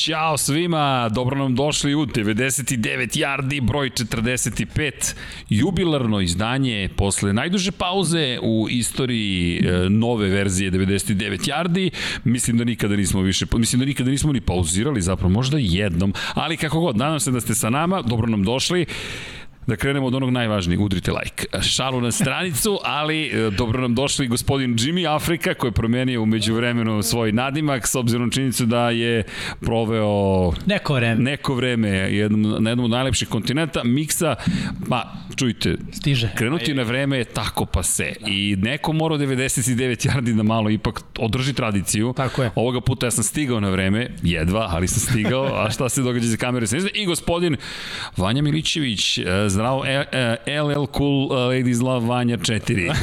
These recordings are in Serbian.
Ćao svima, dobro nam došli u 99 yardi, broj 45, jubilarno izdanje posle najduže pauze u istoriji e, nove verzije 99 yardi. Mislim da nikada nismo više, mislim da nikada nismo ni pauzirali, zapravo možda jednom, ali kako god, nadam se da ste sa nama, dobro nam došli. Da krenemo od onog najvažnijeg, udrite like. Šalu na stranicu, ali e, dobro nam došli gospodin Jimmy Afrika koji je promenio umeđu vremenu svoj nadimak s obzirom činjenicu da je proveo neko vreme, neko vreme jednom, na jednom od najlepših kontinenta. Miksa, pa čujte, stiže. Krenuti na vreme je tako pa se. Da. I neko mora 99 yardi da malo ipak održi tradiciju. Tako je. Ovoga puta ja sam stigao na vreme, jedva, ali sam stigao, a šta se događa za kamere se I gospodin Vanja Milićević, zdravo, LL Cool uh, Ladies Love Vanja 4.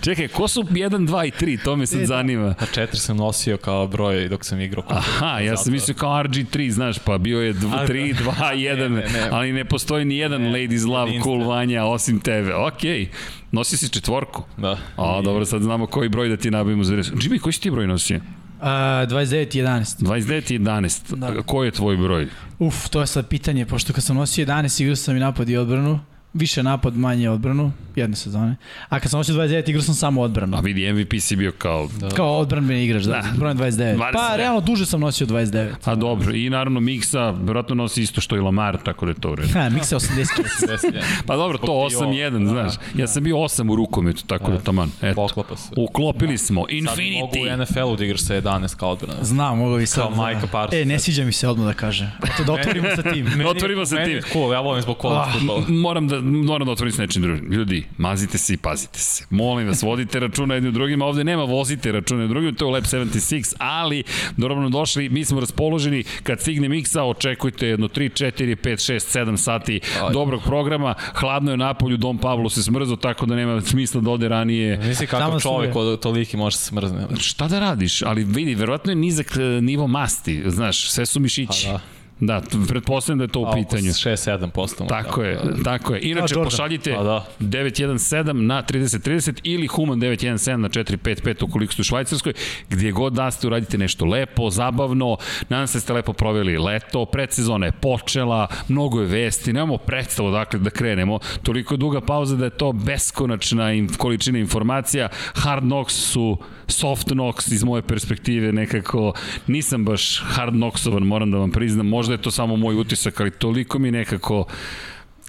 Čekaj, ko su 1, 2 i 3? To me sad e, da. zanima. A 4 sam nosio kao broj dok sam igrao. Aha, ja sam mislio kao RG3, znaš, pa bio je 3, 2, 1, ali ne postoji ni jedan ne, Ladies Love Cool Vanja osim tebe. Okej. Okay. Nosi si četvorku? Da. A, dobro, sad znamo koji broj da ti nabavimo za res. Jimmy, koji si ti broj nosio? Uh, 29 11. 29 Da. Koji je tvoj broj? Uf, to je sad pitanje, pošto kad sam nosio 11 igrao sam i napad i odbranu više napad, manje odbranu, jedne sezone. A kad sam hoćeo 29, igrao sam samo odbranu. A vidi, MVP si bio kao... Da. Kao odbranbeni igrač, da, da. broj 29. 29. Pa, realno, duže sam nosio 29. A dobro, i naravno Miksa, vjerojatno nosi isto što i Lamar, tako da je to u redu. Ha, Miksa 80. pa dobro, to 8-1, da, znaš. Ja sam bio 8 u rukometu, tako da, da taman. Eto. Poklapa se. Uklopili smo. Infinity. Sad mogu u NFL-u da igraš sa 11 kao odbrana. Znam, mogu i sad. Kao Micah Parsons. E, ne sviđa mi se odmah da kaže. Eto, da otvorimo sa tim. da otvorimo sa tim. Meni cool, ja volim zbog college futbola. Moram da, moram da otvorim nečim drugim. Ljudi, mazite se i pazite se. Molim vas, vodite računa jednim drugima. Ovde nema vozite računa jednim drugim, to je u Lab 76, ali dobro nam došli, mi smo raspoloženi. Kad stigne miksa, očekujte jedno 3, 4, 5, 6, 7 sati Aj. dobrog programa. Hladno je napolju, Dom Pavlo se smrzo, tako da nema smisla da ode ranije. Nisi kakav čovek od toliki može se smrzne. Šta da radiš? Ali vidi, verovatno je nizak e, nivo masti. Znaš, sve su mišići. Pa da. Da, pretpostavljam da je to u pitanju. 6-7%. Tako je, tako je. Inače, A, pošaljite da. 917 na 3030 ili Human 917 na 455 ukoliko ste u Švajcarskoj, gdje god da ste uradite nešto lepo, zabavno, nadam se da ste lepo proveli leto, predsezona je počela, mnogo je vesti, nemamo predstavu dakle da krenemo, toliko je duga pauza da je to beskonačna količina informacija, Hard Knocks su soft knocks iz moje perspektive nekako, nisam baš hard knocksovan, moram da vam priznam, možda je to samo moj utisak, ali toliko mi nekako...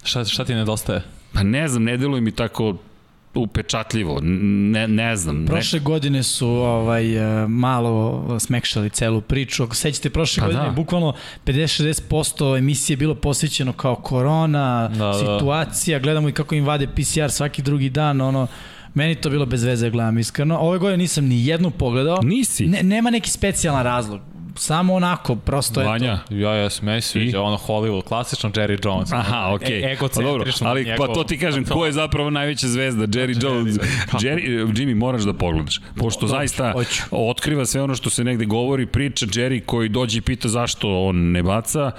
Šta, šta ti nedostaje? Pa ne znam, ne deluje mi tako upečatljivo, ne, ne znam. Prošle nek... godine su ovaj, e, malo smekšali celu priču. Ako sećate, prošle pa godine da. bukvalno 50-60% emisije bilo posvećeno kao korona, da, da. situacija, da. gledamo i kako im vade PCR svaki drugi dan, ono, Meni to bilo bez veze, gledam iskreno. Ove godine nisam ni jednu pogledao. Nisi? Ne, nema neki specijalan razlog samo onako, prosto Vanja, je to. Ja, ja, meni sviđa ono Hollywood, klasično Jerry Jones. Aha, okej. Okay. E, pa dobro, ali njegov, pa to ti kažem, ko je zapravo najveća zvezda? Jerry pa Jones. Jerry, Jimmy, moraš da pogledaš. Pošto Dobre, zaista hoću. otkriva sve ono što se negde govori, priča Jerry koji dođe i pita zašto on ne baca,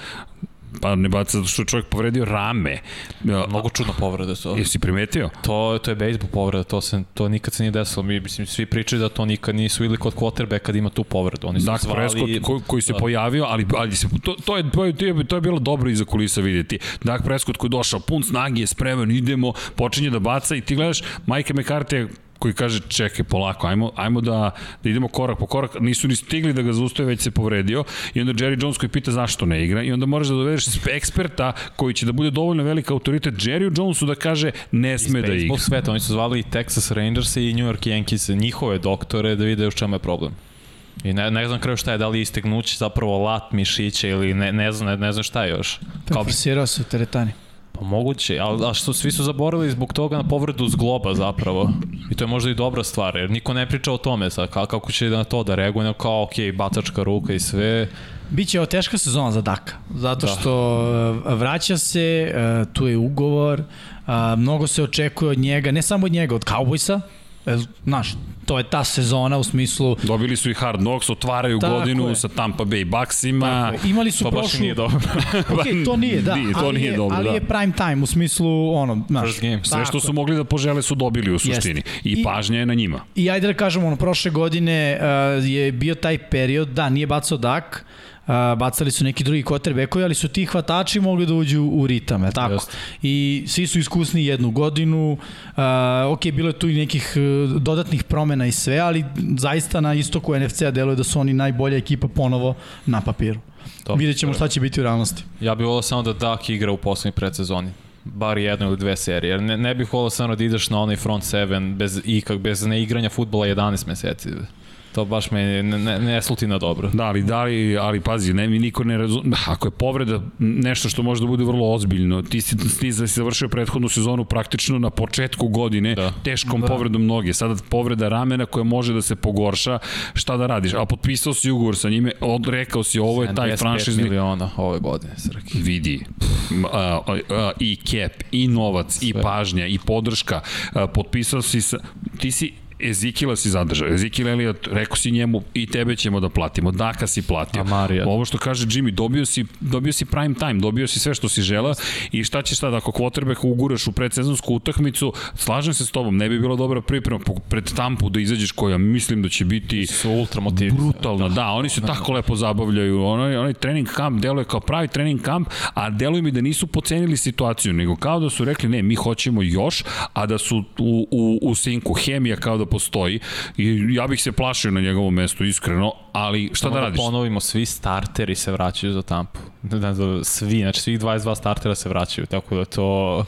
Pa ne baca zato što čovjek povredio rame. Mnogo čudna povreda to. Jesi primetio? To, to je bejsbol povreda, to, se, to nikad se nije desilo. Mi, mislim, svi pričaju da to nikad nisu ili kod quarterback kad ima tu povredu. Oni su dakle, zvali... Prescott koji, koji se da. pojavio, ali, ali se, to, to, je, to, je, to je bilo dobro iza kulisa vidjeti. Dak Prescott koji je došao, pun snage, je spreman, idemo, počinje da baca i ti gledaš, Mike McCarthy koji kaže čekaj polako, ajmo, ajmo da, da idemo korak po korak, nisu ni stigli da ga zaustave, već se povredio i onda Jerry Jones koji pita zašto ne igra i onda moraš da dovedeš eksperta koji će da bude dovoljno velika autoritet Jerry Jonesu da kaže ne sme da igra. Iz sveta, oni su zvali i Texas Rangers i New York Yankees, njihove doktore da vide u čemu je problem. I ne, ne znam kraju šta je, da li istegnući zapravo lat mišića ili ne, ne znam, ne, ne znam šta je još. Preforsirao se u teretani. Moguće, ali a što svi su zaboravili zbog toga na povredu zgloba zapravo. I to je možda i dobra stvar, jer niko ne priča o tome sad, kako će na to da reaguje, kao ok, bacačka ruka i sve. Biće ovo teška sezona za Daka, zato da. što da. vraća se, e, tu je ugovor, mnogo se očekuje od njega, ne samo od njega, od Cowboysa, znaš, to je ta sezona u smislu... Dobili su i Hard Knocks, otvaraju Tako godinu je. sa Tampa Bay Bucksima. Imali su to prošlu... baš nije dobro. ok, to nije, da. Nije, to ali nije je, dobro, ali da. je prime time u smislu, ono, znaš... Sve što su mogli da požele su dobili u suštini. Jest. I, I pažnja je na njima. I ajde da kažemo, ono, prošle godine uh, je bio taj period, da, nije bacao dak, a, bacali su neki drugi kotrbekovi, ali su ti hvatači mogli da uđu u ritam, je tako? Just. I svi su iskusni jednu godinu, a, ok, bilo je tu i nekih e, dodatnih promena i sve, ali zaista na istoku NFC-a deluje da su oni najbolja ekipa ponovo na papiru. To, Vidjet ćemo šta će biti u realnosti. Ja bih volao samo da Dak igra u poslednjoj predsezoni bar jednu ili dve serije. Jer ne, ne bih volao samo da ideš na onaj front seven bez, ikak, bez neigranja futbola 11 meseci. To baš me ne, ne, ne sluti na dobro. Da, ali, da li, ali pazi, ne, mi niko ne razume, ako je povreda nešto što može da bude vrlo ozbiljno, ti si, ti si završio prethodnu sezonu praktično na početku godine, da. teškom da. povredom noge, sada povreda ramena koja može da se pogorša, šta da radiš? A potpisao si ugovor sa njime, odrekao si, ovo je taj franšizni... miliona ove godine, Srki. Vidi, a, a, a, i cap, i novac, Sve. i pažnja, i podrška, a, potpisao si sa... Ti si Ezikila si zadržao. Ezikila Elliot, rekao si njemu i tebe ćemo da platimo. Daka si platio. A Marija. Ovo što kaže Jimmy, dobio si, dobio si prime time, dobio si sve što si žela i šta ćeš sad ako quarterback uguraš u predsezonsku utakmicu, slažem se s tobom, ne bi bilo dobra priprema pred Tampu da izađeš koja mislim da će biti su ultra motivni. Brutalna, da, oni se tako lepo zabavljaju. Onaj, onaj trening kamp deluje kao pravi trening kamp, a deluje mi da nisu pocenili situaciju, nego kao da su rekli ne, mi hoćemo još, a da su u, u, u sinku hemija kao da postoji i ja bih se plašio na njegovom mestu, iskreno, ali šta Samo da, da radiš? Da ponovimo, svi starteri se vraćaju za Tampu. Da, da, svi, znači svih 22 startera se vraćaju, tako da to...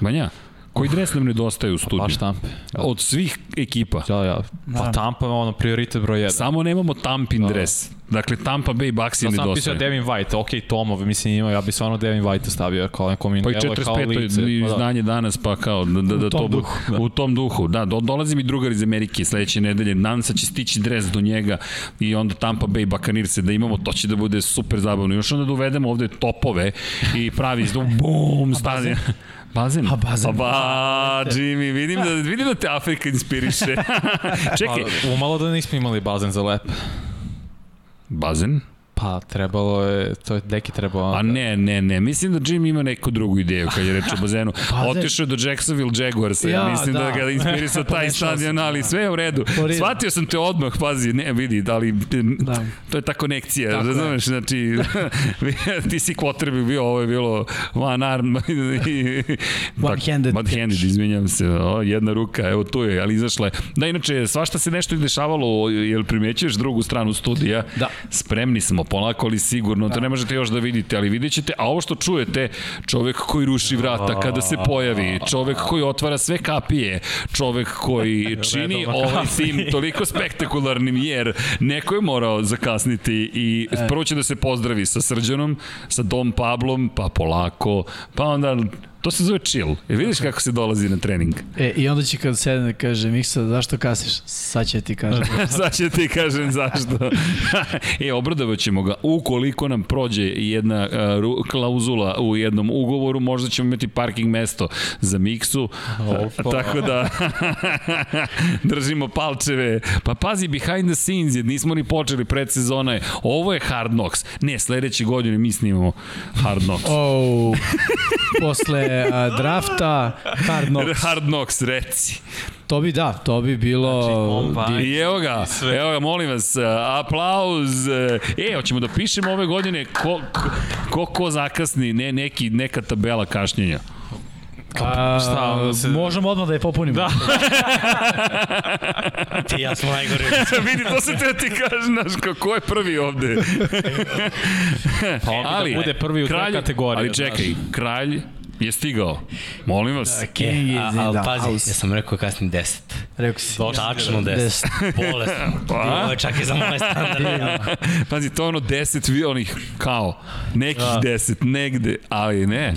Banja, Koji dres nam nedostaje u studiju? Baš Tampe. Od svih ekipa. Ja, ja. Pa Tampa je ono prioritet broj 1. Samo nemamo Tampin da. dres. Dakle, Tampa Bay Bucks je nedostaje. Da sam pisao Devin White, ok, Tomov, mislim ima, ja bih stvarno Devin White stavio kao neko mi Pa i 45. Pa izdanje da. danas, pa kao da, da, da to duhu, da. u tom duhu. Da, do, dolazi mi drugar iz Amerike sledeće nedelje, nadam se će stići dres do njega i onda Tampa Bay Buccaneers da imamo, to će da bude super zabavno. Još onda da uvedemo ovde topove i pravi bum, stadion. Bazen? A bazen. Pa ba, Jimmy, vidim da, vidim da te Afrika inspiriše. Čekaj. Pa, umalo da nismo imali bazen za lep. Bazen? Pa trebalo je, to je deki trebalo... A ne, ne, ne, mislim da Jim ima neku drugu ideju kad je reč o bazenu. Otišao je do Jacksonville Jaguarsa, ja, mislim da, da ga inspirisao taj stadion, ali sve je u redu. Shvatio sam te odmah, pazi, ne, vidi, da li, da. to je ta konekcija, Tako razumeš, znači, ti si quarterback bio, ovo je bilo one arm, one handed, one handed, izvinjam se, o, jedna ruka, evo tu je, ali izašla je. Da, inače, svašta se nešto dešavalo, jel primećuješ drugu stranu studija? Da. Spremni smo polako ali sigurno, da. to ne možete još da vidite, ali vidjet ćete, a ovo što čujete, čovek koji ruši vrata kada se pojavi, čovek koji otvara sve kapije, čovek koji čini ovaj tim toliko spektakularnim, jer neko je morao zakasniti i e. prvo će da se pozdravi sa Srđanom, sa Dom Pablom, pa polako, pa onda To se zove chill. E, vidiš kako se dolazi na trening. E, i onda će kad sedne kaže, Miksa, zašto kasiš? Sad će ti kažem. Sad će ti kažem zašto. e, obradavat ćemo ga. Ukoliko nam prođe jedna uh, klauzula u jednom ugovoru, možda ćemo imati parking mesto za Miksu. Opa. Tako da držimo palčeve. Pa pazi, behind the scenes, jer nismo ni počeli predsezona. Ovo je Hard Knocks. Ne, sledeće godine mi snimamo Hard Knocks. Oh, posle uh, drafta Hard Knocks. Hard Knocks, reci. To bi da, to bi bilo... Znači, I evo ga, evo ga, molim vas, aplauz. E, hoćemo da pišemo ove godine ko, ko, ko zakasni, ne, neki, neka tabela kašnjenja. A, šta, se... Možemo odmah da je popunimo. Da. ti ja smo najgori. Vidi, to se te ti kaže, znaš, ko je prvi ovde. pa ali, da bude prvi u kralj, kategoriji. Ali čekaj, znaš. kralj je stigao. Molim vas. Da, King je, ali da, pazi, ja sam rekao kasnije 10. Rekao si. Tačno 10. Bolesno. Pa? Ovo je čak i za moje standarde. pazi, to ono 10 onih kao nekih 10 da. negde, ali ne.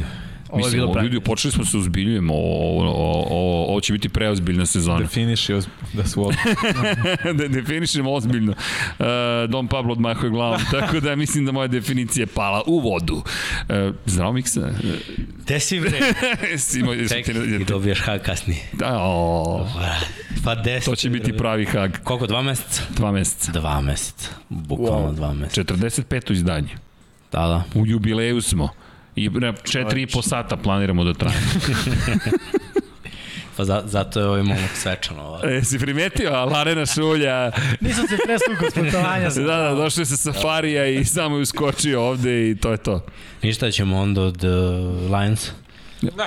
Ovo Mislim, je bilo ljudi, počeli smo se uzbiljujemo, ovo, ovo, ovo, ovo će biti preozbiljna sezona. Definiši da su ozbiljno. da definišemo ozbiljno. Uh, Don Pablo odmahuje glavom, tako da mislim da moja definicija je pala u vodu. Uh, zdravo Miksa. Te si bre. Simo, Čekaj, i dobiješ hak kasnije. Da, o, Pa deset. To će biti pravi hag. Koliko, dva meseca? Dva meseca. Dva meseca. Bukvalno wow. dva meseca. 45. izdanje. Da, da. U jubileju smo. I na 4,5 sata planiramo da traje. Pa za, zato je ovaj momak svečan ovo. E, si primetio, Larena Šulja... Nisam se prestukao s putovanja. da, da, je sa safarija i samo je uskočio ovde i to je to. Ništa ćemo onda od uh, Lions.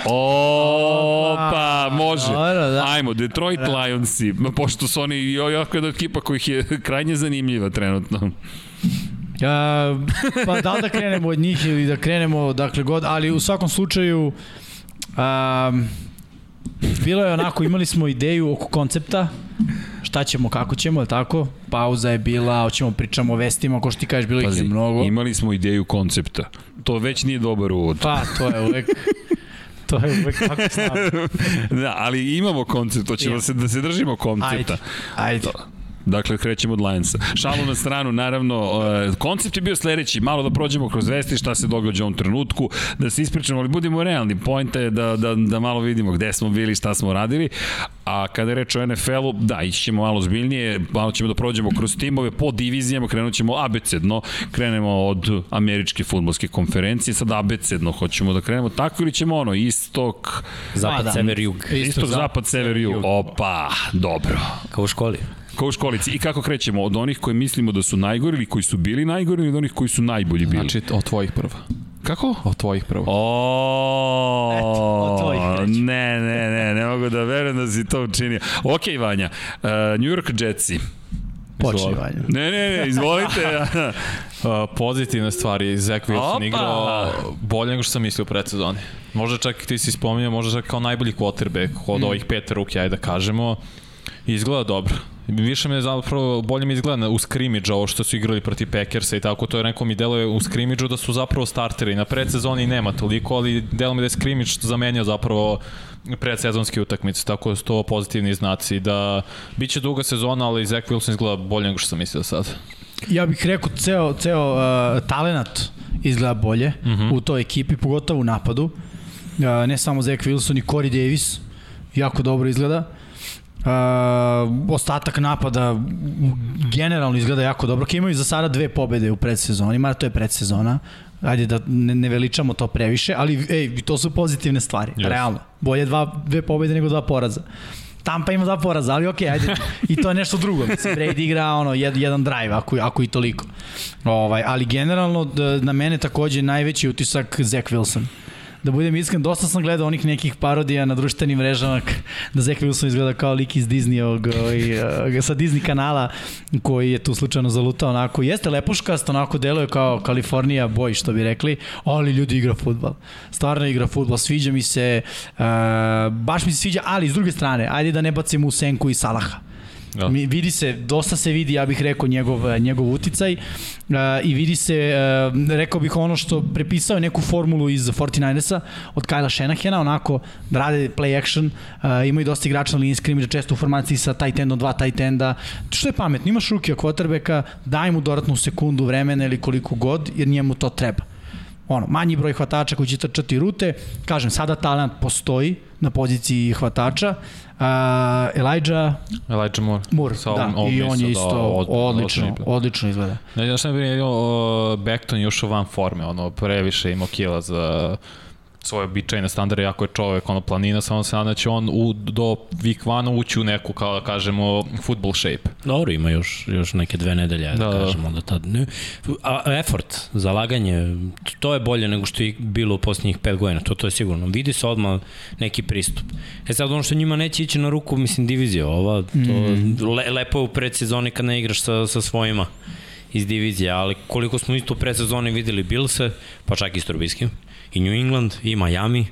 Opa, može. Dobro, da. Ajmo, Detroit da. Lionsi, pošto su oni jako jedna ekipa kojih je krajnje zanimljiva trenutno. Ja, pa da li da krenemo od njih ili da krenemo dakle god, ali u svakom slučaju um, bilo je onako, imali smo ideju oko koncepta, šta ćemo, kako ćemo, je tako? Pauza je bila, hoćemo pričamo o vestima, ako što ti kažeš, bilo Pazi, ih je mnogo. imali smo ideju koncepta. To već nije dobar uvod. Pa, to je uvek... to je uvek tako da, ali imamo koncept, hoćemo yeah. se, da se držimo koncepta. Ajde, ajde. Dakle, krećemo od Lionsa. Šalu na stranu, naravno, uh, koncept je bio sledeći, malo da prođemo kroz vesti šta se događa u ovom trenutku, da se ispričamo, ali budemo realni. Pojenta je da, da, da malo vidimo gde smo bili, šta smo radili. A kada je reč o NFL-u, da, ići ćemo malo zbiljnije, malo ćemo da prođemo kroz timove, po divizijama, krenut ćemo abecedno, krenemo od američke futbolske konferencije, sad abecedno hoćemo da krenemo tako ili ćemo ono, istok, zapad, da. sever, jug. Istok, istok zapad, sever, jug. Opa, dobro. Kao u školi. Kao u školici. I kako krećemo? Od onih koji mislimo da su najgori ili koji su bili najgori ili od onih koji su najbolji bili? Znači, od tvojih prva. Kako? Od tvojih prvo. O, Eto, od tvojih Ne, ne, ne, ne mogu da verujem da si to učinio. Ok, Vanja, uh, New York Jetsi. Počni, Vanja. Ne, ne, ne, izvolite. uh, pozitivne stvari, Zach Wilson igrao bolje nego što sam mislio u predsezoni. Možda čak ti si spominjao, možda čak kao najbolji quarterback od mm. ovih pet ruke, ajde da kažemo. Izgleda dobro. Više me zapravo, bolje mi izgleda u skrimidža ovo što su igrali protiv Packersa i tako, to je neko mi deluje u skrimidžu da su zapravo starteri. Na predsezoni nema toliko, ali delo mi da je skrimidž zamenio zapravo predsezonske utakmice, tako da su to pozitivni znaci. Da biće duga sezona, ali Zach Wilson izgleda bolje nego što sam mislio sad. Ja bih rekao, ceo, ceo uh, talenat izgleda bolje uh mhm. -huh. u toj ekipi, pogotovo u napadu. Uh, ne samo Zach Wilson i Corey Davis, jako dobro izgleda. Uh, ostatak napada generalno izgleda jako dobro. Ki imaju za sada dve pobede u predsezoni, mada to je predsezona. Ajde da ne, ne veličamo to previše, ali ej, to su pozitivne stvari, yes. realno. Bolje dva, dve pobede nego dva poraza. Tampa ima dva poraza, ali okej, okay, ajde. I to je nešto drugo. Mislim, Brady igra ono, jed, jedan drive, ako, ako i toliko. Ovaj, ali generalno, na mene takođe najveći utisak Zach Wilson da budem iskren, dosta sam gledao onih nekih parodija na društvenim mrežama da Zach Wilson izgleda kao lik iz Disneyog, ovaj, sa Disney kanala koji je tu slučajno zalutao onako. Jeste lepuškast, onako deluje kao Kalifornija boj, što bi rekli, ali ljudi igra futbal. Stvarno igra futbal, sviđa mi se, uh, baš mi se sviđa, ali s druge strane, ajde da ne bacimo u senku i Salaha. Da. Mi, vidi se, dosta se vidi, ja bih rekao, njegov, njegov uticaj i vidi se, rekao bih ono što prepisao neku formulu iz 49ersa od Kajla Shanahana, onako da rade play action, imaju dosta igrača na liniji skrimidža, često u formaciji sa tight endom, dva tight enda, što je pametno, imaš ruke quarterbacka, daj mu dodatnu sekundu vremena ili koliko god, jer njemu to treba ono, manji broj hvatača koji će trčati rute. Kažem, sada talent postoji na poziciji hvatača. Uh, Elijah... Elijah Moore. Moore, Sa da. I on je isto da, od, odlično, odlično, odlično izgleda. Ne, ja sam vidio uh, Beckton još u van forme, ono, previše ima kila za svoje običajne standarde, ako je čovek ono planina, samo se nada će on u, do week 1 ući u neku, kao da kažemo, football shape. Dobro, ima još, još neke dve nedelje, da, da, da. kažemo da tad. Ne, a, effort, zalaganje, to je bolje nego što je bilo u posljednjih pet godina, to, to je sigurno. Vidi se odmah neki pristup. E sad, ono što njima neće ići na ruku, mislim, divizija ova, to mm. le, lepo je u predsezoni kad ne igraš sa, sa svojima iz divizije, ali koliko smo isto u predsezoni videli Bilse, pa čak i s Trubiskim, i New England, i Miami,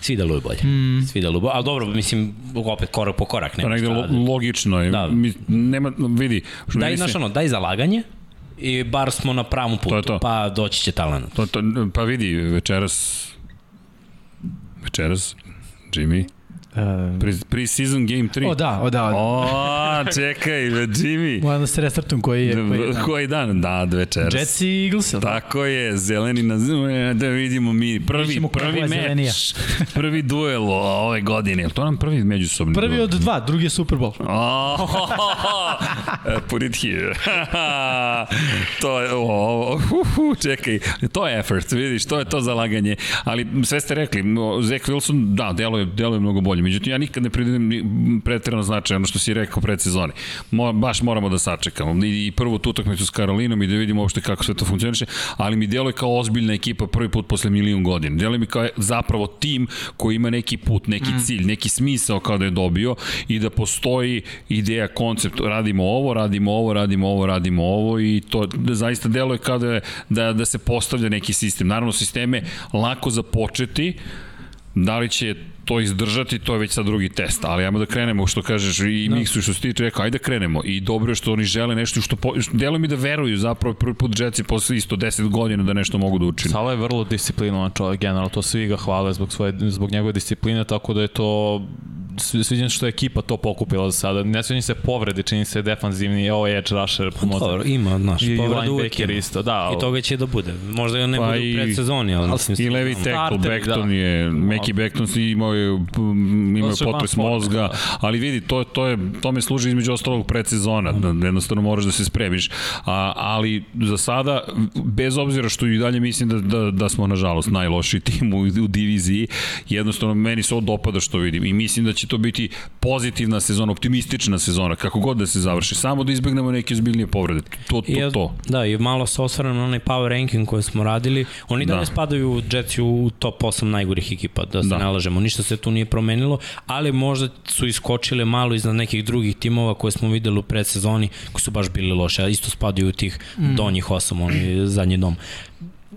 svi deluju bolje. Mm. Svi deluju bolje, ali dobro, mislim, opet korak po korak. Nema pa negde lo, logično je. Da. Mi, nema, vidi. Daj, znaš ono, daj zalaganje, i bar smo na pravom putu, to je to. pa doći će talent. To, to, pa vidi, večeras večeras Jimmy Uh, pre, pre season game 3. O da, o da. O, o čekaj, Jimmy. Moram da se restartujem koji je. Koji, je, koji dan? Da, večeras. Jets i Eagles. Tako je, zeleni na da vidimo mi prvi, prvi meč, prvi duel ove godine. To nam prvi međusobni Prvi duel. od dva, drugi je Super Bowl. Oh, put it here. to je, oh, uh, uh, čekaj, to je effort, vidiš, to je to zalaganje. Ali sve ste rekli, Zach Wilson, da, deluje, deluje mnogo bolje. Međutim, ja nikad ne pridajem pretredno značaj, ono što si rekao pred sezoni. Mo, baš moramo da sačekamo. I, i prvu tu utakmicu s Karolinom i da vidimo uopšte kako sve to funkcioniše, ali mi deluje kao ozbiljna ekipa prvi put posle milion godina. Deluje mi kao zapravo tim koji ima neki put, neki mm. cilj, neki smisao kao da je dobio i da postoji ideja, koncept, radimo ovo, radimo ovo, radimo ovo, radimo ovo i to da zaista deluje kao da, je, da, da se postavlja neki sistem. Naravno, sisteme lako započeti, da li će to izdržati, to je već sad drugi test, ali ajmo da krenemo, što kažeš i no. Da. Miksu što se tiče, rekao, ajde da krenemo i dobro je što oni žele nešto što, po, što delo mi da veruju zapravo prvi put Jetsi posle isto 10 godina da nešto mogu da učine. Sala je vrlo disciplinovan čovjek, generalno, to svi ga hvale zbog, svoje, zbog njegove discipline, tako da je to sviđam što je ekipa to pokupila za sada. Ne sviđam se povrede, čini se defanzivni, ovo je edge rusher pomoći. Dobro, ima, naš, I povrede uvek ima. isto, da. Ali... I toga će da bude. Možda ga ne pa bude u predsezoni, ali mislim... I levi tackle, Beckton da. je, Meki Beckton imao je, imao je potres mozga, da. ali vidi, to, to, je, to me služi između ostalog predsezona, da jednostavno moraš da se spremiš. A, ali za sada, bez obzira što i dalje mislim da, da, da smo, nažalost, najloši tim u, u diviziji, jednostavno meni se ovo dopada što vidim i mislim da će to biti pozitivna sezona, optimistična sezona, kako god da se završi, samo da izbegnemo neke zbiljnije povrede. To, to, I, to. Da, i malo se osvrame na onaj power ranking koji smo radili. Oni da, da ne spadaju Jetsi u top 8 najgorih ekipa, da se da. nalažemo. Ništa se tu nije promenilo, ali možda su iskočile malo iznad nekih drugih timova koje smo videli u predsezoni, koji su baš bili loše, a isto spadaju u tih mm. donjih osam, oni zadnji dom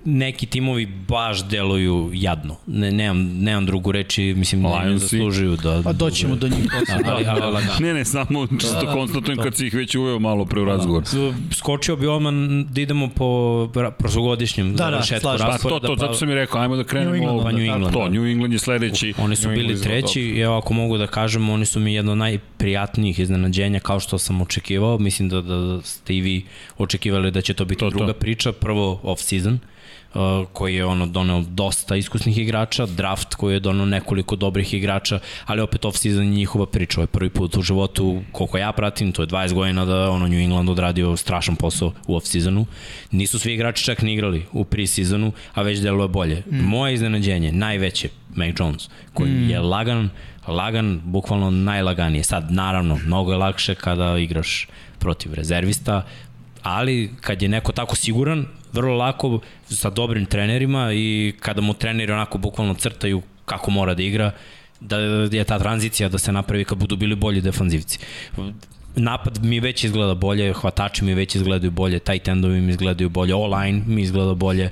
neki timovi baš deluju jadno. Ne, nemam, nemam drugu reči, mislim, ne, ne zaslužuju da... Pa doćemo do njih. ali, ali, ali, ali, ne, ne, samo čisto da, konstatujem kad si ih već uveo malo pre u razgovor. Da. Skočio bi odmah da idemo po prošlogodišnjem da, da, rasporeda. Pa to, to, zato sam i rekao, ajmo da krenemo. New England, pa New England, to, New England je sledeći. Oni su bili treći, i evo ako mogu da kažem, oni su mi jedno od najprijatnijih iznenađenja kao što sam očekivao. Mislim da, da ste i vi očekivali da će to biti to, druga to. priča, prvo off-season Uh, koji je ono doneo dosta iskusnih igrača, draft koji je doneo nekoliko dobrih igrača, ali opet off-season je njihova priča. Ovo je prvi put u životu, koliko ja pratim, to je 20 godina da ono New England odradio strašan posao u off-seasonu. Nisu svi igrači čak ni igrali u pre-seasonu, a već deluje bolje. Mm. Moje iznenađenje, najveće, Mac Jones, koji mm. je lagan, lagan, bukvalno najlaganije. Sad, naravno, mnogo je lakše kada igraš protiv rezervista, ali kad je neko tako siguran, vrlo lako sa dobrim trenerima i kada mu treneri onako bukvalno crtaju kako mora da igra, da je ta tranzicija da se napravi kad budu bili bolji defanzivci. Napad mi već izgleda bolje, hvatači mi već izgledaju bolje, tight endovi mi izgledaju bolje, all-line mi izgleda bolje,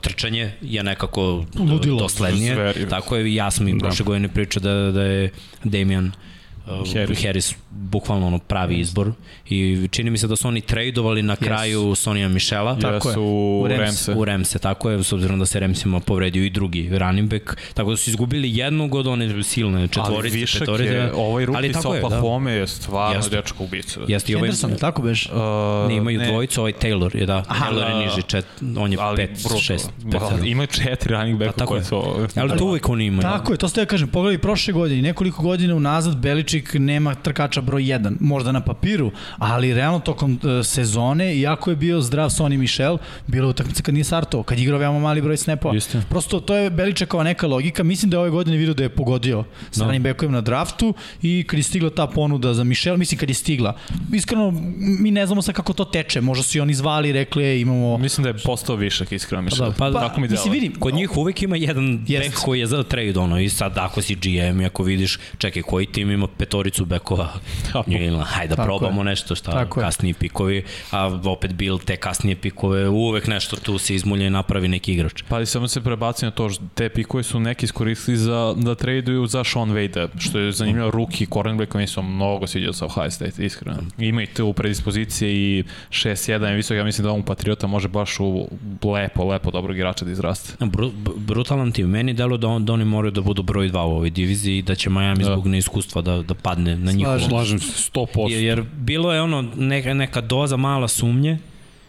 trčanje je nekako Ludilo. doslednije. Zveri. Tako je, ja sam i da. prošle godine pričao da, da je Damian Uh, Harris. Harris bukvalno ono pravi izbor i čini mi se da su oni tradeovali na kraju yes. Sonija Mišela tako je. u Remse. U Remse, tako je, s obzirom da se Remsima povredio i drugi running back, tako da su izgubili jednu god one silne četvorice, ali višak petorice. Je, ovaj ruki sa Oklahoma je, da. je stvarno Jeste. dečko ubica. Jeste i ovaj... Henderson, tako beš? Uh, ne, imaju ne. dvojicu, ovaj Taylor je da, Aha, Taylor je niži, čet, on je 5, 6, 5, Imaju četiri running backa pa, koje su... Ali to uvek oni imaju. Tako je, to ste ja kažem, pogledaj prošle godine, nekoliko godina unazad Belič Vučić nema trkača broj 1, možda na papiru, ali realno tokom uh, sezone, iako je bio zdrav Sonny Michel, bilo utakmice kad nije startovao, kad igrao veoma mali broj snapova. Prosto to je Beličekova neka logika. Mislim da je ove godine vidio da je pogodio sa no. running backovim na draftu i kad je stigla ta ponuda za Michel, mislim kad je stigla. Iskreno, mi ne znamo sa kako to teče. Možda su i oni zvali i rekli, e, imamo... Mislim da je postao višak, iskreno Michel. Pa, da, pa, pa, tako mi mislim, vidim, Kod njih uvek ima jedan back koji je za trade, ono, i sad ako si GM i ako vidiš, čekaj, koji tim ima petoricu bekova New England. Hajde da probamo je. nešto, šta, Tako kasniji pikovi, a opet bil te kasnije pikove, uvek nešto tu se izmulje i napravi neki igrač. Pa i samo se prebaci na to, te pikove su neki iskoristili za, da traduju za Sean Wade, što je zanimljivo, ruki, cornerback, mi su mnogo sviđali sa Ohio State, iskreno. Ima i tu predispozicije i 6-1 visok, ja mislim da ovom Patriota može baš u lepo, lepo dobrog igrača da izraste. Bru, brutalan tim. Meni delo da, on, da oni moraju da budu broj 2 u ovoj diviziji i da će Miami da. zbog neiskustva da, da padne na njihovo. Slažem se, 100%. Jer, jer bilo je ono neka, neka doza mala sumnje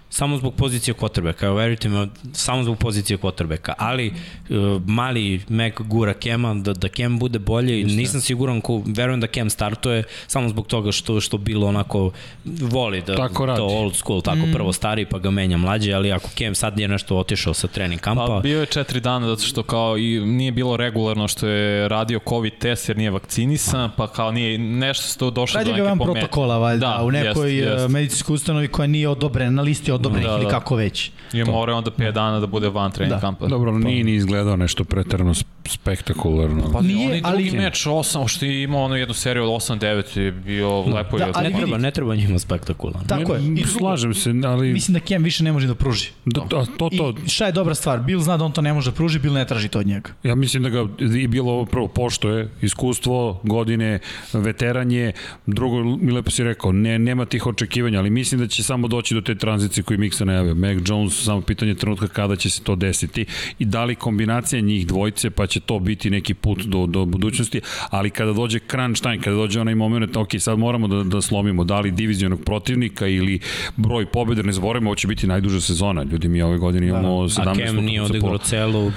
samo zbog pozicije quarterbacka, verujte me, samo zbog pozicije quarterbacka, ali uh, mali Mac gura Kema, da, da Kem bude bolje i nisam siguran, ko, verujem da Kem startuje samo zbog toga što što bilo onako voli da tako to old school, tako mm. prvo stari pa ga menja mlađe, ali ako Kem sad je nešto otišao sa trening kampa... Pa bio je četiri dana zato što kao i nije bilo regularno što je radio COVID test jer nije vakcinisan, pa kao nije nešto se to došlo do neke pomene. Radi ga vam protokola valjda, da, u nekoj jest, jest. medicinskoj ustanovi koja nije odobrena na listi odobrenih da, ili da. kako već. I mora onda 5 dana da bude van trening da. kampa. Dobro, pa. nije ni izgledao nešto preterano spektakularno. Pa nije, oni ali... drugi meč 8, što je imao ono jednu seriju od 8-9 je bio da, lepo. Da, ali ne treba, ne treba njima spektakularno. Tako je. I slažem se, ali... Mislim da Kem više ne može da pruži. Da, to, to, to. I šta je dobra stvar? Bill zna da on to ne može da pruži, Bill ne traži to od njega. Ja mislim da ga i bilo prvo poštoje, iskustvo, godine, veteranje, drugo, mi lepo si rekao, ne, nema tih očekivanja, ali mislim da će samo doći do te tranzicije koju Miksa najavio. Mac Jones, samo pitanje trenutka kada će se to desiti i da li kombinacija njih dvojice pa će to biti neki put do, do budućnosti, ali kada dođe crunch time, kada dođe onaj moment, ok, sad moramo da, da slomimo da li divizionog protivnika ili broj pobjeda, ne zaboravimo, ovo će biti najduža sezona. Ljudi, mi ove godine imamo da, 17 A Kem nije odigrao celu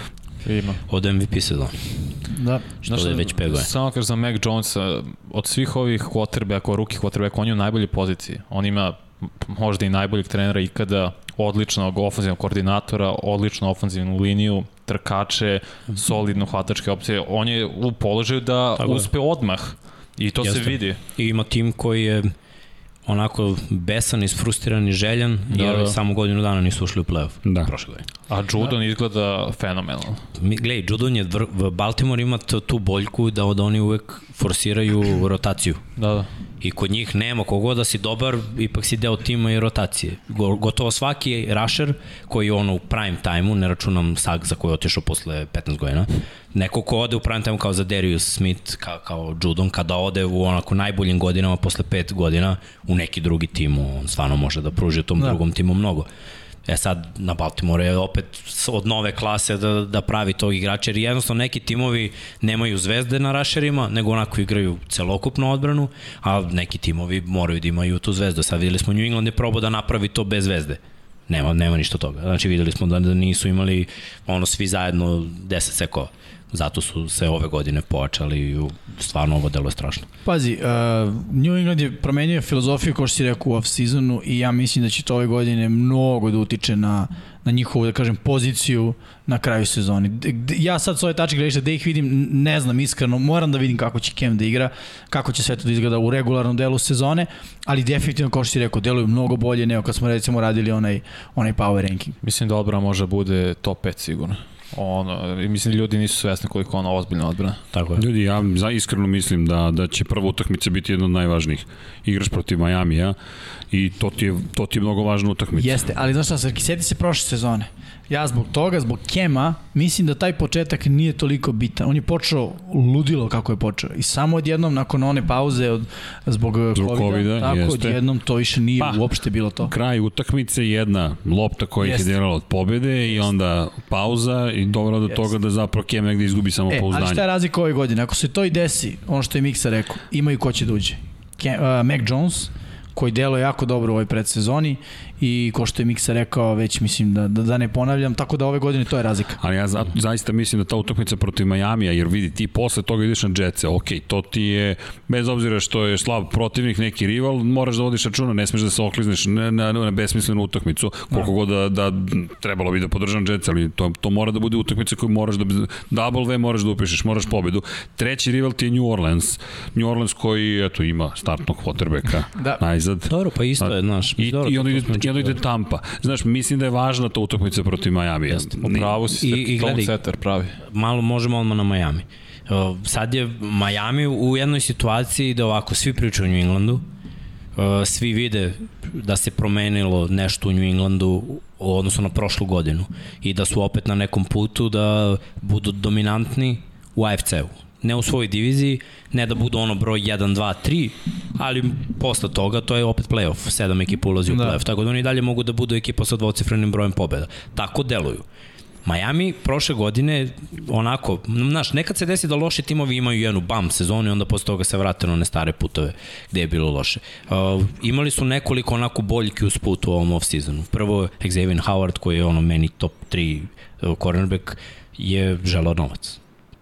ima. Od MVP sezona. Da. Što Znaš, je već 5 godina. Samo kažem za Mac Jones, od svih ovih quarterbacka, ruki quarterback, on je u najboljoj poziciji. On ima možda i najboljeg trenera ikada, odličnog ofenzivnog koordinatora, odličnu ofenzivnu liniju, trkače, solidno hvatačke opcije. On je u položaju da Tako uspe odmah i to Jeste. se vidi. I ima tim koji je onako besan, isfrustiran i željan, da, jer da. samo godinu dana nisu ušli u play-off da. prošle godine. A Judon da. izgleda fenomenalno. Glej, Judon je, Baltimore ima tu boljku da od oni uvek forsiraju rotaciju. Da, da. I kod njih nema kogod da si dobar, ipak si deo tima i rotacije. Gotovo svaki rusher koji je ono u prime time-u, ne računam Sag za koji je otišao posle 15 godina, neko ko ode u prime time kao za Darius Smith, kao, kao Judon, kada ode u onako najboljim godinama posle 5 godina u neki drugi tim, on stvarno može da pruži u tom da. drugom timu mnogo. E sad, na Baltimore je opet od nove klase da, da pravi tog igrača, jer jednostavno neki timovi nemaju zvezde na rašerima, nego onako igraju celokupnu odbranu, a neki timovi moraju da imaju tu zvezdu. Sad videli smo New England je probao da napravi to bez zvezde. Nema, nema ništa toga. Znači videli smo da, da nisu imali ono svi zajedno 10 sekova. Zato su se ove godine pojačali i stvarno ovo delo je strašno. Pazi, uh, New England je promenio filozofiju, kao što si rekao, u off-seasonu i ja mislim da će to ove godine mnogo da utiče na, na njihovu, da kažem, poziciju na kraju sezoni. Ja sad s ove tačke gledišta, da ih vidim, ne znam iskreno, moram da vidim kako će Cam da igra, kako će sve to da izgleda u regularnom delu sezone, ali definitivno, kao što si rekao, deluju mnogo bolje nego kad smo recimo radili onaj, onaj power ranking. Mislim da odbrana može bude top 5 sigurno ono, mislim ljudi nisu svesni koliko ona ozbiljna odbrana. Tako je. Ljudi, ja za iskreno mislim da da će prva utakmica biti jedna od najvažnijih. Igraš protiv Majamija i to ti je to ti je mnogo važna utakmica. Jeste, ali znaš šta, Srki, seti se prošle sezone. Ja zbog toga, zbog Kema, mislim da taj početak nije toliko bitan. On je počeo ludilo kako je počeo. I samo odjednom, nakon one pauze od, zbog, zbog COVID-a, tako jeste. odjednom to više nije pa, uopšte bilo to. Kraj utakmice, jedna lopta koja je delala od pobede jeste. i onda pauza i dovela do jeste. toga da zapravo Kem negde izgubi samo e, pouzdanje. Ali šta je razlika ove godine? Ako se to i desi, ono što je Miksa rekao, imaju ko će da uđe. Kem, uh, Mac Jones, koji deluje jako dobro u ovoj predsezoni i ko što je Miksa rekao, već mislim da, da, da ne ponavljam, tako da ove godine to je razlika. Ali ja za, zaista mislim da ta utakmica protiv Majamija, jer vidi, ti posle toga ideš na Jetse, ok, to ti je, bez obzira što je slab protivnik, neki rival, moraš da vodiš računa, ne smeš da se oklizneš na, na, na besmislenu utakmicu, koliko god da, da trebalo bi da podržam Jets, ali to, to mora da bude utakmica koju moraš da, double V moraš da upišeš, moraš pobedu. Treći rival ti je New Orleans, New Orleans koji, eto, ima startnog quarterbacka, da. najzad. Dobro, pa isto je, znaš. I, dobro, i onda jedno ide Tampa. Znaš, mislim da je važna ta utakmica protiv Miami. Jeste. Pravo si, I, i gledaj, setter pravi. Malo možemo odmah na Miami. sad je Miami u jednoj situaciji da ovako svi pričaju o New Englandu, svi vide da se promenilo nešto u New Englandu u odnosu na prošlu godinu i da su opet na nekom putu da budu dominantni u AFC-u. Ne u svojoj diviziji, ne da budu ono broj 1, 2, 3, ali posle toga to je opet playoff, sedam ekipa ulazi u da. playoff, tako da oni dalje mogu da budu ekipa sa dvocifrenim brojem pobjeda. Tako deluju. Miami prošle godine, onako, znaš, nekad se desi da loši timovi imaju jednu bam sezonu i onda posle toga se vrate na one stare putove gde je bilo loše. Uh, imali su nekoliko onako boljki uz put u ovom off-seasonu. Prvo, Xavier Howard, koji je ono meni top 3 uh, cornerback, je želao novac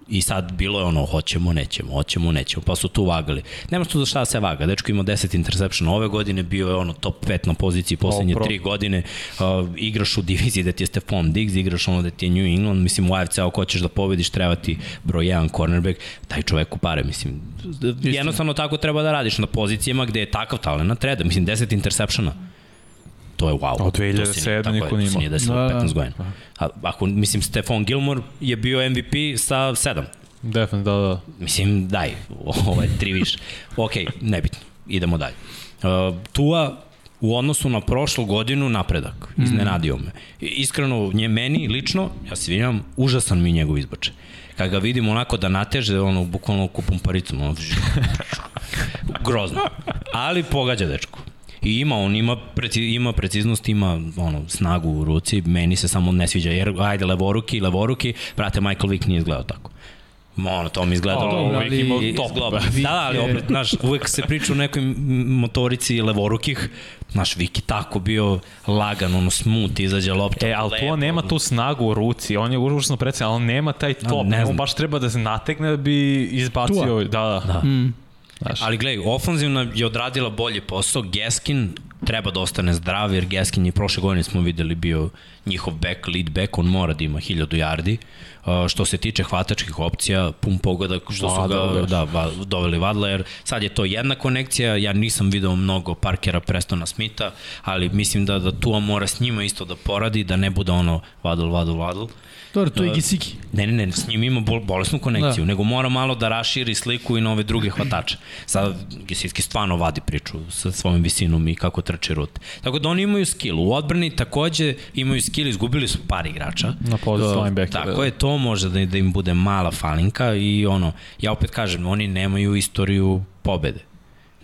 I sad bilo je ono, hoćemo, nećemo, hoćemo, nećemo, pa su tu vagali. Nema tu za šta da se vaga. Dečko ima 10 interception ove godine, bio je ono top 5 na poziciji poslednje 3 godine. Uh, igraš u diviziji da ti je Stefan Diggs, igraš ono da ti je New England, mislim u AFC ako hoćeš da pobediš, treba ti broj 1 cornerback, daj čoveku pare, mislim. Jednostavno tako treba da radiš na pozicijama gde je takav talent, treba da, mislim, 10 interceptiona to je wow. Od 2007 niko. To se nije desilo da, 15 godina. A, ako, mislim, Stefan Gilmore je bio MVP sa 7. Definitivno, da, da. Mislim, daj, ovo je tri više. ok, nebitno, idemo dalje. Uh, Tua u odnosu na prošlu godinu napredak, mhm. iznenadio me. Iskreno, nje, meni lično, ja se vidim, užasan mi njegov izbače. Kad ga vidim onako da nateže, ono, bukvalno kupom paricom, ono, grozno. Ali pogađa dečko. I ima, on ima, preci, ima preciznost, ima ono, snagu u ruci, meni se samo ne sviđa, jer ajde levoruki, levoruki, brate, Michael Vick nije izgledao tako. Ono, to mi izgledalo. Oh, uvijek imao top. Da, da, ali opet, znaš, uvek se priča o nekoj motorici levorukih, znaš, Viki tako bio lagan, ono, smut, izađe lopta. E, ali lepo, to nema tu snagu u ruci, on je užasno predstavljen, ali nema taj top, ne on baš treba da se nategne da bi izbacio, Tua. da, da. da. Mm. Znaš. Ali gledaj, ofanzivna je odradila bolji posao, Geskin treba da ostane zdrav, jer Geskin je prošle godine smo videli bio njihov back, lead back, on mora da ima 1000 yardi. Uh, što se tiče hvatačkih opcija, pun pogoda što su ga da, va, doveli Vadla, jer sad je to jedna konekcija, ja nisam video mnogo Parkera Prestona Smitha, ali mislim da, da Tua mora s njima isto da poradi, da ne bude ono Vadl, Vadl, Vadl. Dobro, to je Gisiki. Ne, ne, ne, s njim ima bol, bolesnu konekciju, da. nego mora malo da raširi sliku i nove druge hvatače. Sad Gisiki stvarno vadi priču sa svojom visinom i kako trče rute. Tako da oni imaju skill. U odbrani takođe imaju skill, izgubili su par igrača. Na poziciju linebacker. Tako je, to može da, da im bude mala falinka i ono, ja opet kažem, oni nemaju istoriju pobede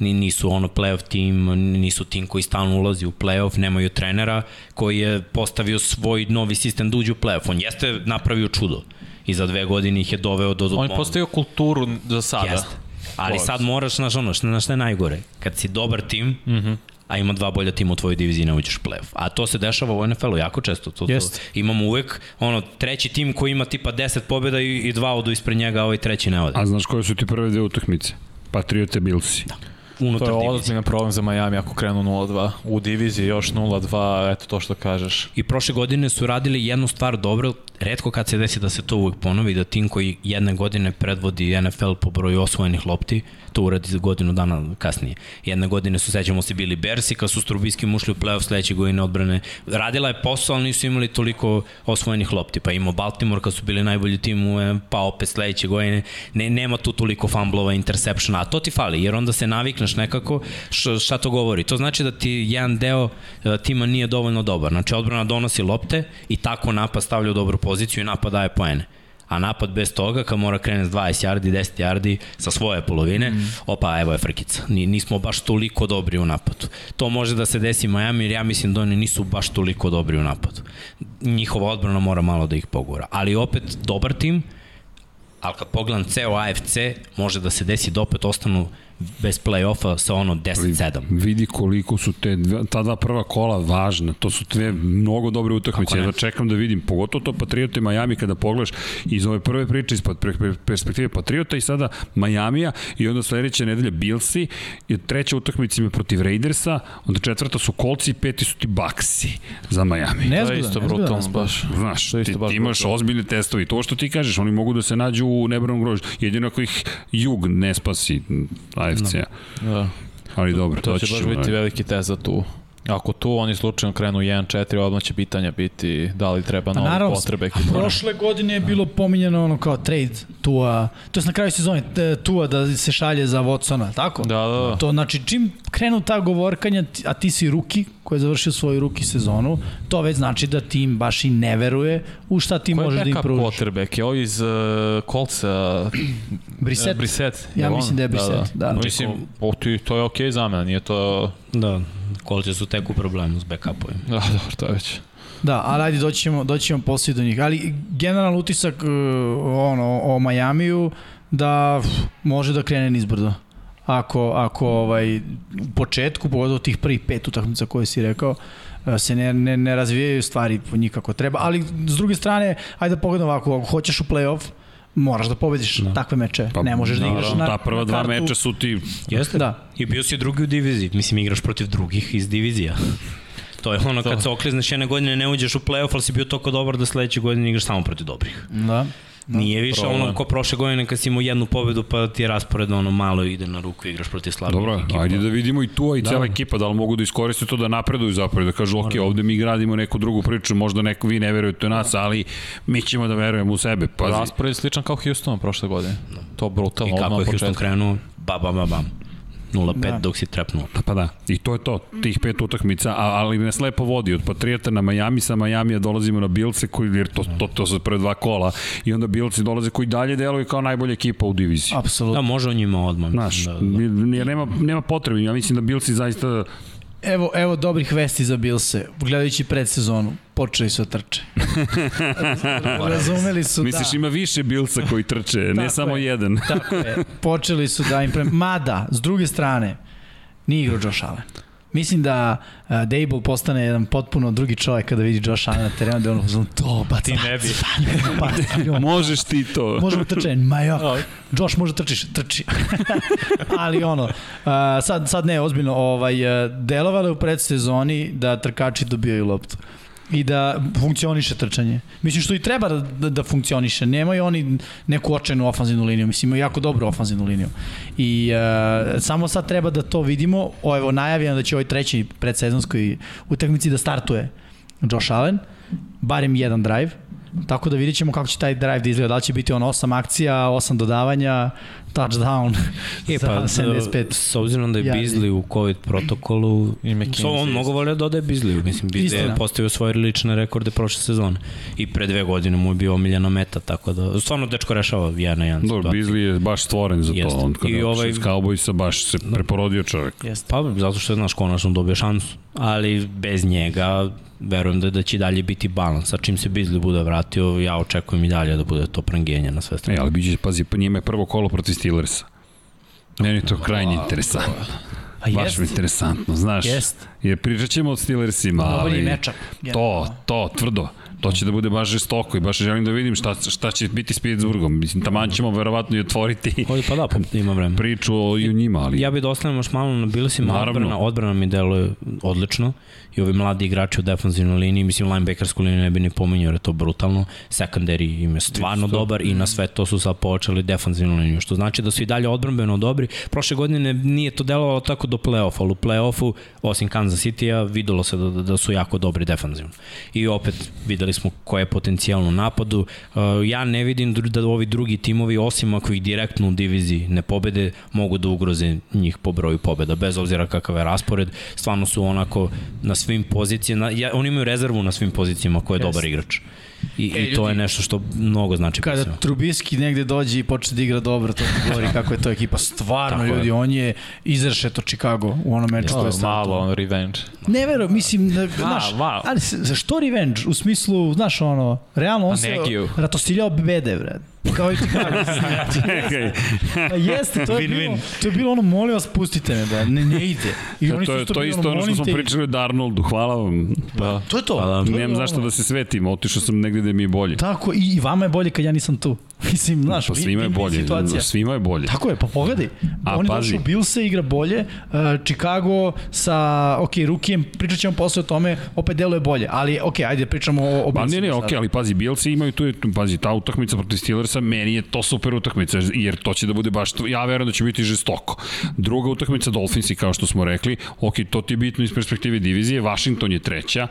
nisu ono playoff tim, nisu tim koji stalno ulazi u playoff, nemaju trenera koji je postavio svoj novi sistem da uđe u playoff. On jeste napravio čudo i za dve godine ih je doveo do... On je postavio kulturu za sada. Jeste. Ali sad moraš, znaš ono, što, što je najgore, kad si dobar tim, mm -hmm a ima dva bolja tima u tvojoj diviziji ne uđeš u playoff. A to se dešava u NFL-u jako često. To, to, imamo uvek ono, treći tim koji ima tipa 10 pobjeda i, i dva odu ispred njega, a ovaj treći ne ode. A znaš koje su ti prve dve utakmice? Patriote Billsi. Da unutar divizije. To je ozbiljan problem za Miami ako krenu 0-2. U diviziji još 0-2, eto to što kažeš. I prošle godine su radili jednu stvar dobro, redko kad se desi da se to uvek ponovi, da tim koji jedne godine predvodi NFL po broju osvojenih lopti, to uradi za godinu dana kasnije. Jedne godine su, sećamo se, bili Bersi, kad su s Trubiskim ušli u playoff sledeće godine odbrane. Radila je posao, ali nisu imali toliko osvojenih lopti. Pa imao Baltimore kad su bili najbolji tim, u, pa opet sledeće godine. Ne, nema tu toliko fumblova, interceptiona, a to ti fali, jer onda se navikneš nekako š, šta to govori. To znači da ti jedan deo e, tima nije dovoljno dobar. Znači odbrana donosi lopte i tako napad stavlja u dobru poziciju i napad daje poene a napad bez toga, kad mora krene s 20 yardi, 10 yardi sa svoje polovine, mm. opa, evo je frkica. Nismo baš toliko dobri u napadu. To može da se desi Miami, jer ja mislim da oni nisu baš toliko dobri u napadu. Njihova odbrana mora malo da ih pogura. Ali opet, dobar tim, ali kad pogledam ceo AFC, može da se desi da opet ostanu bez play-offa sa ono 10-7. Vidi koliko su te ta dva prva kola važna. To su dve mnogo dobre utakmice. Ja čekam da vidim, pogotovo to Patriota i Miami kada pogledaš iz ove prve priče iz perspektive Patriota i sada Majamija i onda sledeća nedelja Billsi i treća utakmica ima protiv Raidersa, onda četvrta su Kolci i peti su ti Baxi za Miami. Ne to je isto brutalno baš. Znaš, ti, ti imaš brutalno. ozbiljne testove i to što ti kažeš, oni mogu da se nađu u nebranom grožu. Jedino ako ih jug ne spasi, AFC-a. Da. Ali dobro, to, to će baš biti veliki test za tu Ako tu oni slučajno krenu 1-4, odmah će pitanja biti da li treba pa novi naravno, potrebe ekipa. Prošle godine je bilo pominjeno ono kao trade Tua, to je na kraju sezone Tua da se šalje za Watsona, tako? Da, da, da. To znači čim krenu ta govorkanja, a ti si ruki koji je završio svoju ruki sezonu, to već znači da tim baš i ne veruje u šta ti može da im pružiš. Koji je quarterback? Je ovo iz uh, Coltsa? Briset. Briset. Ja mislim da je Briset, da. da. da. Mislim, o, to je okej okay za mene, nije to... Da. Kolče su tek u problemu s backupovima. Da, dobro, to je već. Da, ali ajde doći ćemo, doći ćemo poslije do njih. Ali generalno utisak uh, ono, o Majamiju da može da krene nizbrdo. Ako, ako ovaj, u početku, pogotovo tih prvih pet utakmica koje si rekao, uh, se ne, ne, ne razvijaju stvari po njih kako treba, ali s druge strane, ajde da pogledam ovako, ako hoćeš u play-off, moraš da pobediš da. takve meče. Pa, ne možeš da, da igraš na Ta prva dva meča su ti... Jeste, da. I bio si drugi u diviziji. Mislim, igraš protiv drugih iz divizija. To je ono to. kad se oklizneš jedne godine ne uđeš u play-off, ali si bio toliko dobar da sledeće godine igraš samo protiv dobrih. Da. Da, Nije više problem. ono ko prošle godine kad si imao jednu pobedu pa ti je raspored ono malo ide na ruku i igraš protiv slabih Dobro, ekipa. ajde da vidimo i tu i da. cela ekipa da li mogu da iskoriste to da napreduju zapravo da kažu ok, ovde mi gradimo neku drugu priču, možda neko vi ne verujete u nas, ali mi ćemo da verujemo u sebe. Pazi. Raspored sličan kao Houston prošle godine. Da. To brutalno. I kako je Houston krenuo, ba, ba, ba, bam. 0-5 da. dok si trepnuo. Pa, pa da, i to je to, tih pet utakmica, a, ali nas lepo vodi od Patriota na Miami, sa Miami dolazimo na Bilce, koji, jer to, to, to su pre dva kola, i onda Bilci dolaze koji dalje deluju kao najbolja ekipa u diviziji. Apsolutno. Da, može o njima odmah. Znaš, da, da. jer nema, nema potrebe, ja mislim da Bilci zaista Evo, evo dobrih vesti za Bilse. Gledajući predsezonu, počeli su da trče. Razumeli su, Misliš, da. ima više Bilsa koji trče, ne samo je, jedan. tako je. Počeli su da im. Mada, s druge strane, nije igrao Josh Allen. Mislim da uh, Dable postane jedan potpuno drugi čovjek kada vidi Josh Allen na terenu, da je ono uzmano to, baca. Ti ne bi. Pa, Možeš ti to. Možemo trče, ma jo. Josh može trčiš, trči. Ali ono, uh, sad, sad ne, ozbiljno, ovaj, uh, delovalo je u predsezoni da trkači dobijaju loptu i da funkcioniše trčanje. Mislim što i treba da, da, da funkcioniše. Nemaju oni neku očajnu ofanzivnu liniju, mislim imaju jako dobru ofanzivnu liniju. I uh, samo sad treba da to vidimo. O, evo najavljeno da će ovaj treći predsezonskoj utakmici da startuje Josh Allen, barem jedan drive Tako da vidjet ćemo kako će taj drive da izgleda. Da li će biti on 8 akcija, 8 dodavanja, touchdown e, pa, 75. S obzirom da je Bizli u COVID protokolu, I so on mogu volio da ode Bizli. Mislim, Bizli je postavio svoje lične rekorde prošle sezone. I pre dve godine mu je bio omiljena meta, tako da stvarno dečko rešava jedan na jedan. Dobro, Bizli je baš stvoren za Jest. to. On kada I ovaj... Cowboysa baš se preporodio čovjek. Jest. Pa, zato što je, znaš, konačno dobio šansu. Ali bez njega verujem da, da će dalje biti balans. Sa čim se Bizli bude vratio, ja očekujem i dalje da bude to prangenje na sve strane. E, ali biće, pazi, pa njima je prvo kolo protiv Steelersa. Meni je to krajnje interesantno. Pa Baš jest. mi interesantno, znaš. Jest. Jer pričat ćemo o Steelersima, ali... Mečak, to, to, tvrdo. To će da bude baš žestoko i baš želim da vidim šta, šta će biti s Pittsburghom. Mislim, taman ćemo verovatno i otvoriti Oj, pa da, pa ima vremena. priču o, i o njima. Ali... Ja bih da ostavim još malo na Billsima, odbrana, odbrana mi deluje odlično i ovi mladi igrači u defensivnoj liniji, mislim linebackersku liniju ne bi ni pominjao jer je to brutalno. Secondary im je stvarno Isto. dobar i na sve to su sad počeli defensivnu liniju, što znači da su i dalje odbrambeno dobri. Prošle godine nije to delovalo tako do play-offa, ali u play-offu, osim Kansas City-a, videlo se da, da su jako dobri defensivno. I opet videli smo ko je potencijalno napadu. Uh, ja ne vidim da ovi drugi timovi, osim ako ih direktno u diviziji ne pobede, mogu da ugroze njih po broju pobeda, bez obzira kakav je raspored. Stvarno su onako na svim pozicijama, ja, oni imaju rezervu na svim pozicijama ko je yes. dobar igrač. I, e, i to je nešto što mnogo znači. Kada posebno. Trubiski negde dođe i počne da igra dobro, to govori kako je to ekipa. Stvarno, Tako ljudi, je. on je to Chicago u onom meču. To je malo on revenge. Ne vero, mislim, da, znaš, wow. ali što revenge? U smislu, znaš, ono, realno on pa se ratostiljao bede, vred. Kao i Chicago. Pa jeste, to je, win, bilo, to je bilo ono, molim vas, pustite me, da ne, ne ide. I oni to, je, to je isto ono što smo pričali o Darnoldu, hvala vam. Da. To je to. Hvala. to Nemam zašto da se svetim, otišao sam negde da mi je bolje. Tako, i, i vama je bolje kad ja nisam tu. Mislim, znaš, pa svima je bolje, situacija. svima je bolje. Tako je, pa pogledaj. A, On je pazi. došao, Bill se igra bolje, uh, Chicago sa, ok, Rukijem, pričat ćemo posle o tome, opet deluje bolje, ali ok, ajde pričamo o, o Pa ne, ne, ok, ali pazi, Billsi imaju tu, pazi, ta utakmica protiv Steelersa, meni je to super utakmica, jer to će da bude baš, ja verujem da će biti žestoko. Druga utakmica Dolphinsi, kao što smo rekli, ok, to ti je bitno iz perspektive divizije, Washington je treća,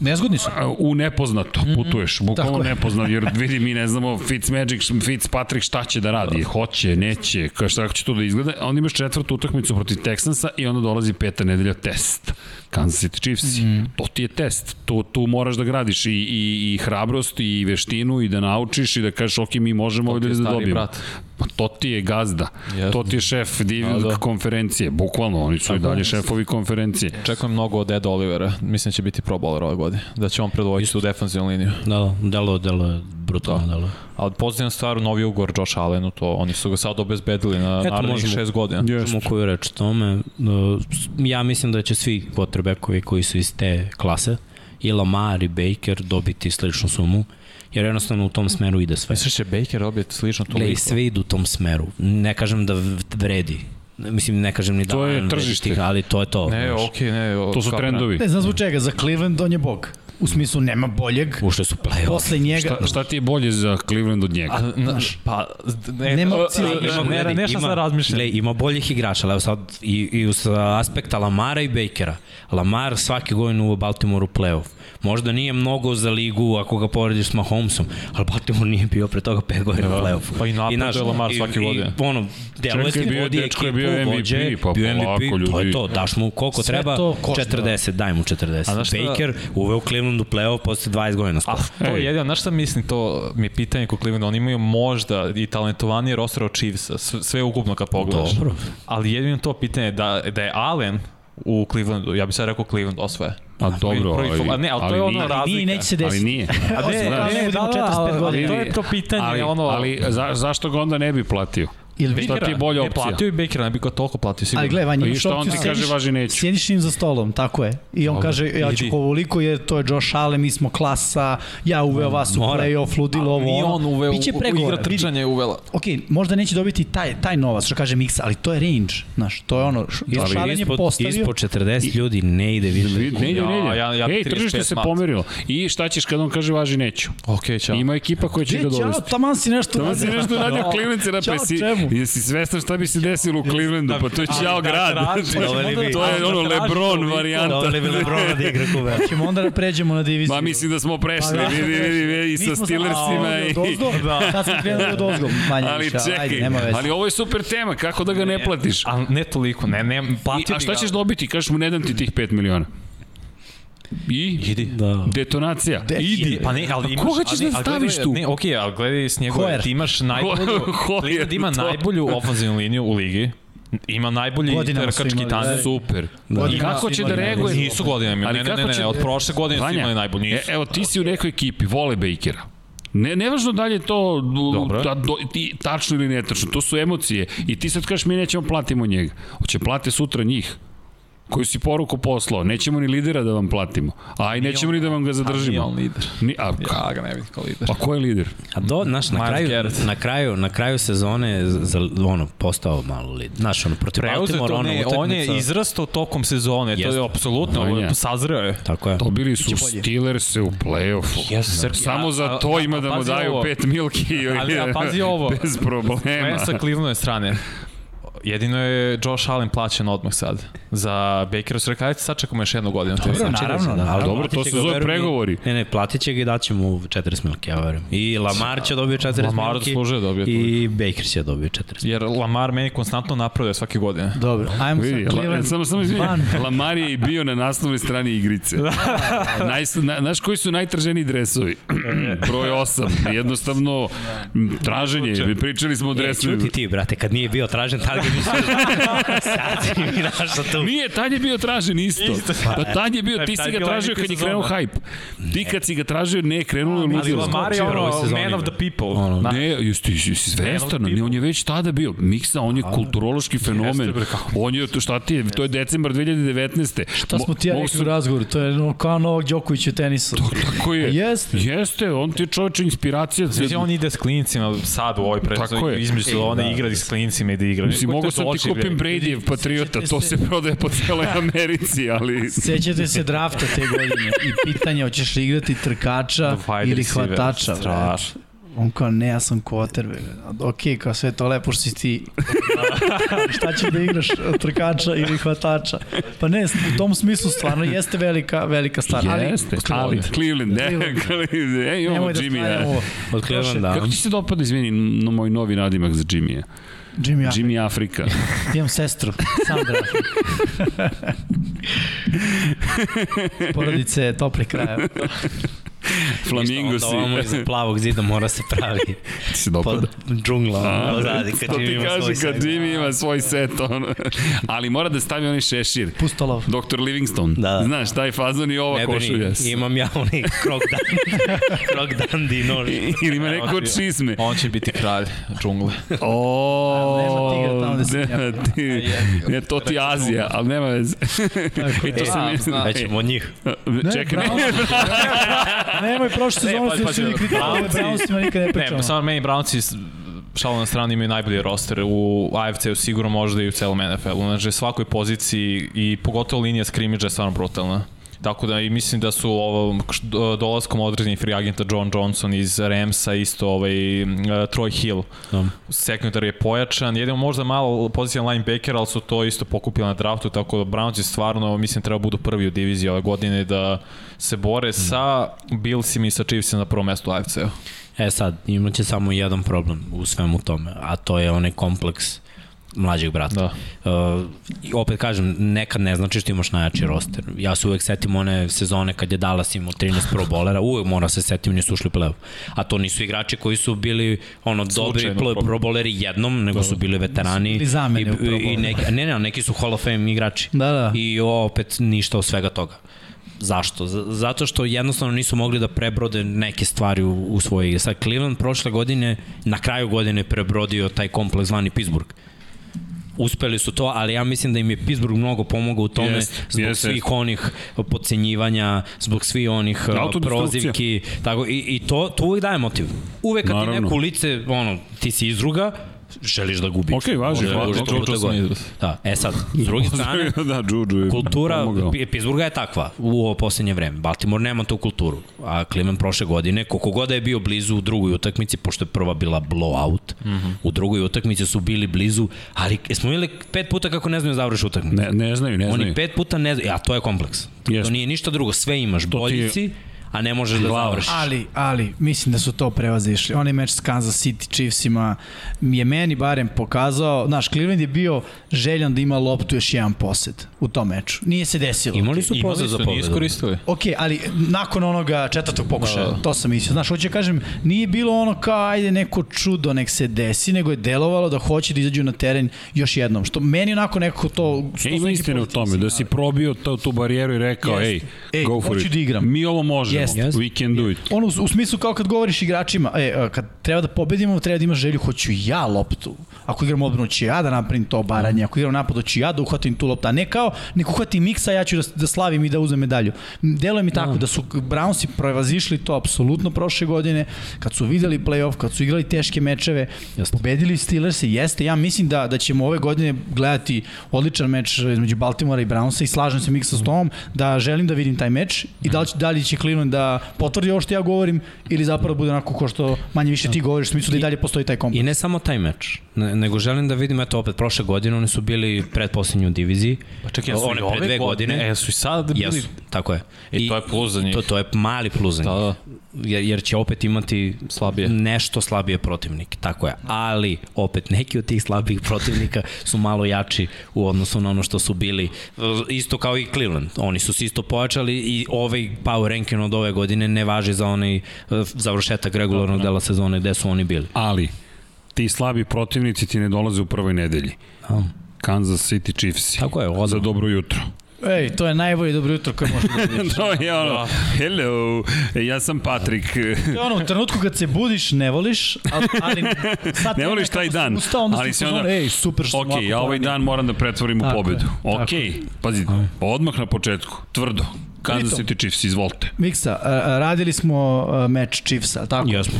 Nezgodni su. U nepoznato mhm. putuješ, bukvalno nepoznato, jer vidi mi ne znamo Fitzmagic, Fitzpatrick šta će da radi, hoće, neće, kao šta će to da izgleda, a onda imaš četvrtu utakmicu protiv Texansa i onda dolazi peta nedelja test. Kansas City Chiefs. Mm. To ti je test. Tu, tu moraš da gradiš i, i, i hrabrost i veštinu i da naučiš i da kažeš ok, mi možemo ovdje da dobijemo. Brat. Pa to ti je gazda. Yes. To ti je šef div da, da. konferencije. Bukvalno, oni su Tako, i dalje šefovi konferencije. Čekujem mnogo od Ed Olivera. Mislim da će biti pro bowler ove godine. Da će on predvoditi tu defensivnu liniju. Da, da, delo, delo brutalno da. delo. Ali pozitivna stvar, novi ugor Josh Allenu, to oni su ga sad obezbedili na Eto, narednih šest godina. Možemo koju reč tome. Ja mislim da će svi quarterbackovi koji su iz te klase, i Lamar i Baker dobiti sličnu sumu jer jednostavno u tom smeru ide sve. Misliš će Baker dobiti slično toliko? Glej, sve idu u tom smeru. Ne kažem da vredi, Mislim, ne kažem ni da... To je tržište. ali to je to. Ne, okej, okay, ne. O, to su trendovi. Ne znam zbog čega, za Cleveland on je bog. U smislu nema boljeg. Ušte su play-off. Posle njega... Šta, šta ti je bolje za Cleveland od njega? A, naš, pa, ne, nema opcije. Ima, ne, ne, nešto sad razmišljam. ima boljih igrača, ali sad i, i uz aspekta Lamara i Bakera. Lamar svake godine u Baltimoreu play-off. Možda nije mnogo za ligu ako ga porediš s Mahomesom, ali Baltimore nije bio pre toga 5 godina u play-offu. Pa i napad je Lamar svake godine. I, ono, deluje ti vodi ekipu, je bio MVP, vođe, pa bio MVP, to je to, daš mu koliko Sve treba, 40, daj mu 40. Šta... Baker uveo Cleveland u play-off posle 20 godina skoro. A, to je jedino, znaš šta mislim, to mi je pitanje kod Cleveland, oni imaju možda i talentovanije roster od Chiefsa, sve ukupno kad pogledaš. Dobro. Ali jedino to pitanje da, da je Allen u Clevelandu, ja bih sad rekao Cleveland osvoje. A dobro, ali, a ne, ali, ali to je ono razlika. Nije, neće se desiti. Ali nije. A ne, ne, ne, ne, da, da, ali, to je to pitanje. Ali, ono... ali za, zašto ga onda ne bi platio? Ili Bakera, ti je bolja opcija? Ne, platio i Bakera, ne bi ga toliko platio sigurno. Ali gledaj, Vanja, pa imaš opciju, on ti kaže, važi neću. Sjediš im za stolom, tako je. I on Dobre, kaže, ja ću kovoliko, jer to je Josh Allen, mi smo klasa, ja uveo vas u play-off, ludilo ovo. Nije on uveo, Biće u igra trčanja je uvela. Ok, možda neće dobiti taj, taj novac, što kaže Mixa, ali to je range, znaš, to je ono, Josh Allen je postavio. Ispod 40 ljudi ne ide više. Ne ide, ne ide. Ja, ja, Ej, tržište se pomerilo. I šta ćeš kad on kaže važi neću? Ok, čao. Ima ekipa koja će ga dovesti. Ćao, taman si nešto Taman si nešto radio klinici na pesi. Jesi svestan šta bi se desilo u Clevelandu, pa to je ćao grad. to je ono Lebron varijanta. Doveli bi Lebron da igra kuve. Ćemo onda da pređemo na diviziju. Ma mislim da smo prešli, pa vidi, vidi, vidi, i sa Steelersima. I... Da, sad smo krenuli od ozgo. Ali čekaj, ali ovo je super tema, kako da ga ne platiš? A ne toliko, ne, ne, A šta ćeš dobiti? Kažeš mu ne dam ti tih 5 miliona. I? Idi. Da. Detonacija. De, Idi. Pa ne, ali imaš... Koga ćeš da staviš tu? Ne, okej, okay, ali gledaj s njegove, ti imaš najbolju... Hoyer, ima najbolju ofenzivnu liniju u ligi. Ima najbolji trkački tandem. Super. Da. I kako će da reaguje? Nisu godinama, ne, ne, ne, ne, od prošle godine su imali najbolji. E, evo, ti si u nekoj ekipi, vole Bakera. Ne, nevažno da li je to da, do, ti, tačno ili netačno, to su emocije. I ti sad kažeš mi nećemo platimo njega. Hoće plate sutra njih koju si poruku poslao. Nećemo ni lidera da vam platimo. A i nećemo ni da vam ga zadržimo. A nije on lider. Ni, a, ja ga ne vidim kao lider. Pa ko je lider? A do, naš, na, kraju, na, kraju, na kraju sezone za, ono, postao malo lider. Znaš, ono, protiv Baltimore, ono, ne, on je izrastao tokom sezone. Jest. To je apsolutno, on je. sazreo je. Tako je. Dobili su Steelers u play-offu. Yes, Samo za to ima da mu daju pet milki. Ali, a pazi ovo. Bez problema. Sve sa Clevelandove strane. Jedino je Josh Allen plaćen odmah sad. Za Bakera su rekali, sad čekamo još jednu godinu. Dobro, znači, naravno, da, ali dobro, to se zove pregovori. Ne, ne, platit će ga i daće mu 40 milke, ja verujem. I Lamar će dobiti 40 Lamar milke. Lamar dobio I Baker će dobiti 40 Jer Lamar meni konstantno napravlja svake godine. Dobro, ajmo Vidi, sa Cleveland. Samo, samo izvini, Lamar je i bio na naslovnoj strani igrice. Naj, na, znaš koji su najtraženiji dresovi? Broj 8. Jednostavno, traženje. Pričali smo o dresu. E, čuti ti, brate, kad nije bio tražen, tad ga nisi Sad mi našao tu Nije, tad je bio tražen isto. isto. Pa tad je bio, ti si ga tražio kad je krenuo hype. Ti kad si ga tražio, ne, krenuo je ludilo. Ali Lamar je ono, man of the people. Ono, ne, jesi, jesi svestan, ne, on je već tada bio. Miksa, on je kulturološki fenomen. On je, to šta ti je, to je decembar 2019. Šta smo ti ja rekli u razgovoru, to je kao Novak Đoković u tenisu. To, tako je. Jeste. Jeste, on ti je čovječ inspiracija. Znači, on ide s klincima sad u ovoj predstavu, izmislio one da, igra s klincima i da igra. Mislim, mogu sam ti kupim Brady Patriota, to se prodaje po celoj Americi, ali... Sećate se drafta te godine i pitanja, hoćeš li igrati trkača ili hvatača. Strašno. On kao, ne, ja sam quarterback. Ok, kao sve to lepo što si ti. Šta će da igraš, trkača ili hvatača? Pa ne, u tom smislu stvarno jeste velika, velika stvar. Jeste, ali, ali Cleveland, ne, Cleveland. Ej, imamo Jimmy. Da Od Cleveland, da. Kako ti se dopada, izvini, no, moj novi nadimak za Jimmy-a? Jimmy Afrika. Jimmy Afrika. Imam sestru, Sandra Porodice topli kraja. Flamingo si. Onda ovamo iza plavog zida mora se pravi. Ti se dopada? Džungla, ono, zadi, kad Jimmy ima kaže, svoj set. Kad Jimmy ima svoj set, ono. Ali mora da stavi onaj šešir. Pustolov. Dr. Livingstone. Da, da. Znaš, taj fazon i ova košulja. Imam ja onaj krok krok dandi nož. Ili ima neko od čizme. On će biti kralj džungle. O, nema tigra tamo da se nema ti, ne, to ti Azija, ali nema veze. I to se. Većemo od njih. Čekaj, Nemoj prošle sezone se svi kritikovali, Brownsima nikad ne pričamo. Ne, samo meni Brownsi šalo na strani imaju najbolji roster u AFC-u sigurno možda i u celom NFL-u. Znači, svakoj poziciji i pogotovo linija skrimidža je stvarno brutalna. Tako da i mislim da su ovo, dolaskom određenih free agenta John Johnson iz Ramsa, isto ovaj, uh, Troy Hill. Da. Sekundar je pojačan, jedino možda malo pozicija linebacker, ali su to isto pokupili na draftu, tako da Browns je stvarno, mislim, treba budu prvi u diviziji ove godine da se bore mm. sa Billsima i sa Chiefsima na prvom mestu AFC-u. E sad, imaće samo jedan problem u svemu tome, a to je onaj kompleks mlađeg brata. Da. Uh, opet kažem, nekad ne znači što imaš najjači roster. Ja se uvek setim one sezone kad je Dallas imao 13 pro bolera, uvek mora se setim, nisu ušli play A to nisu igrači koji su bili ono dobri pro, pro boleri jednom, nego da. su bili veterani. Ili zamene i, i neki, ne, ne, neki su Hall of Fame igrači. Da, da. I opet ništa od svega toga. Zašto? Zato što jednostavno nisu mogli da prebrode neke stvari u, u svojoj igre. Sad Cleveland prošle godine, na kraju godine prebrodio taj kompleks zvani Pittsburgh uspeli su to, ali ja mislim da im je Pittsburgh mnogo pomogao u tome yes, zbog yes, svih yes. onih pocenjivanja, zbog svih onih uh, prozivki, tako i, i to to uvek daje motiv. Uvek kad Naravno. ti neko lice, ono, ti si izruga, želiš da gubiš. Ok, važi, važi. Da, da, e sad, s druge strane, da, Juju je kultura Pittsburgha je takva u ovo poslednje vreme. Baltimore nema tu kulturu, a Cleveland prošle godine, koliko god da je bio blizu u drugoj utakmici, pošto je prva bila blowout, mm -hmm. u drugoj utakmici su bili blizu, ali smo imali pet puta kako ne znaju da završi utakmicu. Ne, ne znaju, ne znaju. Oni pet puta ne znaju, a to je kompleks. Yes. To nije ništa drugo, sve imaš, boljici, je a ne možeš da završiš. Ali, ali, mislim da su to prevazišli. Onaj meč s Kansas City Chiefsima je meni barem pokazao, znaš, Cleveland je bio željan da ima loptu još jedan posed u tom meču. Nije se desilo. Imali su posed za pobedu. iskoristili. Ok, ali nakon onoga četvrtog pokušaja, da, da. to sam mislio. Znaš, hoće kažem, nije bilo ono kao ajde neko čudo nek se desi, nego je delovalo da hoće da izađu na teren još jednom. Što meni onako nekako to... E, ima istine u tome, da si probio to, tu barijeru i rekao, yes. ej, ej, go for it. Da igram. Mi ovo možemo možemo. Yes. We can do it. Ono, u, u smislu kao kad govoriš igračima, e, kad treba da pobedimo, treba da imaš želju, hoću ja loptu. Ako igram odbranu, ću ja da napravim to baranje. Ako igram napad, ću ja da uhvatim tu loptu. A ne kao, nek uhvatim miksa, ja ću da, da slavim i da uzmem medalju. Deluje mi tako da, da su Brownsi prevazišli to apsolutno prošle godine, kad su videli playoff, kad su igrali teške mečeve, jeste. pobedili Steelers i jeste. Ja mislim da, da ćemo ove godine gledati odličan meč između Baltimora i Brownsa i slažem se miksa s tom da želim da vidim taj meč i da li, da li će Cleveland da potvrdi ovo što ja govorim ili zapravo bude onako ko što manje više ti govoriš, u smislu da i dalje postoji taj kompleks. I ne samo taj meč, ne, nego želim da vidim, eto opet, prošle godine oni su bili predposlednji u diviziji. Pa čekaj, jesu one pre dve godine. E, su i sad bili? Jesu, tako je. I, I to je plus za njih. To, to je mali plus za njih. Da, da. Jer, jer će opet imati slabije. nešto slabije protivnik, tako je. Ali, opet, neki od tih slabijih protivnika su malo jači u odnosu na ono što su bili. Isto kao i Cleveland. Oni su se isto pojačali i ovaj power ranking od ove godine ne važi za onaj završetak regularnog dela sezone gde su oni bili. Ali, ti slabi protivnici ti ne dolaze u prvoj nedelji. Kansas City Chiefs. Tako je, odmah. Za dobro jutro. Ej, to je najbolje dobro jutro koje može da vidiš. to je ono, hello, ja sam Patrik. to je ono, u trenutku kad se budiš, ne voliš, ali, ali ne voliš taj dan, ustao, onda ali si onda, ej, super što Ok, ja ovaj dan moram da pretvorim u pobedu. Je, ok, pazi, odmah na početku, tvrdo, Kansas City Chiefs, izvolite. Miksa, radili smo meč Chiefsa, tako? Jasno.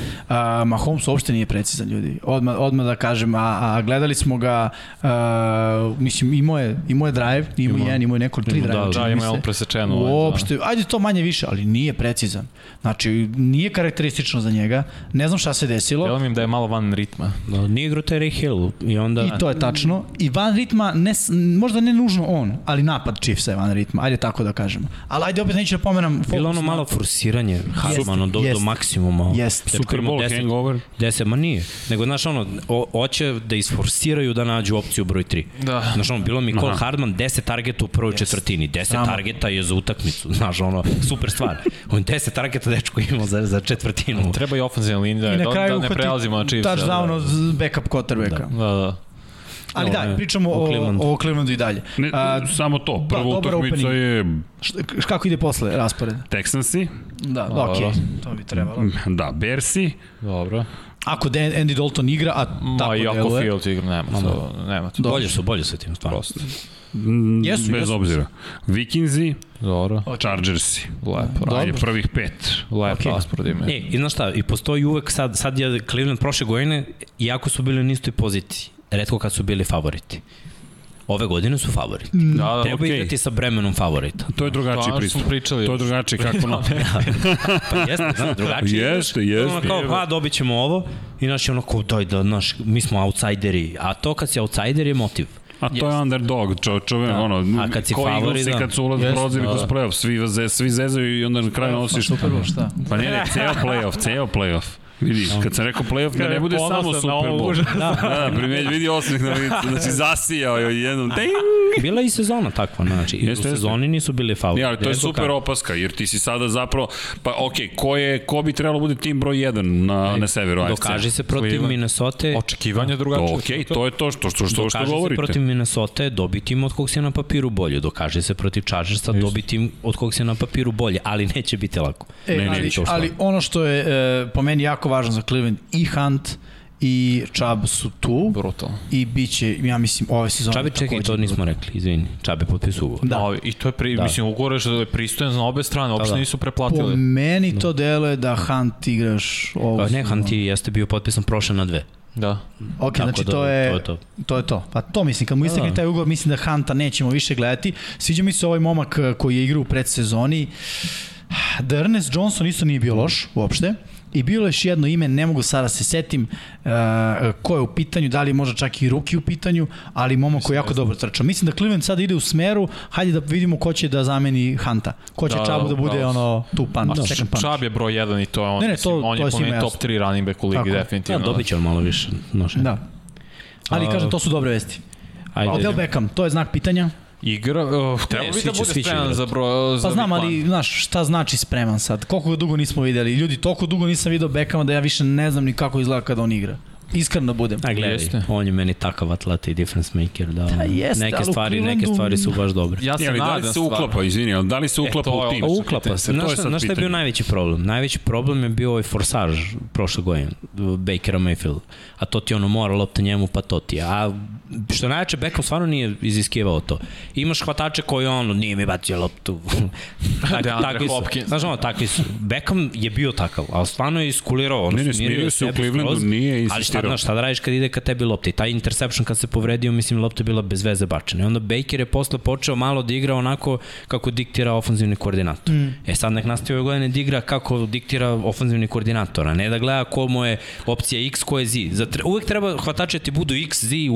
Mahomes uopšte nije precizan, ljudi. Odmah, odmah da kažem, a, a gledali smo ga, a, mislim, imao je, imao je drive, imao jedan, imao je neko tri drive. Da, da, ima je on presečeno. Uopšte, da. ajde to manje više, ali nije precizan. Znači, nije karakteristično za njega. Ne znam šta se desilo. Delo mi da je malo van ritma. Da, nije igrao Terry Hill i onda... I to je tačno. I van ritma, ne, možda ne nužno on, ali napad Chiefsa je van ritma, ajde tako da kažemo. Ali ajde opet neću da pomenam fokus. Bilo ono malo forsiranje Harmano do, jest, do maksimuma. Jest. Super Bowl 10, hangover. 10, ma nije. Nego, znaš, ono, hoće da isforsiraju da nađu opciju broj 3. Da. Znaš, ono, bilo mi Cole Hardman 10 targeta u prvoj yes. četvrtini. 10 Samo. targeta je za utakmicu. Znaš, ono, super stvar. On 10 targeta dečko imao za, za četvrtinu. Treba i ofenzivna linija, da, da ne prelazimo na Chiefs. Touchdown da. backup quarterbacka. Da, da. da. Ali da, pričamo o, o, o Clevelandu i dalje. Ne, A, samo to, prva da, utakmica je... Šta, kako ide posle raspored? Texansi. Da, da okej, okay. to bi trebalo. Da, Bersi. Dobro. Ako Andy Dalton igra, a tako Ma, deluje. Field igra, nema, to, nema to. Bolje su, bolje su tim, stvarno. Prosto. Mm, jesu, bez jesu. obzira. Vikingsi, Dobro. Chargersi. Lepo. Ajde, prvih pet. Lepo okay. raspored ima. E, i znaš šta, i postoji uvek sad, sad je Cleveland prošle godine, iako su bili na istoj poziciji redko kad su bili favoriti. Ove godine su favoriti. Da, da, Treba okay. igrati sa bremenom favorita. To je drugačiji pa, pristup. Pričali to je drugačiji kako na... pa jeste, znaš, drugačiji. Jeste, jeste. Ono kao, pa dobit ćemo ovo i naš je ono kao, daj da, naš, mi smo outsideri. A to kad si outsider je motiv. A to yes. je underdog, čo, čove, da. ono, a kad si favori, da. kad su ulaz yes, prozili da. kroz playoff, svi, svi zezaju i onda na kraju nosiš... Pa, super, šta? Pa ne, ne, ceo playoff, ceo playoff. Vidi, kad sam rekao playoff, da ne bude samo Super Bowl. Da, da, primeć, vidi osmeh na licu, znači zasijao je jednom. Ding! Bila i sezona takva, znači, jeste, u sezoni nisu bili fauli. Ja, ali to je super opaska, jer ti si sada zapravo, pa okej, okay, ko, je, ko bi trebalo bude tim broj 1 na, na severu AFC? Dokaži se protiv. Minnesota. Očekivanja drugačije. Okej, okay, to je to što, što, što, što govorite. Dokaži se protiv Minnesota, dobiti tim od kog se na papiru bolje. Dokaže se protiv Chargersa, dobiti tim od kog se na papiru bolje, ali neće biti lako. E, ne, ali, ali ono što je e, po meni jako važno za Cleveland i Hunt i Čab su tu. Brutal. I bit će, ja mislim, ove sezone... Čabe, čekaj, to nismo rekli, izvini. Čabe potpisu ugovor. Da. da. I to je, pri, da. mislim, ugovor je što je pristojan za obe strane, uopšte da, da. nisu preplatili. Po meni da. to deluje da Hunt igraš ovo... Pa ne, Hunt je, jeste bio potpisan prošle na dve. Da. Ok, Tako znači da, to, je, to je to. To je to. Pa to mislim, kad mu istekne da. taj ugovor, mislim da Hunta nećemo više gledati. Sviđa mi se ovaj momak koji je igrao u predsezoni. Da Ernest Johnson isto nije bio loš uopšte. I bilo je još jedno ime, ne mogu sada se setim uh, ko je u pitanju, da li možda čak i Ruki u pitanju, ali momo koji jako dobro trča. Mislim da Cleveland sada ide u smeru, hajde da vidimo ko će da zameni Hanta. Ko će da, Čabu da bude da, ono tu pan, da, second punch. Čab je broj 1 i to je on, ne, ne, to, on to je po meni top 3 running back u ligi, Tako. definitivno. Da, dobit će on malo više. Noše. Da. Ali kažem, to su dobre vesti. Ajde. Odel Beckham, to je znak pitanja igra, uh, treba bi da bude spreman za bro, za Pa znam, ali znaš, šta znači spreman sad? Koliko dugo nismo videli? Ljudi, toliko dugo nisam video Beckhama da ja više ne znam ni kako izgleda kada on igra. Iskreno budem. A gledaj, jeste. on je meni takav atlet i difference maker da, da jeste, neke stvari, neke stvari su baš dobre. Ja se nadam da li se uklapa, izvini, ali da li se uklapa e, u tim? Uklapa se. Znaš šta, šta je bio najveći problem? Najveći problem je bio ovaj forsaž prošle godine Bakera Mayfield. A to ti ono mora lopta njemu, pa to ti. A što najveće, Beckham stvarno nije iziskivao to. Imaš hvatače koji ono, nije mi bacio loptu. tak, takvi su, znaš ono, takvi su. Beckham je bio takav, ali stvarno je iskulirao. Ne, ne, smirio se u Clevelandu, nije insistirao. Šta, znaš, šta da radiš kad ide ka tebi lopta? I taj interception kad se povredio, mislim, lopta je bila bez veze bačena. I onda Baker je posle počeo malo da igra onako kako diktira ofenzivni koordinator. Mm. E sad nek nastavi ove godine da igra kako diktira ofenzivni koordinator, a ne da gleda ko mu je opcija X, ko je Z. Zatre, uvek treba hvatače ti budu X, Z, Y,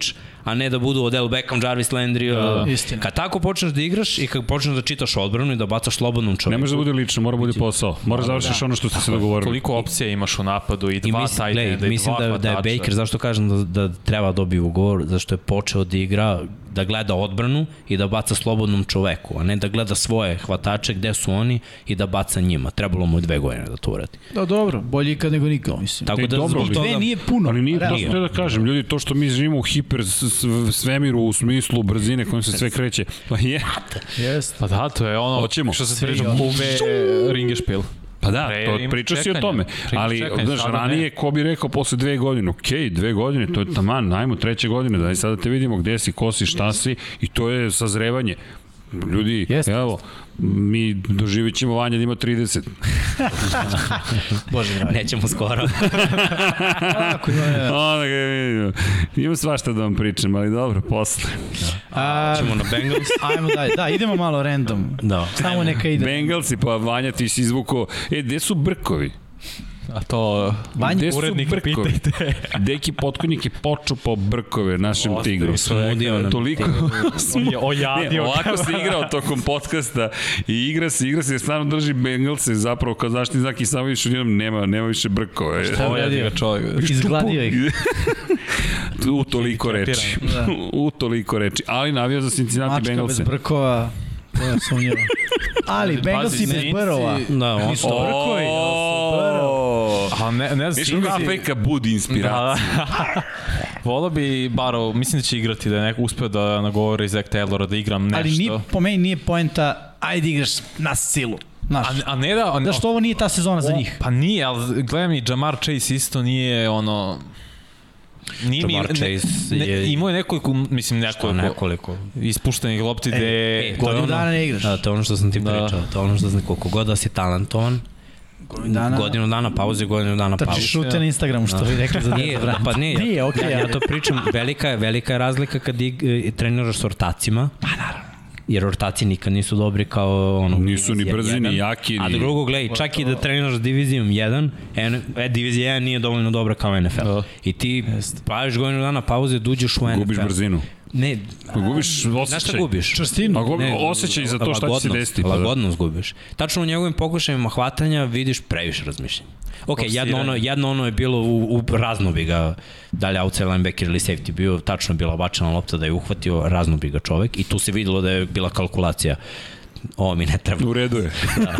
H, a ne da budu Odell Beckham, Jarvis Landry. Da, da. Istina. Kad tako počneš da igraš i kad počneš da čitaš odbranu i da bacaš slobodnom čovjeku. Ne može da bude lično, mora da bude posao. Mora da završiš da. ono što ste se dogovorili. Koliko opcija imaš u napadu i dva I da i Mislim da, da je Baker, zašto kažem da, da treba da dobiju ugovor, zašto je počeo da igra da gleda odbranu i da baca slobodnom čoveku, a ne da gleda svoje hvatače gde su oni i da baca njima. Trebalo mu dve godine da to uradi. Da, dobro, bolje ikad nego nikad, mislim. Tako da dobro, zbog toga... Dve nije puno. Ali nije, to što da kažem, ljudi, to što mi živimo u hiper svemiru u smislu brzine kojom se sve kreće, pa je. Jest. Pa da, to je ono Hoćemo. što se priča kume ringešpil. Pa da, to, priča si o tome. Ali, znaš, ranije, ko bi rekao posle dve godine, ok, dve godine, to je taman, najmo treće godine, da sada te vidimo gde si, ko si, šta si, i to je sazrevanje. Ljudi, Jeste. evo, mi doživit ćemo Vanja da ima 30. Bože, dragi. Nećemo skoro. Tako, ima, ja. Onda ga vidimo. Imam svašta da vam pričam, ali dobro, posle. A, Ćemo na Bengals. Ajmo dalje. Da, idemo malo random. Da. Samo neka ide. Bengalsi, pa Vanja ti si izvuko. E, gde su brkovi? A to Vanja, urednik pitajte. Deki Potkonjik je počupao brkove našem Ostavi tigru. Smudio nam Toliko. ojadio. Ne, ovako se igrao tokom podcasta i igra se, igra se, jer stvarno drži Bengalse zapravo kao zaštitni znak i samo više njom nema, nema više brkove. Šta ojadio ga čovjek? Izgladio ih. U toliko reči. Da. U toliko reči. Ali navio za Cincinnati Bengalse. Mačka bez brkova. Ja sumnjivo. Ali Bengalsi bez brova. Da, on su brkovi. A ne, ne znam. Viš Afrika budi inspiracija. Da, da. Volao bi Baro, mislim da će igrati, da je neko uspeo da nagovori Zach Taylora da igram nešto. Ali nije, po meni nije poenta, ajde igraš na silu. Znaš, a, a ne da... Da što ovo nije ta sezona za njih. Pa nije, ali gledam i Jamar Chase isto nije ono Nije mi, Chase ne, je... Imao je nekoliko, mislim nekoliko, nekoliko. ispuštenih lopti gde... E, e, godinu dana ne igraš. Da, to je ono što sam ti da. pričao. To je ono što sam, koliko god da si talentovan, godinu dana, godinu dana pauze, godinu dana pauze. Trčiš šute na Instagramu, što vi rekli za nije, da, pa nije, nije okay, ja, ja to pričam, velika je, velika je razlika kad i, i treniraš s ortacima. Pa naravno jer ortaci nikad nisu dobri kao ono nisu ni brzi ni jaki ni a drugo gledaj čak i da treniraš divizijom 1 N, e, divizija 1 nije dovoljno dobra kao NFL da. i ti praviš godinu dana pauze duđeš u NFL gubiš brzinu Ne, gubiš osjećaj. Znaš šta gubiš? Čvrstinu. A ne, osjećaj za to šta će se desiti. Pa. Lagodnost gubiš. Tačno u njegovim pokušajima hvatanja vidiš previše razmišljanja. Ok, jedno ono, jedno ono je bilo u, u razno bi ga, da li outside linebacker ili safety bio, tačno je bila bačena lopta da je uhvatio, razno bi ga čovek i tu se videlo da je bila kalkulacija ovo mi ne treba. U redu je. Da.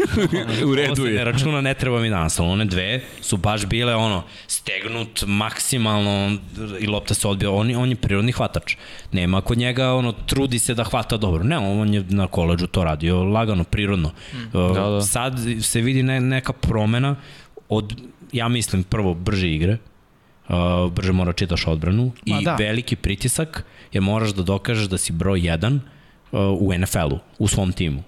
U redu ovo se ne računa, ne treba mi danas, ali one dve su baš bile ono, stegnut maksimalno i lopta se odbija. On, on je prirodni hvatač. Nema kod njega, ono, trudi se da hvata dobro. Ne, on je na koleđu to radio lagano, prirodno. Mm. Da, da. Sad se vidi ne, neka promena od, ja mislim, prvo brže igre, uh, brže mora čitaš odbranu Ma, i da. veliki pritisak, jer moraš da dokažeš da si broj 1 uh, u NFL-u, u timu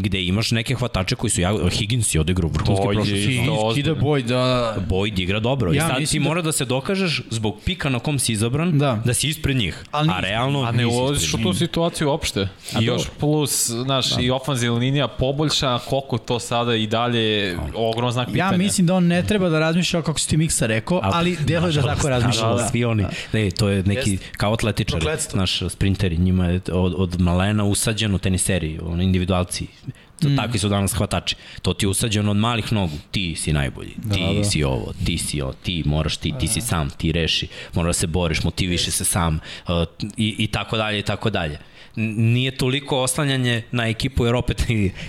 gde imaš neke hvatače koji su ja Higgins je odigrao vrhunski prošle sezone. Ide Boyd, da. Boyd igra dobro. Ja, I sad ti da... mora da se dokažeš zbog pika na kom si izabran da, da si ispred njih. Ali a realno a ne ulaziš u tu situaciju uopšte. A I još plus, znaš, da. i ofanzivna linija poboljša, koliko to sada i dalje ogrom znak pitanja. Ja mislim da on ne treba da razmišlja kako si ti Miksa rekao, ali deluje da tako razmišlja. Da, da, svi oni. Ne, to je neki kao atletičari, naš sprinteri, njima je od, od malena usađeno teniseri, ono individualci mm. Takvi su danas hvatači. To ti je usađeno od malih nogu. Ti si najbolji. Da, ti da. si ovo, ti si ovo, ti moraš, ti, ti si da. sam, ti reši. Moraš da se boriš, motiviše se sam uh, i, i tako dalje i tako dalje nije toliko oslanjanje na ekipu jer opet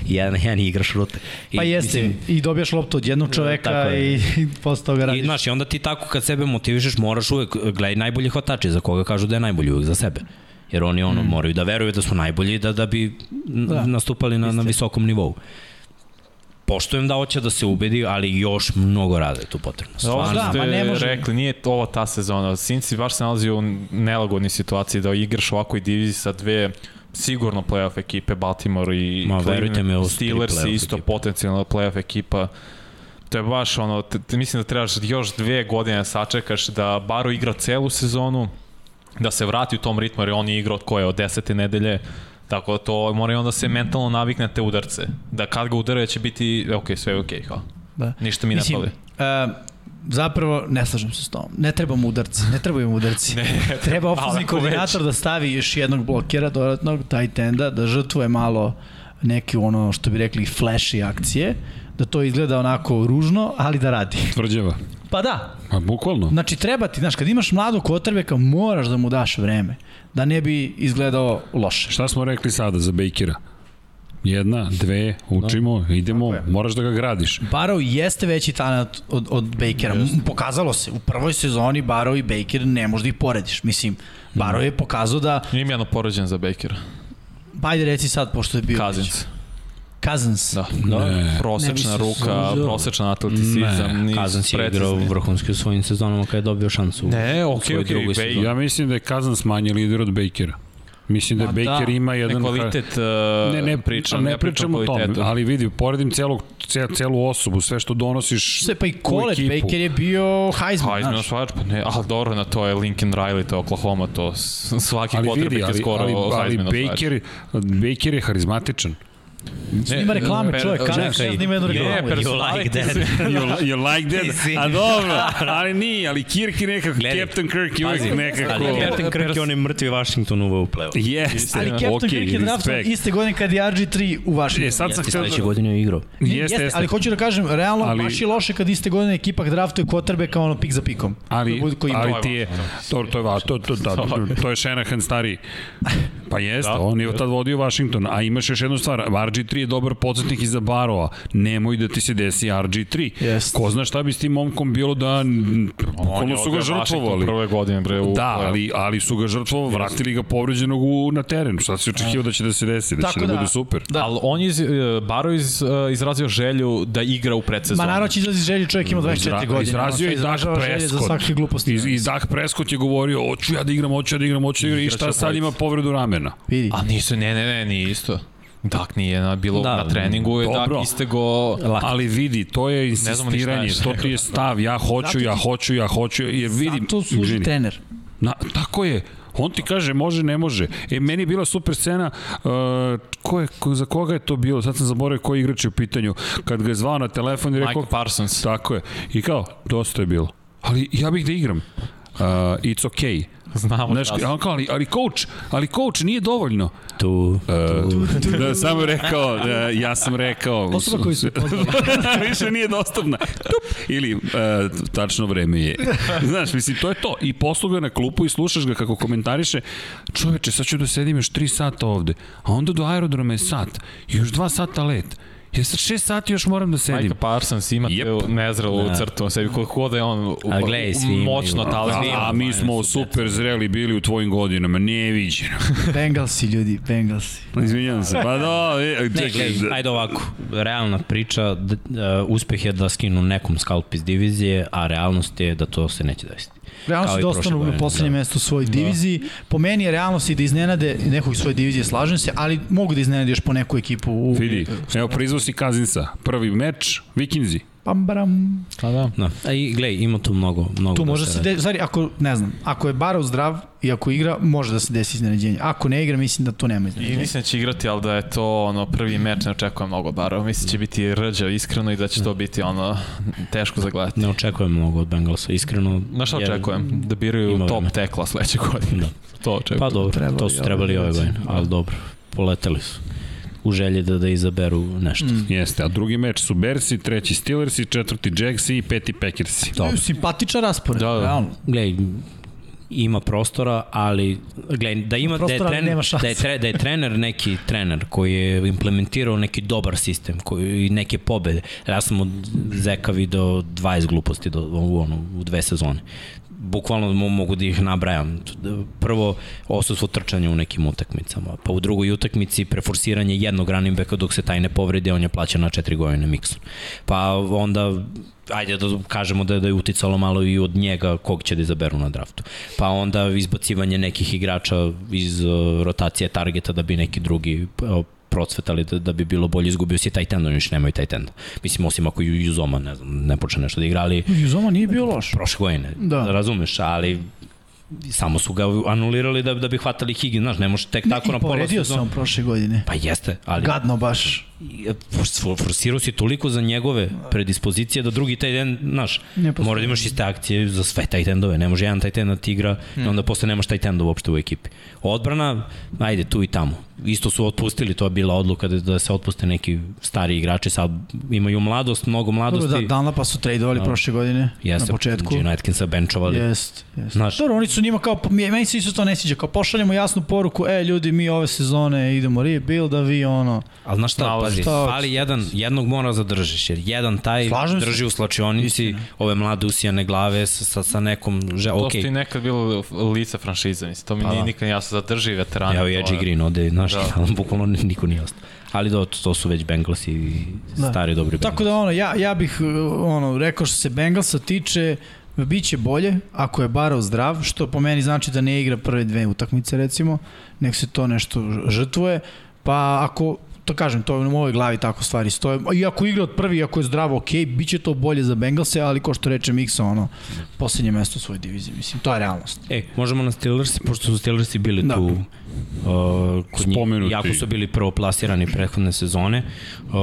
jedan, jedan igraš rute. I, pa jeste, mislim, i dobijaš loptu od jednog čoveka i, i posle toga radiš. I, znaš, i onda ti tako kad sebe motivišeš moraš uvek, gledaj najbolji hvatači za koga kažu da je najbolji uvek za sebe jer oni ono mm. moraju da veruju da su najbolji da da bi da. nastupali na, na visokom nivou poštujem da hoće da se ubedi, ali još mnogo rada je tu potrebno. Stvarno. Da, ste ne može... rekli, nije ovo ta sezona. Sinci baš se nalazi u nelagodnoj situaciji da igraš u ovakvoj diviziji sa dve sigurno playoff ekipe, Baltimore i Ma, Cleveland, Steelers isto ekipa. potencijalna playoff ekipa. To je baš ono, te, te, mislim da trebaš još dve godine da sačekaš da Baro igra celu sezonu, da se vrati u tom ritmu, jer on je igrao od koje, od desete nedelje, Tako da to mora i onda se mentalno navikne te udarce. Da kad ga udara će biti, ok, sve je ok, hvala. Da. Ništa mi Mislim, ne pali. Uh, zapravo ne slažem se s tom. Ne trebamo udarci, ne trebaju udarci. ne, Treba ofenzni koordinator već. da stavi još jednog blokera dodatnog, tight enda, da žrtvuje malo neke ono što bi rekli flashy akcije, da to izgleda onako ružno, ali da radi. Tvrđava. Pa da. Pa bukvalno. Znači treba ti, znaš, kad imaš mladog kotrbeka, moraš da mu daš vreme. Da ne bi izgledao loše. Šta smo rekli sada za Bakera? Jedna, dve, učimo, da. idemo, moraš da ga gradiš. Barrow jeste veći talent od, od Bakera. Jeste. Pokazalo se, u prvoj sezoni Barrow i Baker ne možda ih porediš. Mislim, Barrow je pokazao da... Nije mi jedno poređen za Bakera. Pa ajde reci sad, pošto je bio... Cousins. Cousins. Da, da. Ne. prosečna ne ruka, prosečna atleticizam. Ne, Cousins je igrao vrhunski u svojim sezonama kada je dobio šansu. Ne, okej, okej. Okay. Ja mislim da je Cousins manje lider od Bakera. Mislim da Baker da. ima jedan... Ne kvalitet uh, ne, ne, pričam, ne, ne pričam o tome, ali vidi, poredim celog, celu osobu, sve što donosiš Sve pa i college, Baker je bio Heisman. Heisman osvajač, pa ne, ali dobro, na to je Lincoln Riley, to je Oklahoma, to svaki je skoro ali, ali, ali Baker, Baker je harizmatičan. Snima reklame, čovjek, kada snima jednu reklamu. You like that. you, you like that. A dobro, ali nije, ali Kirk je nekako, Gledaj, Captain Kirk je uvek nekako... Ali Captain Kirk je onaj mrtvi Washington uveo u play-off. Jeste, ali Captain okay, Kirk je draftovan iste godine kad je RG3 u Washington. E, sad sam htio... Sledeće godine je igrao. Jeste, jeste, ali hoću da kažem, realno ali, baš je loše kad iste godine ekipa draftuje kotrbe kao ono pik za pikom. Ali, ali ti je, to, to je, to, to, to, to je Shanahan stari. Pa jeste, on je tad vodio Washington, a imaš još jednu stvar, RG3 je dobar podsjetnik iza Barova, nemoj da ti se desi RG3. Yes. Ko zna šta bi s tim momkom bilo da ono su ga žrtvovali. Prve godine bre u Da, ali ali su ga žrtvovali, vratili ga povređenog u na teren. Šta se očekivao da će da se desi, da Tako će da, da bude super. Da. Ali on je uh, Baro iz, uh, izrazio želju da igra u predsezoni. Ma naravno će izrazi želju, čovjek ima 24 Izra, godine. Izrazio i Dak Prescott. Za svake gluposti. I, I Dak Prescott je govorio, hoću ja da igram, hoću ja da igram, hoću da igram i šta sad ima povredu ramena. Vidi. A nisu, ne, ne, ne, nije isto. Dak nije na, bilo da, na treningu, je Dak istego... Ali vidi, to je insistiranje, to ti je stav, ja hoću, ja hoću, ja hoću, jer vidi... Zato služi trener. Na, tako je. On ti kaže može, ne može. E, meni je bila super scena, uh, ko je, ko, za koga je to bilo? Sad sam zaboravio koji igrač je u pitanju. Kad ga je zvao na telefon i rekao... Mike Parsons. Tako je. I kao, dosta je bilo. Ali ja bih da igram. Uh, it's okay. Znamo Znaš, da. ali, ali coach, ali coach nije dovoljno. Tu, uh, tu, tu. Da, samo rekao, da, ja sam rekao. Osoba koji su Više nije dostupna. Tup. Ili, uh, tačno vreme je. Znaš, mislim, to je to. I posluga na klupu i slušaš ga kako komentariše, čoveče, sad ću da sedim još 3 sata ovde, a onda do aerodroma je sat, i još 2 sata let. Ja sad 6 sati još moram da sedim. Mike Parsons ima yep. te nezrelu da. crtu, sebi kako da je on a, gledaj, svi moćno talent. A, a mi smo super zreli bili u tvojim godinama, ne viđeno. Bengalsi ljudi, Bengalsi. Izvinjam se, pa da, e, ne, gledaj, ajde ovako, realna priča, uh, uspeh je da skinu nekom skalp iz divizije, a realnost je da to se neće desiti. Realnost je da ostanu na poslednjem da. mestu u svojoj da. diviziji. Po meni je realnost i da iznenade nekog svoje divizije, slažem se, ali mogu da iznenade još po neku ekipu. U, Vidi, evo prizvosti Kazinsa. Prvi meč, Vikinzi. Pam, baram. Pa da. da. A i gledaj, ima tu mnogo, mnogo tu da može se, de, stvari, ako, ne znam, ako je Barov zdrav i ako igra, može da se desi iznenađenje. Ako ne igra, mislim da to nema iznenađenja. I mislim da će igrati, ali da je to ono prvi meč, ne očekujem mnogo Barov. Mislim da će biti rđav iskreno i da će to biti ono teško za gledati. Ne očekujem mnogo od Bengalsa, iskreno. Na šta očekujem? Da biraju top tekla sledeće godine. Da. to očekujem. Pa dobro, trebali to su trebali ove godine, ali dobro, poleteli su u želji da, da izaberu nešto. Mm. Jeste, a drugi meč su Bersi, treći Steelersi, četvrti Jacksi i peti Packersi. Dobro. Simpatičan raspored, da, da. realno. Gledaj, ima prostora, ali gledaj, da ima da je, trener, da, je tre, da je trener neki trener koji je implementirao neki dobar sistem, koji neke pobede. Ja sam od Zeka video 20 gluposti do, u, ono, u dve sezone bukvalno mogu da ih nabrajam. Prvo, osustvo trčanja u nekim utakmicama, pa u drugoj utakmici preforsiranje jednog running backa dok se taj ne povredi, on je plaćan na četiri godine miksu. Pa onda ajde da kažemo da, da je uticalo malo i od njega kog će da izaberu na draftu. Pa onda izbacivanje nekih igrača iz uh, rotacije targeta da bi neki drugi uh, procvetali da, da bi bilo bolje izgubio si taj tendon, još nemaju taj tendon. Mislim, osim ako ju Juzoma, ne znam, ne počne nešto da igra, ali... Juzoma nije bio loš. Prošle godine, da. razumeš, ali samo su ga anulirali da, da bi hvatali Higgins, znaš, ne može tek ne, tako na pola sezona. I poredio sam prošle godine. Pa jeste, ali... Gadno baš. Forsirao si toliko za njegove predispozicije da drugi taj den, znaš, mora da imaš iste akcije za sve taj tendove, ne može jedan taj ten da ti igra hmm. i onda posle nemaš taj tend uopšte u ekipi. Odbrana, ajde, tu i tamo. Isto su otpustili, to je bila odluka da, da se otpuste neki stari igrači, sad imaju mladost, mnogo mladosti. Dobro, da, Danlapa su tradeovali no. prošle godine jeste, na početku. Gene Atkinsa benchovali. Jest, jest. Znaš, Dobro, oni su njima kao, meni se isto to ne sviđa, kao pošaljemo jasnu poruku, e, ljudi, mi ove sezone idemo rebuild, a vi ono... Ali znaš šta, pazi, fali jedan, jednog mora zadržiš, jer jedan taj Slažem drži se. u slačionici ove mlade usijane glave sa, sa, sa nekom... Že, to okay. što i nekad bilo lice franšiza, mislim, to mi pa, nije da. nikad jasno zadrži veterani. Evo i Edgy Green ode, znaš, da. ali bukvalno niko nije ostao. Ali da, to su već Bengalsi i da. stari dobri Bengalsi. Tako da ono, ja, ja bih ono, rekao što se Bengalsa tiče, Biće bolje ako je Barrow zdrav, što po meni znači da ne igra prve dve utakmice recimo, nek se to nešto žrtvuje, pa ako to kažem, to je u mojoj glavi tako stvari stoje. I ako igra od prvi, ako je zdravo, ok, bit će to bolje za Bengalse, ali ko što reče Miksa, ono, poslednje mesto u svojoj diviziji, mislim, to je realnost. E, možemo na Steelers, pošto su Steelersi bili da. tu uh, kod njih, jako su bili prvo plasirani prethodne sezone. Uh,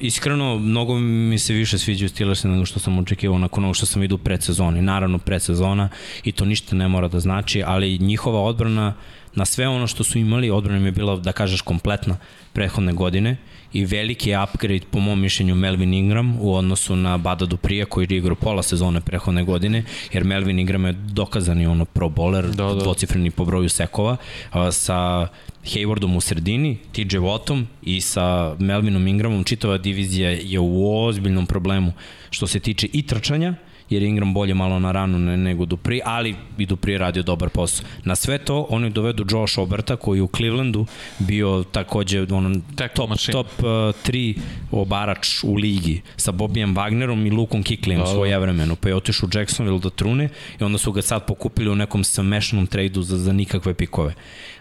iskreno, mnogo mi se više sviđaju Steelersi nego što sam očekivao nakon onog što sam vidio u predsezoni. Naravno, predsezona i to ništa ne mora da znači, ali njihova odbrana na sve ono što su imali, odbrana im je bila, da kažeš, kompletna prethodne godine i veliki upgrade po mom mišljenju Melvin Ingram u odnosu na Bada Duprija koji je igrao pola sezone prethodne godine, jer Melvin Ingram je dokazani ono pro bowler, da, da. dvocifreni po broju sekova, a, sa Haywardom u sredini, TJ Wattom i sa Melvinom Ingramom čitava divizija je u ozbiljnom problemu što se tiče i trčanja, jer Ingram bolje malo na ranu nego Dupri, ali i Dupri radio dobar posao. Na sve to oni dovedu Josh Oberta koji u Clevelandu bio takođe on, top, top uh, 3 obarač u ligi sa Bobijem Wagnerom i Lukom Kiklijem da, svoje vremenu, pa je otišao u Jacksonville da trune i onda su ga sad pokupili u nekom smešnom tradu za, za nikakve pikove.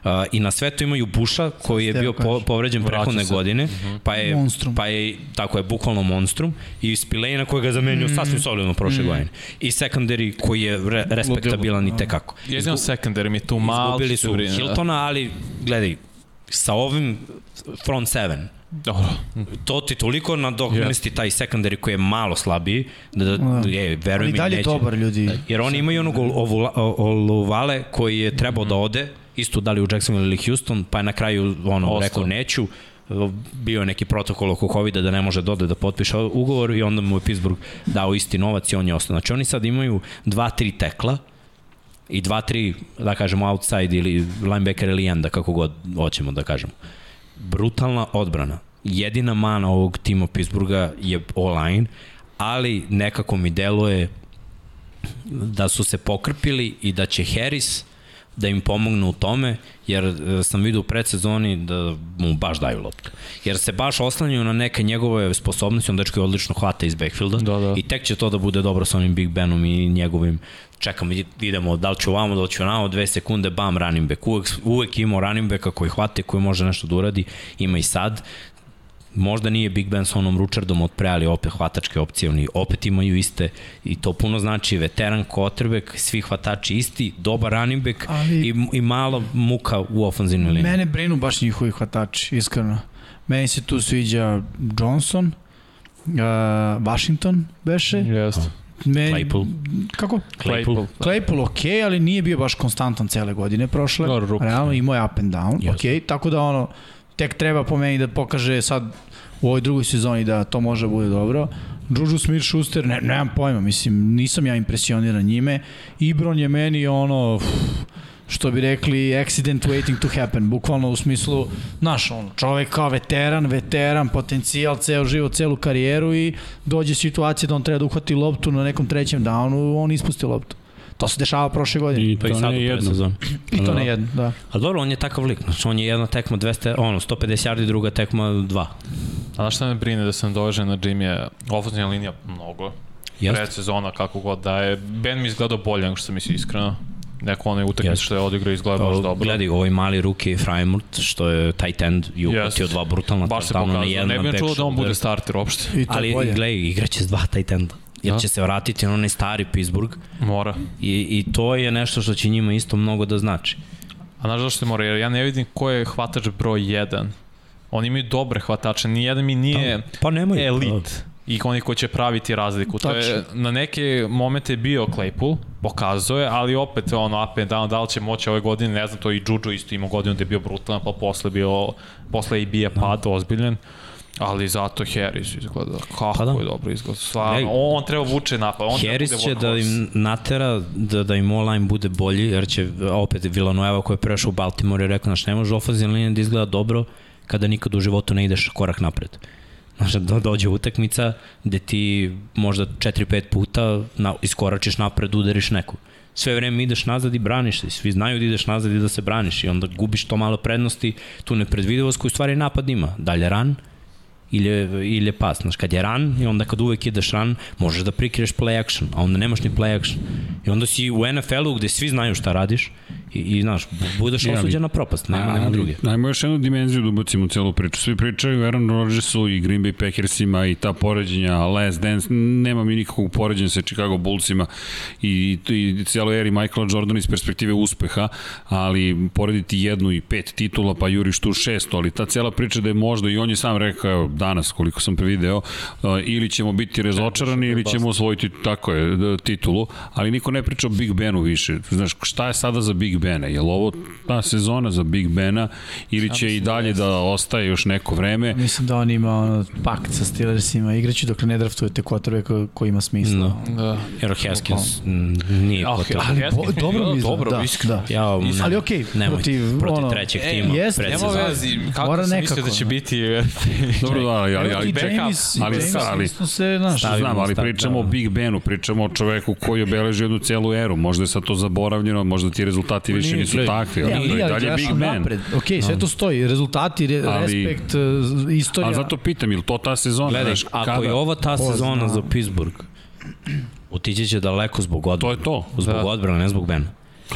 Uh, I na sve to imaju Buša koji je bio po, povređen prehodne godine, uh mhm. -huh. pa je, monstrum. pa je, tako je, bukvalno monstrum, i Spilejna koji ga zamenio mm. sasvim solidno prošle mm. godine. I secondary koji je re, respektabilan i tekako. Jedino secondary mi tu malo Izgubili su da. Hiltona, ali gledaj, sa ovim front seven, Dobro. To ti toliko nadohmesti yeah. taj secondary koji je malo slabiji, da, da, da je, verujem mi, dalje neće. dobar ljudi. Jer oni imaju onog Oluvale koji je trebao mm -hmm. da ode, isto da li u Jacksonville ili Houston, pa je na kraju ono, Ostao. rekao neću, bio je neki protokol oko COVID-a da ne može dode da potpiše ugovor i onda mu je Pittsburgh dao isti novac i on je ostao. Znači oni sad imaju dva, tri tekla i dva, tri, da kažemo, outside ili linebacker ili enda, kako god hoćemo da kažemo. Brutalna odbrana. Jedina mana ovog tima Pittsburgha je online, ali nekako mi deluje da su se pokrpili i da će Harris da im pomognu u tome, jer e, sam vidio u predsezoni da mu baš daju loptu. Jer se baš oslanjaju na neke njegove sposobnosti, on dečko je odlično hvata iz backfielda da, da. i tek će to da bude dobro sa onim Big Benom i njegovim čekamo, idemo, da li ću ovamo, da li ću ovamo, dve sekunde, bam, running back. Uvek, uvek imao running backa koji hvate, koji može nešto da uradi, ima i sad. Možda nije Big Ben sa onom Ručardom od pre, ali opet hvatačke opcije, oni opet imaju iste i to puno znači veteran quarterback, svi hvatači isti, dobar running back ali, i, i mala muka u ofenzivnoj liniji. Mene brinu baš njihovi hvatači, iskreno. Meni se tu sviđa Johnson, uh, Washington beše. Jeste. Meni, Claypool. Kako? Claypool. Claypool ok, ali nije bio baš konstantan cele godine prošle. No, Realno imao je up and down. Yes. Ok, tako da ono, tek treba po meni da pokaže sad u ovoj drugoj sezoni da to može da bude dobro. Juju Smith-Schuster, ne, nemam pojma, mislim, nisam ja impresioniran njime. Ibron je meni ono, što bi rekli, accident waiting to happen, bukvalno u smislu, znaš, on, čovek kao veteran, veteran, potencijal, ceo život, celu karijeru i dođe situacija da on treba da uhvati loptu na nekom trećem downu, on ispusti loptu. To se dešava prošle godine. I, pa i sad u predsezonu. I to da. ne jedno, da. A dobro, on je takav lik. Znači, on je jedna tekma 200, ono, 150 yardi, druga tekma 2. A znaš šta me brine da sam dovežen na Jimmy, ofenzivna linija mnogo. Jeste. Predsezona, kako god da je. Ben mi izgledao bolje nego što sam mislio iskreno neko onaj utakmice što je odigrao izgleda baš dobro. Gledaj, ovaj mali ruki Freimut, što je tight end i uhvatio dva brutalna baš se pokazao. Ne bih čuo da on bude starter uopšte. Ali, gledaj, igraće s dva tight enda jer da. će se vratiti na onaj stari Pittsburgh. Mora. I, I to je nešto što će njima isto mnogo da znači. A znaš zašto mora? Jer ja ne vidim ko je hvatač broj 1 Oni imaju dobre hvatače, nijedan mi nije pa, pa nemoj, elit i oni ko će praviti razliku. To je, na neke momente je bio Claypool, pokazuje, je, ali opet ono up and down, da li će moći ove godine, ne znam, to i Juju isto ima godinu da je bio brutalan, pa posle bio, posle i bija pad no. ozbiljen. Ali zato Harris izgleda, kako pa da. je dobro izgleda. Stvarno, on treba vuče napad. On Harris da će da im natera da, da im online bude bolji, jer će opet Villanueva koji je prešao u Baltimore i rekao, znaš, ne može ofenzivna linija da izgleda dobro kada nikad u životu ne ideš korak napred. Znaš, da dođe utakmica gde ti možda 4-5 puta na, iskoračiš napred, udariš neku. Sve vreme ideš nazad i braniš se. Svi znaju da ideš nazad i da se braniš i onda gubiš to malo prednosti, tu nepredvidivost koju stvari napad ima. Dalje ran, ili je, ili je pas. Znaš, kad je run i onda kad uvek ideš run, možeš da prikriješ play action, a onda nemaš ni play action. I onda si u NFL-u gde svi znaju šta radiš i, i znaš, budeš ja, osuđen na propast, nema, nema druge. Najmo još jednu dimenziju da ubacimo u celu priču. Svi pričaju o Aaron Rodgersu i Green Bay Packersima i ta poređenja, Last Dance, nema mi nikakvog poređenja sa Chicago Bullsima i, i cijelo eri Michaela Jordan iz perspektive uspeha, ali porediti jednu i pet titula, pa juriš tu šesto, ali ta cijela priča da je možda, i on je sam rekao, danas, koliko sam prevideo, uh, ili ćemo biti razočarani, ili ćemo osvojiti, tako je, titulu, ali niko ne priča o Big Benu više. Znaš, šta je sada za Big Bena? Je li ovo ta sezona za Big Bena ili će ja i dalje da, da ostaje još neko vreme? Mislim da on ima ono, pakt sa Steelersima, igraću dok ne draftujete kotore ko, ko ima smisla. No. Da. Jer Haskins nije oh, quarterback. Ali bo, dobro mi dobro, da, da. Ja, ali okej, okay, protiv, protiv ono, trećeg e, tima. Jest, nema vezi, kako Mora sam mislio da će biti... dobro, da, ali, ali, ali, James, ali, James, ali, se, naš, znam, ali pričamo o Big Benu, pričamo o čoveku koji obeleži jednu celu eru, možda je sad to zaboravljeno, možda ti rezultati više nisu takvi, ali to je dalje Big Ben. Napred. Ok, sve to stoji, rezultati, re, ali, respekt, e, istorija. Ali zato pitam, ili to ta sezona? Gledaj, ako kada? je ovo ta sezona za Pittsburgh, utići će daleko zbog odbrana. To je to. Zbog da. odbrana, ne zbog Bena.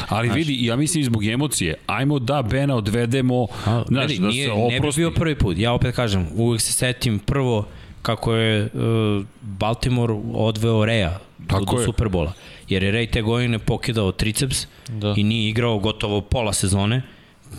Ali znaš, vidi, ja mislim zbog emocije, ajmo da Bena odvedemo, a, znaš, vidi, da nije, se oprosti. Ne bi bio prvi put, ja opet kažem, uvek se setim prvo kako je uh, Baltimore odveo Reja do, do Superbola. Jer je Ray te godine pokidao triceps da. i nije igrao gotovo pola sezone.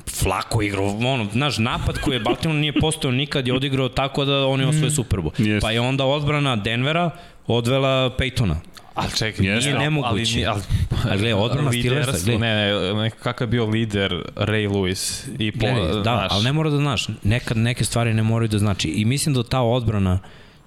Flako igrao, ono, znaš, napad koji je Baltimore nije postao nikad je odigrao tako da oni osvoje mm. Super Bowl. Yes. Pa je onda odbrana Denvera odvela Peytona. Ali čekaj, yes, nije nemoguće. Ali, ali, ali gledaj, odbrana Steelersa, gledaj. Ne, ne, kakav je bio lider Ray Lewis i po, da, znaš. ali ne mora da znaš, nekad neke stvari ne moraju da znači. I mislim da ta odbrana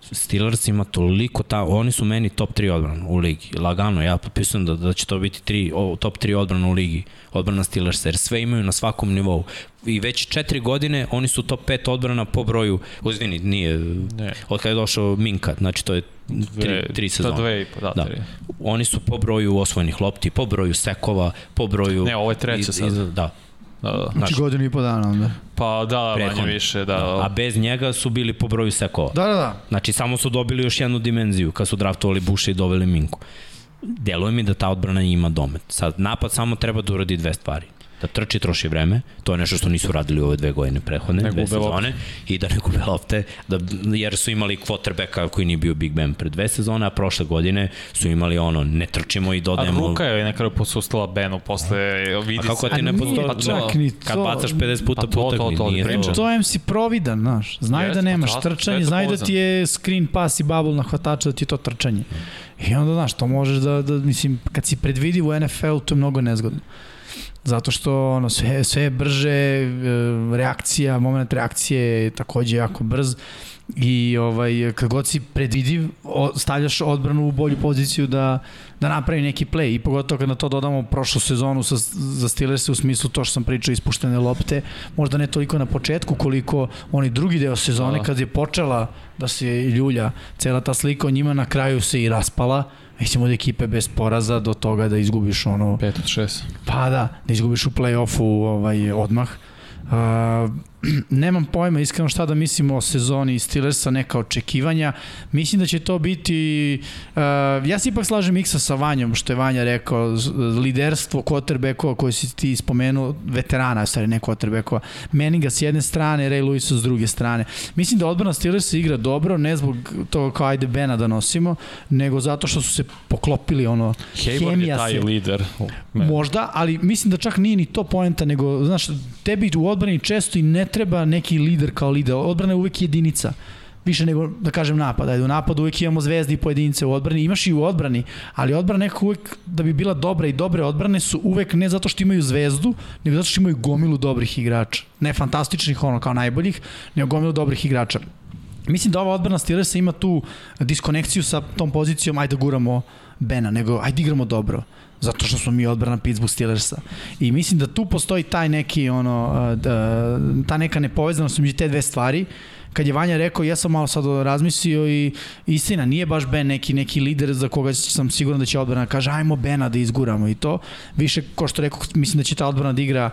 Steelers ima toliko ta, oni su meni top 3 odbrana u ligi. Lagano, ja potpisujem da, da će to biti tri, o, top 3 odbrana u ligi, odbrana Steelers, jer sve imaju na svakom nivou. I već četiri godine oni su top 5 odbrana po broju, uzvini, nije, ne. od kada je došao Minka, znači to je tri, tri sezone. To dve i po, da, da. Oni su po broju osvojenih lopti, po broju sekova, po broju... Ne, ovo je treća sad. Da, Da, da. Znači godinu i po dana onda. Pa da, Prethodno. manje više, da. A bez njega su bili po broju sekova. Da, da, da. Znači samo su dobili još jednu dimenziju kad su draftovali Buša i doveli Minku. Deluje mi da ta odbrana ima domet. Sad, napad samo treba da uradi dve stvari da trči, troši vreme, to je nešto što nisu radili u ove dve godine prehodne, dve sezone, lopte. i da ne gube lopte, da, jer su imali quarterbacka koji nije bio Big Ben pre dve sezone, a prošle godine su imali ono, ne trčimo i dodajemo... A Ruka je nekada posustala Benu posle, vidi a kako ti ne postoji? Pa čak ni to. Kad bacaš 50 puta po utakmi, nije to. To, to si providan, znaš. Znaju Jest, da nemaš pa, trčanje, znaju da ti je screen pass i bubble na hvatača, da ti je to trčanje. I onda, znaš, to možeš da, da mislim, kad si predvidiv u NFL, to je mnogo nezgodno zato što ono, sve, sve brže, e, reakcija, moment reakcije je takođe jako brz i ovaj, kad god si predvidiv, stavljaš odbranu u bolju poziciju da, da napravi neki play i pogotovo kad na to dodamo prošlu sezonu sa, za Steelers u smislu to što sam pričao ispuštene lopte, možda ne toliko na početku koliko oni drugi deo sezone da. kad je počela da se ljulja cela ta slika o njima na kraju se i raspala Mislim od ekipe bez poraza do toga da izgubiš ono... 5 od 6. Pa da, da izgubiš u play-offu ovaj, odmah. Uh, nemam pojma iskreno šta da mislimo o sezoni Steelersa, neka očekivanja. Mislim da će to biti, uh, ja se ipak slažem Iksa sa Vanjom, što je Vanja rekao, liderstvo quarterbackova koje si ti spomenuo, veterana, stvari ne quarterbackova, Manninga s jedne strane, Ray Lewis s druge strane. Mislim da odbrana Steelersa igra dobro, ne zbog toga kao ajde Bena da nosimo, nego zato što su se poklopili ono, Hayward je taj se, lider. Možda, ali mislim da čak nije ni to poenta, nego, znaš, tebi u odbrani često i ne treba neki lider kao lider, odbrana je uvek jedinica više nego, da kažem, napad. Ajde, u napadu uvek imamo zvezdi i pojedince u odbrani, imaš i u odbrani, ali odbrana nekako uvek, da bi bila dobra i dobre odbrane su uvek ne zato što imaju zvezdu, nego zato što imaju gomilu dobrih igrača. Ne fantastičnih, ono, kao najboljih, nego gomilu dobrih igrača. Mislim da ova odbrana Steelersa ima tu diskonekciju sa tom pozicijom, ajde da guramo Bena, nego ajde igramo dobro zato što smo mi odbrana Pittsburgh Steelersa. I mislim da tu postoji taj neki ono da, ta neka nepovezanost među te dve stvari kad je Vanja rekao, ja sam malo sad razmislio i istina, nije baš Ben neki, neki lider za koga sam siguran da će odbrana kaže ajmo Bena da izguramo i to. Više, ko što rekao, mislim da će ta odbrana da igra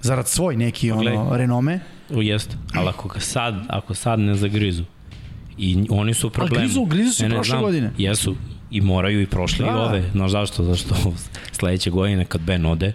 zarad svoj neki ono, renome. U jest, ali ako sad, ako sad ne zagrizu, i oni su problem. Ali grizu, grizu su ne, prošle znam, godine. Jesu, i moraju i prošle da. i ove. Znaš zašto? Zašto sledeće godine kad Ben ode,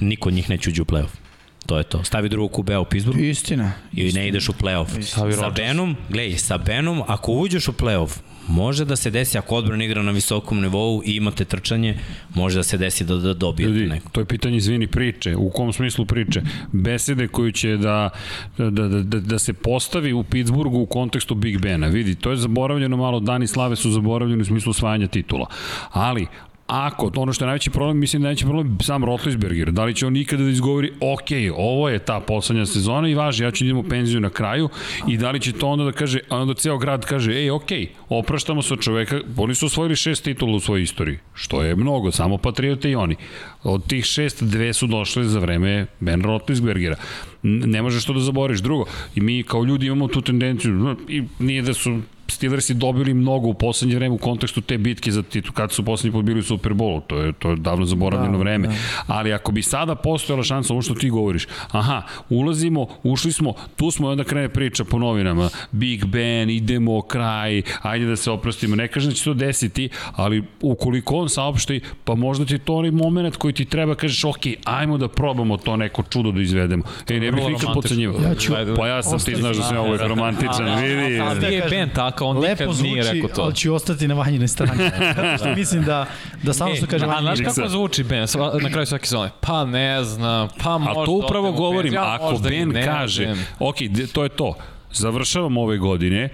niko od njih neće uđu u playoff. To je to. Stavi drugu kubea u Pittsburgh. Istina. I ne ideš u play-off. Sa Benom, gledaj, sa Benom, ako uđeš u play-off, može da se desi ako odbran igra na visokom nivou i imate trčanje, može da se desi da, da dobijete Ljudi, neko. To je pitanje, izvini, priče. U kom smislu priče? Besede koju će da, da, da, da, da se postavi u Pittsburghu u kontekstu Big Bena. Vidi, to je zaboravljeno malo, dani slave su zaboravljeni u smislu osvajanja titula. Ali, ako, ono što je najveći problem, mislim da je najveći problem sam Rotlisberger, da li će on nikada da izgovori, ok, ovo je ta poslednja sezona i važi, ja ću idemo u penziju na kraju i da li će to onda da kaže, a onda ceo grad kaže, ej, ok, opraštamo se od čoveka, oni su osvojili šest titula u svojoj istoriji, što je mnogo, samo Patriote i oni. Od tih šest, dve su došle za vreme Ben Rotlisbergera. Ne možeš to da zaboriš. Drugo, i mi kao ljudi imamo tu tendenciju, i nije da su Steelersi dobili mnogo u poslednje vreme u kontekstu te bitke za titul, kad su poslednji put bili u Superbowlu, to je, to je davno zaboravljeno da, vreme. Da. Ali ako bi sada postojala šansa, ovo što ti govoriš, aha, ulazimo, ušli smo, tu smo i onda krene priča po novinama, Big Ben, idemo, kraj, ajde da se oprostimo. Ne kažem da će to desiti, ali ukoliko on saopšti, pa možda ti to onaj moment koji ti treba, kažeš, ok, ajmo da probamo to neko čudo da izvedemo. E, ne bih nikad pocenjivao. Ja ću, pa ja sam, ti znaš da sam ovo romantičan, vidi. A je Ben tako kao on Lepo nikad zvuči, nije rekao to. ali ću ostati na vanjinoj strani. što mislim da, da samo e, što kaže vanjinoj. A znaš kako zvuči Ben na kraju svake sezone? Pa ne znam, pa možda... A to upravo govorim, ja, ako Ben ne, kaže, ne. ok, to je to, završavam ove godine,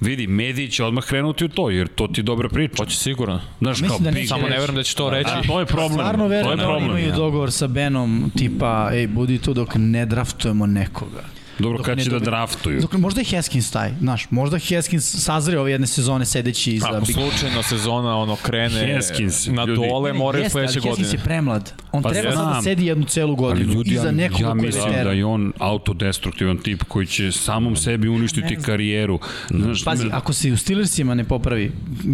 Vidi, mediji će odmah krenuti u to, jer to ti je dobra priča. Hoće sigurno. Znaš, kao, da big, samo ne verujem da će to reći. A, to je problem. Stvarno verujem da oni imaju dogovor sa Benom, tipa, ej, budi tu dok ne draftujemo nekoga. Dobro, kad će da draftuju? Dok, možda je Haskins taj, znaš, možda Haskins sazre ove jedne sezone sedeći iza... Ako Big... slučajno sezona ono krene Haskins, na ljudi. dole, moraju sledeće godine. Haskins je premlad. On pa treba sad da sedi jednu celu godinu. Ali ljudi, iza nekog ja, ja mislim da je on autodestruktivan tip koji će samom sebi uništiti karijeru. Znaš, Pazi, ako se u Steelersima ne popravi,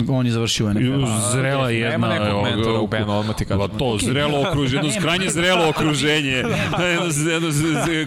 on je završio u NFL. Zrela je jedna... Nema nekog mentora u Benu, odmah ti kažem. Pa to, zrelo okruženje, jedno skrajnje zrelo okruženje, jedno,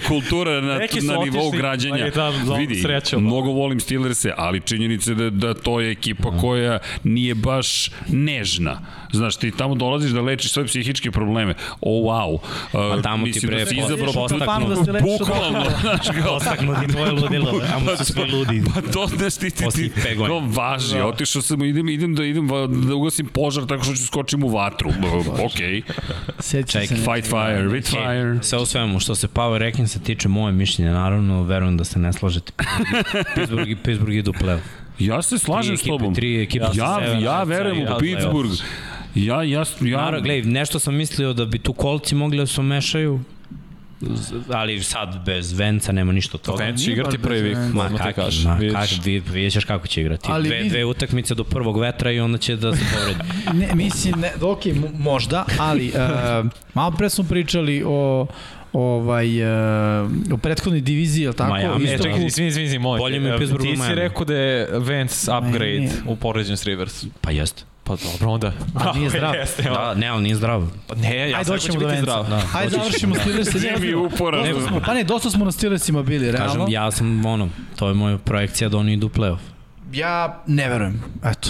kultura na, na nivou građanja. Vidi, mnogo volim Steelers-e, ali činjenica da, da to je ekipa koja nije baš nežna. Znaš, ti tamo dolaziš da lečiš svoje psihičke probleme. O, wow. Uh, A tamo ti pre da si izabrao postaknu. Bukvalno, znaš, kao... Postaknu ti tvoje ludilo, amo su svi ludi. Pa to, znaš, ti, ti, ti, to važi. Da. Otišao sam, idem, idem da, idem da ugasim požar tako što ću skočim u vatru. Ok. Čekaj, fight fire, with fire. Sve u svemu, što se Power Rankinsa tiče moje mišljenje, naravno, verujem da se ne slažete. Pittsburgh, Pittsburgh idu u Ja se slažem s tobom. Tri ekipe, ja, ja, ja verujem u Pittsburgh. Ja, ja, ja... Naravno, gledaj, nešto sam mislio da bi tu kolci mogli da se mešaju, ali sad bez Venca nema ništa od toga. Venca će igrati prvi vik, ma kak. Ma, kak, vidjet ćeš kako će igrati. Ali dve, dve utakmice do prvog vetra i onda će da se povredi. ne, mislim, ne, ok, možda, ali uh, malo pre smo pričali o ovaj uh, u prethodnoj diviziji, al tako? Miami, isto čekaj, izvini, izvini, moj. Bolje mi Pittsburgh Ti si rekao da je Vance upgrade ne, u poređenju s Rivers. Pa jeste. Pa dobro onda. A nije zdrav. Jeste, da, ne, on nije zdrav. Pa ne, ja Ajde, doćemo do Venca. Da. Ajde, završimo Steelers. Jimmy uporan. Pa ne, dosta smo na Steelersima bili, realno. Kažem, ja sam, ono, to je moja projekcija da oni idu u playoff. Ja ne verujem, eto.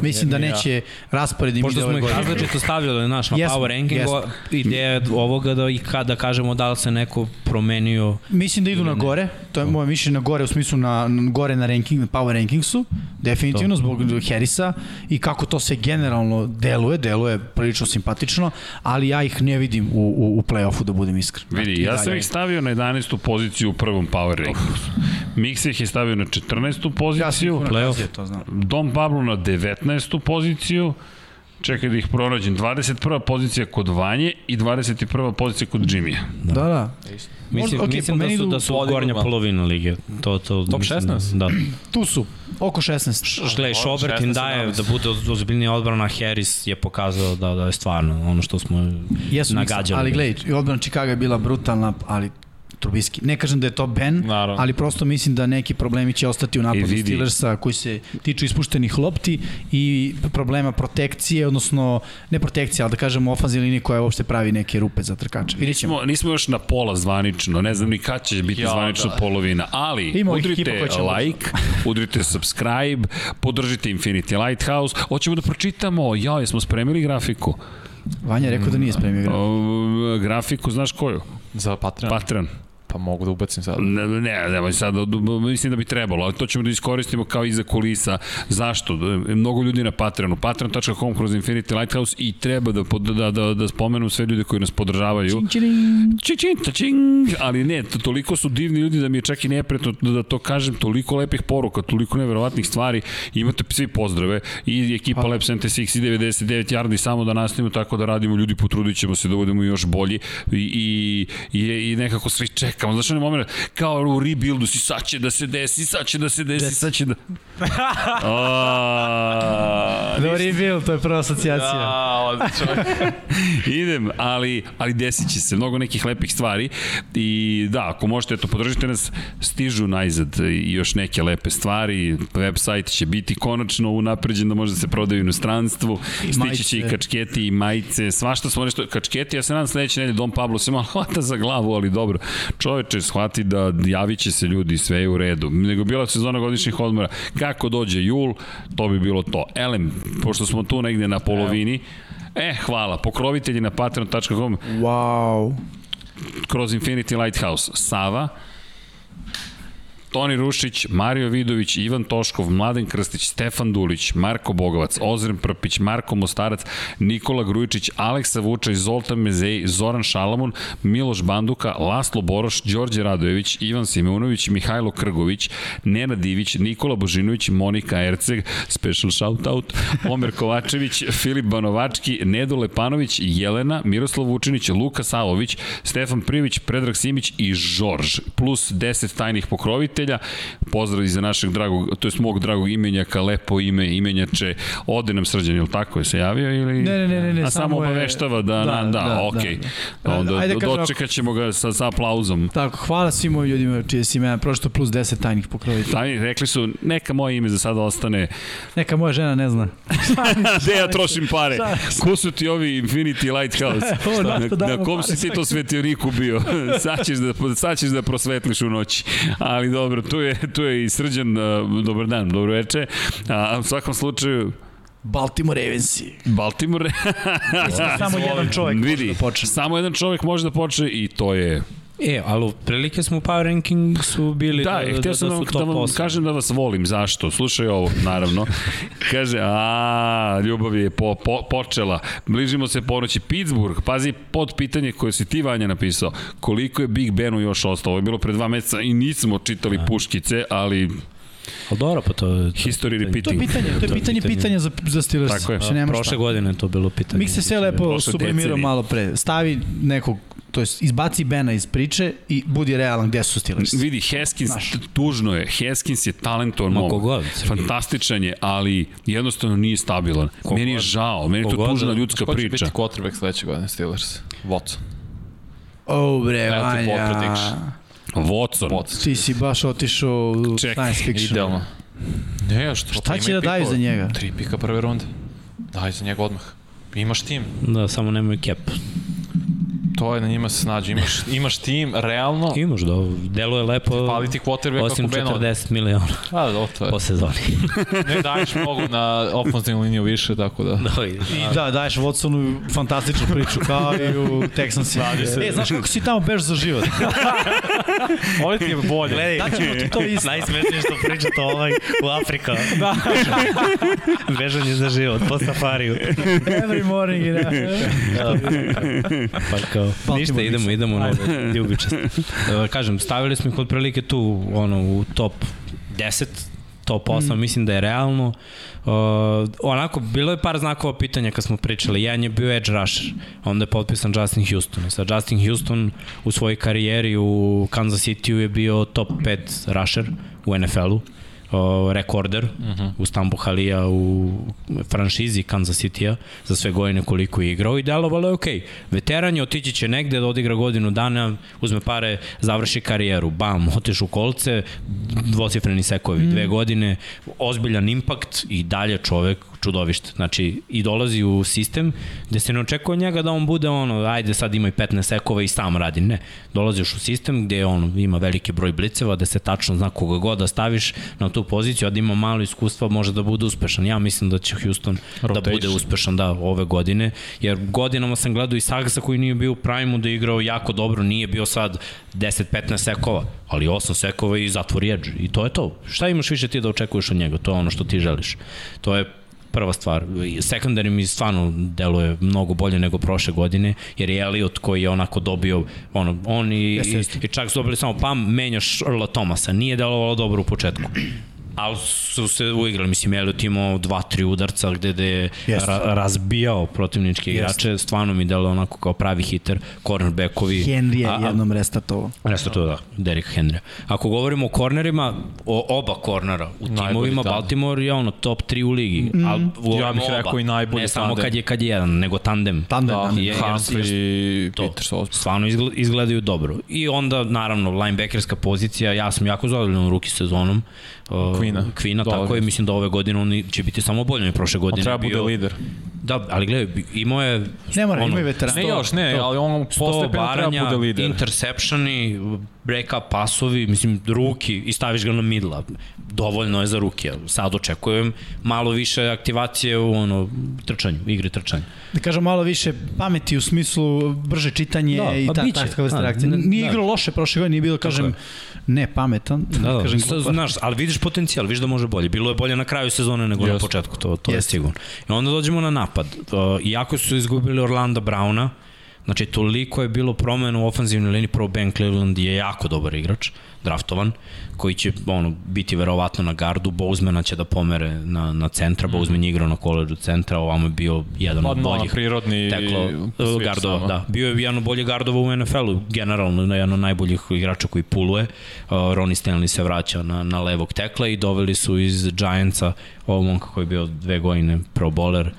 Mislim da neće raspored im Pošto smo ih različito stavljali naš na power ranking, ideja ovoga da i kada kažemo da li se neko promenio. Mislim da idu na gore, to je moje mišljenje na gore u smislu na, na gore na ranking, na power rankingsu, definitivno to. zbog Harrisa i kako to se generalno deluje, deluje prilično simpatično, ali ja ih ne vidim u, u, u play-offu da budem iskren. Vidi, ja sam ih stavio na 11. poziciju u prvom power rankingsu. Mix ih je stavio na 14. poziciju. Ja sam to znam. Dom Pablo na 19. poziciju. Čekaj da ih pronađem. 21. pozicija kod Vanje i 21. pozicija kod Jimmya. Da, da. da. Mislim, okay, mislim da su, da su gornja polovina lige. To, to, Top 16? Da. tu su, oko 16. Šglej, Šobert im daje da bude ozbiljnija odbrana, Harris je pokazao da, da je stvarno ono što smo Jesu, nagađali. Nisam, ali gledaj, odbrana Chicago je bila brutalna, ali Trubiski. Ne kažem da je to Ben, Naravno. ali prosto mislim da neki problemi će ostati u napadu Steelersa koji se tiču ispuštenih lopti i problema protekcije, odnosno ne protekcije, ali da kažemo ofanzivne linije koja uopšte pravi neke rupe za ćemo. Nismo, nismo još na pola zvanično, ne znam ni kad će biti ja, zvanično da. polovina, ali Ima udrite like, udrite subscribe, podržite Infinity Lighthouse. Hoćemo da pročitamo, ja, jesmo spremili grafiku. Vanja rekao da nije spremio grafiku. grafiku, znaš koju? Za Patreon. Patreon. Pa mogu da ubacim sad. Ne, ne, ne, sad, mislim da bi trebalo, ali to ćemo da iskoristimo kao iza kulisa. Zašto? Mnogo ljudi na Patreonu, patreon.com kroz Infinity Lighthouse i treba da, da, da, da spomenu sve ljude koji nas podržavaju. Čin, čin, čin, čin, ali ne, to, toliko su divni ljudi da mi je čak i nepretno da to kažem, toliko lepih poruka, toliko neverovatnih stvari, imate svi pozdrave i ekipa pa. Lab 76 i 99 yardi samo da nastavimo tako da radimo, ljudi potrudit ćemo se da budemo još bolji i, i, i, i nekako svi čekamo čekamo, znaš onaj moment, kao u rebuildu si, sad će da se desi, sad će da se desi, sad će da... oh, no rebuild, to je prva asocijacija. Da, odlično. Idem, ali, ali desit će se mnogo nekih lepih stvari i da, ako možete, eto, podržite nas, stižu najzad i još neke lepe stvari, website će biti konačno unapređen da može da se prodaju u inostranstvu, stići će i kačketi i majice, svašta smo nešto, kačketi, ja se nadam sledeće nedelje Dom Pablo se malo hvata za glavu, ali dobro, čoveče shvati da javit će se ljudi, sve je u redu. Nego bila sezona godišnjih odmora. Kako dođe jul, to bi bilo to. Elem, pošto smo tu negde na polovini, E, hvala. Pokrovitelji na patreon.com. Wow. Kroz Infinity Lighthouse. Sava, Toni Rušić, Mario Vidović, Ivan Toškov, Mladen Krstić, Stefan Dulić, Marko Bogovac, Ozren Prpić, Marko Mostarac, Nikola Grujičić, Aleksa Vučaj, Zoltan Mezej, Zoran Šalamun, Miloš Banduka, Laslo Boroš, Đorđe Radojević, Ivan Simunović, Mihajlo Krgović, Nena Divić, Nikola Božinović, Monika Erceg, special shoutout, Omer Kovačević, Filip Banovački, Nedo Lepanović, Jelena, Miroslav Vučinić, Luka Savović, Stefan Privić, Predrag Simić i Žorž, plus 10 tajnih pokrovitelja prijatelja. Pozdrav i za našeg dragog, to je mog dragog imenjaka, lepo ime, imenjače. Ode nam srđan, ili tako je se javio? Ili... Ne, ne, ne, ne, A samo obaveštava da, da, da, da, da okej. Da, da. Onda Ajde, dočekat ćemo ga sa, sa aplauzom. Tako, hvala svim mojim ljudima čije si imena prošto plus 10 tajnih pokrovitelja. Tajni, rekli su, neka moje ime za sada ostane. Neka moja žena ne zna. Gde ja trošim pare? Ko su ti ovi Infinity Lighthouse? na, na kom si ti to svetioniku bio? sad, ćeš da, sad ćeš da prosvetliš u noći. Ali dobro, dobro, tu je, tu je i Srđan, dobar dan, dobro veče. A, u svakom slučaju, Baltimore Ravensi. Baltimore. samo jedan čovjek Vidi, može da počne. Samo jedan čovjek može da počne i to je E, ali prilike smo u Power Ranking su bili da, da, da, da, da su da, da vam kažem da vas volim, zašto? Slušaj ovo, naravno. Kaže, a, ljubav je po, po, počela. Bližimo se ponoći. Pittsburgh, pazi pod pitanje koje si ti Vanja napisao. Koliko je Big Benu još ostalo? Ovo je bilo pre dva meseca i nismo čitali a. puškice, ali Ali dobro, pa to je... History repeating. To je pitanje, to je pitanje, pitanja za, za Steelers. Tako je. A, prošle godine je to bilo pitanje. Mik se sve lepo sublimirao malo pre. Stavi nekog to jest izbaci Bena iz priče i budi realan gde su Steelers. Vidi, Haskins, Znaš. tužno je, Haskins je talentovan mom, kogod, fantastičan je, ali jednostavno nije stabilan. Kogod. Meni je žao, meni je to tužna ljudska Ko priča. Ko će biti quarterback sledeće godine Steelers? Watson. O, bre, Vanja. Watson. Watson. Ti si baš otišao u Check. science fiction. Idealno. Ne, što? Šta će da daju za njega? Tri pika prve runde. Daj za njega odmah. Imaš tim. Da, samo nemoj cap. To je na njima se snađe. Imaš, imaš tim, realno. Imaš, da, delo je lepo. Fali ti quarterback osim 40 miliona. A, da, to je. Po sezoni. ne daješ mnogo na ofenzivnu liniju više, tako da. da I da, daješ Watsonu fantastičnu priču, kao i u Texansi. E, znaš kako si tamo beš za život? Ovo ti je bolje. Gledaj, da ćemo ti to isto. Najsmešnije što pričate ovaj u Afrika. Da. Bežanje za život, po safariju. Every morning, da. pa kao, Baltimore ništa, idemo, idemo na ljubičast. Kažem, stavili smo ih od prilike tu, ono, u top 10, top 8, mm. mislim da je realno. Uh, onako, bilo je par znakova pitanja kad smo pričali. Jedan je bio edge rusher, onda je potpisan Justin Houston. Sa Justin Houston u svojoj karijeri u Kansas City je bio top 5 rusher u NFL-u uh, rekorder uh. -huh. u Stambu Halija u franšizi Kansas City-a za sve godine koliko je igrao i delovalo je. Okay. Veteran je, otići će negde da odigra godinu dana, uzme pare, završi karijeru, bam, oteš u kolce, dvocifreni sekovi, mm. dve godine, ozbiljan impakt i dalje čovek čudovište. Znači, i dolazi u sistem gde se ne očekuje od njega da on bude ono, ajde sad ima i 15 sekova i sam radi. Ne. Dolaziš u sistem gde on ima veliki broj bliceva, da se tačno zna koga god da staviš na tu poziciju, a da ima malo iskustva, može da bude uspešan. Ja mislim da će Houston da Rotation. da bude uspešan da ove godine, jer godinama sam gledao i Sagasa koji nije bio u prime da je igrao jako dobro, nije bio sad 10-15 sekova, ali 8 sekova i zatvori edge. I to je to. Šta imaš više ti da očekuješ od njega? To je ono što ti želiš. To je prva stvar. Sekundari mi stvarno deluje mnogo bolje nego prošle godine, jer je Elliot koji je onako dobio, ono, on i, i, i čak su dobili samo pam, menjaš Earla Thomasa. Nije delovalo dobro u početku ali su se uigrali, mislim, Elliot imao dva, tri udarca gde, gde je ra razbijao protivničke igrače, Jest. stvarno mi delo onako kao pravi hiter, cornerbackovi. Henry je a, jednom restartovao. Restartovao, da, Derek Henry. Ako govorimo o kornerima, o oba kornera, u timovima Baltimore je ono top 3 u ligi, mm. ali ja bih rekao i najbolji Ne samo kad je, kad je jedan, nego tandem. Tandem, da, je, Humphrey i Peters. Stvarno izgledaju dobro. I onda, naravno, linebackerska pozicija, ja sam jako zadovoljan u ruki sezonom. Kvina. Kvina, tako je, mislim da ove godine on će biti samo bolje, prošle godine. On treba bio, bude lider. Da, ali gledaj, imao je... Ne mora, ono, ima i veteran. Ne još, ne, ali on postepeno treba bude lider. interceptioni, break-up pasovi, mislim, ruki i staviš ga na midla. Dovoljno je za ruke. Sad očekujem malo više aktivacije u ono, trčanju, igri trčanja. Da kažem malo više pameti u smislu brže čitanje da, i pa ta, takva vrsta reakcije. Nije da. igrao loše prošle godine, nije bilo, kažem, ne pametan. Da, da, kažem, da, znaš, ali vidiš potencijal, vidiš da može bolje. Bilo je bolje na kraju sezone nego yes. na početku, to, to yes. je sigurno. I onda dođemo na napad. Uh, iako su izgubili Orlanda Brauna, Znači, toliko je bilo promena u ofenzivnoj liniji, prvo Ben Cleveland je jako dobar igrač, draftovan, koji će ono, biti verovatno na gardu, Bouzmana će da pomere na, na centra, mm. Bouzman je igrao na koleđu centra, ovamo je bio jedan od boljih prirodni teklo, gardova. Samo. Da, bio je jedan od boljih gardova u NFL-u, generalno jedan od najboljih igrača koji puluje. Uh, Ronnie Stanley se vraća na, na levog tekla i doveli su iz Giantsa ovog momka koji je bio dve godine pro bowler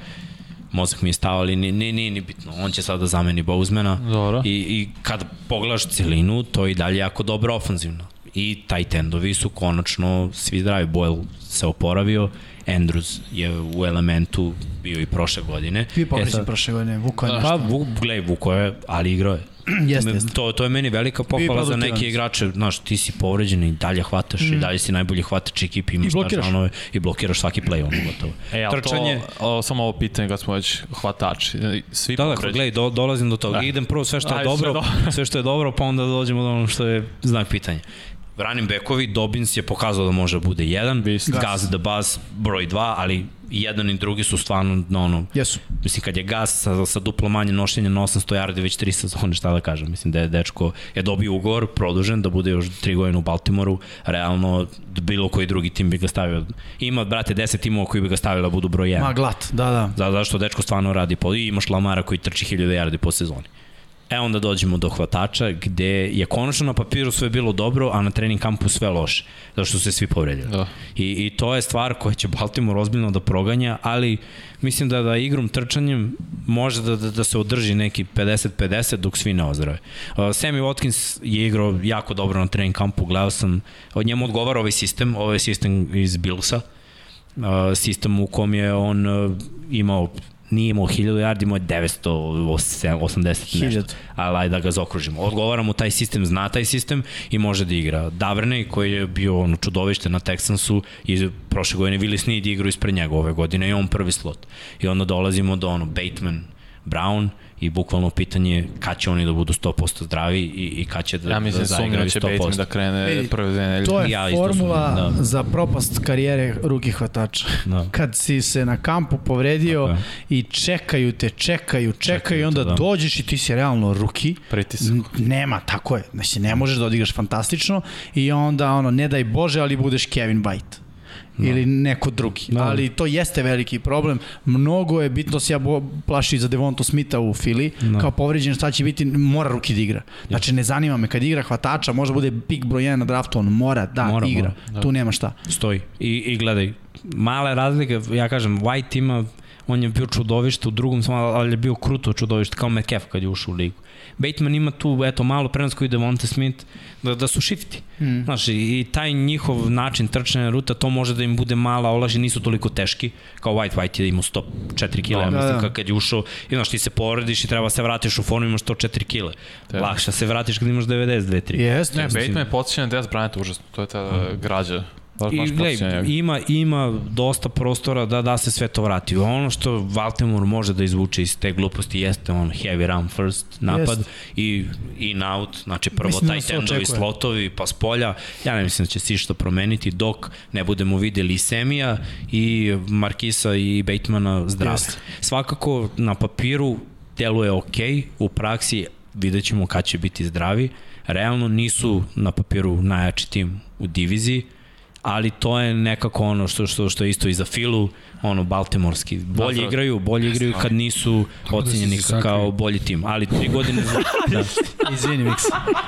mozak mi je stao, ali nije, nije, nije ni bitno. On će sada da zameni Bouzmana. Dobro. I, I kad pogledaš celinu, to je i dalje jako dobro ofanzivno. I taj tendovi su konačno svi zdravi. Boyle se oporavio, Andrews je u elementu bio i prošle godine. Bio povređen e prošle godine, Vuko je nešto. Pa, Vuk, gledaj, Vuko je, ali igrao je. jeste, jeste. To, to je meni velika pohvala za neke igrače. Znaš, ti si povređen i dalje hvataš mm. i dalje si najbolji hvatač ekipi, imaš I blokiraš. I blokiraš svaki play, ono gotovo. E, ali Trčanje... to, o, samo ovo pitanje kad smo već hvatači. Svi da, da, gledaj, do, dolazim do toga. Da. Idem prvo sve što je Aj, dobro, sve, dobro. sve što je dobro, pa onda dođemo do ono što je znak pitanja running backovi, Dobbins je pokazao da može da bude jedan, Gaz the Buzz broj 2, ali i jedan i drugi su stvarno no, ono, Jesu. mislim kad je gas sa, sa duplo manje nošenja na 800 yardi već tri sezone, šta da kažem, mislim da je dečko je dobio ugovor, produžen, da bude još tri godine u Baltimoru, realno bilo koji drugi tim bi ga stavio, ima brate 10 timova koji bi ga stavili da budu broj 1. Ma glat, da, da. Da, zašto dečko stvarno radi, po, i imaš Lamara koji trči 1000 yardi po sezoni. E onda dođemo do hvatača gde je konačno na papiru sve bilo dobro, a na trening kampu sve loše, zato što su se svi povredili. Da. I, I to je stvar koja će Baltimore ozbiljno da proganja, ali mislim da da igrom trčanjem može da, da, da se održi neki 50-50 dok svi ne ozdrave. Uh, Sammy Watkins je igrao jako dobro na trening kampu, gledao sam, od njemu odgovara ovaj sistem, ovaj sistem iz Billsa, uh, sistem u kom je on uh, imao nije imao 1000 yardi, imao je 980 nešto. Ali ajde da ga zaokružimo. Odgovara mu taj sistem, zna taj sistem i može da igra. Daverne, koji je bio ono čudovište na Texansu i prošle godine Willis Snead igrao ispred njega ove godine i on prvi slot. I onda dolazimo do ono Bateman, Brown, i bukvalno pitanje kad će oni da budu 100% zdravi i, i kad će da, ja mislim, da zaigraju 100%. Ja mislim da da krene e, prve dve nedelje. To je ja formula da. za propast karijere ruki hvatača. Da. Kad si se na kampu povredio okay. i čekaju te, čekaju, čekaju, čekaju i onda te, da. dođeš i ti si realno ruki. Pritisak. Nema, tako je. Znači, ne možeš da odigraš fantastično i onda, ono, ne daj Bože, ali budeš Kevin White no. ili neko drugi. No. Ali to jeste veliki problem. Mnogo je bitno se ja plaši za Devonto Smitha u Fili, no. kao povređen šta će biti, mora ruki da igra. Znači ne zanima me kad igra hvatača, možda bude pik broj 1 na draftu, on mora da mora, igra. Mora, da. Tu nema šta. Stoji. I, I gledaj, male razlike, ja kažem, White ima on je bio čudovište u drugom, ali je bio kruto čudovište, kao Metcalf kad je ušao u ligu. Bateman ima tu, eto, malo prenos koji Devonte Smith, da, da su shifty. Mm. Znaš, i taj njihov način trčanja ruta, to može da im bude mala olaži, nisu toliko teški, kao White, White je imao 104 kg, da, mislim, da. kad je ušao, i znaš, ti se porediš i treba se vratiš u formu, imaš 104 kg. Da. Lakše se vratiš kad imaš 92-3. Jeste. Ne, Bateman je podsjećan Des Bryant, užasno, to je ta mm. građa I gledaj, ima, ima dosta prostora da, da se sve to vrati. Ono što Baltimore može da izvuče iz te gluposti jeste on heavy run first napad Jest. i in out, znači prvo mislim taj da tendovi slotovi pa s polja. Ja ne mislim da će se išto promeniti dok ne budemo videli Semija i Markisa i Batemana zdrav. Jest. Svakako na papiru deluje ok, u praksi vidjet ćemo kad će biti zdravi. Realno nisu na papiru najjači tim u diviziji, ali to je nekako ono što što što je isto i za Filu, ono baltimorski. Bolje da, igraju, bolje igraju kad nisu da ocenjeni da kao bolji tim, ali tri godine za, da. Izvini, Mix.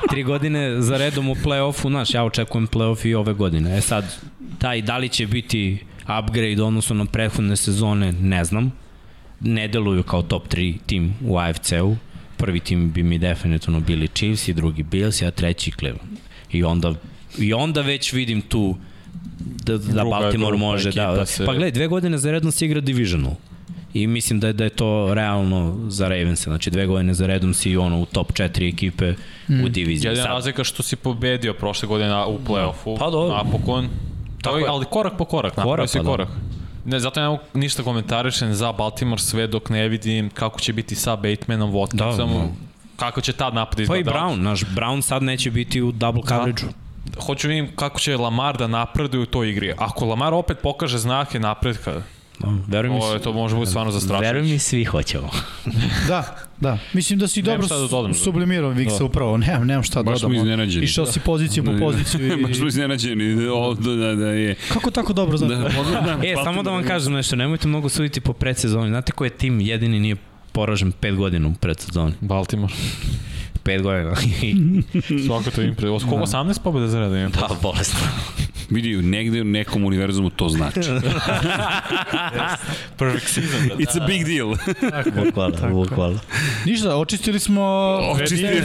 Tri godine za redom u play-offu, znaš, ja očekujem play-off i ove godine. E sad, taj da li će biti upgrade odnosno na prethodne sezone, ne znam. Ne deluju kao top 3 tim u AFC-u. Prvi tim bi mi definitivno bili Chiefs i drugi Bills, a treći Cleveland. I onda, I onda već vidim tu da, da Baltimore može, da, da. Se... Pa gledaj, dve godine za redom si igra Divisional. I mislim da je, da je to realno za Ravens. Znači dve godine za redom si ono u top 4 ekipe mm. u diviziji. Jedan razlika što si pobedio prošle godine u play-offu. Pa do. Napokon. Tako je. Ali korak po korak, korak, si pa korak. Ne, zato ja ništa komentarišem za Baltimore sve dok ne vidim kako će biti sa Batemanom, Watkinsom, da, da. kako će tad napad izgledati. Pa i Brown, naš Brown sad neće biti u double da. coverage-u. Da hoću vidim kako će Lamar da napreduje u toj igri. Ako Lamar opet pokaže znake napredka, verujem mi, to može biti stvarno zastrašujuće. Verujem mi, svi hoćemo. da, da. Mislim da si dobro da dodam, sublimirao Viksa da. upravo. Nemam, nemam šta da dodam. Baš smo iznenađeni. Išao si poziciju po poziciju. I... Baš smo iznenađeni. O, da, da, da je. Kako tako dobro znaš? Da, da, e, samo da vam kažem nešto. Nemojte mnogo suditi po predsezoni. Znate koji je tim jedini nije poražen 5 godina u predsezoni? Baltimore. 5 godina. Svaka to impre. Koga 18 pobjede za reda? Da, bolestno. Vidi, negde u nekom univerzumu to znači. Perfect season. Da. It's a big deal. bukvalno, bukvalno. Ništa, očistili smo... Očistili.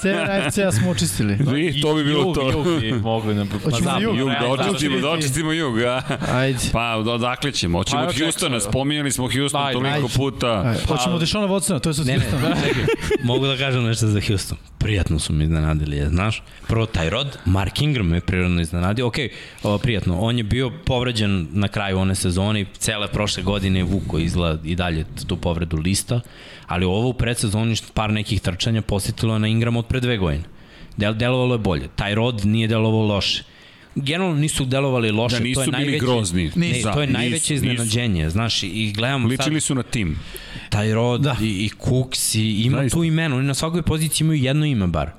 Sever AFC-a smo očistili. Vi, to bi bilo jug, to. Jug bi mogli na... Pa jug, jug, da očistimo, da očistimo jug, a? Ajde. Pa, odakle ćemo? Hoćemo od Houstona, spominjali smo Houston toliko puta. Hoćemo od Dešona Watsona, to je sad Houston. Mogu da kažem nešto za Houston. Prijatno su mi iznenadili, je, znaš. Prvo taj rod, Mark Ingram me prirodno iznenadio. Ok, o, prijatno, on je bio povređen na kraju one sezone, cele prošle godine vuko izgleda i dalje tu povredu lista, ali ovo u predsezoni par nekih trčanja posjetilo na Ingram od pre dve godine. Del, delovalo je bolje. Taj rod nije delovalo loše generalno nisu delovali loše. Da nisu to je bili najveće, grozni. Ne, da, to je najveće nisu, iznenađenje, nisu. znaš, i gledamo Ličili sad, su na tim. Taj rod da. i, i Cooks i ima Zaista. tu imeno, oni na svakoj poziciji imaju jedno ime bar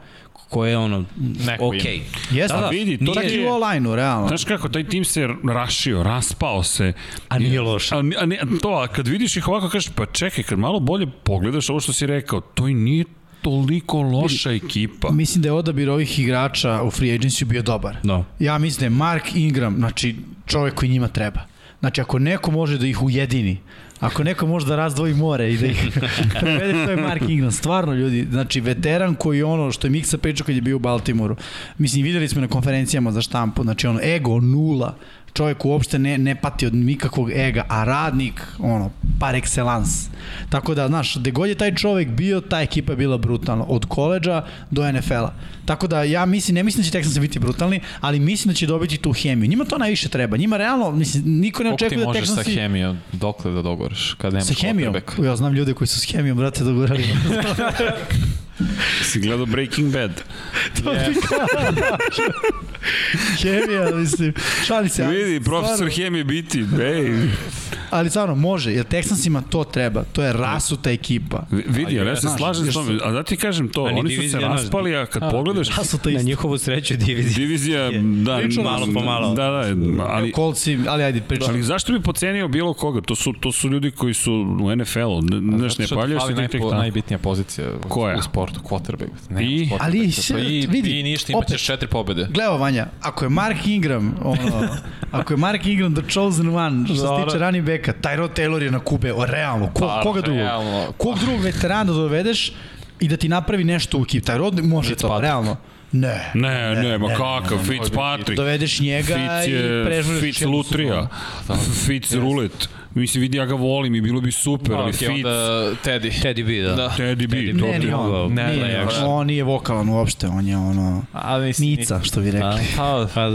koje je ono, Neko ok. Jeste, da, da, vidi, to je... u online-u, realno. Znaš kako, taj tim se rašio, raspao se. A nije loše. A, a, ne, to, a kad vidiš ih ovako, kažeš, pa čekaj, kad malo bolje pogledaš ovo što si rekao, to i nije toliko loša ekipa. Mislim da je odabir ovih igrača u free agency bio dobar. No. Ja mislim da je Mark Ingram, znači čovjek koji njima treba. Znači ako neko može da ih ujedini, Ako neko može da razdvoji more i da ih prevede, to je Mark Ingram. Stvarno, ljudi, znači, veteran koji ono što je Miksa pričao kad je bio u Baltimoru. Mislim, videli smo na konferencijama za štampu, znači ono, ego nula, čovjek uopšte ne, ne pati od nikakvog ega, a radnik, ono, par excellence. Tako da, znaš, gde god je taj čovjek bio, ta ekipa je bila brutalna, od koleđa do NFL-a. Tako da, ja mislim, ne mislim da će Texans biti brutalni, ali mislim da će dobiti tu hemiju. Njima to najviše treba. Njima realno, mislim, niko ne očekuje da Texans... Koliko ti možeš sa hemijom, dokle da dogoriš, kad nemaš Sa hemijom? Ja znam ljude koji su s hemijom, brate, dogorali. si gledao Breaking Bad? to yeah. Hemija, mislim. Šali se. Vidi, profesor stvarno, hemije biti, ej. Ali stvarno, može, jer Texansima to treba. To je rasuta ekipa. V, vidi, ja se slažem s tome. A da ti kažem to, Ali oni su se raspali, a kad a, pogledaš... Rasuta isto. Na njihovu sreću divizija. Divizija, da. Priču malo po malo. Da, da, ali... Kolci, ali ajde, pričam. Ali zašto bi pocenio bilo koga? To su, to su ljudi koji su u NFL-u. Znaš, ne paljaš se tek tamo. Najbitnija pozicija Koja? u sportu, quarterback. Ne, I, ali se, i, vidi, i ništa, imaćeš četiri pobede. Gledao, Vanja, ako je Mark Ingram, ono, ako je Mark Ingram the chosen one, što se tiče running backa, Tyrod Taylor je na kube, o, realno, ko, pa, koga drugog? Realno. Kog drugog veterana da dovedeš i da ti napravi nešto u ekip. Tyrod može to, realno. Ne. Ne, ne, ne ma kakav, ne, Fitzpatrick. Dovedeš njega Fitz je, i prežuješ Fitz Lutrija, Fitz Rulet. Mislim, vidi, ja ga volim i bilo bi super, ali Fitz... Onda Teddy. Teddy B, da. da. Teddy B, Teddy to ne, bi on, ne, nije, ne, on nije vokalan uopšte, on je ono... A, mislim, Mica, što bi rekli. Pa, pa,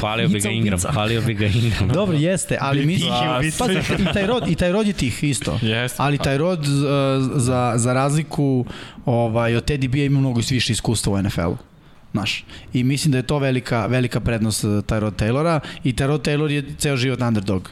hvalio bi ga Ingram, hvalio bi ga Ingram. Dobro, jeste, ali mislim... Pa, i taj rod, i taj rod je tih isto. Jeste. Ali taj rod uh, za, za razliku ovaj, od Teddy B ima mnogo više iskustva u NFL-u. Znaš, i mislim da je to velika, velika prednost uh, Tyrod Taylora i Tyrod Taylor je ceo život underdog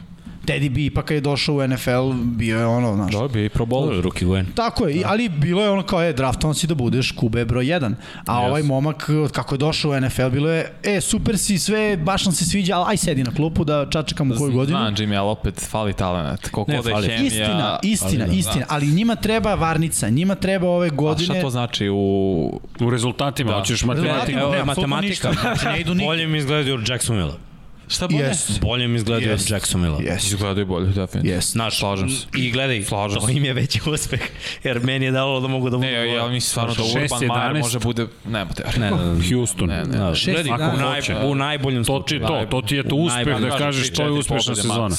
Teddy B ipak kad je došao u NFL bio je ono, znaš. Da, bio je i pro bowler. Rookie win. Tako je, da. ali bilo je ono kao, je, draftovan si da budeš QB broj 1. A yes. ovaj momak, kako je došao u NFL, bilo je, e, super si, sve, baš nam se sviđa, ali aj sedi na klupu da čačekamo koju godinu. Znam, Jimmy, ali opet fali talent. Koliko ne, da je hemija... Istina, istina, fali, da. istina, ali njima treba varnica, njima treba ove godine... A šta to znači u... U rezultatima, da. hoćeš matematika? Evo, matematika, znači ne idu nikad. Bolje mi izgledaju od Jacksonville. Šta bolje? Yes. Bolje mi izgledaju yes. od Jacksonville. Yes. Izgledaju bolje, definitivno. Yes. Znaš, Slažem se. I gledaj, Slažem to im je veći uspeh, jer meni je dalo da mogu da budu... Ne, ja, ja mislim stvarno da Urban Meyer može bude... Nema te. Ne, ne, Houston. Ne, ne. Da, gledaj, ako naj, u najboljem slučaju. To, to, to ti je to uspeh da kažeš to je uspešna sezona.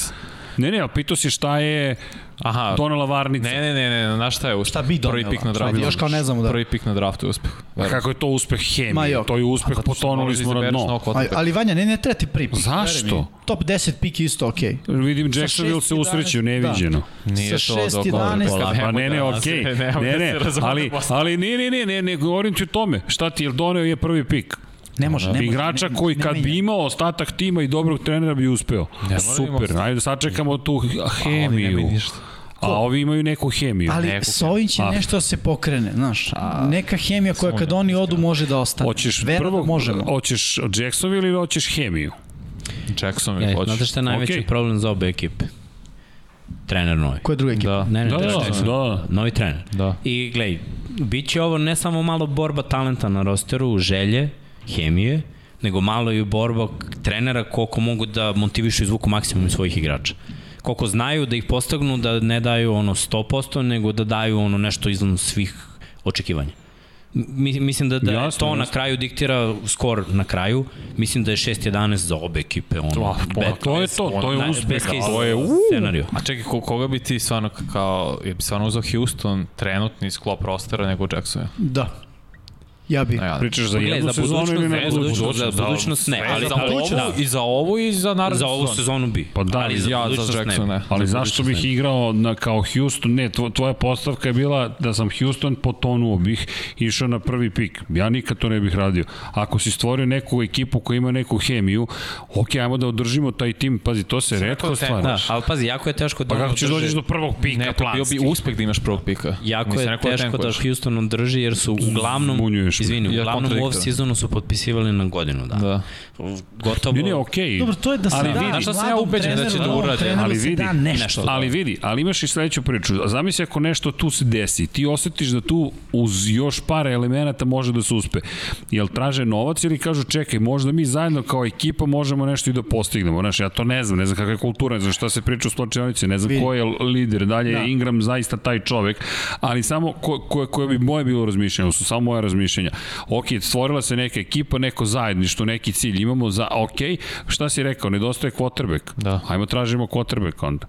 Ne, ne, pitao si šta je Aha. donela varnica. Ne, ne, ne, ne, na šta je uspeh? Šta bi donela? Prvi pik na draftu. Još kao ne znamo da. Prvi pik na draftu je uspeh. A kako je to uspeh hemije? To je uspeh, potonuli smo na dno. Ali, ali Vanja, ne, ne treba ti prvi pik. Zašto? Top 10 pik isto okej. Okay. Vidim Jacksonville se usreću neviđeno. Da. Nije Sa 6, 11. Pa ne, ne, okej. Ne, ne, ali, ali ne, ne, ne, ne, ne, govorim ti o tome. Šta ti je doneo je prvi pik? Ne može, ne može. Igrača ne, koji kad bi imao ostatak tima i dobrog trenera bi uspeo. Ne, Super, ajde da sačekamo tu hemiju. A ovi imaju neku hemiju. Ali neku s ovim će a. nešto da se pokrene, znaš. A, neka hemija koja kad oni odu može da ostane. Hoćeš Vera prvo, možemo. Hoćeš Jacksonville ili hoćeš hemiju? Jacksonville, hoćeš. Znate šta je najveći okay. problem za obe ekipe? trener novi. Koja druga ekipa? Da. Ne, ne, da, da, da, da. Novi trener. Da. I gledaj, bit će ovo ne samo malo borba talenta na rosteru, želje, hemije, nego malo i borba trenera koliko mogu da motivišu i zvuku maksimum svojih igrača koliko znaju da ih postignu da ne daju ono 100%, nego da daju ono nešto izvan svih očekivanja. Mi, mislim da, da jasne, to jasne. na kraju diktira skor na kraju. Mislim da je 6-11 za obe ekipe. Ono, to, pa, to je to, to je uspeh. To je uh. scenario. A čekaj, koga bi ti stvarno kao, je bi stvarno uzao Houston trenutni sklop rostera nego Jackson? Da. Ja bih. Ja, Pričaš za jednu za sezonu ili neku budućnost? Za budućnost ne, ali za ovu, da. i za ovu i za narednu Za ovu sezonu bi. Pa da, ali za ja za Jackson ne. Ali zašto bih igrao na, kao Houston? Ne, tvoja postavka je bila da sam Houston potonuo bih išao na prvi pik. Ja nikad to ne bih radio. Ako si stvorio neku ekipu koja ima neku hemiju, ok, ajmo da održimo taj tim. Pazi, to se redko stvara. Da, ali pazi, jako je teško da... Pa kako ćeš dođeš do prvog pika ne, planski? bio bi uspeh da imaš prvog pika. Jako je teško da Houston održi jer su uglavnom Izvini, uglavnom u off-seasonu su potpisivali na godinu dana. Da. Gotovo... Ne, ne, okej. Okay. Dobro, to je da se ali da, vidi, što sam ja ubeđen da će da uradi. Ali vidi, da nešto. Ali vidi, ali imaš i sledeću priču. Zamisli ako nešto tu se desi, ti osetiš da tu uz još par elemenata može da se uspe. Jel traže novac ili kažu čekaj, možda mi zajedno kao ekipa možemo nešto i da postignemo. Znaš, ja to ne znam, ne znam kakva je kultura, ne znam šta se priča u slačionici, ne znam vidi. ko je lider, dalje da. Ingram zaista taj čovek, ali samo ko, ko, ko bi moje bilo razmišljanje, su samo moje razmišljanje takmičenja. Ok, stvorila se neka ekipa, neko zajedništvo, neki cilj imamo za, ok, šta si rekao, nedostaje quarterback. Da. Hajmo tražimo quarterback onda.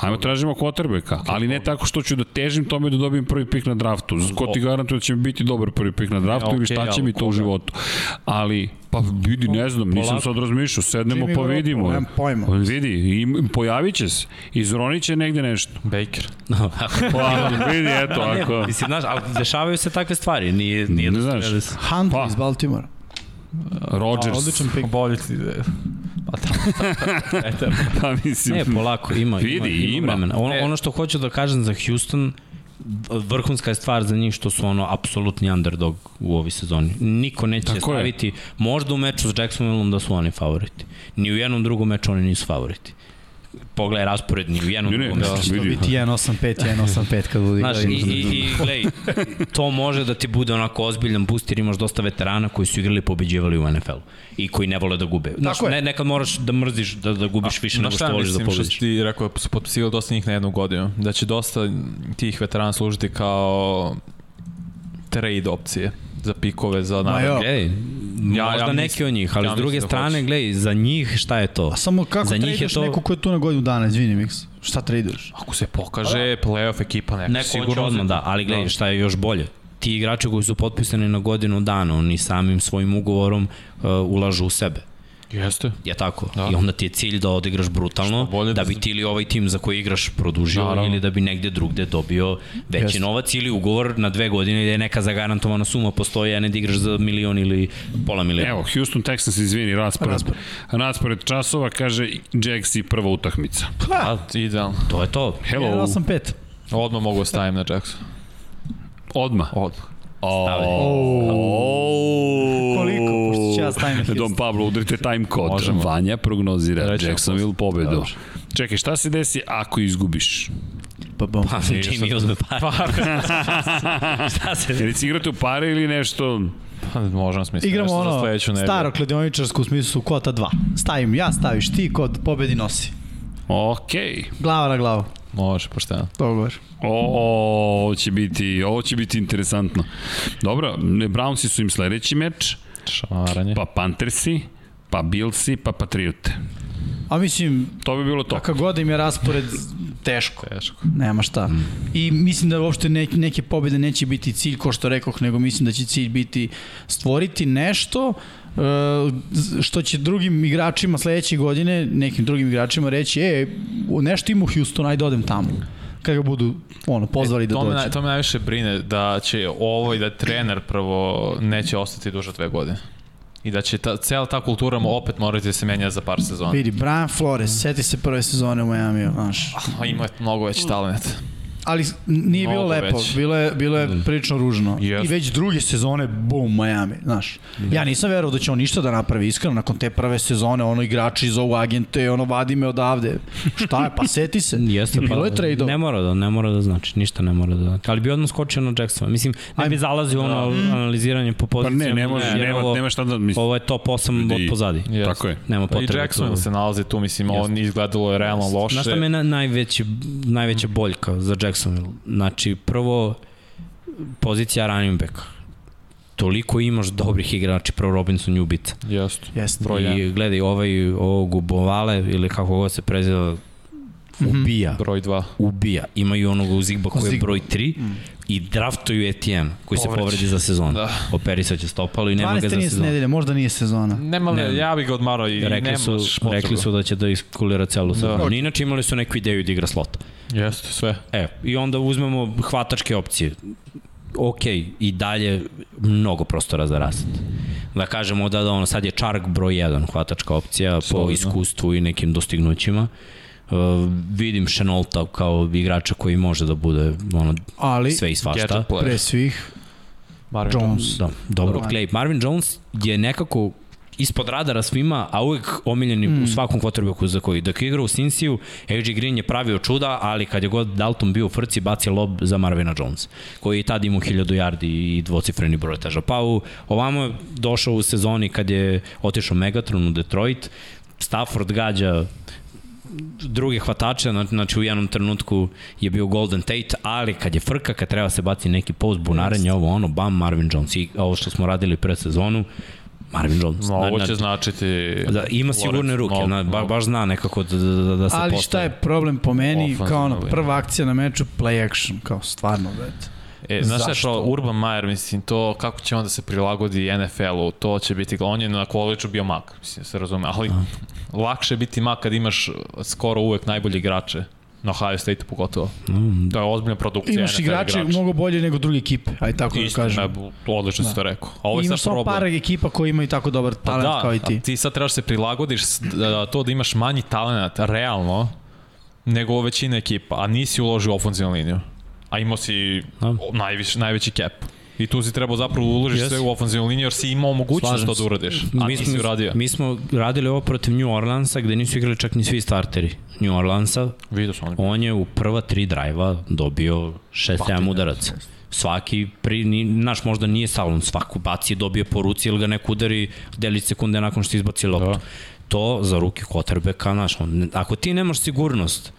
Hajmo tražimo quarterbacka, ali ne tako što ću da težim tome da dobijem prvi pik na draftu. Ko ti garantuje da će mi biti dobar prvi pik na draftu okay, ili šta će mi to u životu. Ali, pa vidi, ne znam, nisam sad razmišljao, sednemo pa vidimo. Nemam pojma. Pa vidi, i pojavit će se, izronit će negde nešto. Baker. pa vidi, eto, ako... Mislim, znaš, ali dešavaju se takve stvari, nije, nije ne znaš. Hunt pa. iz Baltimore. Rodgers. Odličan pik. Bolje ti Pa da. pa mislim... Ne, polako, ima, vidi, ima, ima, ima. vremena. Ono, e. ono što hoću da kažem za Houston, vrhunska je stvar za njih što su ono apsolutni underdog u ovoj sezoni. Niko neće Tako staviti, je. možda u meču s Jacksonvilleom da su oni favoriti. Ni u jednom drugom meču oni nisu favoriti pogledaj raspored ni u jednom ne, drugom. Da, što biti 1.85, 1.85 kad budi. Znaš, i, i, i gledaj, to može da ti bude onako ozbiljan boost jer imaš dosta veterana koji su igrali i pobeđivali u NFL-u i koji ne vole da gube. Znaš, ne, nekad moraš da mrziš, da, da gubiš A, više nego što voliš da pobediš. Što ti rekao, su potpisivali dosta njih na jednu godinu, da će dosta tih veterana služiti kao trade opcije za pikove, za naravno. Ej, možda ja neki od njih, ali ja s druge da strane, gledaj, za njih šta je to? A samo kako za njih je to... neko ko je tu na godinu dana, izvini Mix, šta traduješ? Ako se pokaže playoff ekipa neko, neko sigurno odmah, da, ali gledaj, da. šta je još bolje? Ti igrači koji su potpisani na godinu dana, oni samim svojim ugovorom uh, ulažu u sebe. Jeste. Je tako. Da. I onda ti je cilj da odigraš brutalno, da, da bi ti ili ovaj tim za koji igraš produžio Naravno. ili da bi negde drugde dobio veći Jeste. novac ili ugovor na dve godine gde je neka zagarantovana suma postoji, a ne da igraš za milion ili pola miliona. Evo, Houston Texans, izvini, raspored. Raspored, raspored časova, kaže Jacks i prva utakmica. Pa, idealno. To je to. Hello. 1.85. Odmah mogu stavim na Jacks. Odmah? Odmah. Oh. oh. Koliko? Ja stavim Don Pablo, udrite time kod. Možemo. Vanja prognozira Reći Jacksonville pobedu. Dobro. Čekaj, šta se desi ako izgubiš? Pa bom. Pa, Jimmy uzme pare. pare. šta se desi? Ili si igrate u pare ili nešto... Pa, možemo smisliti Igramo ono, staro kladioničarsko u smislu kota 2. Stavim ja, staviš ti, kod pobedi nosi. Okej. Okay. Glava na glavu. Može, pošteno. Dogovor. O, ovo će biti, ovo će biti interesantno. Dobro, Brownsi su im sledeći meč. Šamaranje. Pa Panthersi, pa Billsi, pa Patriote. A mislim, to bi bilo to. Kakav god im je raspored, teško. Teško. Nema šta. Mm. I mislim da uopšte neke, neke pobede neće biti cilj, ko što rekoh, nego mislim da će cilj biti stvoriti nešto uh, što će drugim igračima sledeće godine, nekim drugim igračima reći, e, nešto ima u Houston, ajde odem tamo kad ga budu ono, pozvali e, da dođe. Me, to me najviše brine da će ovo i da trener prvo neće ostati duže dve godine. I da će ta, cela ta kultura mu opet morati da se menja za par sezona. Vidi, Brian Flores, seti se prve sezone u Miami, znaš. Ima je mnogo veći talent ali nije bilo lepo, već. bilo je, bilo je mm. prilično ružno. Yes. I već druge sezone, bum, Miami, znaš. Mm. Ja nisam verovao da će on ništa da napravi, iskreno, nakon te prve sezone, ono igrači zovu agente, ono vadi me odavde. Šta je, pa seti se. Jeste, bilo pa, je trade Ne mora da, ne mora da znači, ništa ne mora da znači. Ali bi odmah skočio na Jacksona. Mislim, ne bi zalazio ono mm. analiziranje po pozicijama. Pa ne, ne može, nema, ovo, nema šta da mislim. Ovo je top 8 od pozadi. Yes. Tako je. Nema potrebe. Pa I Jackson se nalazi tu, mislim, yes. on izgledalo je realno loše. Znaš šta me na, najveći, najveća boljka za Jacksonville? Znači, Znači, prvo, pozicija running back. Toliko imaš dobrih igrača, prvo Robinson je ubit. Jeste. Jeste. I gledaj, ovaj, ovog Ubovale, ili kako god se preziva, mhm. ubija. Broj 2. Ubija. Imaju onog Uzigba koji je broj 3 mm. i draftuju Etienne koji Povreć. se povredi za sezonu. Da. Operisaće stopalo i nema ga za sezonu. 12. nedelje, možda nije sezona. Nema, ne, ja bih ga odmarao i rekli su, rekli su da će da iskulira celu sezonu. Da. Inače imali su neku ideju da igra slota. Jeste, sve. E, i onda uzmemo hvatačke opcije. Ok, i dalje mnogo prostora za rast. Da kažemo da, da ono, sad je Čark broj 1 hvatačka opcija Solidno. po iskustvu i nekim dostignućima. Uh, vidim Šenolta kao igrača koji može da bude ono, Ali, sve i svašta. Pre svih Marvin Jones. Da, dobro, gledaj, Marvin Jones je nekako ispod radara svima, a uvek omiljeni mm. u svakom quarterbacku za koji. Dok igra u Sinsiju, AJ Green je pravio čuda, ali kad je god Dalton bio u frci, bacio lob za Marvina Jones, koji je tad imao 1000 yardi i dvocifreni broj teža. Pa u, ovamo je došao u sezoni kad je otišao Megatron u Detroit, Stafford gađa druge hvatače, znači u jednom trenutku je bio Golden Tate, ali kad je frka, kad treba se baci neki post, bunarenje, ovo ono, bam, Marvin Jones. I ovo što smo radili pre sezonu, Marvin Jones. No, ovo će značiti... Da, ima sigurne ruke, no, na, ba, baš zna nekako da, da, da se Ali šta je problem po meni, kao ono, prva akcija na meču, play action, kao stvarno, već. E, znaš šta što Urban Meyer, mislim, to kako će onda se prilagodi NFL-u, to će biti, on je na koleđu bio mak, mislim, se razume, ali A. lakše je biti mak kad imaš skoro uvek najbolji igrače na Ohio State pogotovo. Mm. To je ozbiljna produkcija. Imaš igrače igrač. mnogo bolje nego druge ekipe, aj tako Isto, da kažem. Ne, odlično da. si to rekao. A ovo imaš samo par ekipa koji imaju tako dobar pa talent pa da, kao i ti. ti sad trebaš se prilagodiš da, to da imaš manji talent, realno, nego većina ekipa, a nisi uložio ofenzivnu liniju a imao si da. najviš, najveći cap. I tu si trebao zapravo uložiš yes. sve u ofenzivnu liniju jer si imao mogućnost to da uradiš, a mi nisi uradio. Mi smo radili ovo protiv New Orleansa gde nisu igrali čak ni svi starteri New Orleansa. Vidio sam. On je u prva tri drajva dobio 6-7 udaraca. Svaki, pri, ni, naš možda nije salon, svaku baci dobio po ruci ili ga neko udari delić sekunde nakon što izbaci loptu. Da. To za ruke quarterbacka, naš, on, ako ti nemaš sigurnost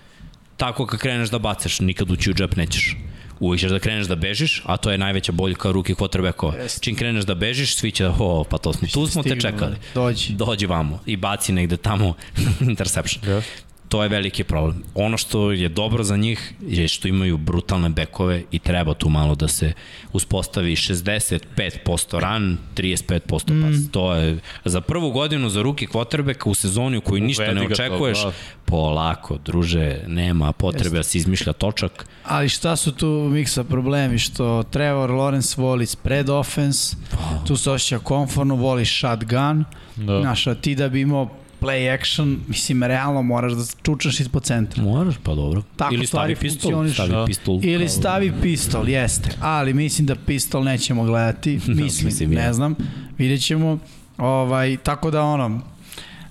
tako kad kreneš da bacaš, nikad ući u džep nećeš. Uvijek ćeš da kreneš da bežiš, a to je najveća boljka ruke quarterbackova. Čim kreneš da bežiš, svi će da, o, pa to smo, tu smo te čekali. Dođi. Dođi vamo i baci negde tamo interception. Yes to je veliki problem. Ono što je dobro za njih je što imaju brutalne bekove i treba tu malo da se uspostavi 65% run, 35% pas. Mm. To je za prvu godinu za ruki kvotrbeka u sezoni u kojoj ništa ne očekuješ, to, da. polako, druže, nema potrebe da se izmišlja točak. Ali šta su tu miksa problemi? Što Trevor Lawrence voli spread offense, oh. tu se osjeća konforno, voli shotgun, da. Znaš, ti da bi imao play action, mislim, realno moraš da čučaš ispod centra. Moraš, pa dobro. Tako Ili stavi pistol, stavi da. pistol. Ili stavi pistol, jeste. Ali mislim da pistol nećemo gledati, mislim, da, mislim ne ja. znam, vidjet ćemo. Ovaj, tako da ono,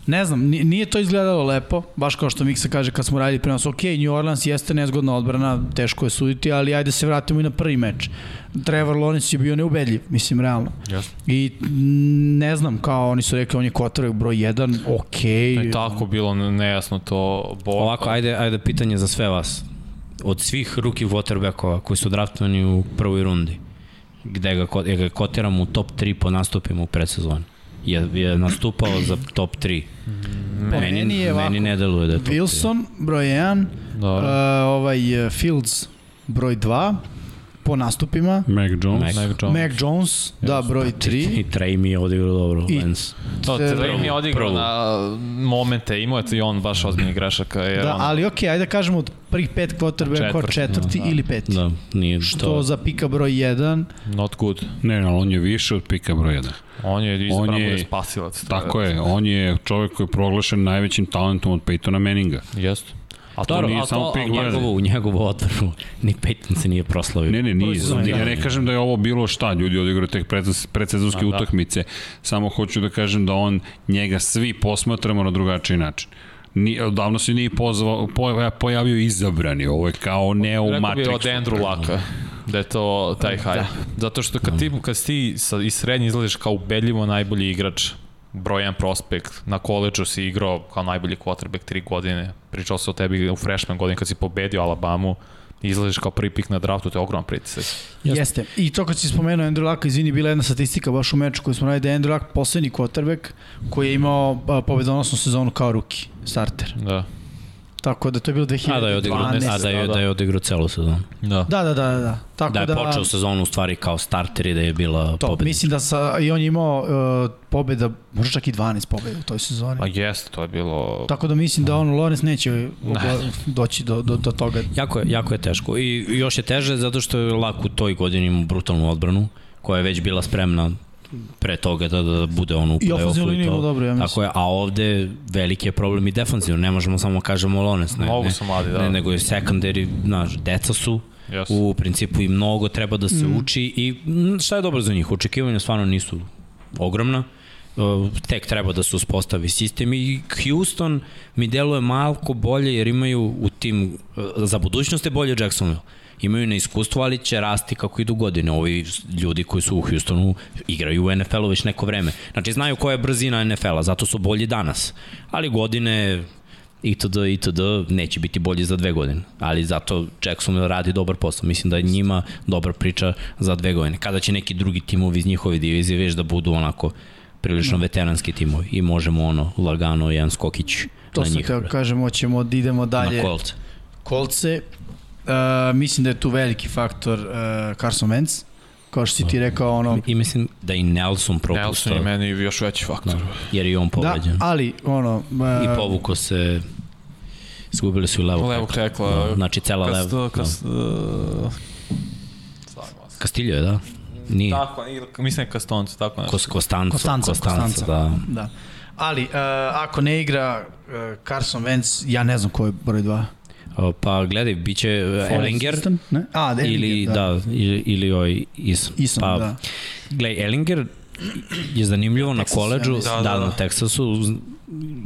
Ne znam, nije to izgledalo lepo, baš kao što Miksa kaže kad smo radili prenos. Ok, New Orleans jeste nezgodna odbrana, teško je suditi, ali ajde se vratimo i na prvi meč. Trevor Lawrence je bio neubedljiv, mislim, realno. Yes. I ne znam, kao oni su rekli, on je kotorak broj 1, ok. Je tako bilo nejasno to. Bo... Ovako, ajde, ajde pitanje za sve vas. Od svih ruki waterbackova koji su draftovani u prvoj rundi, gde ga, ga kotiramo u top 3 po nastupima u predsezoni je, je nastupao za top 3. Po meni, meni, je meni ne deluje da je top Wilson, 3. broj 1, uh, ovaj Fields, broj 2, po nastupima. Mac Jones. Mac, Mac Jones, Mac Jones da, broj 3. I Trey mi je odigrao dobro, I, Lens. To, Trey mi je odigrao na momente, imao je i on baš ozbiljnih grešaka. Jer da, on... ali okej, okay, ajde da kažemo od prvih pet quarterbackova četvrti da. ili peti. Da, nije što. Što za pika broj 1. Not good. Ne, no, on je više od pika broj 1. On je izbrano on je, spasilac. Tako je, on je čovjek koji je proglašen najvećim talentom od Peytona Manninga. Jeste. A to Dobro, nije samo to, njegovu, u njegovu odbranu Nick Payton se nije proslavio. Ne, ne, nije. Ja ne kažem da je ovo bilo šta, ljudi odigraju tek predsezonske da. utakmice. Samo hoću da kažem da on njega svi posmatramo na drugačiji način. Ni, odavno se nije pozvao, pojavio izabrani, ovo je kao ne u Matrixu. Rekao bi od Andrew Laka da je to taj haj. Da. Zato što kad ti, kad ti sa, iz srednje izgledaš kao ubedljivo najbolji igrač, brojan prospekt, na koleđu si igrao kao najbolji quarterback tri godine, pričao se o tebi u freshman godini kad si pobedio Alabamu, izlaziš kao prvi pik na draftu, to je ogroman pritisak. Jeste. Jeste. I to kad si spomenuo Andrew Luck, izvini, bila jedna statistika baš u meču koju smo radili da je Andrew Luck poslednji quarterback koji je imao pobedonosnu sezonu kao ruki, starter. Da. Tako da to je bilo 2012. A da je odigrao, a da je, da je odigrao celu sezonu. Da. Da, da, da, da. Tako da je da, počeo sezonu u stvari kao starter i da je bila to, pobeda. Mislim da sa, i on je imao uh, pobeda, možda čak i 12 pobeda u toj sezoni. Pa jeste, to je bilo... Tako da mislim da on Lorenz neće ne. doći do, do, do toga. Jako je, jako je teško i još je teže zato što je lako u toj godini imao brutalnu odbranu koja je već bila spremna pre toga da, da bude on u play-offu i to. Dobro, ja Tako je, a ovde veliki je problem i defensivno, ne možemo samo kažemo Lones, ne, Mogu su mladi, da. Ne, nego je secondary, znaš, deca su, yes. u principu i mnogo treba da se mm. uči i šta je dobro za njih, očekivanja stvarno nisu ogromna, tek treba da se uspostavi sistem i Houston mi deluje malko bolje jer imaju u tim, za budućnost je bolje Jacksonville imaju na iskustvo, ali će rasti kako idu godine. Ovi ljudi koji su u Houstonu igraju u NFL-u već neko vreme. Znači, znaju koja je brzina NFL-a, zato su bolji danas. Ali godine itd. itd. neće biti bolji za dve godine. Ali zato Jackson radi dobar posao. Mislim da je njima dobra priča za dve godine. Kada će neki drugi timovi iz njihove divizije već da budu onako prilično no. veteranski timovi i možemo ono lagano jedan skokić to na njih. To se kažemo, ćemo da idemo dalje. Na kolce. Kolce, uh, mislim da je tu veliki faktor uh, Carson Wentz kao što si ti rekao ono i mislim da i Nelson propustao Nelson je meni još veći faktor da, jer je on povređen da, ali ono uh, i povuko se Izgubili su levog, levog tekla. No, znači cela kast, levo. Kast, uh, Kastiljo je, da? Nije. Tako, mislim je Kastonco, tako nešto. Kos, Kostanco, Kostanco, Kostanco, Kostanco, da. da. Ali, uh, ako ne igra uh, Carson Wentz, ja ne znam ko je broj 2. Pa gledaj, bit će Ellinger, ne? A, da, ili, da. da, ili, ili ovaj Isom. Isom, pa, da. Gledaj, Ellinger je zanimljivo na koleđu, ja da, da, da, na Teksasu,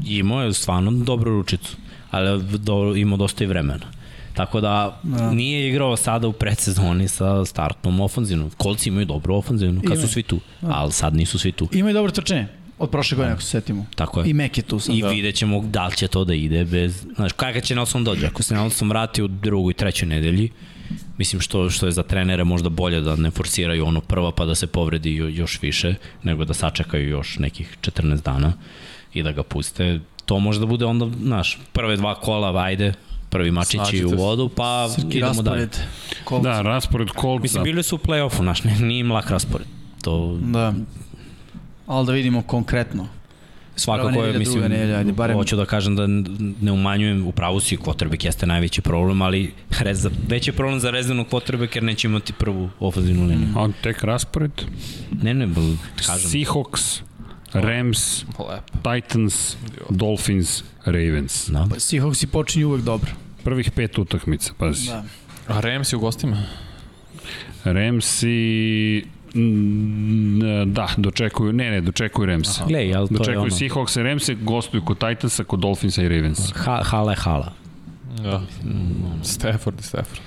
imao je stvarno dobru ručicu, ali do, imao dosta i vremena. Tako da, da. nije igrao sada u predsezoni sa startnom ofanzivnom. Kolci imaju dobru ofanzivnu, kad su svi tu, da. ali sad nisu svi tu. Imaju dobro trčanje. Od prošle godine, ako se setimo. Tako je. I Mek je tu sad. I da. vidjet ćemo da li će to da ide bez... Znaš, kada će Nelson dođe? Ako se Nelson vrati u drugoj i trećoj nedelji, mislim što, što je za trenere možda bolje da ne forsiraju ono prva pa da se povredi još više, nego da sačekaju još nekih 14 dana i da ga puste. To može da bude onda, znaš, prve dva kola, ajde, prvi mačići u vodu, pa Srki idemo raspored. dalje. Kolca. Da, raspored kolca. Mislim, bili su u play-offu, znaš, nije im lak raspored. To... Da ali da vidimo konkretno. Svakako je, mislim, nedelja, ajde, barem... hoću da kažem da ne umanjujem, u pravu si, quarterback jeste najveći problem, ali reza, veći je problem za rezervnog quarterback jer neće imati prvu ofenzivnu liniju. A tek raspored? Ne, ne, bl, kažem. Seahawks, Rams, Titans, Dolphins, Ravens. Da. Pa, Seahawks i počinju uvek dobro. Prvih pet utakmica, pazi. Da. A Rams u gostima? Ramsi Mm, da, dočekuju, ne, ne, dočekuju Rams. Glej, ali to dočekuju je ono... Seahawks i Ramse, gostuju kod Titansa, kod Dolphinsa i Ravens. Ha, hala je hala. Da. Mm. Stafford i Stafford.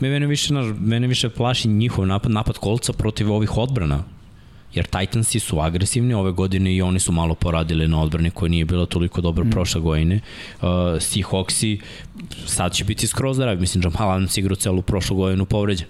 Mene više, mene više plaši njihov napad, napad kolca protiv ovih odbrana jer Titansi su agresivni ove godine i oni su malo poradili na odbrani koja nije bila toliko dobra mm. prošle godine. Uh, Seahawksi sad će biti skroz zdravi, mislim Jamal Adams igrao celu prošlu godinu povređen.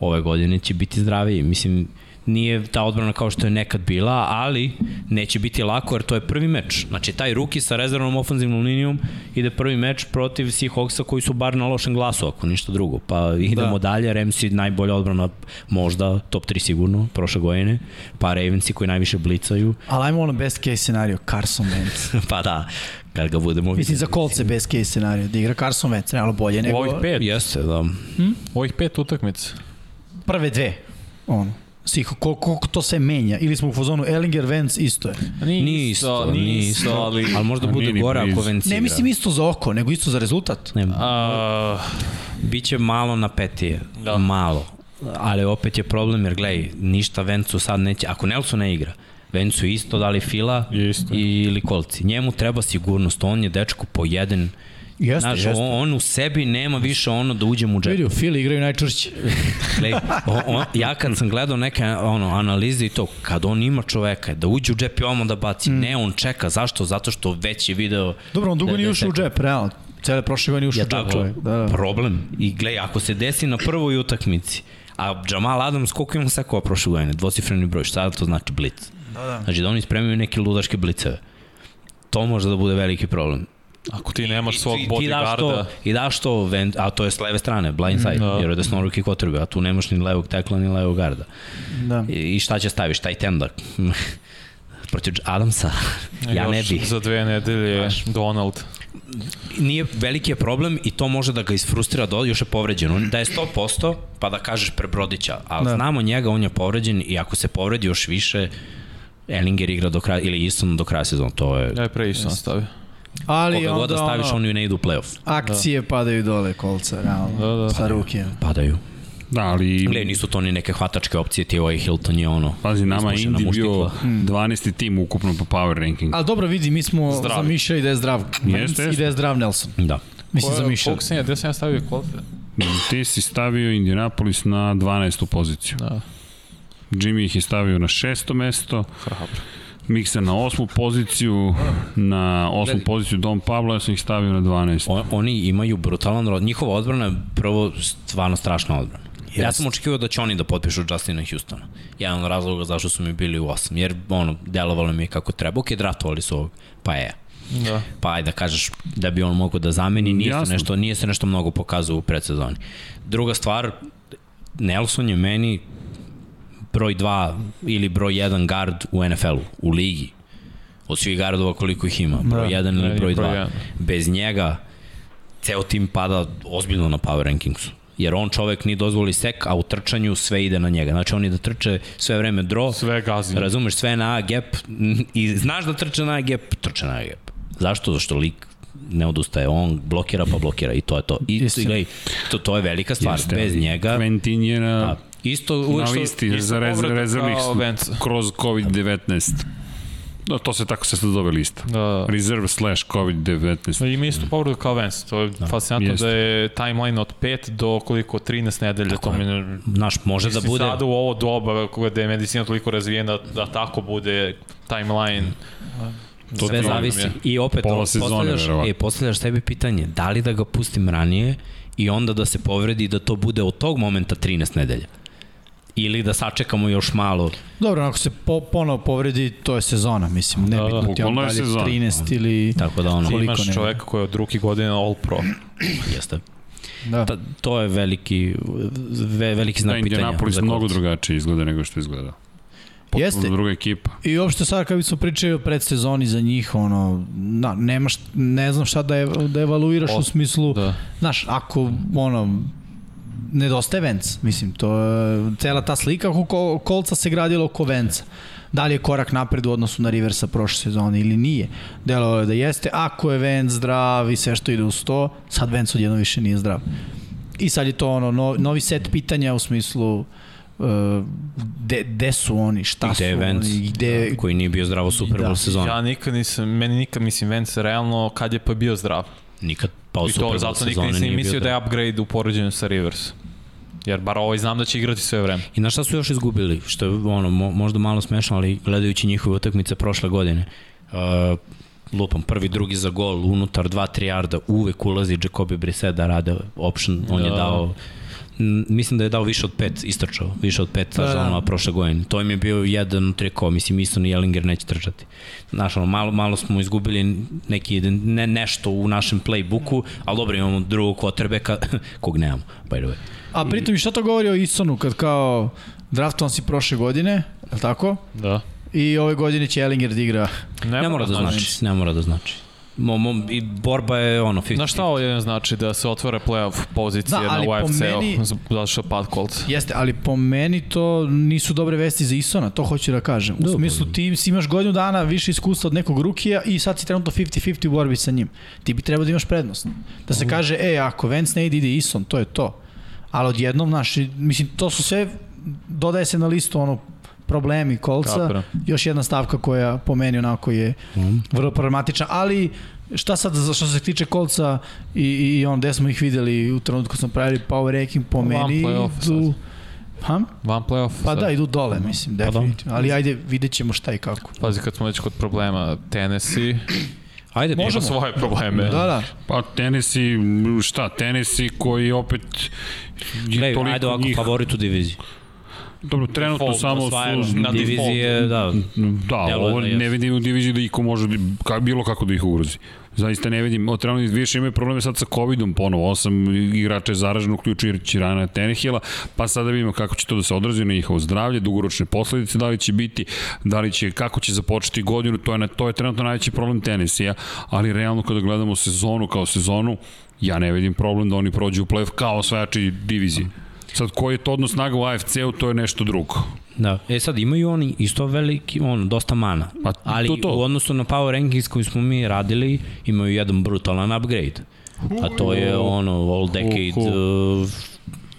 Ove godine će biti zdraviji, mislim nije ta odbrana kao što je nekad bila, ali neće biti lako jer to je prvi meč. Znači taj ruki sa rezervnom ofanzivnom linijom ide prvi meč protiv Seahawksa koji su bar na lošem glasu, ako ništa drugo. Pa idemo da. dalje, Ramsey najbolja odbrana možda, top 3 sigurno, prošle godine, pa Ravensi koji najviše blicaju. Ali ajmo ono best case scenario, Carson Wentz. pa da, kad ga budemo Mislim za kolce best case scenario, da igra Carson Wentz, realno bolje nego... Ovih pet? Jeste, da. Hm? Ovih pet utakmica. Prve dve, ono svih, koliko, koliko to se menja. Ili smo u fazonu Ellinger, Vance, isto je. Nije isto, nije isto, ali, ali možda bude gore ako Vance Ne mislim isto za oko, nego isto za rezultat. Ne, uh, Biće malo napetije, da. malo. Ali opet je problem jer gledaj, ništa Vencu sad neće, ako Nelson ne igra, Vencu isto da li Fila isto. ili Kolci. Njemu treba sigurnost, on je dečko po jedan Jeste, Znaš, jeste. On, on u sebi nema više ono da uđem u džep. Vidio, Fili igraju najčvršće. Glej, on, on, ja kad sam gledao neke ono, analize i to, kad on ima čoveka da uđe u džep i ono da baci, mm. ne, on čeka. Zašto? Zato što već je video... Dobro, on dugo da, nije ušao u džep, realno. Cele prošle godine ušao u džep čovek. Da, da. Problem. I glej, ako se desi na prvoj utakmici, a Jamal Adams, koliko ima sekova prošle godine? Dvocifreni broj, šta to znači blic? Da, da. Znači da oni spremaju neke ludaške bliceve. To može da bude veliki problem. Ako ti nemaš svog ti, bodyguarda... To, I daš to, a to je s leve strane, blind side, da. jer je desnoruki kotrbe, a tu nemaš ni levog tekla, ni levog garda. Da. I, I šta će staviš, taj tendak? protiv Adamsa, ja ne bi. Za dve nedelje Donald. Nije veliki je problem i to može da ga isfrustrira do, još je povređen. Da je 100%, pa da kažeš prebrodića, ali da. znamo njega, on je povređen i ako se povredi još više, Ellinger igra do kraja, ili Easton do kraja sezona, to je... Ja je pre Easton stavio. Ali Koga onda, god da staviš, ono, oni ne idu u playoff. Akcije da. padaju dole kolca, realno, da, da. sa ruke. Padaju. Da, ali... Gle, nisu to ni neke hvatačke opcije, ti ovaj Hilton je ono... Pazi, nama Indy bio 12. tim ukupno po power rankingu. Ali dobro, vidi, mi smo zdrav. zamišljali da je zdrav Jeste, jeste. i da je zdrav Nelson. Da. Mislim, zamišljali. Koliko sam ja, gde sam ja stavio koliko? Ti si stavio Indianapolis na 12. poziciju. Da. Jimmy ih je stavio na šesto mesto. Hrabro. Mikser na osmu poziciju, na osmu Gledi. poziciju Dom Pablo, ja sam ih stavio na 12. O, oni imaju brutalan rod. Njihova odbrana je prvo stvarno strašna odbrana. Yes. Ja sam očekivao da će oni da potpišu Justina Houstona. Jedan od razloga zašto su mi bili u 8. Jer, ono, delovalo mi je kako treba. Ok, draftovali su ovog, pa je. Da. Pa ajde da kažeš da bi on mogao da zameni, nije se nešto, nije se nešto mnogo pokazao u predsezoni. Druga stvar, Nelson je meni broj 2 ili broj 1 gard u NFL-u, u ligi. Od svih gardova koliko ih ima, broj 1 da, ili broj 2. Bez njega ceo tim pada ozbiljno na power rankingsu jer on čovek ni dozvoli sek, a u trčanju sve ide na njega. Znači on je da trče sve vreme dro. Sve gazi. Razumeš, sve na A gap i znaš da trče na A gap, trče na A gap. Zašto? Zašto lik ne odustaje, on blokira pa blokira i to je to. I gledaj, to, to je velika stvar. Jeste, Bez njega... Quentin je na... A, isto, na listi za rez, rezervnih kroz COVID-19. Da, to se tako se sad zove lista. Da, da. Reserve slash COVID-19. Ima isto povredu kao Vance. To je da. fascinantno da je timeline od 5 do koliko 13 nedelja. Tako to mi Naš, može da bude... Sada u ovo doba gde je medicina toliko razvijena da tako bude timeline. To Sve zavisi. I opet, Pola postavljaš, e, postavljaš sebi pitanje, da li da ga pustim ranije i onda da se povredi da to bude od tog momenta 13 nedelja ili da sačekamo još malo. Dobro, ako se po, ponovo povredi, to je sezona, mislim, ne da, bitno da, ti on dalje 13 ili Tako da ono, ti imaš ne. čoveka koji je od drugi godine All Pro. Jeste. Da. Ta, to je veliki, ve, veliki znak da, pitanja. Indianapolis mnogo drugačije izgleda nego što izgleda. Potpuno Jeste. druga ekipa. I uopšte sad kad smo pričali o predsezoni za njih, ono, na, nemaš, ne znam šta da, je, da evaluiraš o, u smislu, da. znaš, ako, ono, nedostaje Vence, mislim, to je cela ta slika oko kolca se gradila oko Venca. Da li je korak napred u odnosu na Riversa prošle sezone ili nije. Delo je da jeste, ako je Vence zdrav i sve što ide u sto, sad Vence odjedno više nije zdrav. I sad je to ono, novi set pitanja u smislu uh, de, de su oni, šta gde su Vance, oni, gde... Da, koji nije bio zdravo Super Bowl da. sezona. Ja nikad nisam, meni nikad mislim Vance realno kad je pa bio zdrav. Nikad pa sezoni. I to zato nikad nisam mislio da je upgrade u poređenju sa Rivers. Jer bar ovaj znam da će igrati sve vreme. I na šta su još izgubili? Što je ono, mo, možda malo smešno, ali gledajući njihove utakmice prošle godine. Uh, lupam, prvi, drugi za gol, unutar 2-3 yarda, uvek ulazi Jacobi Brissett da rade option, on ja. je dao mislim da je dao više od pet istrčao, više od pet da, da. prošle godine. To im je bio jedan triko, mislim isto ni Jellinger neće trčati. Znaš, ono, malo, malo smo izgubili neki, ne, nešto u našem playbooku, ali dobro imamo drugog quarterbacka, kog nemamo, by the way. A pritom i šta to govori o Isonu kad kao draftovan si prošle godine, je li tako? Da. I ove godine će Ellinger da igra. Ne, ne mora da znači, ne mora da znači. Mo, mo, I borba je ono 50 Na šta ovo jedan znači da se otvore playoff pozicije da, na UFC-u zato što pad Colts? Jeste, ali po meni to nisu dobre vesti za Isona, to hoću da kažem. U smislu ti si imaš godinu dana više iskustva od nekog rukija i sad si trenutno 50-50 u borbi sa njim. Ti bi trebao da imaš prednost. Da se kaže, e, ako Vance ne ide, ide Ison, to je to ali odjednom, znaš, mislim, to su sve, dodaje se na listu ono, problemi kolca, Kapra. još jedna stavka koja po meni onako je mm. vrlo problematična, ali šta sad što se tiče kolca i, i on gde smo ih videli u trenutku smo pravili power ranking po meni idu, Ha? Van playoff. Pa sad. da, idu dole, mislim, pa da. definitivno. Ali ajde, vidjet ćemo šta i kako. Pazi, kad smo već kod problema, Tennessee, Ajde, možemo svoje probleme. Da, da. Pa Tennessee, šta, Tennessee koji opet Gledaj, ajde ovako, njih... favorit u diviziji. Dobro, trenutno default, samo su... Na divizije, da. Da, ovo ne vidim u diviziji da iko može, ka, bilo kako da ih ugrozi. Zaista ne vidim, od trenutno više imaju probleme sad sa COVID-om ponovo, osam igrača je zaraženo uključujući Rana Tenehila, pa sada vidimo kako će to da se odrazi na njihovo zdravlje, dugoročne posledice, da li će biti, da li će, kako će započeti godinu, to je, to je trenutno najveći problem tenisija, ali realno kada gledamo sezonu kao sezonu, ja ne vidim problem da oni prođu u play-off kao osvajači divizije. Sad, koji je to odnos snaga u AFC-u, to je nešto drugo. Da, e sad imaju oni isto veliki, ono, dosta mana. Pa, ali to, to. u odnosu na power rankings koji smo mi radili, imaju jedan brutalan upgrade. A to je ono, all decade, uh,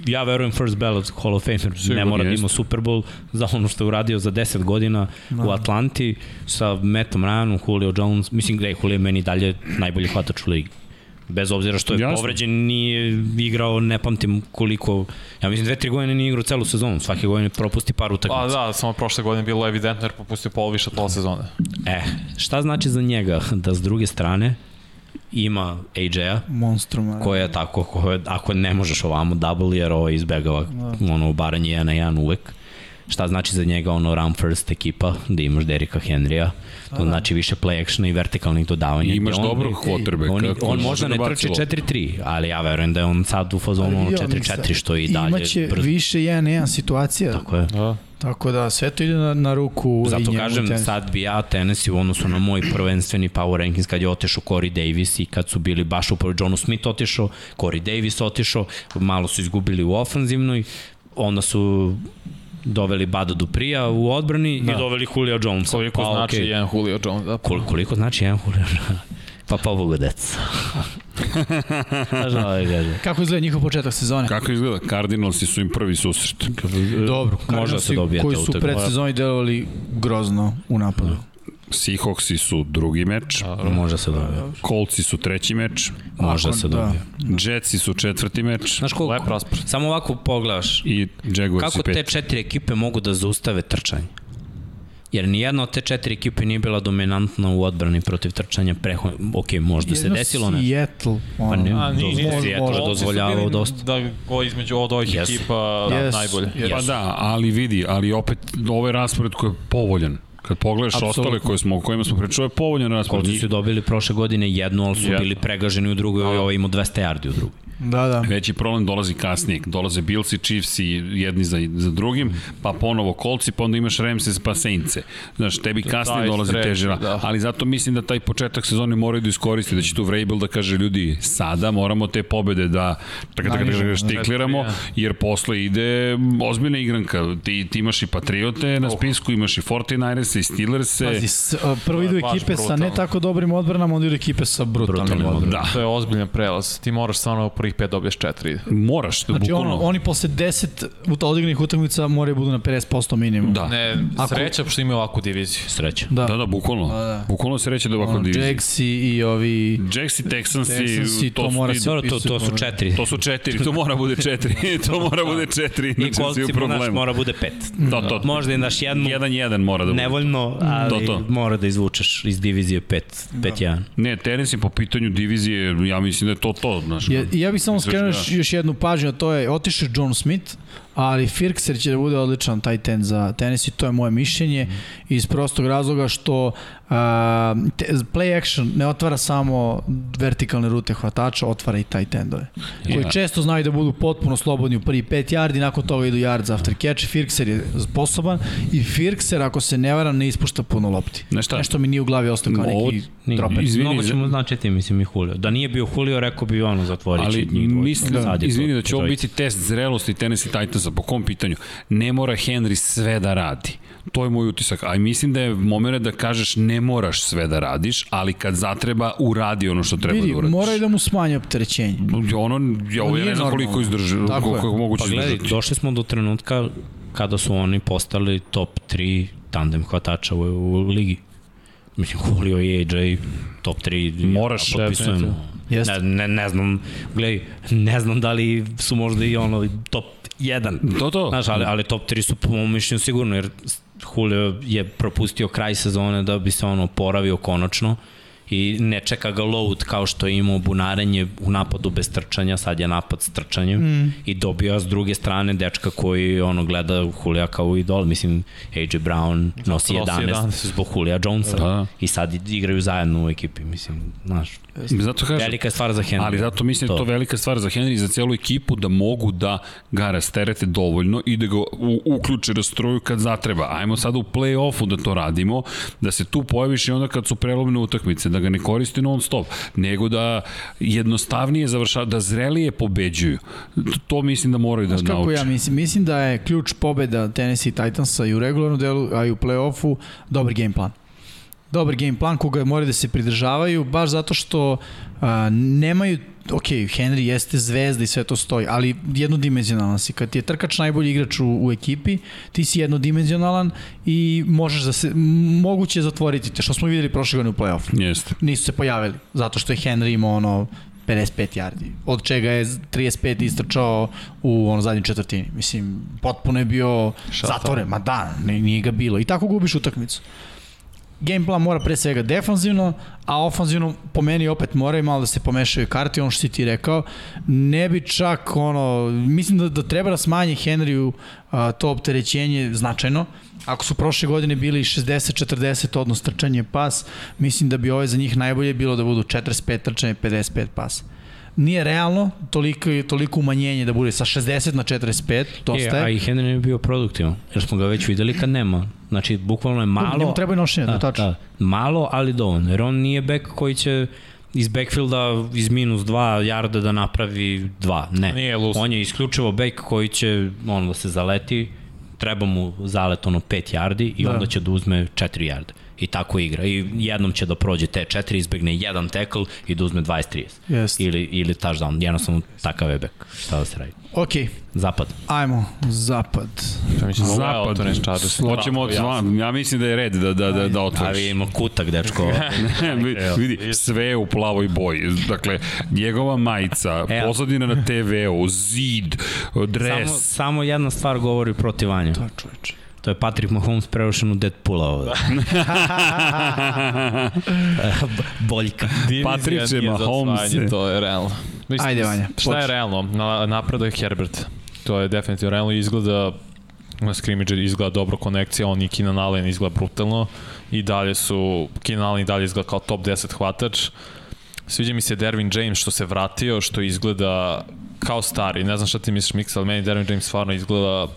ja verujem first ballot Hall of Famer, Sigur, ne mora da ima Super Bowl za ono što je uradio za 10 godina da. u Atlanti sa Mattom Ryanom, Julio Jones, mislim gledaj, Julio je meni dalje najbolji hvatač u ligi Bez obzira što je Jasno. povređen, nije igrao, ne pamtim koliko, ja mislim dve, tri godine nije igrao celu sezonu, svake godine propusti par utakmica. Pa da, samo prošle godine bilo evidentno jer propustio pol više pola sezone. E, šta znači za njega da s druge strane ima AJ-a, Monstrum, koja je tako, koja, ako ne možeš ovamo double, jer ovo izbegava da. ono, baranje 1 na 1 uvek. Šta znači za njega ono run first ekipa, da imaš Derika Henrya, to da. znači više play actiona i vertikalnih dodavanja. I imaš on, dobrog quarterbacka. On, on, on možda ne trči 4-3, ali ja verujem da je on sad u fazonu 4-4 što i dalje. Imaće brzo. više 1-1 situacija. Tako je. Da. Tako da sve to ide na, na ruku Zato kažem, tenis. sad bi ja Tennessee u odnosu na moj prvenstveni power rankings kad je otešao Corey Davis i kad su bili baš upravo Johnu Smith otišao, Corey Davis otišao, malo su izgubili u ofanzivnoj, onda su doveli Bada Duprija u odbrani da. i doveli Julio Jones. Koliko pa, znači okay. jedan Julio Jones? Da. Kol, koliko znači jedan Julio Jones? Pa pa Bogu deca. Kako izgleda njihov početak sezone? Kako izgleda? Cardinalsi su im prvi susret. Dobro, se dobijete koji su pred sezoni delovali grozno u napadu. Da. Seahawksi su drugi meč. Da, može se dobije. Coltsi su treći meč. Može se dobije. Da. Jetsi su četvrti meč. Znaš koliko? Samo ovako pogledaš. I Jaguars Kako te četiri ekipe mogu da zaustave trčanje? Jer nijedna od te četiri ekipe nije bila dominantna u odbrani protiv trčanja preho... Ok, možda se desilo ne. Seattle. Pa ne, A, nije, nije, Seattle dozvoljavao dosta. Da go između od ovih yes. ekipa yes. najbolje. Yes. Pa da, ali vidi, ali opet ovaj raspored koji je povoljan Kad pogledaš Absolutno. ostale koje smo, o kojima smo pričali, je povoljan raspored. Kolci su dobili prošle godine jednu, ali su bili pregaženi u drugoj, ovaj imao 200 yardi u drugoj. Da, da. Veći problem dolazi kasnije. Dolaze Bills i Chiefs i jedni za, za drugim, pa ponovo Colts pa onda imaš Ramses pa Saints. Znaš, tebi kasnije dolazi teže. Da. Ali zato mislim da taj početak sezone moraju da iskoristi, da će tu Vrabel da kaže ljudi, sada moramo te pobede da tako da da štikliramo, jer posle ide ozbiljna igranka. Ti, ti imaš i Patriote na spisku, imaš i 49ers i Steelers. Pazi, prvo idu ekipe sa ne tako dobrim odbranama, onda idu ekipe sa brutalnim, brutalnim odbranama. Da. To je ozbiljan prelaz. Ti moraš stvarno prvih pet dobiješ četiri. Moraš, znači, bukvalno. On, oni posle 10 odigranih utakmica moraju budu na 50% minimum. Da. Ne, Ako... sreća što imaju ovakvu diviziju. Sreća. Da, da, da bukvalno. Da, da. Bukvalno sreća da ovakvu diviziju. Jacks i ovi... Jacks i Texans i to, to, mora se to, to, to su četiri. To su četiri, to mora bude četiri. to mora bude četiri. I kolci naš mora bude pet. Da, to. Možda i naš jednu. Jedan, jedan mora da bude. Nevoljno, ali to, to. mora da izvučeš iz divizije 5, 5-1. Ne, tenis je po pitanju divizije, ja mislim da je to to. Znaš, ja, ja bih samo skrenuo da. još jednu pažnju, a to je otišao John Smith, ali Firkser će da bude odličan taj ten za tenis i to je moje mišljenje mm. iz prostog razloga što play action ne otvara samo vertikalne rute hvatača, otvara i taj tendove. Yeah. Koji često znaju da budu potpuno slobodni u prvi 5 yardi, nakon toga idu yards after catch. Firkser je sposoban i Firkser, ako se ne varam, ne ispušta puno lopti. Nešto, Nešto mi nije u glavi ostao kao neki droper. Izvini, Mnogo ćemo značiti, mislim, i Julio. Da nije bio Julio, rekao bi ono zatvoriti ali, Mislim, da, izvini, da će ovo biti test zrelosti Tennessee Titansa po kom pitanju. Ne mora Henry sve da radi. To je moj utisak. A mislim da je moment da kažeš ne moraš sve da radiš, ali kad zatreba uradi ono što treba Vidi, da uradiš. Moraju da mu smanje opterećenje. Ono, ja ovo ne znam koliko izdrži, koliko je moguće pa, gledaj, izdržati. Došli smo do trenutka kada su oni postali top 3 tandem hvatača u, u ligi. Mislim, Julio i AJ top 3 moraš ja, potpisujemo. Ne, ne, ne znam, gledaj, ne znam da li su možda i ono top 1. To, to. Znaš, ali, ali top 3 su po mom mišljenju sigurno, jer Julio je propustio kraj sezone da bi se ono poravio konačno i ne čeka ga load kao što je imao bunarenje u napadu bez trčanja, sad je napad s trčanjem mm. i dobio s druge strane dečka koji ono gleda Julija kao idol, mislim AJ Brown nosi 11, 11 zbog Julija Jonesa da. i sad igraju zajedno u ekipi, mislim, znaš, Zato kažem, velika je stvar za Henry. Ali zato mislim da to. da to velika stvar za Henry i za celu ekipu da mogu da ga rasterete dovoljno i da ga u, uključe rastroju kad zatreba. Ajmo sada u play-offu da to radimo, da se tu pojaviš i onda kad su prelomne utakmice, da ga ne koristi non stop, nego da jednostavnije završava, da zrelije pobeđuju. To mislim da moraju da nauče. Kako ja mislim? Mislim da je ključ pobeda Tennessee Titansa i u regularnom delu, a i u play-offu dobar game plan dobar game plan koga moraju da se pridržavaju, baš zato što a, nemaju ok, Henry jeste zvezda i sve to stoji, ali jednodimenzionalan si. Kad ti je trkač najbolji igrač u, u ekipi, ti si jednodimenzionalan i možeš da se, moguće je zatvoriti te, što smo videli prošle godine u play-offu. Jeste. Nisu se pojavili, zato što je Henry imao ono 55 yardi, od čega je 35 istrčao u ono zadnjoj četvrtini. Mislim, potpuno je bio zatvoren, ma da, nije ga bilo. I tako gubiš utakmicu game plan mora pre svega defanzivno, a ofanzivno po meni opet moraju malo da se pomešaju karti, ono što si ti rekao. Ne bi čak ono, mislim da, da treba da smanje Henryu to opterećenje značajno. Ako su prošle godine bili 60-40 odnos trčanje pas, mislim da bi ove za njih najbolje bilo da budu 45 trčanje, 55 pas nije realno toliko, toliko umanjenje da bude sa 60 na 45, dosta je. E, a i Henry nije bio produktivan, jer smo ga već videli kad nema. Znači, bukvalno je malo... Njemu treba i nošenje, da, tačno. Da, malo, ali dovoljno, jer on nije bek koji će iz backfielda iz minus 2 jarda da napravi 2. Ne. Nije lus. On je isključivo bek koji će on da se zaleti, treba mu zalet ono 5 jardi i da. onda će da uzme 4 jarde i tako igra. I jednom će da prođe te četiri, izbegne jedan tackle i da uzme 20-30. Yes. Ili, ili touchdown. Jednostavno takav je bek. Šta da se radi? Ok. Zapad. Ajmo, zapad. Ja mislim, da zapad. Hoćemo od ja mislim da je red da, da, da, da otvoriš. A vidimo kutak, dečko. vidi, sve u plavoj boji. Dakle, njegova majica, e, pozadina na TV-u, zid, dres. Samo, samo jedna stvar govori protiv Vanja. To čoveče. To je Patrick Mahomes preušen u Deadpoola ovde. Boljka. Patrick Mahomes. To je realno. Mislim, Ajde, Vanja. Šta je realno? Na, napredo je Herbert. To je definitivno realno. Izgleda na scrimmage izgleda dobro konekcija, on i Keenan Allen izgleda brutalno i dalje su, Keenan Allen i dalje izgleda kao top 10 hvatač. Sviđa mi se Dervin James što se vratio, što izgleda kao stari. Ne znam šta ti misliš, Mix, ali meni Dervin James stvarno izgleda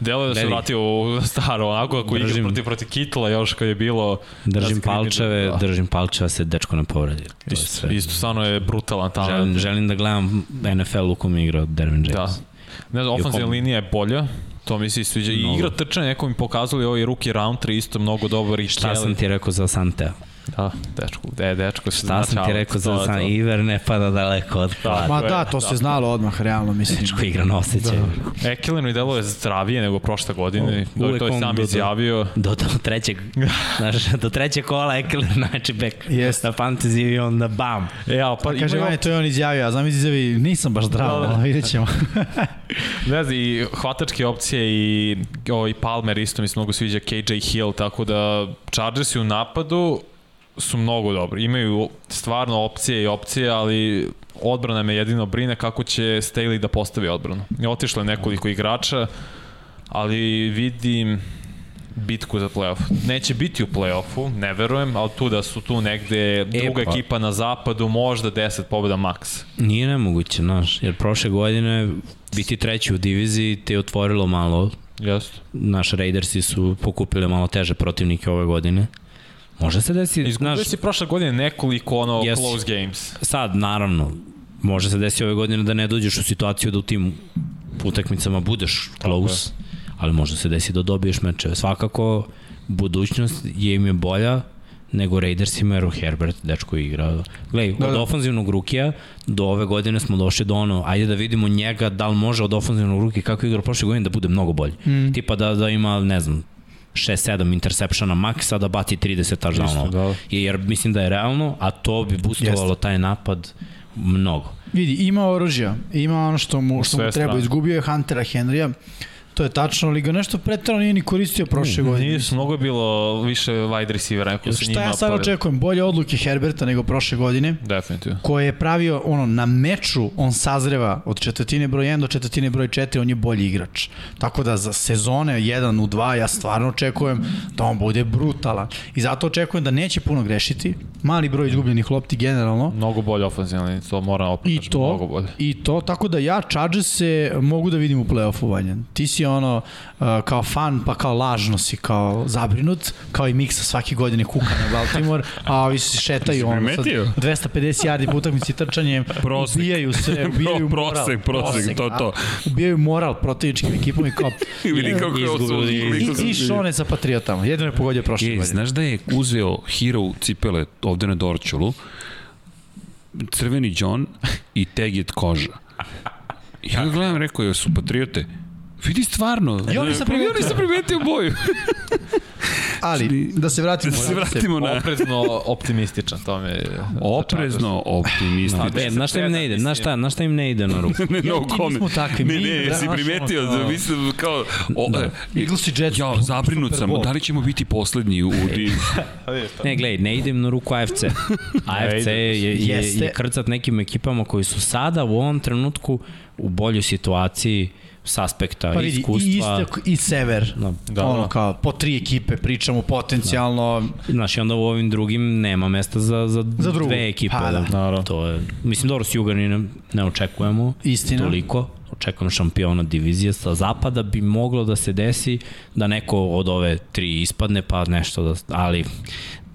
Delo je da se vratio u staro, onako ako držim, igra protiv, protiv Kitla još kad je bilo... Držim palčeve, da. držim palčeve, se dečko ne povredi. To isto, sve. isto stvarno je brutalan talent. Želim, želim da gledam NFL u kom je igrao Dervin James. Da. Ne znam, ofenzivna linija je bolja, To mi se sviđa. I igra trčanja, neko mi pokazali ovaj ruki round 3 isto mnogo dobar. I Šta sam ti rekao za Santea? Da, dečko, de, dečko se Šta sam ti rekao za San Iver ne pada daleko od da, Ma da, to se znalo odmah, realno, mislim. Dečko igra na osjećaj. Da. Ekelenu i delo je zdravije nego prošle godine. O, to je sam do, izjavio. Do, do, trećeg, znaš, do trećeg kola Ekelen znači bek yes. na fantasy i onda bam. E, ja, pa, pa kaže, imaju... to je on izjavio, a znam izjavi, nisam baš zdrav, da, da. vidjet ćemo. ne znam, i hvatačke opcije i, o, i Palmer isto mi se mnogo sviđa, KJ Hill, tako da Chargersi u napadu, su mnogo dobri. Imaju stvarno opcije i opcije, ali odbrana me jedino brine kako će Staley da postavi odbranu. Otišlo je nekoliko igrača, ali vidim bitku za playoff. Neće biti u playoffu, ne verujem, ali tu da su tu negde druga e, pa. ekipa na zapadu, možda 10 pobjeda maks. Nije nemoguće, znaš, jer prošle godine biti treći u diviziji te je otvorilo malo. Jeste. Naš Raidersi su pokupili malo teže protivnike ove godine. Može se desi... Izgubio znaš, si prošle godine nekoliko ono yes, close games. Sad, naravno, može se desi ove godine da ne dođeš u situaciju da u tim utakmicama budeš close, ali može se desi da dobiješ mečeve. Svakako, budućnost je im je bolja nego Raiders ima jer Herbert dečko igra. Glej, da, od da. ofanzivnog rukija do ove godine smo došli do ono, ajde da vidimo njega da li može od ofanzivnog rukija kako igra prošle godine da bude mnogo bolji. Mm. Tipa da, da ima, ne znam, 6-7 interceptiona maksa da baci 30 touchdownova. Da. Jer mislim da je realno, a to bi boostovalo Jeste. taj napad mnogo. Vidi, ima oružja, ima ono što mu, što mu treba. Izgubio je Huntera Henrya, To je tačno, ali ga nešto pretrano nije ni koristio prošle godine. Nije, mnogo je bilo više wide receivera. Neko se Šta ja sad očekujem? Bolje odluke Herberta nego prošle godine. Definitivno. Koje je pravio, ono, na meču on sazreva od četvrtine broj 1 do četvrtine broj 4, on je bolji igrač. Tako da za sezone 1 u 2 ja stvarno očekujem da on bude brutalan. I zato očekujem da neće puno grešiti. Mali broj izgubljenih lopti generalno. Mnogo bolje ofenzivno, to mora opet I to, mnogo bolje. I to, tako da ja Chargers se mogu da vidim u play-offu, Valjan. Ti si ono uh, kao fan, pa kao lažno si kao zabrinut, kao i Miksa svake godine kuka na Baltimore, a ovi se šetaju ono sa 250 yardi po utakmici trčanjem, prosek. ubijaju se, ubijaju moral. Prosek, prosek, to, to. Ubijaju moral protivničkim ekipom i kao... Vidi kako. I, i Šone sa Patriotama. Jedino je pogodio prošle godine. Znaš da je uzeo Hero cipele ovde na Dorčulu, crveni John i Teget koža. Ja gledam, rekao je, su patriote, Vidi stvarno. Ja nisam primetio. Ja nisam primetio boju. Ali, da se vratimo, da se vratimo na... Oprezno optimističan, to me... Oprezno optimističan. Da, znaš šta im ne ide? Znaš šta, znaš šta im ne ide na ruku? ne, no kome. Mi smo takvi. Ne, ne, jesi primetio, da mislim kao... O, da. Eagles i Jets. Ja, zabrinut sam, da li ćemo biti poslednji u... ne, gledaj, ne idem na ruku AFC. AFC je, je, je, je krcat nekim ekipama koji su sada u ovom trenutku u boljoj situaciji s aspekta pa vidi, iskustva. I istok i sever. Da, da, ono da. kao po tri ekipe pričamo potencijalno. Da. Znaš, i onda u ovim drugim nema mesta za, za, za drugu. dve ekipe. Pa, da. da. To je, mislim, dobro, s Juga ne, ne očekujemo Istina. toliko. Očekujem šampiona divizije sa zapada bi moglo da se desi da neko od ove tri ispadne pa nešto da, ali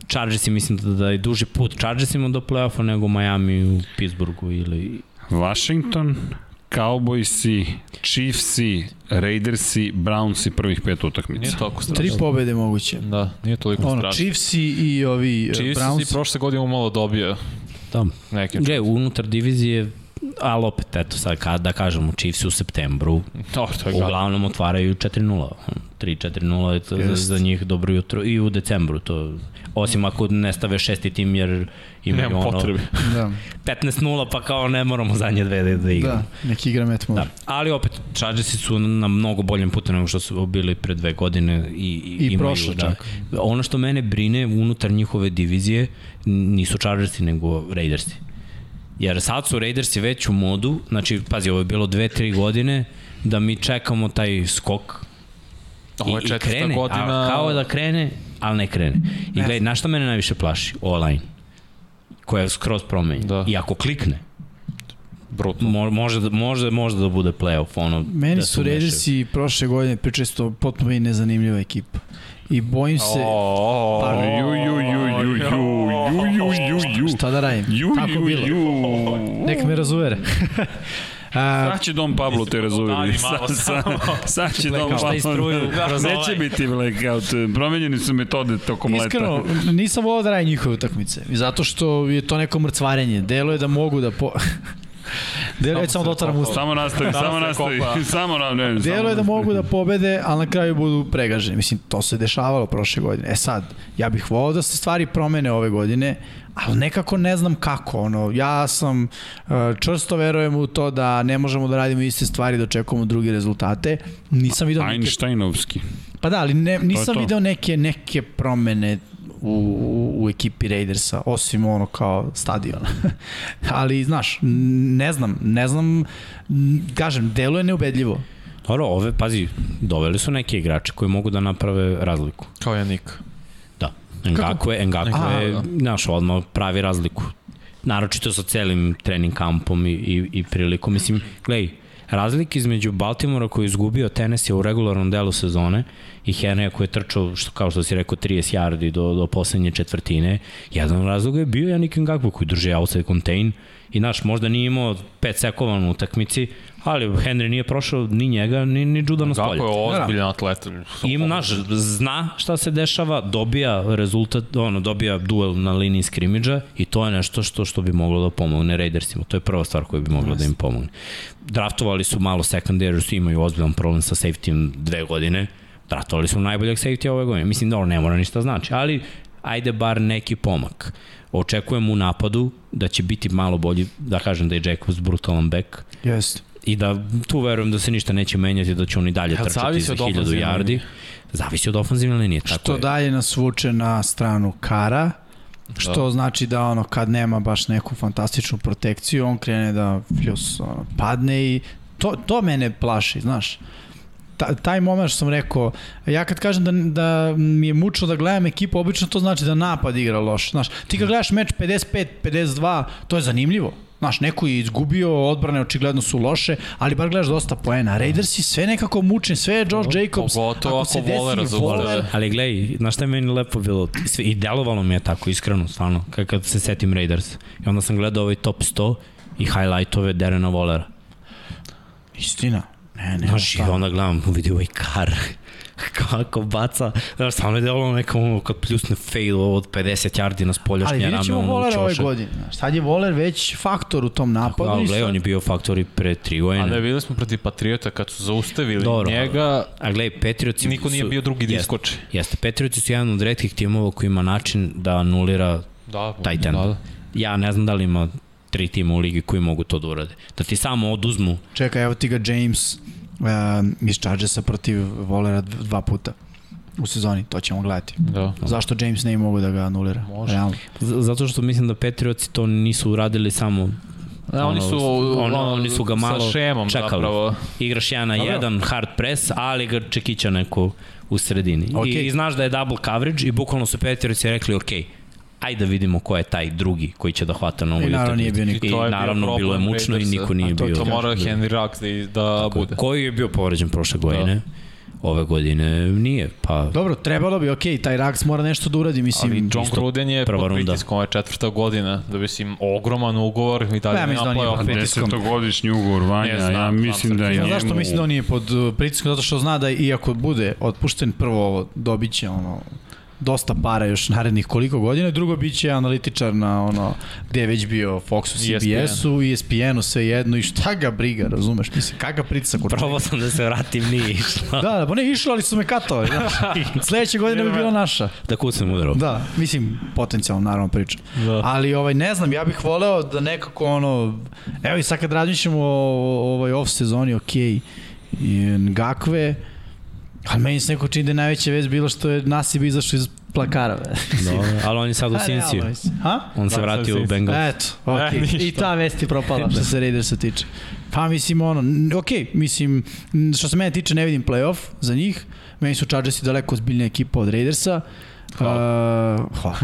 Chargersi mislim da, da je duži put Chargersima do play-offa nego Miami u Pittsburghu ili Washington, Cowboysi, Chiefsi, Raidersi, Brownsi prvih pet utakmica. Nije toliko strašno. Tri pobede moguće. Da, nije toliko ono, strašno. Chiefsi i ovi uh, Chiefsi Brownsi. Chiefsi prošle godine malo dobio. Da. Neke Gle, unutar divizije ali opet, eto sad, kad da kažemo, Chiefs u septembru, to, to je uglavnom otvaraju 4-0. 3-4-0 je to za, za njih dobro jutro i u decembru to osim ako ne stave šesti tim jer imaju Nemam ono potrebe. da. 15-0 pa kao ne moramo zadnje dve da, da igramo. Da, neki igra met Da. Ali opet Chargersi su na mnogo boljem putu nego što su bili pre dve godine i, i, I imaju, prošle da. čak. Ono što mene brine unutar njihove divizije nisu Chargersi nego Raidersi. Jer sad su Raidersi već u modu, znači, pazi, ovo je bilo dve, tri godine, da mi čekamo taj skok Ovo je i, i krene, godina... A, kao da krene, ali ne krene. I gledaj, na šta mene najviše plaši? Online. Koja je skroz promenjena. Da. I ako klikne, Brutal. Mo, može, da, može, može da bude playoff. Ono, Meni da su Raidersi prošle godine pričesto potpuno i nezanimljiva ekipa. I bojim se... Pa, ju, ju, ju, ju, ju, ju, ju, ju, Šta da radim? Ju, Tako ju, bilo. ju. Nek me razuvere. A, sad će Dom Pablo te razuveri. Sad, sad, sad će Dom Pablo. Neće biti blackout. Promenjeni su metode tokom leta. Iskreno, nisam volao da radim njihove utakmice. Zato što je to neko mrcvarenje. Delo je da mogu da... Po... Delo je samo da otvaram usta. Samo nastavi, samo nastavi. samo na, ne, Delo je da mogu da pobede, ali na kraju budu pregaženi. Mislim, to se dešavalo prošle godine. E sad, ja bih volao da se stvari promene ove godine, ali nekako ne znam kako. Ono, ja sam, uh, čvrsto verujem u to da ne možemo da radimo iste stvari, da očekujemo druge rezultate. Nisam video neke... Einsteinovski. Pa da, ali ne, nisam video neke, neke promene u, u, ekipi Raidersa, osim ono kao stadiona. ali, znaš, ne znam, ne znam, kažem, delo je neubedljivo. Dobro, ove, pazi, doveli su neke igrače koji mogu da naprave razliku. Kao Janik. Ngakwe, Ngakwe je, da. znaš, odmah pravi razliku. Naročito sa celim trening kampom i, i, i prilikom. Mislim, gledaj, razlik između Baltimora koji je izgubio Tennessee u regularnom delu sezone i Henrya koji je trčao, što, kao što si rekao, 30 yardi do, do poslednje četvrtine, jedan razlog je bio Janik Ngakwe koji drži outside contain i naš možda nije imao 5 sekova na utakmici, Ali Henry nije prošao ni njega, ni, ni Judana Stolja. Kako je ozbiljan atlet. Im, naš, zna šta se dešava, dobija rezultat, ono, dobija duel na liniji skrimidža i to je nešto što što bi moglo da pomogne Raidersima. To je prva stvar koja bi mogla yes. da im pomogne. Draftovali su malo secondary, su imaju ozbiljan problem sa safety dve godine. Draftovali su najboljeg safety ove godine. Mislim da ne mora ništa znači, ali ajde bar neki pomak. Očekujem u napadu da će biti malo bolji, da kažem da je Jacobs brutalan back. Jeste i da tu verujem da se ništa neće menjati, da će oni dalje ja, trčati za 1000 yardi. Zavisi od ofenzivne linije. Tako što je. dalje nas vuče na stranu Kara, što da. znači da ono kad nema baš neku fantastičnu protekciju, on krene da fjus, ono, padne i to, to mene plaši, znaš. Ta, taj moment što sam rekao, ja kad kažem da, da mi je mučno da gledam ekipu, obično to znači da napad igra loš. Znaš, ti kad gledaš meč 55-52, to je zanimljivo. Znaš, neko je izgubio, odbrane očigledno su loše, ali bar gledaš dosta poena. Raidersi sve nekako mučni, sve je Josh Jacobs. Pogotovo ako, se ako vole razumete. Ali gledaj, znaš šta je meni lepo bilo? Sve, I delovalo mi je tako, iskreno, stvarno, kad, kad se setim Raiders. I onda sam gledao ovaj top 100 i highlightove Derena Volera. Istina. Ne, ne, Znaš, i onda gledam, vidi ovaj kar kako baca, znaš, stvarno je delovalo neka ono kad pljusne fail od 50 yardi na spoljašnje rame. Ali vidjet ćemo Voler ove godine. Sad je Voler već faktor u tom napadu. Ali gledaj, on je bio faktor i pre tri godine. A da videli smo protiv Patriota kad su zaustavili Dobro, njega. A gledaj, Patriotsi niko nije bio drugi da iskoči. Jeste, Patriotsi su jedan od redkih timova koji ima način da anulira da, taj ten. Da, da. Ja ne znam da li ima tri tima u ligi koji mogu to da urade. Da ti samo oduzmu. Čekaj, evo ti ga James iz Chargersa protiv Volera dva puta u sezoni, to ćemo gledati. Da. Zašto James ne mogu da ga anulira? Može. Realno. Zato što mislim da Patriotsi to nisu uradili samo Da, oni su, ono, oni su ga malo sa šemom čekali. Zapravo. Igraš jedan na jedan, hard press, ali ga čekića neko u sredini. Okay. I, I znaš da je double coverage i bukvalno su Patriotsi rekli, ok, ajde da vidimo ko je taj drugi koji će da hvata na ovu I naravno nije bio niko. I, I naravno bilo je mučno i niko nije to, bio. To mora Henry Rux da, da bude. Koji je bio povređen prošle godine? Da ove godine nije. Pa... Dobro, trebalo bi, okej, taj Rax mora nešto da uradi, mislim. Ali John Gruden je pod pritiskom, je četvrta godina, da mislim, ogroman ugovor i dalje ja, mislim da nije pod pritiskom. Desetogodišnji ugovor, Vanja, znam, ja mislim da je... Ja, zašto mislim da on nije pod pritiskom? Zato što zna da iako bude otpušten, prvo dobit će ono dosta para još narednih koliko godina, drugo biće analitičar na ono gde je već bio Foxu, CBS-u, ESPN-u, sve jedno i šta ga briga, razumeš? Mislim, kakav pritisak Probao sam da se vratim, nije išlo. da, da, pa ne išlo, ali su me katovali. Da. Sledeće godine bi bila naša. Da kucam udarao. Da, mislim, potencijalno naravno pričam. Da. Ali ovaj, ne znam, ja bih voleo da nekako ono, evo i sad kad razmišljamo o ovoj off sezoni, okej, okay, i Ngakve, Ali meni se neko čini da je najveća vez bilo što je Nasib izašao iz plakara. Dobro, ali on je sad u Sinciju. Ha? On se vratio u Bengal. Eto, okej. Okay. E, I ta vest je propala što se Raidersa tiče. Pa mislim ono, okej, okay, mislim, što se mene tiče ne vidim playoff za njih. Meni su Chargersi daleko ozbiljnija ekipa od Raidersa. Hvala. Uh, hvala.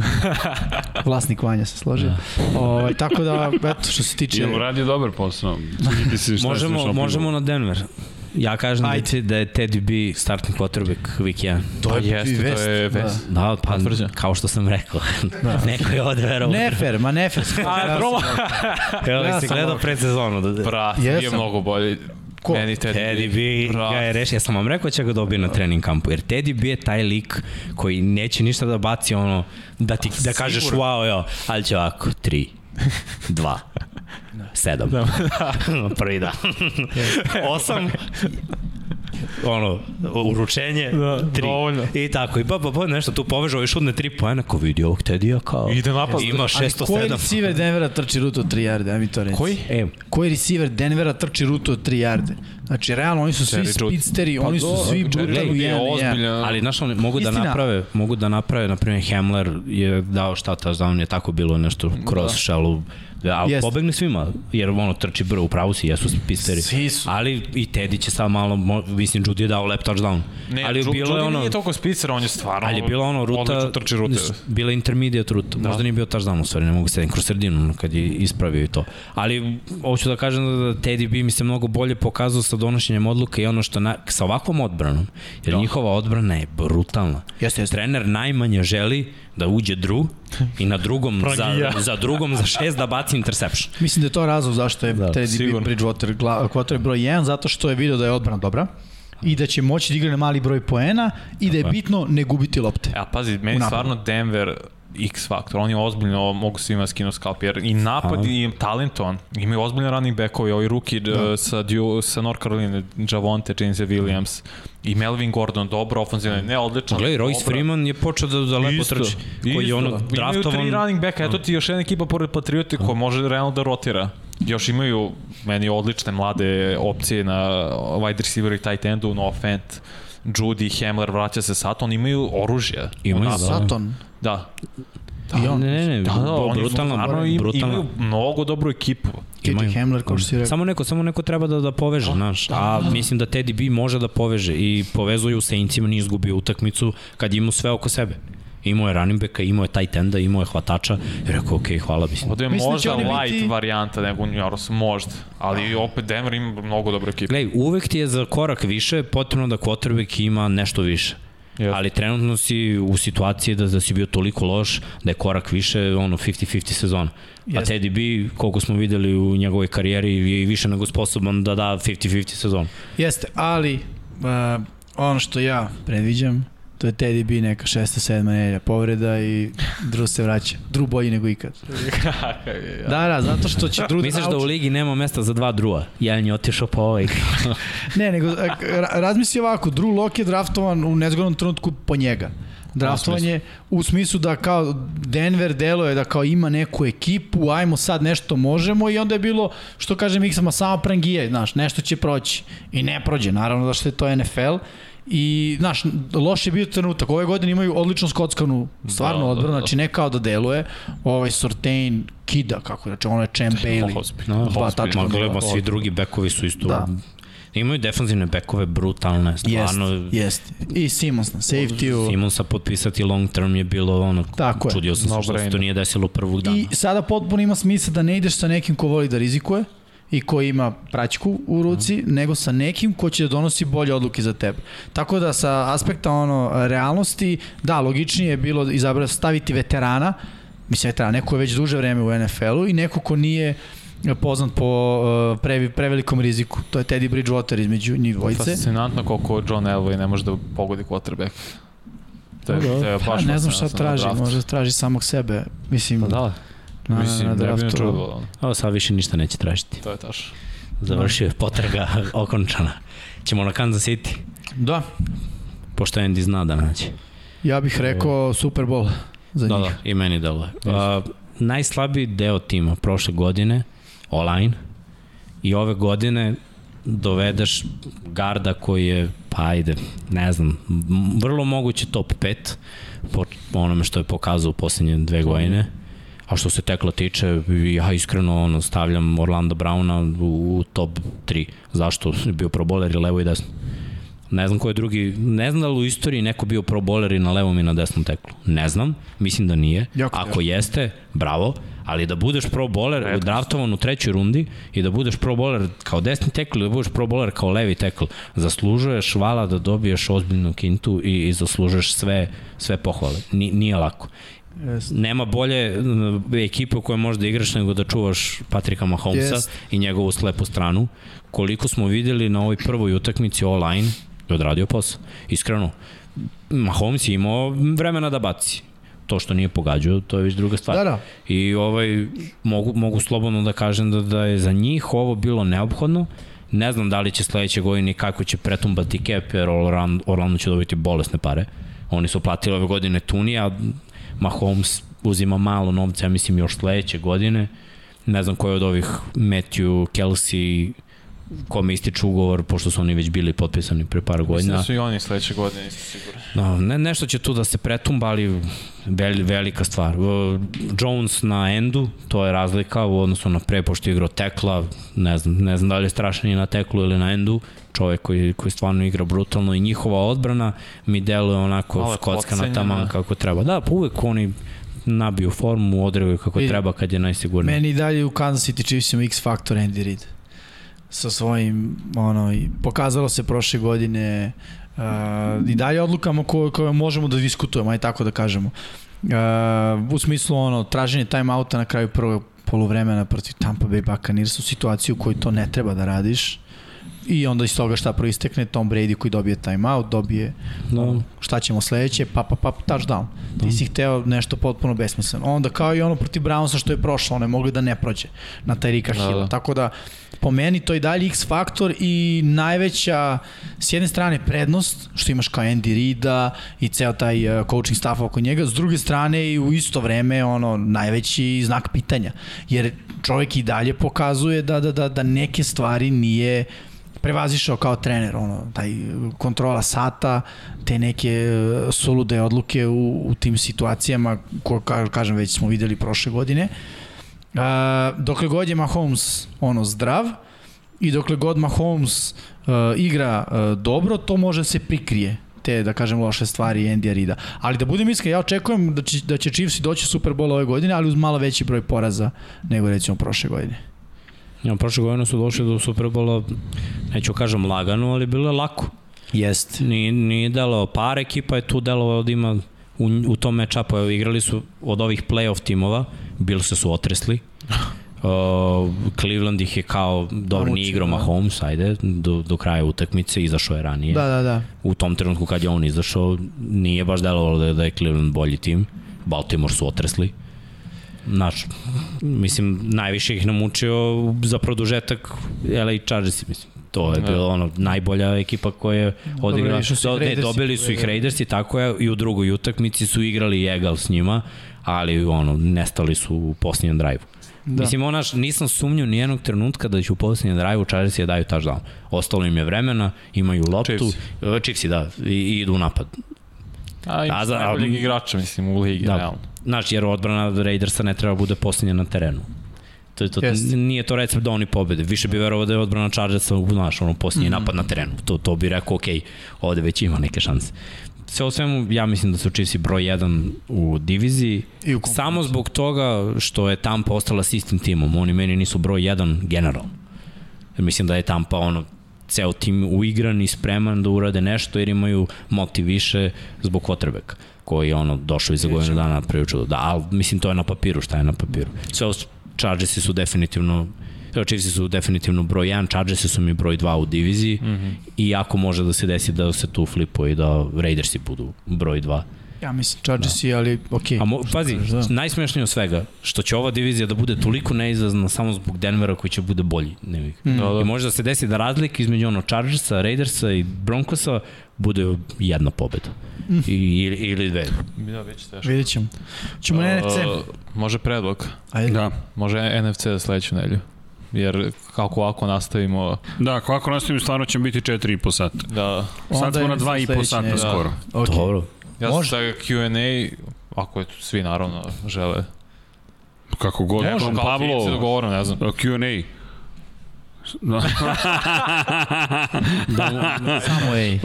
Vlasnik Vanja se složio. Da. Ovaj, tako da, eto, što se tiče... Jel uradio dobar posao? možemo, možemo na Denver. Ja kažem da Ajde. da je Teddy B startni quarterback week 1. To je, pa jeste, vest. to je vest. Da, da pa Potvrđen. kao što sam rekao. Da. Neko je ovde verovao. Nefer, ma nefer. A, Roma. Evo, ja si gledao pred sezonu. Da, Brat, yes, je mnogo bolji. Ko? Meni Teddy, Teddy B ga je rešio. Ja sam vam rekao da će ga dobiti na trening kampu, jer Teddy B je taj lik koji neće ništa da baci ono, da ti da kažeš wow, jo, ali će ovako, 3, 2, Sedam. Da. Prvi dan. Osam. ono, uručenje, da, tri. Dovoljno. I tako, i pa, pa, pa nešto tu poveže ove šudne tri poena, ko vidi ovog Tedija kao... Ide napad. Ima 607. Koji receiver Denvera trči rutu od 3 jarde, ajmi to reći. Koji? E, koji receiver Denvera trči rutu od 3 jarde? Znači, realno, oni su svi speedsteri, pa oni su svi brutali u 1 Ali, znaš, oni mogu da Istina. da naprave, mogu da naprave, na primjer, Hamler je dao šta ta on je tako bilo nešto cross da. shallow Da, ali pobegne svima, jer ono trči brzo, upravo si, jesu pisteri. Svi su. Ali i Teddy će sad malo, mislim, Judy je dao lep touchdown. Ne, ali Judy, bilo je ono, nije toliko spicer, on je stvarno ali je bila ono ruta, trči rute. Bila intermediate ruta, da. možda nije bio touchdown u stvari, ne mogu se kroz sredinu kad je ispravio i to. Ali hoću da kažem da Teddy B mi se mnogo bolje pokazao sa donošenjem odluka i ono što na, sa ovakvom odbranom, jer da. njihova odbrana je brutalna. Jeste, jeste. Trener najmanje želi da uđe Drew i na drugom za, za drugom za šest da baci interception. Mislim da je to razlog zašto je da, Teddy Bridgewater quarterback broj 1, zato što je video da je odbrana dobra i da će moći da igra na mali broj poena i da je bitno ne gubiti lopte. Ja, pazi, meni stvarno Denver X faktor, oni ozbiljno mogu svima skinu skalp, jer i napad Aha. i talentovan, imaju ozbiljne running backovi, ovaj ruki da. sa, sa North Carolina, Javonte, James Williams i Melvin Gordon, dobro ofenzivno, ne odlično. Gledaj, Royce Freeman je počeo da, da lepo isto, trči, koji je ono draftovan. Imaju tri running backa, eto ti još jedna ekipa pored Patrioti koja može realno da rotira. Još imaju meni odlične mlade opcije na wide receiver i tight endu, no offense. Judy, Hamler vraća se Saton, imaju oružje. Imaju, da. Saton? Da. Da, I on, ne, ne, ne, da, da, oni brutalno, stvarno im, brutalno. imaju mnogo dobru ekipu. Imaju. Hamler, kao što si rekao. Samo neko, samo neko treba da, da poveže, da, znaš. Da, a da. mislim da Teddy B može da poveže i povezuje u Saincima, nije izgubio utakmicu kad ima sve oko sebe. Imao je running backa, imao je tight enda, imao je hvatača i rekao, ok, hvala bi se. Ovde je Mislim da možda light biti... varijanta nego New York, možda. Ali opet Denver ima mnogo dobro ekipa. Glej, uvek ti je za korak više potrebno da quarterback ima nešto više. Yes. Ali trenutno si u situaciji da, da si bio toliko loš da je korak više ono 50-50 sezona. Yes. A Teddy B, koliko smo videli u njegovoj karijeri, je više nego sposoban da da 50-50 sezon. Jeste, ali uh, ono što ja predviđam, to je Teddy B neka šesta, sedma nelja povreda i Drew se vraća. Drew bolji nego ikad. da, da, zato što će Drew... Misliš da u ligi nema mesta za dva Drua? Jedan je otišao po ovaj. ne, nego razmisli ovako, Drew Lock je draftovan u nezgodnom trenutku po njega draftovanje u smislu da kao Denver deluje da kao ima neku ekipu, ajmo sad nešto možemo i onda je bilo, što kaže Miksama, samo prangije, znaš, nešto će proći. I ne prođe, naravno da što je to NFL. I, znaš, loš je bio trenutak. Ove godine imaju odlično skockanu stvarno da, da odbranu, da, da. znači ne kao da deluje. Ovaj Sortain kida, kako znači ono je Champ Bailey. No, dva tačka. Ma svi drugi bekovi su isto da. Imaju defanzivne bekove brutalne, stvarno. Jest, jest. I Simons na safety-u. Simonsa potpisati long term je bilo ono, Tako čudio sam no se što se to nije desilo prvog dana. I sada potpuno ima smisla da ne ideš sa nekim ko voli da rizikuje i ko ima praćku u ruci, mm. nego sa nekim ko će da donosi bolje odluke za tebe. Tako da sa aspekta ono realnosti, da, logičnije je bilo izabrati staviti veterana, mislim veterana, neko je već duže vreme u NFL-u i neko ko nije poznat po uh, pre, prevelikom riziku. To je Teddy Bridgewater između njih dvojice. Fascinantno koliko John Elway ne može da pogodi quarterback. To je, to je baš pa, ne znam šta traži, može traži samog sebe. Mislim, pa da, na, Mislim, na, na draftu. Čudilo. Ovo sad više ništa neće tražiti. To je taš. Završio je potraga okončana. Ćemo na Kansas City. Da. Pošto Andy zna da naće. Ja bih rekao Super Bowl za da, njih. Da, i meni delo. Uh, najslabiji deo tima prošle godine online i ove godine dovedeš garda koji je, pa ajde, ne znam, vrlo moguće top 5 po onome što je pokazao u poslednje dve godine. A što se tekla tiče, ja iskreno ono, stavljam Orlando Browna u, u top 3. Zašto? Bio pro bowler i levo i desno. Ne znam ko je drugi, ne znam da li u istoriji neko bio pro bowler i na levom i na desnom teklu. Ne znam, mislim da nije. Jako, Ako jeste, bravo ali da budeš pro bowler draftovan u trećoj rundi i da budeš pro bowler kao desni tekl i da budeš pro bowler kao levi tekl, zaslužuješ vala da dobiješ ozbiljnu kintu i, i zaslužuješ sve, sve pohvale. Ni, nije lako. Yes. Nema bolje ekipe u kojoj možeš da igraš nego da čuvaš Patrika Mahomesa yes. i njegovu slepu stranu. Koliko smo videli na ovoj prvoj utakmici online, je odradio posao. Iskreno, Mahomes je imao vremena da baci to što nije pogađao, to je već druga stvar. Da, da. I ovaj, mogu, mogu slobodno da kažem da, da je za njih ovo bilo neophodno. Ne znam da li će sledeće godine kako će pretumbati cap, jer Orlando, Orlando će dobiti bolesne pare. Oni su platili ove godine Tunija, Mahomes uzima malo novca, ja mislim još sledeće godine. Ne znam ko je od ovih Matthew, Kelsey, kome ističe ugovor, pošto su oni već bili potpisani pre par godina. Mislim da su i oni sledeće godine, isto sigurno. No, ne, nešto će tu da se pretumba, ali vel, velika stvar. Jones na endu, to je razlika u odnosu na pre, pošto je igrao tekla, ne znam, ne znam da li je strašan na teklu ili na endu, čovek koji, koji stvarno igra brutalno i njihova odbrana mi deluje onako skockana taman kako treba. Da, pa uvek oni nabiju formu, odreguju kako I, treba kad je najsigurniji. Meni dalje u Kansas City Chiefsima X faktor Andy Reid sa svojim, ono, pokazalo se prošle godine uh, i dalje odlukama koje, koje možemo da diskutujemo, aj tako da kažemo. Uh, u smislu ono, traženje timeouta na kraju prvog polovremena protiv Tampa Bay Buccaneers u situaciju u kojoj to ne treba da radiš i onda iz toga šta proistekne Tom Brady koji dobije timeout, dobije no. šta ćemo sledeće, pa pa pa touchdown. No. Ti si hteo nešto potpuno besmisleno. Onda kao i ono protiv Brownsa što je prošlo, one mogli da ne prođe na Tyrika da, Hill. Da. Tako da po meni to je dalje X faktor i najveća s jedne strane prednost što imaš kao Andy Rida i ceo taj uh, coaching staff oko njega, s druge strane i u isto vreme ono najveći znak pitanja. Jer čovjek i dalje pokazuje da da da da neke stvari nije prevazišao kao trener, ono, taj kontrola sata, te neke e, solude odluke u, u tim situacijama, ko, kažem, već smo videli prošle godine. Uh, dokle god je Mahomes ono, zdrav i dokle god Mahomes uh, igra uh, dobro, to može se prikrije te, da kažem, loše stvari Andy Rida. Ali da budem iskren, ja očekujem da će, da će Chiefs doći Super Bowl ove godine, ali uz malo veći broj poraza nego recimo prošle godine. Ja, prošle godine su došli do Superbola, neću kažem lagano, ali bilo je lako. Jest. Nije, nije delo, par ekipa je tu delo da ima u, u tom evo, igrali su od ovih playoff timova, bili se su otresli, Uh, Cleveland ih je kao, dobro, nije igrao da. Mahomes, ajde, do, do kraja utakmice, izašao je ranije. Da, da, da. U tom trenutku kad je on izašao, nije baš delovalo da je, da je Cleveland bolji tim. Baltimore su otresli. Znaš, mislim, najviše ih namučio za produžetak LA Chargers, mislim. To je da. bilo ono najbolja ekipa koja je odigrala. Do, ne, dobili su ih Raidersi, tako je, i u drugoj utakmici su igrali egal s njima, ali ono, nestali su u posljednjem drive Da. Mislim, onaš, nisam sumnju ni jednog trenutka da će u posljednjem drive-u Chargersi je daju touchdown. Ostalo im je vremena, imaju loptu. Chiefs. E, Chiefs, da, i, i idu u napad. A, i za, najboljeg igrača, mislim, u ligi, da. realno. Znaš, jer odbrana Raidersa ne treba bude posljednja na terenu. To, to, yes. nije to recept da oni pobede. Više bi verovao da je odbrana Chargersa, znaš, ono, posljednji mm -hmm. napad na terenu. To, to bi rekao, ok, ovde već ima neke šanse sve o svemu, ja mislim da su Chiefs broj 1 u diviziji. I u samo zbog toga što je Tampa ostala s istim timom. Oni meni nisu broj 1 general. Jer mislim da je Tampa ono, ceo tim uigran i spreman da urade nešto jer imaju motiv više zbog Kotrbeka koji je ono došao iz za godinu dana napravio čudo. Da, ali mislim to je na papiru, šta je na papiru. Sve Chargersi su definitivno Chiefs su definitivno broj 1, Chargers su mi broj 2 u diviziji mm -hmm. i ako može da se desi da se tu flipuje i da Raidersi budu broj 2. Ja mislim Chargers da. ali okej. Okay. A mo, pazi, da. najsmešnije od svega, što će ova divizija da bude toliko neizazna samo zbog Denvera koji će bude bolji. Ne. Mm. Da, da. I može da se desi da razlika između ono Chargersa, Raidersa i Broncosa bude jedna pobeda. Mm. I, ili, ili dve. Da, već teško. Vidjet ćemo. Ćemo uh, NFC. Može predlog. Ajde. Da. Može NFC za sledeću nedelju jer kako ovako nastavimo... Da, kako ovako nastavimo, stvarno ćemo biti 4,5 sata. Da. Sad smo na 2,5 sata da. skoro. Okay. Dobro. Ja sam sa Q&A, ako je svi naravno žele. Kako god. Ne, Pablo, Pablo, ne znam. Q&A. Da. da, samo ej.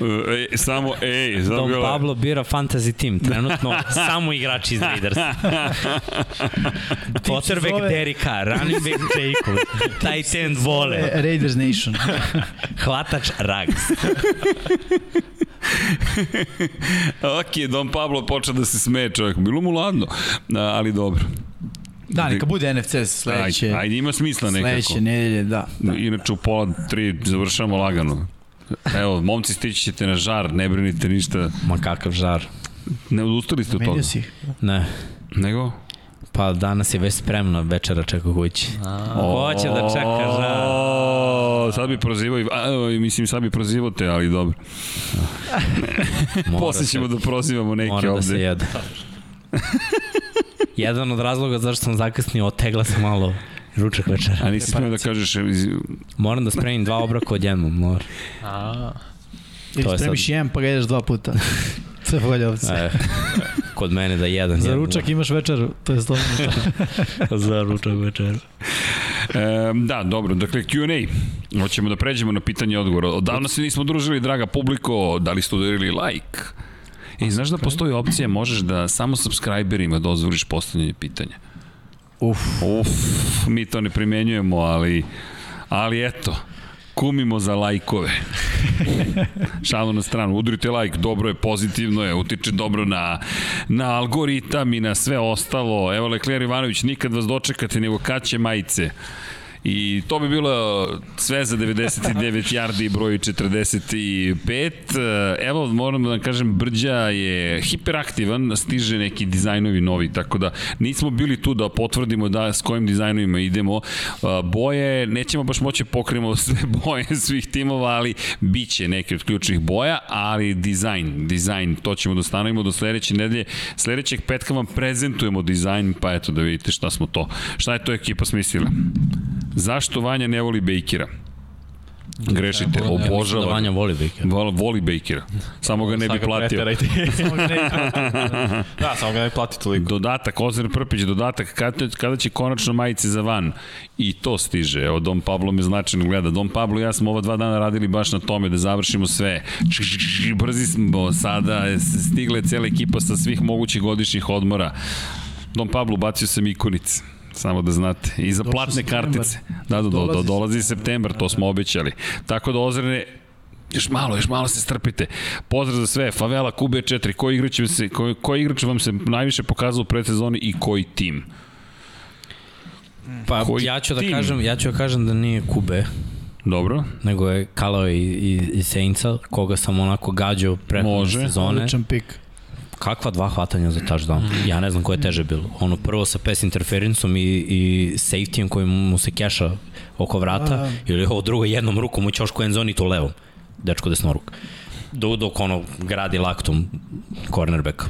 E, samo ej. Don bila... Pablo bira fantasy team, trenutno samo igrači iz Raiders. Quarterback zove... Derek Carr, running back Jacob, tight end Vole. Raiders Nation. Hvatač Rags. ok, Don Pablo počeo da se smeje čovjek. Bilo mu ladno, ali dobro. Da, neka bude NFC sledeće. Ajde, ajde ima smisla nekako. Sledeće nedelje, da. Inače u pola tri završamo lagano. Evo, momci stići ćete na žar, ne brinite ništa. Ma kakav žar? Ne odustali ste od toga? Si. Ne. Nego? Pa danas je već spremno, večera čeka kući. Hoće da čeka žar. Sad bi prozivao, a, mislim sad bi prozivao te, ali dobro. Posle ćemo da prozivamo neke ovde. Mora da se jede. Jedan od razloga zašto sam zakasnio, otegla sam malo ručak večera. A nisi smio da kažeš... Moram da spremim dva obroka odjednom, mora. A. Ili spremiš sad... jedan pa ga jedeš dva puta. Sve bolje ovce. E, kod mene da jedan. Za ručak imaš večer, to je slobodno. Za ručak večer. E, da, dobro, dakle Q&A. Hoćemo da pređemo na pitanje odgovora. Odavno se nismo družili, draga publiko, da li ste udarili like? I znaš da postoji opcija, možeš da samo subscriberima dozvoliš postavljanje pitanja. Uf. Uf, mi to ne primenjujemo, ali, ali eto, kumimo za lajkove. Šalo na stranu, udrite lajk, dobro je, pozitivno je, utiče dobro na, na algoritam i na sve ostalo. Evo Lekler Ivanović, nikad vas dočekate, nego kad će majice. I to bi bilo sve za 99 yardi broj 45. Evo, moram da vam kažem, Brđa je hiperaktivan, stiže neki dizajnovi novi, tako da nismo bili tu da potvrdimo da s kojim dizajnovima idemo. Boje, nećemo baš moći da pokrijemo sve boje svih timova, ali bit će neke od ključnih boja, ali dizajn, dizajn, to ćemo da stanovimo do sledeće nedelje. Sledećeg petka vam prezentujemo dizajn, pa eto da vidite šta smo to, šta je to ekipa smislila. Zašto Vanja ne voli Bakera? Grešite, obožava. Da Vanja voli Bakera. Voli, voli Bakera. Samo ga ne bi platio. da, samo ga ne bi platio toliko. Dodatak, Ozir Prpić, dodatak, kada, kada će konačno majice za van? I to stiže. Evo, Dom Pablo me značajno gleda. Dom Pablo i ja smo ova dva dana radili baš na tome da završimo sve. Brzi smo sada, stigle cela ekipa sa svih mogućih godišnjih odmora. Dom Pablo bacio sam ikonice. Samo da znate. I za platne kartice. Da, da, do, do, dolazi septembar, to smo obećali. Tako da ozrene još malo, još malo se strpite. Pozdrav za sve, Favela, Kube 4, koji igrač, se, koji, koji igrač vam se najviše pokazao u predsezoni i koji tim? Pa Koji ja ću da tim? kažem, ja ću da kažem da nije Kube. Dobro. Nego je Kalao i, i, i Sejnca, koga sam onako gađao prethodne sezone. Može, pik. Kakva dva hvatanja za touchdown? Ja ne znam koje je teže bilo. Ono prvo sa pass interferencom i, i safetyjem koji mu se keša oko vrata, A. ili ovo drugo jednom rukom u ćošku enzoni to levom. Dečko desnoruk. Dok, dok ono gradi laktom cornerback.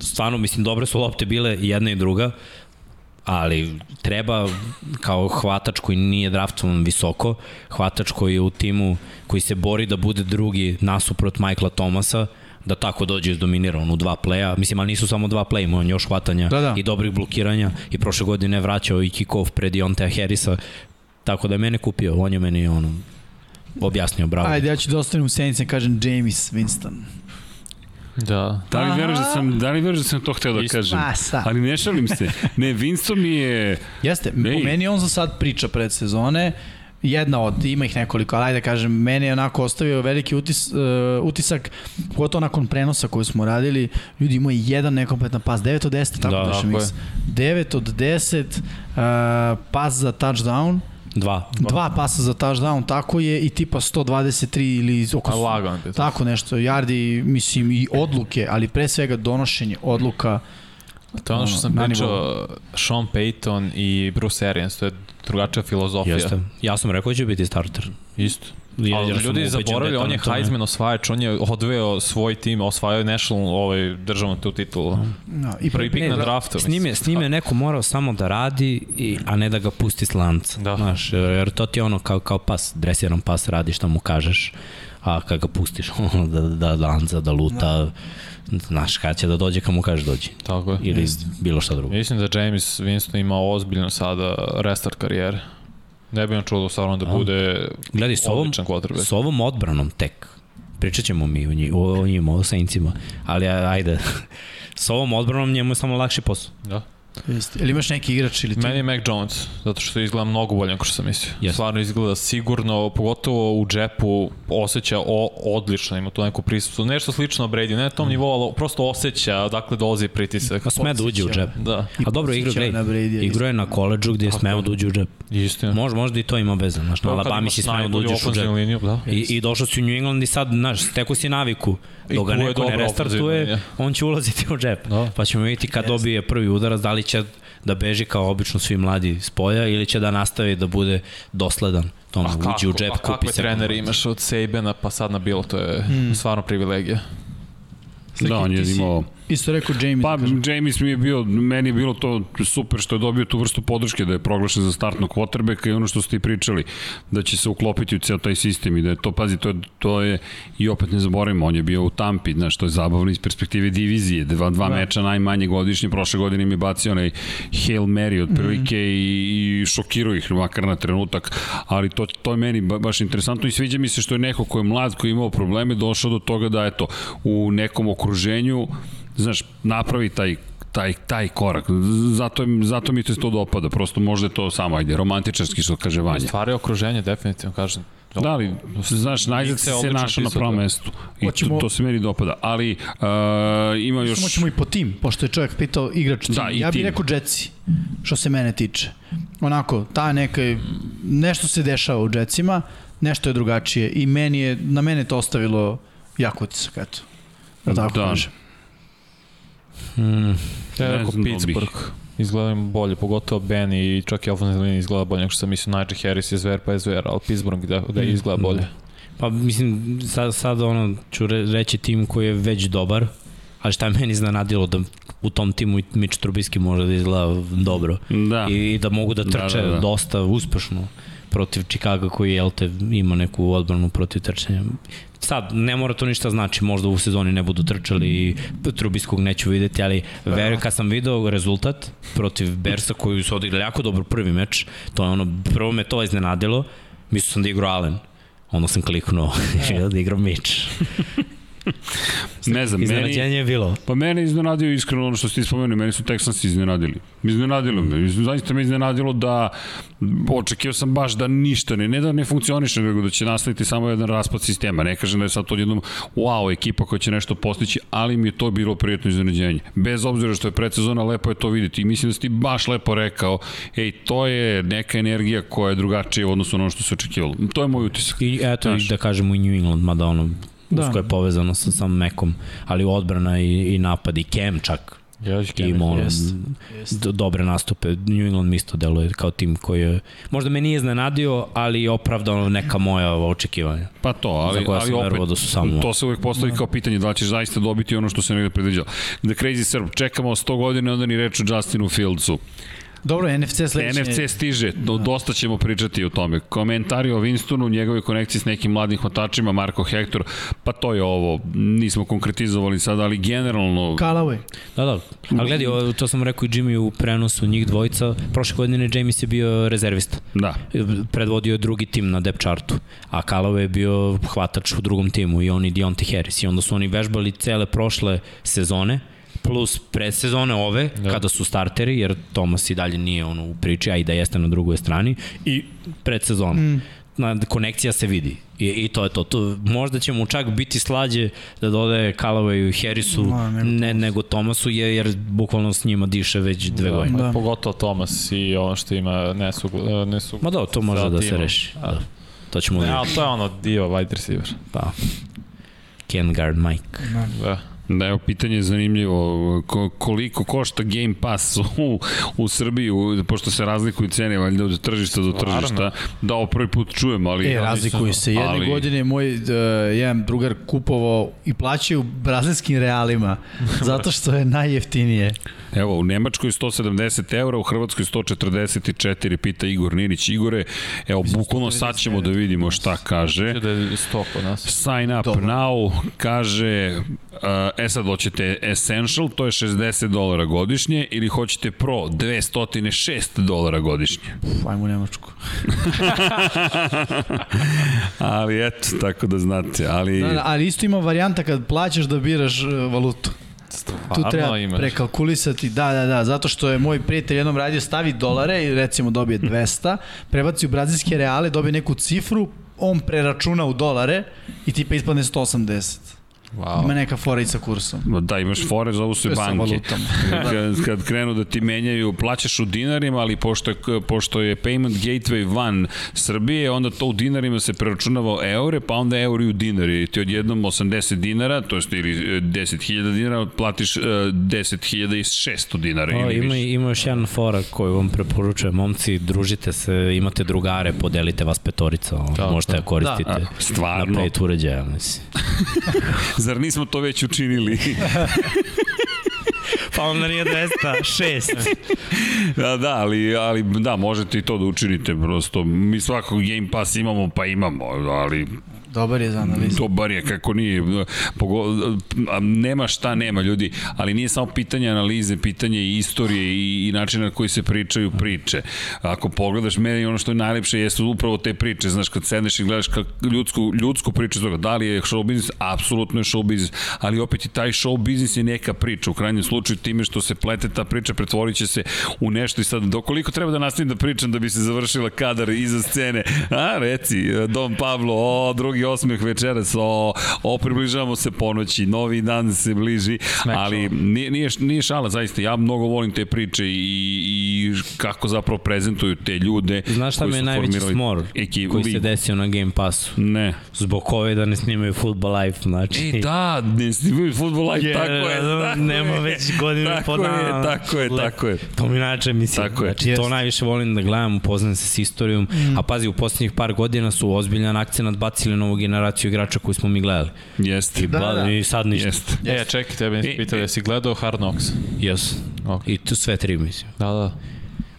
Stvarno, mislim, dobre su lopte bile i jedna i druga ali treba kao hvatač koji nije draftovan visoko, hvatač koji je u timu koji se bori da bude drugi nasuprot Michaela Thomasa, da tako dođe izdominira on u dva pleja. Mislim, ali nisu samo dva pleja, ima on još hvatanja da, da. i dobrih blokiranja i prošle godine vraćao i kick-off pred Iontea Harrisa, tako da je mene kupio, on je meni ono, objasnio, bravo. Ajde, ja ću da ostavim u sednici, kažem James Winston. Da. Da li veruješ da sam, da li veruješ da sam to hteo da kažem? Masa. Ali ne šalim se. Ne, Winston mi je... Jeste, ne. po meni on za sad priča pred sezone, jedna od, ima ih nekoliko, ali ajde da kažem, meni je onako ostavio veliki utis, uh, utisak, pogotovo nakon prenosa koju smo radili, ljudi imaju jedan nekompletan pas, 9 od 10, tako da, da mix. 9 od 10, uh, pas za touchdown, Dva. Dva pasa za touchdown, tako je i tipa 123 ili oko... A lagan. Tako nešto, yardi, mislim i odluke, ali pre svega donošenje odluka To je ono što sam pričao, Sean Payton i Bruce Arians, to je drugačija filozofija. Jeste. Ja sam rekao da će biti starter. Isto. Ja, Ali ljudi zaboravili, on je Heisman osvajač, on je odveo svoj tim, osvajao je national ovaj, državnu tu titulu. No, i Prvi pik na draftu. S njime, s njime neko morao samo da radi, i, a ne da ga pusti s lanca. Da. Znaš, jer to ti je ono kao, kao pas, dresiran pas, radi šta mu kažeš, a kad ga pustiš da, da, da lanca, da luta, no. Znaš, kada će da dođe kad mu kažeš dođi. Tako je. Ili Jest. bilo šta drugo. Mislim da James Winston ima ozbiljno sada restart karijere. Ne bi on čuo stvarno da bude Gledaj, s ovom, s ovom odbranom tek, pričat ćemo mi o, njim, o, o njima, o Saincima, ali ajde, s ovom odbranom njemu je samo lakši posao. Da. Jeste. Ili imaš neki igrač ili ti? Meni je Mac Jones, zato što izgleda mnogo bolje nego što sam mislio. Yes. Stvarno izgleda sigurno, pogotovo u džepu osjeća o, odlično, ima to neku prisutu. Nešto slično Brady, ne na tom mm. nivou, ali prosto osjeća odakle dolazi pritisak. A sme da uđe u džep. Da. A dobro, igra, gledaj, igra je na koleđu gde je smeo da uđe u džep. Istina. Može, možda i to ima veze, znaš, na Alabama si smeo da uđeš u džep. Liniju, da. I, I došao si u New England i sad, znaš, steko si naviku. Dok ga neko ne restartuje, on će ulaziti u džep. Da. Pa ćemo vidjeti kad dobije prvi udarac, da li će da beži kao obično svi mladi s polja ili će da nastavi da bude dosledan tom uđe u džep, kupi se. Trenere imaš od Sabena pa sad na bilo, to je hmm. stvarno privilegija. Da, on je imao Isto rekao James. Pa, da James mi je bio, meni je bilo to super što je dobio tu vrstu podrške da je proglašen za startnog quarterbacka i ono što ste i pričali, da će se uklopiti u ceo taj sistem i da je to, pazi, to je, to je i opet ne zaboravimo, on je bio u Tampi, znaš, to je zabavno iz perspektive divizije, dva, dva da. meča najmanje godišnje, prošle godine je bacio onaj Hail Mary od prilike mm -hmm. i, i šokirao ih, makar na trenutak, ali to, to je meni baš interesantno i sviđa mi se što je neko ko je mlad, koji je imao probleme, došao do toga da, eto, u nekom okruženju znaš, napravi taj taj, taj korak. Zato, zato mi se to dopada. Prosto možda je to samo, ajde, romantičarski što kaže Vanja. Stvari okruženje, definitivno, kažem. Da, ali, znaš, najzad se, se našao na pravom mestu. I Hoćemo, to, to se meni dopada. Ali, uh, ima još... Samo ćemo i po tim, pošto je čovjek pitao igrač tim. Da, ja bih rekao Jetsi, što se mene tiče. Onako, ta neka, nešto se dešava u Jetsima, nešto je drugačije i meni je, na mene to ostavilo jako utisak, eto. Da tako da. kažem. Hmm, ja rekao Pittsburgh. Izgleda im bolje, pogotovo Ben i čak i Alfonso linija izgleda bolje nego što sam mislio. Nigel Harris je zver pa je zver, ali Pittsburgh da, da izgleda hmm. bolje. Pa mislim, sad, sad ono, ću reći tim koji je već dobar, ali šta je meni iznenadilo da u tom timu Mitch Trubisky može da izgleda dobro. Da. I, i da mogu da trče da, da, da. dosta uspešno protiv Chicago koji je te ima neku odbranu protiv trčanja. Sad, ne mora to ništa znači, možda u sezoni ne budu trčali i Trubiskog neću videti, ali verujem kad sam video rezultat protiv Bersa koji su odigrali jako dobro prvi meč, to je ono, prvo me to iznenadilo, mislio sam da igrao Allen, onda sam kliknuo da igra Mitch. ne znam, meni... je bilo. Pa mene iznenadio iskreno ono što ste spomenuli, meni su Texans iznenadili. Iznenadilo me, zaista me iznenadilo da očekio sam baš da ništa ne, ne da ne funkcioniše, nego da će nastaviti samo jedan raspad sistema. Ne kažem da je sad to jednom wow, ekipa koja će nešto postići, ali mi je to bilo prijetno iznenađenje. Bez obzira što je predsezona, lepo je to videti i mislim da si ti baš lepo rekao, ej, to je neka energija koja je drugačija u odnosu na ono što se očekivalo. To je moj utisak. I eto, Znaš, da kažemo i New England, mada ono, da. usko je povezano sa sam Mekom, ali odbrana i, i napad i Cam čak Ja, ima ono, dobre nastupe. New England mi isto deluje kao tim koji je, možda me nije iznenadio, ali opravdano neka moja očekivanja. Pa to, ali, ali opet, da su samo... to se uvek postavi da. kao pitanje da li ćeš zaista dobiti ono što se negde predviđao. The Crazy Serb, čekamo 100 godina, onda ni reč o Justinu Fieldsu. Dobro, NFC sledeće. NFC stiže, do, dosta ćemo pričati o tome. Komentari o Winstonu, njegove konekcije s nekim mladim hvatačima, Marko Hector, pa to je ovo, nismo konkretizovali sad, ali generalno... Kalaway. Da, da, ali gledaj, to sam rekao i Jimmy u prenosu njih dvojica, prošle godine James je bio rezervista. Da. Predvodio drugi tim na depth chartu, a Kalaway je bio hvatač u drugom timu i oni Deontay Harris i onda su oni vežbali cele prošle sezone, plus predsezone ove, da. kada su starteri, jer Tomas i dalje nije ono u priči, a i da jeste na drugoj strani, i predsezone. Mm na, konekcija se vidi. I, I to je to. to. Možda će mu čak biti slađe da dodaje Callaway i Harrisu no, ne, nego Tomasu, jer, jer bukvalno s njima diše već dve da, godine. Da. Pogotovo Tomas i ono što ima nesu, nesu Ma da, to može da se reši. Da. To ćemo vidjeti. Ja, to je ono dio wide receiver. Pa. Ken Guard Mike. Da. da. Da, evo, pitanje je zanimljivo. Ko, koliko košta Game Pass u, u Srbiji, u, pošto se razlikuju cene, valjda od tržišta do tržišta. Da, ovo prvi put čujem, ali... E, razlikuju se. Jedne ali... godine moj uh, jedan drugar kupovao i plaćaju brazilskim realima, zato što je najjeftinije. Evo, u Nemačkoj 170 eura, u Hrvatskoj 144, pita Igor Ninić. Igore, evo, bukvalno sad ćemo da vidimo šta kaže. Da je 100 kod nas. Sign up Dobro. now, kaže, uh, e sad hoćete Essential, to je 60 dolara godišnje, ili hoćete Pro, 206 dolara godišnje. Uf, ajmo u Nemačku. ali eto, tako da znate. Ali... Da, da, ali isto ima varijanta kad plaćaš da biraš e, valutu. Stvarno tu treba imaš. prekalkulisati, da, da, da, zato što je moj prijatelj jednom radio stavi dolare i recimo dobije 200, prebaci u brazilske reale, dobije neku cifru, on preračuna u dolare i tipa ispadne 180. Wow. Ima neka fora i sa kursom. Da, imaš fore, zovu se banke. kad, kad krenu da ti menjaju, plaćaš u dinarima, ali pošto je, pošto je payment gateway van Srbije, onda to u dinarima se preračunava eure, pa onda euri u dinari. Ti odjednom 80 dinara, to je ili 10.000 e, dinara, platiš 10.600 e, dinara. O, ima, ima još jedan fora koju vam preporučujem. Momci, družite se, imate drugare, podelite vas petorica. Da, možete da koristite. Da. A, stvarno? Na pet uređaja, mislim. Zar nismo to već učinili? pa onda nije 200, 6. da, da, ali, ali da, možete i to da učinite, prosto. Mi svakog Game Pass imamo, pa imamo, ali Dobar je za analizu. Dobar je, kako nije. Pogo, nema šta nema, ljudi, ali nije samo pitanje analize, pitanje istorije i, i načina na koji se pričaju priče. Ako pogledaš, meni ono što je najlepše jesu upravo te priče, znaš, kad sedneš i gledaš kak, ljudsku, ljudsku priču, toga, da li je show biznis, apsolutno je show biznis, ali opet i taj show biznis je neka priča, u krajnjem slučaju time što se plete ta priča pretvorit će se u nešto i sad, dokoliko treba da nastavim da pričam da bi se završila kadar iza scene, a, reci, Dom Pablo, o, drugi drugi osmeh večeras, o, o približavamo se ponoći, novi dan se bliži, Smek ali nije, nije, nije šala, zaista, ja mnogo volim te priče i, i kako zapravo prezentuju te ljude. Znaš šta mi je najveći smor ekip, koji se desio na Game Passu? Ne. Zbog ove da ne snimaju Football Life, znači. E, da, ne snimaju Football Life, yeah, tako je. Tako nema je. već godinu po dana. Tako je, tako je. To mi inače mislim. Tako je. Znači, to najviše volim da gledam, upoznam se s istorijom, mm. a pazi, u poslednjih par godina su ozbiljan akcent bacili na ovu generaciju igrača koju smo mi gledali. Jeste. I, da, da. I sad ništa. Jeste. E, ja, čekaj, tebe nisi pitao, jesi gledao Hard Knocks? Jes. Okay. I tu sve tri, mislim. Da, da.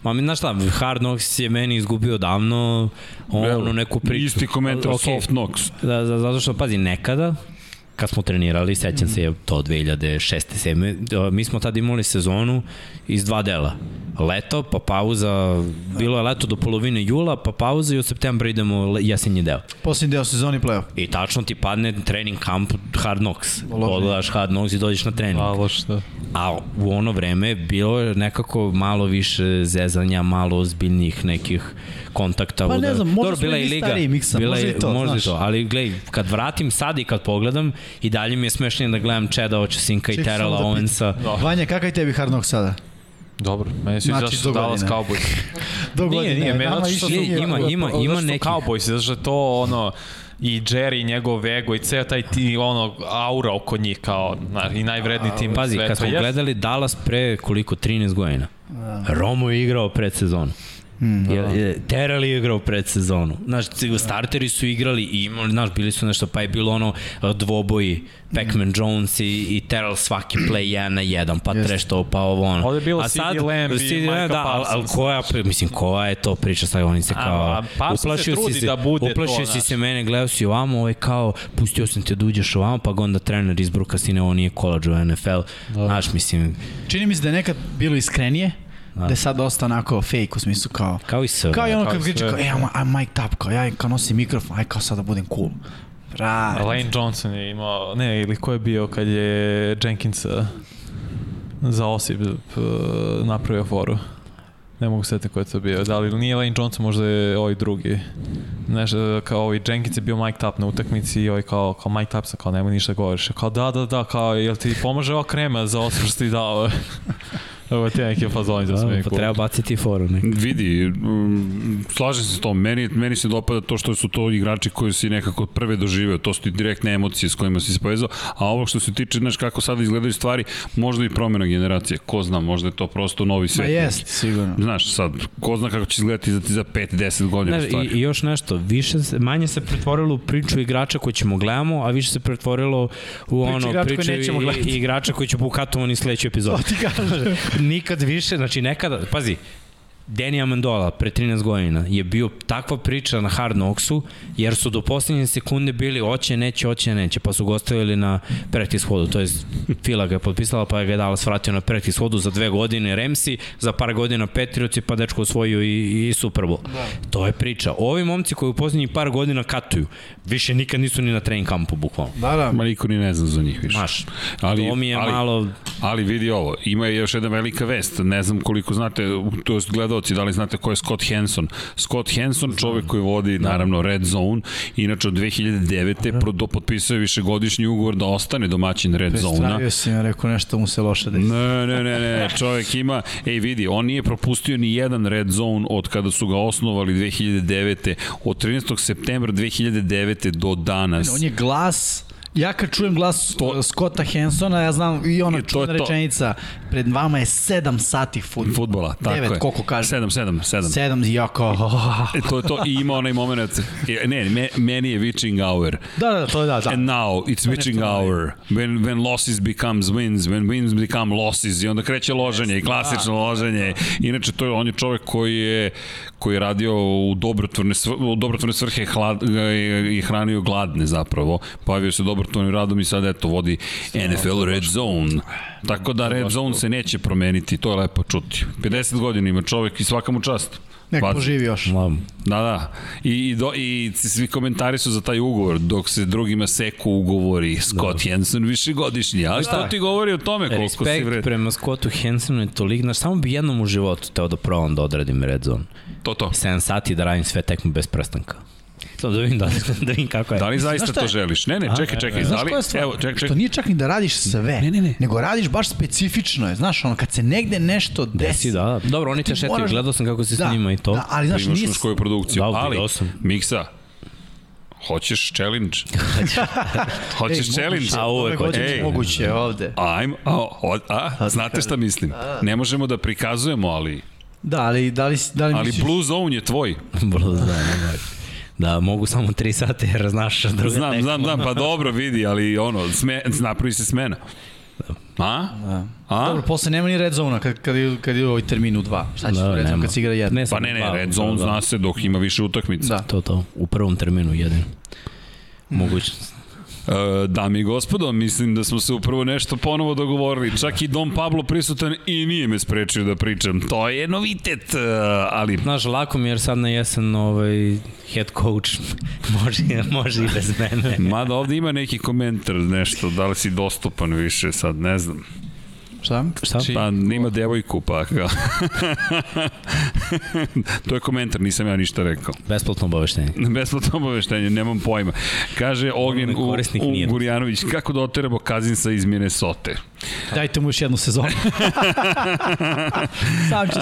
Ma mi, znaš šta, Hard Knocks je meni izgubio davno ono neku priču. Isti komentar okay. Soft Knocks. Da, da, zato što, pazi, nekada, kad smo trenirali, sećam se to 2006. 7. Mi smo tad imali sezonu iz dva dela. Leto, pa pauza, bilo je leto do polovine jula, pa pauza i od septembra idemo jesenji deo. Posljednji deo sezoni play-off. I tačno ti padne trening kamp Hard Knocks. Odgledaš Hard Knocks i dođeš na trening. Alo što. A u ono vreme bilo je nekako malo više zezanja, malo ozbiljnih nekih kontakta. Pa ne znam, možda Dobro, bila i liga, stariji miksa, bila je, to, možda znaš. to, ali gledaj, kad vratim sad i kad pogledam, i dalje mi je smešnije da gledam Cheda Očesinka i Terrella da Owensa. Da. Vanja, kakav je tebi Hard Knocks sada? Dobro, meni se znači, zašto Dallas Cowboys. do godine. Nije, nije, meni zato što ima, ima, ima neki... Cowboys, zato što to ono, i Jerry, njegov ego i ceo taj ti, ono, aura oko njih kao na, i najvredniji tim Pazi, kad smo gledali Dallas pre koliko, 13 godina, Romo je igrao pred sezonu. Mm, je, je, terali je igrao pred sezonu. Znaš, starteri su igrali i imali, znaš, bili su nešto, pa je bilo ono dvoboji, Pac-Man Jones i, i Terrell svaki play jedan na jedan, pa yes. trešto, pa ovo ono. Ovde je bilo CD Lamb i Micah da, al, al, koja, mislim, koja je to priča sa oni se kao, a, a uplašio se si se, da bude uplašio to, si se mene, gledao si ovamo, ovaj kao, pustio sam te da uđeš ovamo, pa onda trener izbruka sine, ovo nije college u NFL, da. znaš, mislim. Čini mi se da je nekad bilo iskrenije, Da. je sad dosta onako fake u smislu kao... Kao i sve. Kao i ono kad priča kao, e, I'm, I'm mic'd up, kao ja kao nosim mikrofon, aj kao sad da budem cool. Right. Lane Johnson je imao, ne, ili ko je bio kad je Jenkins uh, za osip uh, napravio foru. Ne mogu setiti ko je to bio. Da li nije Lane Johnson, možda je ovaj drugi. Nešto, kao ovaj Jenkins je bio Mike Tap na utakmici i ovaj kao, kao Mike Tap sa kao nema ništa govoriš. Kao da, da, da, kao jel ti pomaže ova krema za osip što ti dao? Ovo ti neki fazon za sve. Pa treba baciti foru. Ne? Vidi, um, slažem se s tom. Meni, meni se dopada to što su to igrači koji si nekako prve doživeo. To su ti direktne emocije s kojima si se povezao. A ovo što se tiče, znaš, kako sada izgledaju stvari, možda i promjena generacije. Ko zna, možda je to prosto novi svet. Ma jest, sigurno. Znaš, sad, ko zna kako će izgledati za, za 5-10 godina znaš, stvari. I, I još nešto, više, manje se pretvorilo u priču igrača koji ćemo gledamo, a više se pretvorilo u priču ono, priču i, i, igrača koji će bukatovani sledeću epizodu. Ti kaže nikad više, znači nekada, pazi, Danny Amendola pre 13 godina je bio takva priča na Hard Knocksu, jer su do poslednje sekunde bili oće, neće, oće, neće, pa su ga ostavili na practice hodu, to je Fila ga je potpisala, pa je ga Dallas vratio na practice hodu za dve godine Remsi, za par godina Patriotsi, pa dečko osvojio i, i Super Bowl. Da. To je priča. Ovi momci koji u poslednjih par godina katuju, više nikad nisu ni na trening kampu, bukvalno. Da, da. Ma niko ni ne zna za njih više. Maš, ali, to mi je ali, malo... Ali vidi ovo, ima još jedna velika vest, ne znam koliko znate, to je gledaoci, da li znate ko je Scott Hanson. Scott Hanson, čovek koji vodi, naravno, Red Zone, inače od 2009. Pro, do, potpisao je višegodišnji ugovor da ostane domaćin Red Zone. Prestravio si mi rekao nešto mu se loše desi. Ne, ne, ne, ne, čovek ima, ej vidi, on nije propustio ni jedan Red Zone od kada su ga osnovali 2009. Od 13. septembra 2009. do danas. On je glas Ja kad čujem glas to, Scotta Hansona, ja znam i ona čudna rečenica, pred vama je 7 sati futbola. Futbola, tako 9, je. koliko kaže? 7, 7, 7. 7, ja kao... e, to je to, i ima onaj moment, ne, me, meni je witching hour. Da, da, to je da, da. And now, it's witching hour. When, when losses becomes wins, when wins become losses, i onda kreće loženje, i klasično da, loženje. Inače, to je, on je čovek koji je, koji je radio u dobrotvorne, svr, u dobrotvorne svrhe hlad, i hranio gladne zapravo. Pojavio se dobrotvornim radom i sad eto vodi NFL Red Zone. Tako da Red Zone se neće promeniti, to je lepo čuti. 50 godina ima čovek i svaka mu čast. Nek poživi još. Da, da. I, i, do, I svi komentari su za taj ugovor, dok se drugima seku ugovori Scott da. Jensen višegodišnji. Ali šta da. ti govori o tome koliko Respekt si vred? Respekt prema Scottu Jensenu je tolik, znaš, samo bi jednom u životu teo da probam da odradim Red Zone. To, to. 7 sati da radim sve tekme bez prstanka. Samo da vidim, da, da vidim kako je. Da li zaista to želiš? Ne, ne, čekaj, čekaj. Znaš koja je stvar? Evo, čekaj, čekaj. Što nije čak ni da radiš sve, ne, ne, ne. nego radiš baš specifično. Je. Znaš, ono, kad se negde nešto desi. desi da, da. Dobro, oni te šetaju, gledao sam kako se da, snima i to. Da, ali znaš, nije... Imaš koju produkciju. Da, ali. Miksa, Hoćeš challenge? Hoćeš Ej, challenge? A uvek hoćeš. Ej, moguće ovde. Ajmo, a, a, a, znate šta mislim? Ne možemo da prikazujemo, ali... Da, ali da li, da li ali misliš... Blue Zone je tvoj. Blue Zone, ne da mogu samo 3 sata jer znaš druga Znam, tekma. znam, znam, pa dobro vidi, ali ono, sme, napravi se smena. Da. A? Da. A? Dobro, posle nema ni red zona kad, kad, kad je ovaj termin u dva. Šta će da, red zone kad se igra jedna? Ne, pa ne, ne, red zone zna se dok ima više utakmica. Da. To, to, u prvom terminu jedan. Mogućnost. E, dame i gospodo, mislim da smo se upravo nešto ponovo dogovorili. Čak i Dom Pablo prisutan i nije me sprečio da pričam. To je novitet, e, ali... Znaš, lako mi jer sad na jesen ovaj, head coach može, može i bez mene. Mada ovde ima neki komentar, nešto, da li si dostupan više, sad ne znam. Šta? Šta? Pa nima devojku, pa kao. to je komentar, nisam ja ništa rekao. Besplatno obaveštenje. Besplatno obaveštenje, nemam pojma. Kaže Ognjen u, u Gurjanović, kako da oteramo Kazinsa iz Minnesota? Dajte mu još jednu sezonu. Sam će se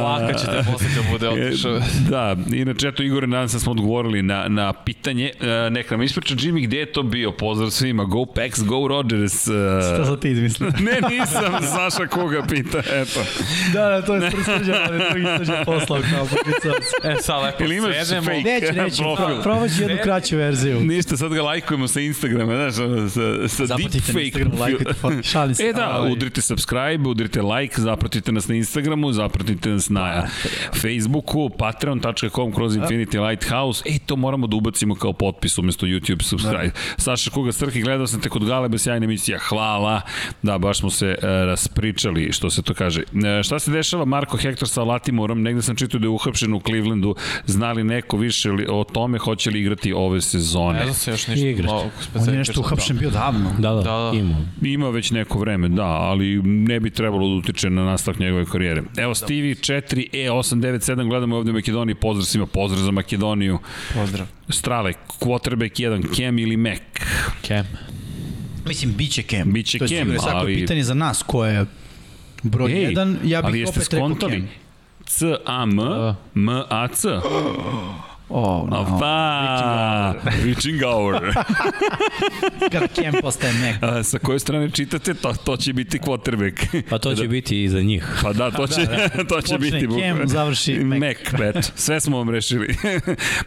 plakaćete posle kad bude otišao. Da, inače, eto, Igore, nadam se da smo odgovorili na, na pitanje. E, neka nam ispriča Jimmy, gde je to bio? Pozdrav svima. Go Packs, go Rodgers. Šta sam ti izmislio? ne, nisam. Saša koga pita, eto. Da, da, to je srđan, ali drugi srđan poslao kao pokricao E, sad lepo Ili imaš sedemo. fake Neće, neće, pro, probat ću jednu kraću verziju. Ništa, sad ga lajkujemo sa Instagrama, znaš, sa, sa Zapratite deepfake. Instagram, lajkujte šalim se. E da, ovaj. udrite subscribe, udrite like, zapratite nas na Instagramu, zapratite nas na da, Facebooku, patreon.com kroz Infinity Lighthouse. E, to moramo da ubacimo kao potpis umesto YouTube subscribe. Da. Saša Kuga Srki, gledao sam te kod Galebe, sjajna emisija, hvala. Da, baš smo se uh, raspričali, što se to kaže. Uh, šta se dešava Marko Hector sa Latimorom? Negde sam čitao da je uhapšen u Clevelandu. Znali neko više o tome hoće li igrati ove sezone? Ne znam se još ništa. Igrati. On je nešto uhapšen bio davno. Da, da, da, da. Ima. Ima već neko vreme, da, ali ne bi trebalo da utiče na nastavak njegove karijere. Evo Stevie 4E897, gledamo ovde u Makedoniji, pozdrav svima, pozdrav za Makedoniju. Pozdrav. Strale, quarterback 1, Cam ili Mac? Cam. Mislim, bit će Cam. Biće Cam, ali... Svako pitanje za nas ko je broj 1, ja bih opet rekao Cam. C-A-M, M-A-C. Oh, no. Pa, reaching hour. Kada Cam postaje. A, sa koje strane čitate, to, to će biti quarterback. Pa to će da. biti i za njih. Pa da, to će, da, da. to će Počne biti. Cam, završi Mac. Mac, bet. Sve smo vam rešili.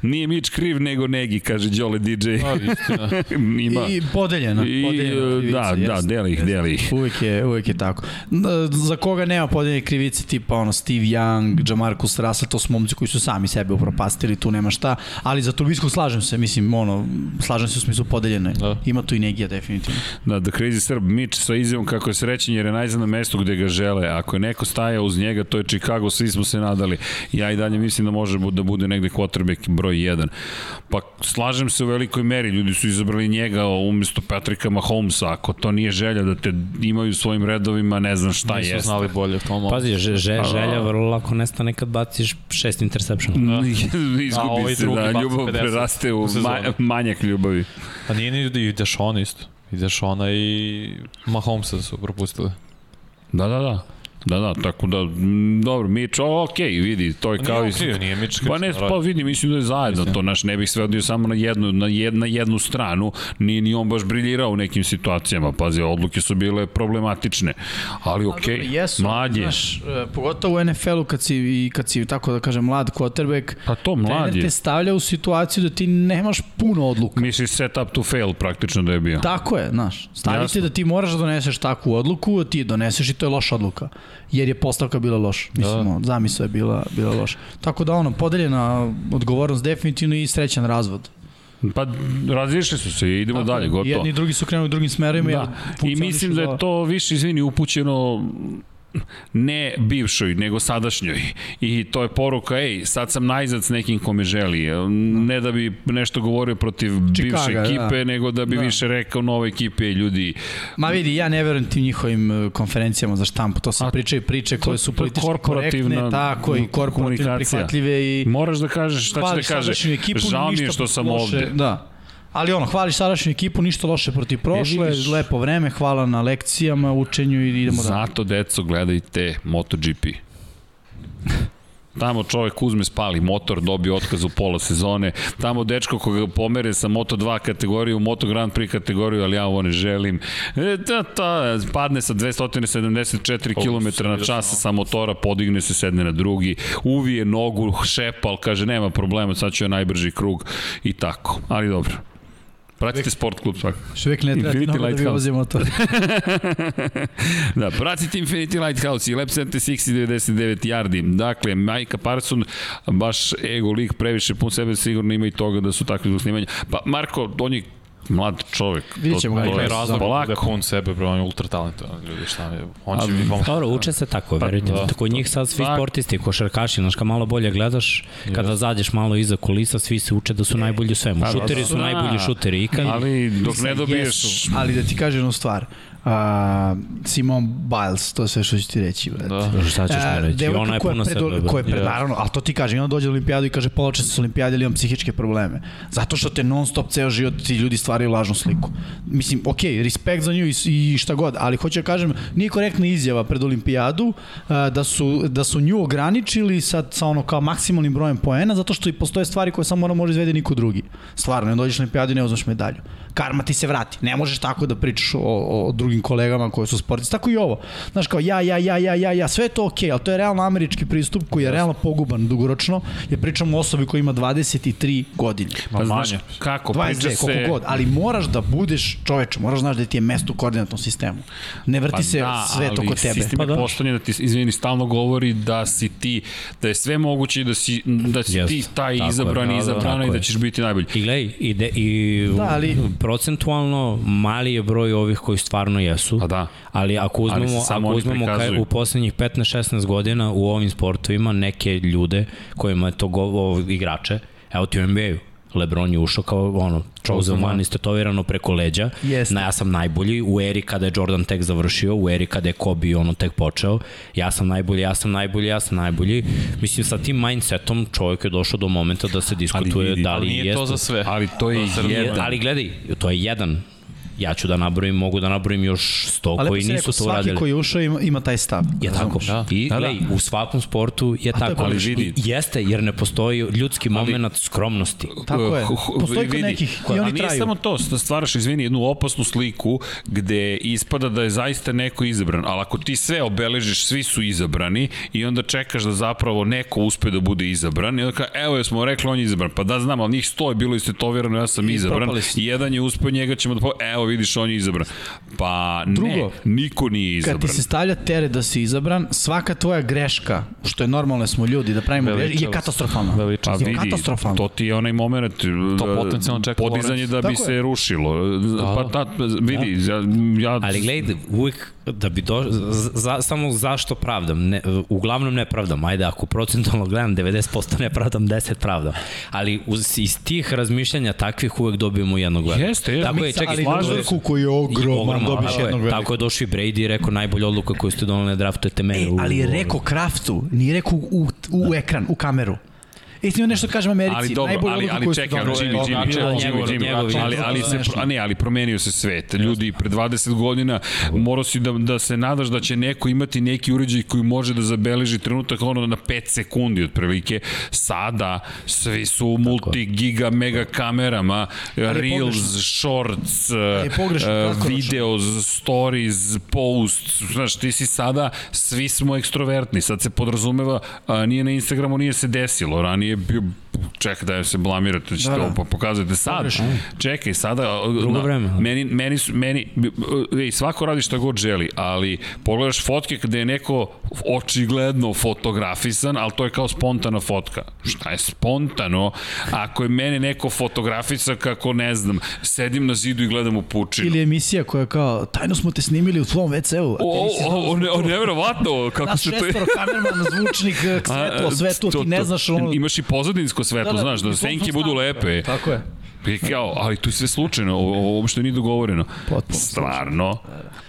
Nije Mić kriv, nego Negi, kaže Đole DJ. Da, Ima. I podeljena. I, podeljena krivica, da, da, deli ih, deli ih. Uvijek je, uvijek je tako. Za koga nema podeljene krivice, tipa ono Steve Young, Jamarcus Russell, to su momci koji su sami sebe upropastili, tu nema šta, ali za Turbiskog slažem se, mislim, ono, slažem se u smislu podeljene. Da. Ima tu i Negija, definitivno. Da, The Crazy Serb, Mitch sa izjavom kako je srećen jer je najzad na mestu gde ga žele. Ako je neko staja uz njega, to je Chicago, svi smo se nadali. Ja i dalje mislim da može da bude negde quarterback broj 1. Pa slažem se u velikoj meri, ljudi su izabrali njega umesto Patricka Mahomesa, ako to nije želja da te imaju u svojim redovima, ne znam šta je. Nisu znali bolje u tom Pazi, že, že, želja vrlo lako nestane kad baciš šest interceptiona. Da. Izgubi ovaj se, da, ljubav preraste u ma, manjak ljubavi. Pa nije ni i Dešon isto. I Dešona i Mahomesa su propustili. Da, da, da. Da, da, tako da, dobro, Mič, ok, vidi, to je kao... Nije nije Mič Pa ne, pa vidi, mislim da je zajedno mislim. to, naš, ne bih sve odio samo na jednu, na, jed, na jednu stranu, nije ni on baš briljirao u nekim situacijama, pazi, odluke su bile problematične, ali ok, jesu, mlad je. Znaš, e, pogotovo u NFL-u kad si, i kad si, tako da kažem, mlad quarterback, pa to mlad je. te stavlja u situaciju da ti nemaš puno odluka. Misliš set up to fail praktično da je bio. Tako je, znaš, stavite da ti moraš da doneseš takvu odluku, ti doneseš i to je loša odluka jer je postavka bila loša. Mislim, da. zamisla je bila, bila loša. Tako da ono, podeljena odgovornost definitivno i srećan razvod. Pa različili su se i idemo Tako, dalje, gotovo. Jedni i drugi su krenuli drugim smerima. Da. I mislim da je to više, izvini, upućeno ne bivšoj, nego sadašnjoj. I to je poruka, ej, sad sam najzad s nekim kome želi. Ne da bi nešto govorio protiv Chicago, bivše da. ekipe, da. nego da bi da. više rekao nove ekipe ljudi. Ma vidi, ja ne verujem tim njihovim e, konferencijama za štampu. To su priče i priče koje su politički korektne, tako i korporativno prihvatljive. I Moraš da kažeš šta ćeš da kažeš. Žao mi je što sam ovde. Da. Ali ono, hvališ sadašnju ekipu, ništa loše protiv prošle, e, lepo vreme, hvala na lekcijama, učenju i idemo da. Zato, deco, gledajte MotoGP. Tamo čovek uzme, spali motor, dobije otkaz u pola sezone. Tamo dečko koga pomere sa Moto2 kategoriju, Moto Grand Prix kategoriju, ali ja ovo ne želim. E, da, ta, padne sa 274 km na čas sa motora, podigne se, sedne na drugi, uvije nogu, šepal, kaže nema problema, sad ću ja najbrži krug i tako. Ali dobro. Pratite Sport klub svak. Što uvijek ne treba ti da bi vozi motor. da, pratite Infinity Lighthouse i Lab 76 99 yardi. Dakle, Majka Parson, baš ego lik previše pun sebe, sigurno ima i toga da su takvi zbog snimanja. Pa Marko, on je mlad čovek. Vidjet ćemo ga. Ima je razlog da je pun sebe, bro, on je ultra talentovan, ljudi, šta mi, on će mi pomoći. Dobro, uče se tako, pa, verujte. Da. Tako njih sad svi tak. sportisti, košarkaši, znaš, kad malo bolje gledaš, kada yes. zađeš malo iza kulisa, svi se uče da su najbolji u svemu. Pa, šuteri da, su najbolji šuteri ikad. Ali dok ne dobiješ... Ali da ti kažem jednu stvar, uh, Simon Biles, to je sve što ću ti reći. Da. Šta ćeš mi reći? Ona je puno sebe. Koja je pred, yeah. naravno, ali to ti kaže, ona dođe na olimpijadu i kaže poloče se s olimpijade ili imam psihičke probleme. Zato što te non stop ceo život ti ljudi stvaraju lažnu sliku. Mislim, ok, respekt za nju i, i šta god, ali hoću da kažem, nije korektna izjava pred olimpijadu uh, da, su, da su nju ograničili sad sa ono kao maksimalnim brojem poena, zato što i postoje stvari koje samo mora može izvede niko drugi. Stvarno, ne dođeš na olimpijadu i ne uzmaš medalju. Karma ti se vrati. Ne možeš tako da pričaš o, o drugim kolegama koji su sportisti. Tako i ovo. Znaš kao ja, ja, ja, ja, ja, ja, sve je to okej, okay, ali to je realno američki pristup koji je realno poguban dugoročno. Je pričamo o osobi koja ima 23 godine. Pa znaš, kako? 22, se... koliko god, ali moraš da budeš čoveč, moraš znaš da ti je mesto u koordinatnom sistemu. Ne vrti pa se da, sve to kod tebe. Sistem pa da. da ti, izvini, stalno govori da si ti, da je sve moguće da si, da si yes. ti taj tako izabrani, je, da, izabrana da, i da ćeš biti najbolji. I gledaj, i, de, i da, ali, procentualno mali je broj ovih koji stvarno jesu. Pa da. Ali ako uzmemo, ali ako uzmemo kaj, u poslednjih 15-16 godina u ovim sportovima neke ljude kojima je to go, igrače, evo ti u NBA-u, Lebron je ušao kao ono, chosen one, istetovirano preko leđa. Yes. Na, ja sam najbolji u eri kada je Jordan tek završio, u eri kada je Kobe ono tek počeo. Ja sam najbolji, ja sam najbolji, ja sam najbolji. Mislim, sa tim mindsetom čovjek je došao do momenta da se diskutuje ali, da li nije jest. to za sve. Ali to je jedan. Ali gledaj, to je jedan ja ću da nabrojim, mogu da nabrojim još 100 Ali koji nisu to uradili. Svaki koji je ušao ima, ima taj stav. Je tako. Da. I da, da. Lej, u svakom sportu je A tako. Ali vidi. Jeste, jer ne postoji ljudski moment skromnosti. Tako je. Postoji kod nekih i oni traju. A nije samo to, da stvaraš, izvini, jednu opasnu sliku gde ispada da je zaista neko izabran, ali ako ti sve obeležiš, svi su izabrani i onda čekaš da zapravo neko uspe da bude izabran i onda kao, evo smo rekli on je izabran, pa da znam, ali njih sto je bilo istetovirano, ja sam I izabran i jedan je uspeo, njega ćemo da po... evo vidiš, on je izabran. Pa Drugo, ne, niko nije izabran. Kad ti se stavlja teret da si izabran, svaka tvoja greška, što je normalno smo ljudi da pravimo greške, je katastrofalna. Pa vidi, katastrofalna. to ti je onaj moment to e, potencijalno čeka podizanje da bi Tako se je. rušilo. Da, pa da. ta, vidi, da. ja, ja... Ali gledaj, uvijek da bi do, za, samo zašto pravdam, ne, uglavnom ne pravdam, ajde ako procentualno gledam 90% ne pravdam, 10 pravdam, ali uz, iz tih razmišljanja takvih uvek dobijemo jednog velika. Jeste, jeste. Tako je, čekaj, slažem koji je ogroman, dobiš jednog velika. Tako je došao i Brady i rekao najbolja odluka koju ste donali na draftujete mene. E, ali je rekao Kraftu, nije rekao u, u da. ekran, u kameru. I ti nešto kažem Americi, ali dobro, ali, ali čekaj, ali Jimmy, Jimmy, Jimmy, Jimmy, Jimmy, ali, ali, se, a ne, ali promenio se svet. Ljudi pre 20 godina morao si da, da se nadaš da će neko imati neki uređaj koji može da zabeleži trenutak ono na 5 sekundi otprilike. Sada svi su u multi, giga, mega kamerama, reels, shorts, uh, videos, stories, post, znaš, ti si sada, svi smo ekstrovertni, sad se podrazumeva, a, nije na Instagramu, nije se desilo, ranije je bio čekaj da se blamirate, ćete da, da. ovo pokazujete sad. Pogrešno. Čekaj, sada Drugo vreme. Meni meni su meni ej svako radi šta god želi, ali pogledaš fotke gde je neko očigledno fotografisan, al to je kao spontana fotka. Šta je spontano? Ako je meni neko fotografisa kako ne znam, sedim na zidu i gledam u pučinu. Ili emisija koja kao tajno smo te snimili u tvom WC-u. O, o, o, ne, o, neverovatno kako se to. Naš šestoro kamerman, zvučnik, svetlo, sve to, ti ne znaš ono. Imaš i pozadinsko svetlo, da, da, znaš, da senke budu lepe. Tako je. I kao, ali tu je sve slučajno, ovo uopšte nije dogovoreno. Potpuno. Stvarno.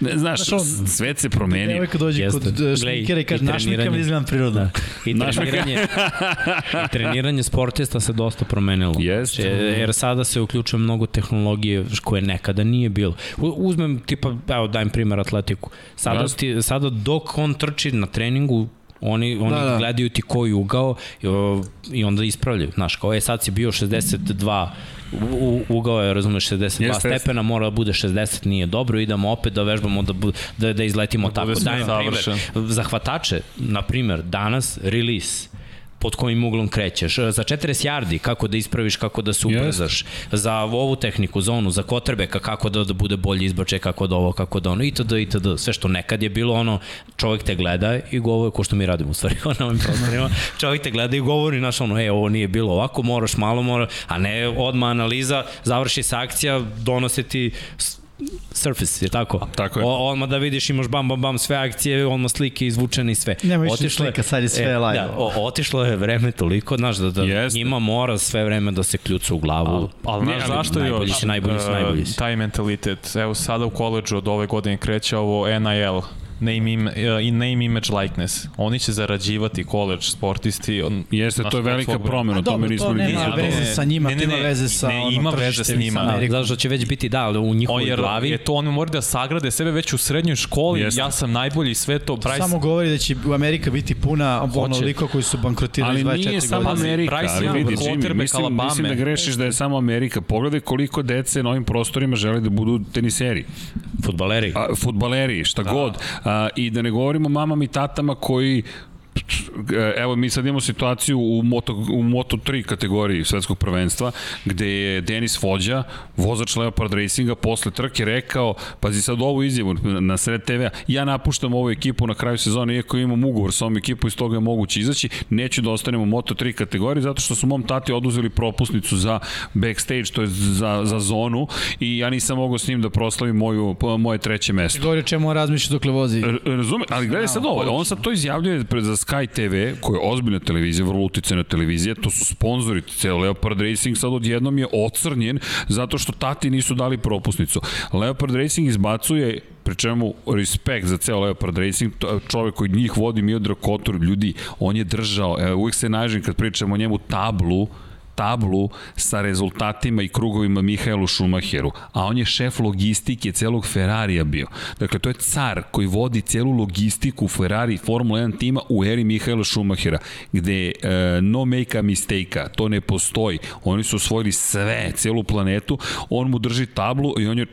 Ne, znaš, znaš on, svet se promeni. Devojka dođe Jeste. kod šminkera i kaže, naš šminkam izgledam prirodno. Da. I treniranje, I treniranje sportista se dosta promenilo. Jeste. Znači, jer sada se uključuje mnogo tehnologije koje nekada nije bilo. Uzmem, tipa, evo, dajem primer atletiku. Sada, ti, sada dok on trči na treningu, Oni, oni da, da. gledaju ti koji ugao i, i onda ispravljaju. Znaš, kao je sad si bio 62 u, ugao je, razumeš, 62 Jeste, stepena, mora da bude 60, nije dobro, idemo opet da vežbamo da, da, da izletimo da tako. Dajem primer, zahvatače, na primer, danas, release, pod kojim uglom krećeš. Za 40 yardi, kako da ispraviš, kako da se ubrzaš. Za ovu tehniku, za onu, za kotrbeka, kako da, da bude bolji izbačaj, kako da ovo, kako da ono, itd. itd. Sve što nekad je bilo ono, čovjek te gleda i govori, ko što mi radimo u stvari na ovim prostorima, čovjek te gleda i govori, naš ono, e, ovo nije bilo ovako, moraš malo, mora, a ne odma analiza, završi se akcija, donose ti Surface, je tako? Tako je. O, odmah da vidiš imaš bam bam bam sve akcije, odmah slike izvučene i sve. Nema više slika, sad je sve e, live. Da, o, otišlo je vreme toliko, znaš, da, da Jeste. njima mora sve vreme da se kljuca u glavu. Ali, ali znaš zašto je najbolji si, najbolji si, najbolji si. Taj mentalitet, evo sada u koleđu od ove godine kreće ovo NIL, name, im, uh, name image likeness. Oni će zarađivati college sportisti. On, Jeste, to je velika promena, to me nismo ni nema veze sa njima, ne, ne, ne, ima veze sa ne, ima veze s njima. Da, zato što će već biti da, u njihovoj jer, glavi. Je to oni moraju da sagrade sebe već u srednjoj školi, Jeste. ja sam najbolji sve to. Bryce... Samo govori da će u Amerika biti puna onoliko koji su bankrotirali 24 godine. Ali nije samo Amerika, ali vidi Jimmy, mislim, mislim da grešiš da je samo Amerika. Pogledaj koliko dece na ovim prostorima žele da budu teniseri. Futbaleri. A, futbaleri, šta da. god. I da ne govorimo mamama i tatama koji evo mi sad imamo situaciju u Moto, u Moto 3 kategoriji svetskog prvenstva, gde je Denis Vođa, vozač Leopard Racinga, posle trke rekao, pazi sad ovu izjavu na sred TV-a, ja napuštam ovu ekipu na kraju sezone, iako imam ugovor sa ovom ekipu, iz toga je moguće izaći, neću da ostanem u Moto 3 kategoriji, zato što su mom tati oduzeli propusnicu za backstage, to je za, za zonu, i ja nisam mogao s njim da proslavim moju, moje treće mesto. Govori o čemu on razmišlja dokle vozi. R razume, ali gledaj sad ovo, on sad to izjavljuje za Sky TV, koja je ozbiljna televizija, vrlo uticena televizija, to su sponzori, ceo Leopard Racing sad odjednom je ocrnjen zato što tati nisu dali propusnicu. Leopard Racing izbacuje pri čemu respekt za ceo Leopard Racing, čovek koji njih vodi Miodrag Kotor, ljudi, on je držao, uvijek se nažem kad pričamo o njemu tablu, tablu sa rezultatima i krugovima Mihajlu Šumacheru, a on je šef logistike celog Ferrarija bio. Dakle, to je car koji vodi celu logistiku Ferrari Formula 1 tima u eri Mihajla Šumahera, gde uh, no make a mistake to ne postoji. Oni su osvojili sve, celu planetu, on mu drži tablu i on je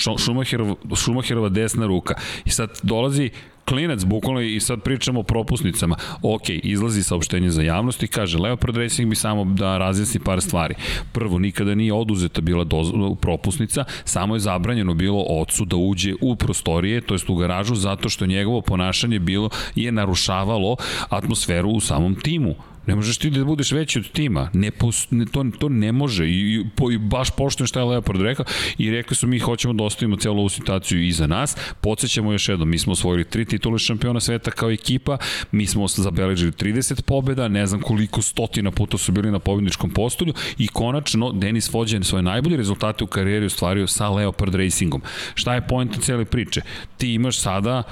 Šumacherova desna ruka. I sad dolazi klinac, bukvalno i sad pričamo o propusnicama. Ok, izlazi saopštenje za javnost i kaže, Leopard Racing bi samo da razjasni par stvari. Prvo, nikada nije oduzeta bila dozvola, propusnica, samo je zabranjeno bilo ocu da uđe u prostorije, to jest u garažu, zato što njegovo ponašanje bilo je narušavalo atmosferu u samom timu Ne možeš ti da budeš veći od tima. Ne, pos, ne, to, to ne može. I, i, po, i baš poštujem šta je Leopard rekao. I rekli su mi hoćemo da ostavimo celu ovu situaciju iza nas. Podsećamo još jednom, mi smo osvojili tri titule šampiona sveta kao ekipa. Mi smo zabeležili 30 pobeda, ne znam koliko stotina puta su bili na pobedničkom postolju i konačno Denis Vođen svoje najbolje rezultate u karijeri ostvario sa Leopard Racingom. Šta je point cele priče? Ti imaš sada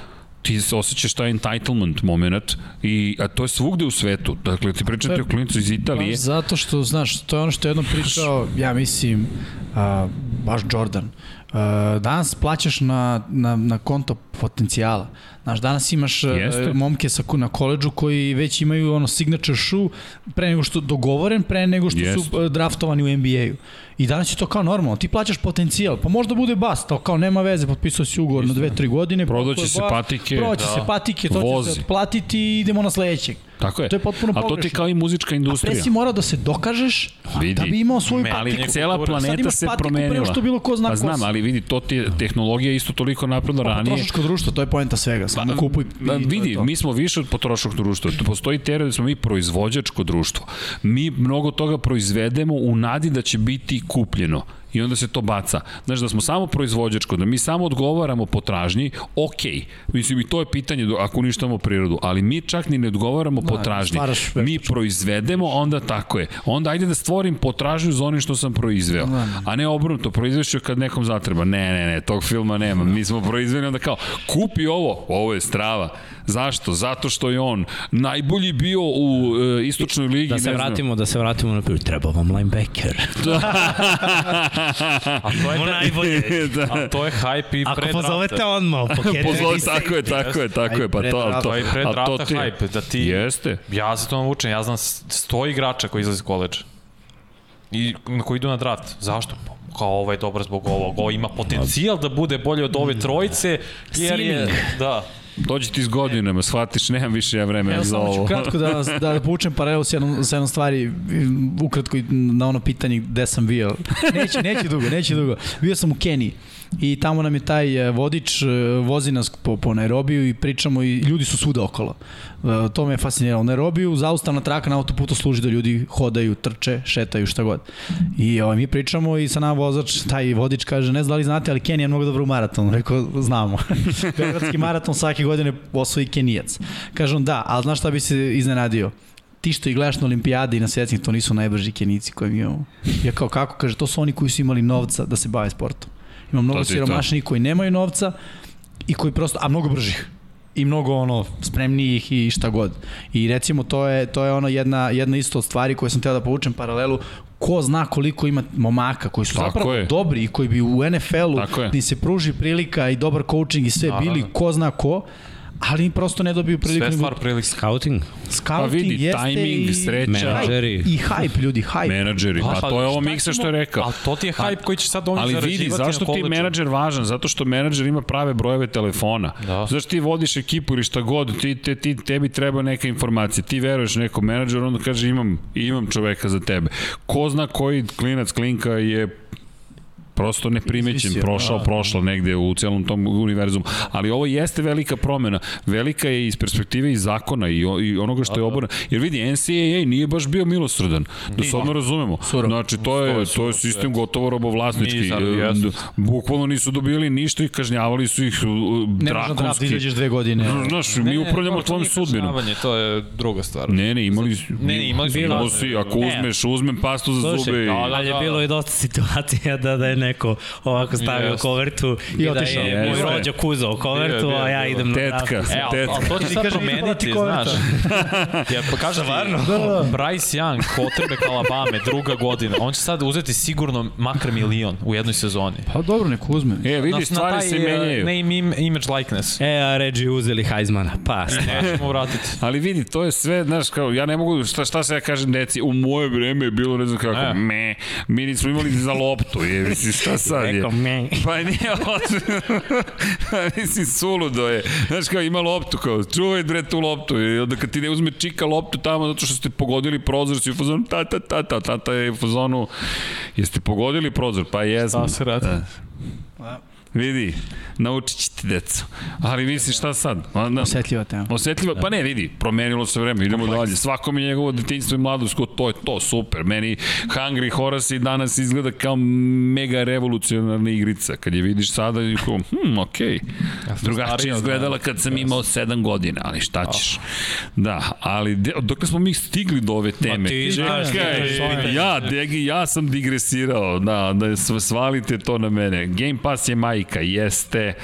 ti se osjećaš taj entitlement moment i a to je svugde u svetu. Dakle, ti pričate o klinicu iz Italije. Baš zato što, znaš, to je ono što je jednom pričao, ja mislim, a, baš Jordan. A, danas plaćaš na, na, na konto potencijala. Znaš, danas imaš Jeste. momke sa, na koleđu koji već imaju ono signature shoe pre nego što dogovoren, pre nego što Jeste. su draftovani u NBA-u. I danas je to kao normalno. Ti plaćaš potencijal, pa možda bude bast, to kao nema veze, potpisao si ugovor na 2-3 godine. Prodaće se patike. Prodaće da. se patike, to Vozi. će se otplatiti i idemo na sledećeg. Tako je. To je potpuno pogrešno. A to ti kao i muzička industrija. A pre si morao da se dokažeš vidi. da bi imao svoju patiku. Cela planeta se promenila. što bilo ko zna pa znam, ali vidi, to ti tehnologija isto toliko napredno pa, ranije. Potrošačko društvo, to je poenta svega. Samo pa, kupuj pa, vidi, mi smo više od potrošačkog društva. Postoji teorija da smo mi proizvođačko društvo. Mi mnogo toga proizvedemo u nadi da će biti kupljeno i onda se to baca. Znaš, da smo samo proizvođačko, da mi samo odgovaramo potražnji, ok, mislim i to je pitanje ako uništamo prirodu, ali mi čak ni ne odgovaramo da, potražnji. Mi proizvedemo, onda tako je. Onda ajde da stvorim potražnju za onim što sam proizveo. Da, A ne obrnuto, proizvešću kad nekom zatreba. Ne, ne, ne, tog filma nema. Mi smo proizveli onda kao, kupi ovo, ovo je strava. Zašto? Zato što je on najbolji bio u e, istočnoj ligi. Da se vratimo, da se vratimo na prvi, treba vam linebacker. a to je najbolje. da. A to je hype i pre Ako pozovete odmah, Pozove, tako je, tako je, tako je, pa to, to, to je pre drafta ti, hype, da ti, jeste. ja se to učen, ja znam 100 igrača koji izlazi iz koleđa i koji idu na draft. Zašto? kao ovaj dobar zbog ovog, ovo ima potencijal da bude bolje od ove trojice, jer je, da, Dođi ti s godinama, shvatiš, nemam više ja vremena za ovo. Samo ću kratko da, da, da povučem paralelu s jednom, s jednom stvari, ukratko na ono pitanje gde sam bio. Neće, neće dugo, neće dugo. Bio sam u Keniji i tamo nam je taj e, vodič, e, vozi nas po, po Nairobiju i pričamo i ljudi su svuda okolo. E, to me je fasciniralo. Nairobiju, zaustavna traka na autoputu služi da ljudi hodaju, trče, šetaju, šta god. I ovaj, mi pričamo i sa nama vozač, taj vodič kaže, ne znam da li znate, ali Kenija je mnogo dobro u maratonu. Rekao, znamo. Beogradski maraton svake godine osvoji Kenijac. Kažem, da, ali znaš šta bi se iznenadio? ti što i gledaš na olimpijade i na svetskim, to nisu najbrži kenici koji mi imamo. Ja kao kako, kaže, to su oni koji su imali novca da se bave sportom. Ima mnogo siromašnih koji nemaju novca i koji prosto, a mnogo bržih i mnogo ono spremnijih i šta god. I recimo to je to je ono jedna jedna isto od stvari koje sam teo da povučem paralelu ko zna koliko ima momaka koji su Tako zapravo je. dobri i koji bi u NFL-u ni se pruži prilika i dobar coaching i sve Aha. bili ko zna ko ali prosto ne dobiju priliku. Sve stvar prilik. Scouting. Scouting pa vidi, jeste timing, i... sreća. Menadžeri. I hype, ljudi, hype. Menadžeri, pa, pa to je ovo miksa što je rekao. Ali to ti je hype koji će sad oni ali vidi, zašto ti menadžer važan? Zato što menadžer ima prave brojeve telefona. Da. Zašto ti vodiš ekipu ili šta god, ti, te, ti, tebi treba neka informacija. Ti veruješ nekom menadžeru, onda kaže imam, imam čoveka za tebe. Ko zna koji klinac, klinka je prosto neprimećen, prošao, da. prošlo negde u celom tom univerzumu. Ali ovo jeste velika promena. Velika je iz perspektive i zakona i, i onoga što je oborno. Jer vidi, NCAA nije baš bio milosrdan. Da se odmah razumemo. Znači, to je, to je sistem gotovo robovlasnički. Bukvalno nisu dobili ništa i kažnjavali su ih drakonski. Ne izađeš dve godine. Znaš, mi upravljamo tvojom sudbinom. To je druga stvar. Ne, ne, imali, ne, imali su. Bilo si, ako uzmeš, uzmem pastu za zube. Da, ali je bilo i dosta situacija da, da je neko ovako stavio yes. kovertu i, i da je yes. moj rođak uzao kovertu, a ja idem na tetka, e, tetka. Ali to će sad promeniti, znaš. ja, pa kažem ti, da, da. Bryce Young, quarterback Alabama, druga godina, on će sad uzeti sigurno makar milion u jednoj sezoni. Pa dobro, nek uzme. E, vidi, stvari taj, se e, menjaju. Name, image, likeness. E, a Reggie uzeli Heismana, pa. Nećemo vratiti. Ali vidi, to je sve, znaš, kao, ja ne mogu, šta, šta se ja kažem deci, u moje vreme je bilo, ne znam kako, e. me, mi nismo imali za loptu, je, misli, šta sad je? me. Pa nije Mislim, suludo je. Znaš kao, ima loptu, kao, čuvaj bre tu loptu. I onda kad ti ne uzme čika loptu tamo zato što ste pogodili prozor, si u fazonu ta ta ta ta, tata je u fazonu, jeste pogodili prozor? Pa jesmo. Šta se radi? Da. Vidi, naučit ćete decu. Ali misliš šta sad? Osetljiva tema. Osetljiva, pa ne, vidi, promenilo se vreme, idemo Kompleks. dalje. Svako mi je njegovo detinjstvo i mladost, to je to, super. Meni Hungry Horace i danas izgleda kao mega revolucionarna igrica. Kad je vidiš sada, je kao, hm, okej. Okay. Drugačije izgledala kad sam imao 7 godina, ali šta ćeš? Da, ali dok smo mi stigli do ove teme. Ma ti znaš, ja, Degi, ja sam digresirao, da, da svalite to na mene. Game Pass je maj majka, jeste.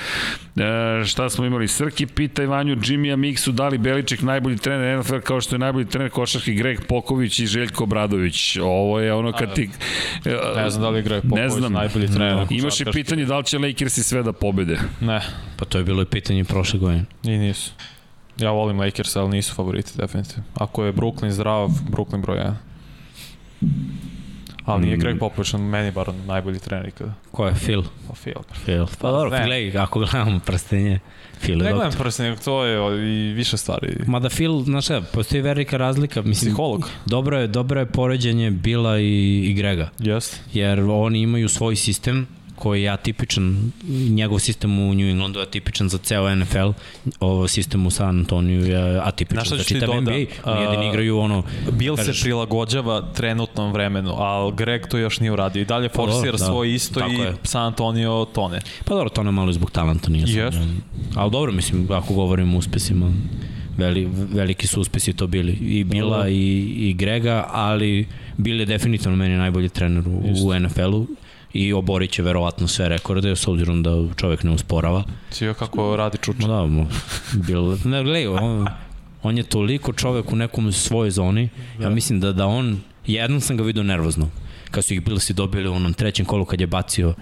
E, šta smo imali? Srki pita Ivanju Jimmy Miksu da li Beliček najbolji trener NFL kao što je najbolji trener košarki Greg Poković i Željko Bradović. Ovo je ono kad ti... E, ne znam da li je Greg Poković ne znam. najbolji trener. No. Imaš i pitanje da li će Lakersi sve da pobede? Ne. Pa to je bilo i pitanje prošle godine. I nisu. Ja volim Lakers, ali nisu favoriti definitivno. Ako je Brooklyn zdrav, Brooklyn broj 1. Ali nije mm. Greg Popovich, meni bar najbolji trener ikada. Ko je? Phil? Pa Phil. Phil. Pa dobro, ne. gledaj, ako gledamo prstenje, Phil Ne gledam prstenje, to je i više stvari. Mada Phil, znaš šta, postoji velika razlika. Mislim, Psiholog. Dobro je, dobro je poređenje Bila i, i Grega. Jeste. Jer oni imaju svoj sistem, koji je atipičan, njegov sistem u New Englandu je atipičan za ceo NFL, ovo sistem u San Antoniju je atipičan za čitav NBA, oni jedini igraju ono... Bill kažeš, se prilagođava trenutnom vremenu, ali Greg to još nije uradio i dalje pa forsira da, svoj isto i je. San Antonio tone. Pa dobro, tone malo zbog talenta nije yes. sam. Ali dobro, mislim, ako govorimo o uspesima, veli, veliki su uspesi to bili. I Bila i, i Grega, ali Bill je definitivno meni najbolji trener u, u NFL-u i oborit će verovatno sve rekorde, s obzirom da čovjek ne usporava. Cijel kako radi čuče. Da, mo, bil, ne, gledaj, on, on je toliko čovjek u nekom svojoj zoni, ja mislim da, da on, jednom sam ga vidio nervozno, kad su ih bili si dobili u onom trećem kolu kad je bacio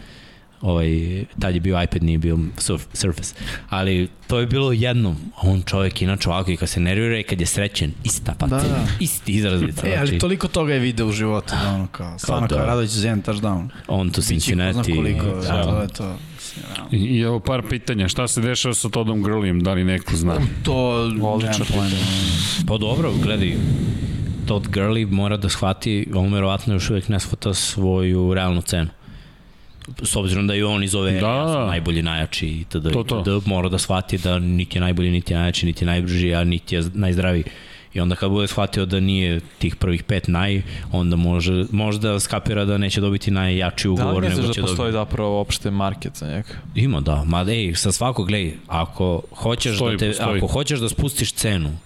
ovaj, tad je bio iPad, nije bio surf, Surface, ali to je bilo jednom, on čovjek inače ovako i kad se nervira i kad je srećen, ista pa da, da. isti izrazlica. E, ali znači, toliko toga je video u životu, da ono kao, stvarno kao, kao Radović za jedan touchdown. On to Cincinnati. koliko, da, to je to. I, I evo par pitanja, šta se dešava sa Todom Grlijem, da li neko zna? To, odlično pitanje. Pa dobro, gledaj, Todd Gurley mora da shvati, on verovatno još uvek ne shvata svoju realnu cenu s obzirom da je on iz ove da. ja sam najbolji najjači i tada, to, to. tada mora da shvati da niti je najbolji, niti je najjači, niti je najbrži, a niti je najzdraviji. I onda kad bude shvatio da nije tih prvih pet naj, onda može, možda skapira da neće dobiti najjači ugovor. Da li misliš da postoji dobiti... zapravo opšte market za njega? Ima, da. Ma ej, sa svakog, gledaj, ako hoćeš, stoji, da te, postoji. ako hoćeš da spustiš cenu,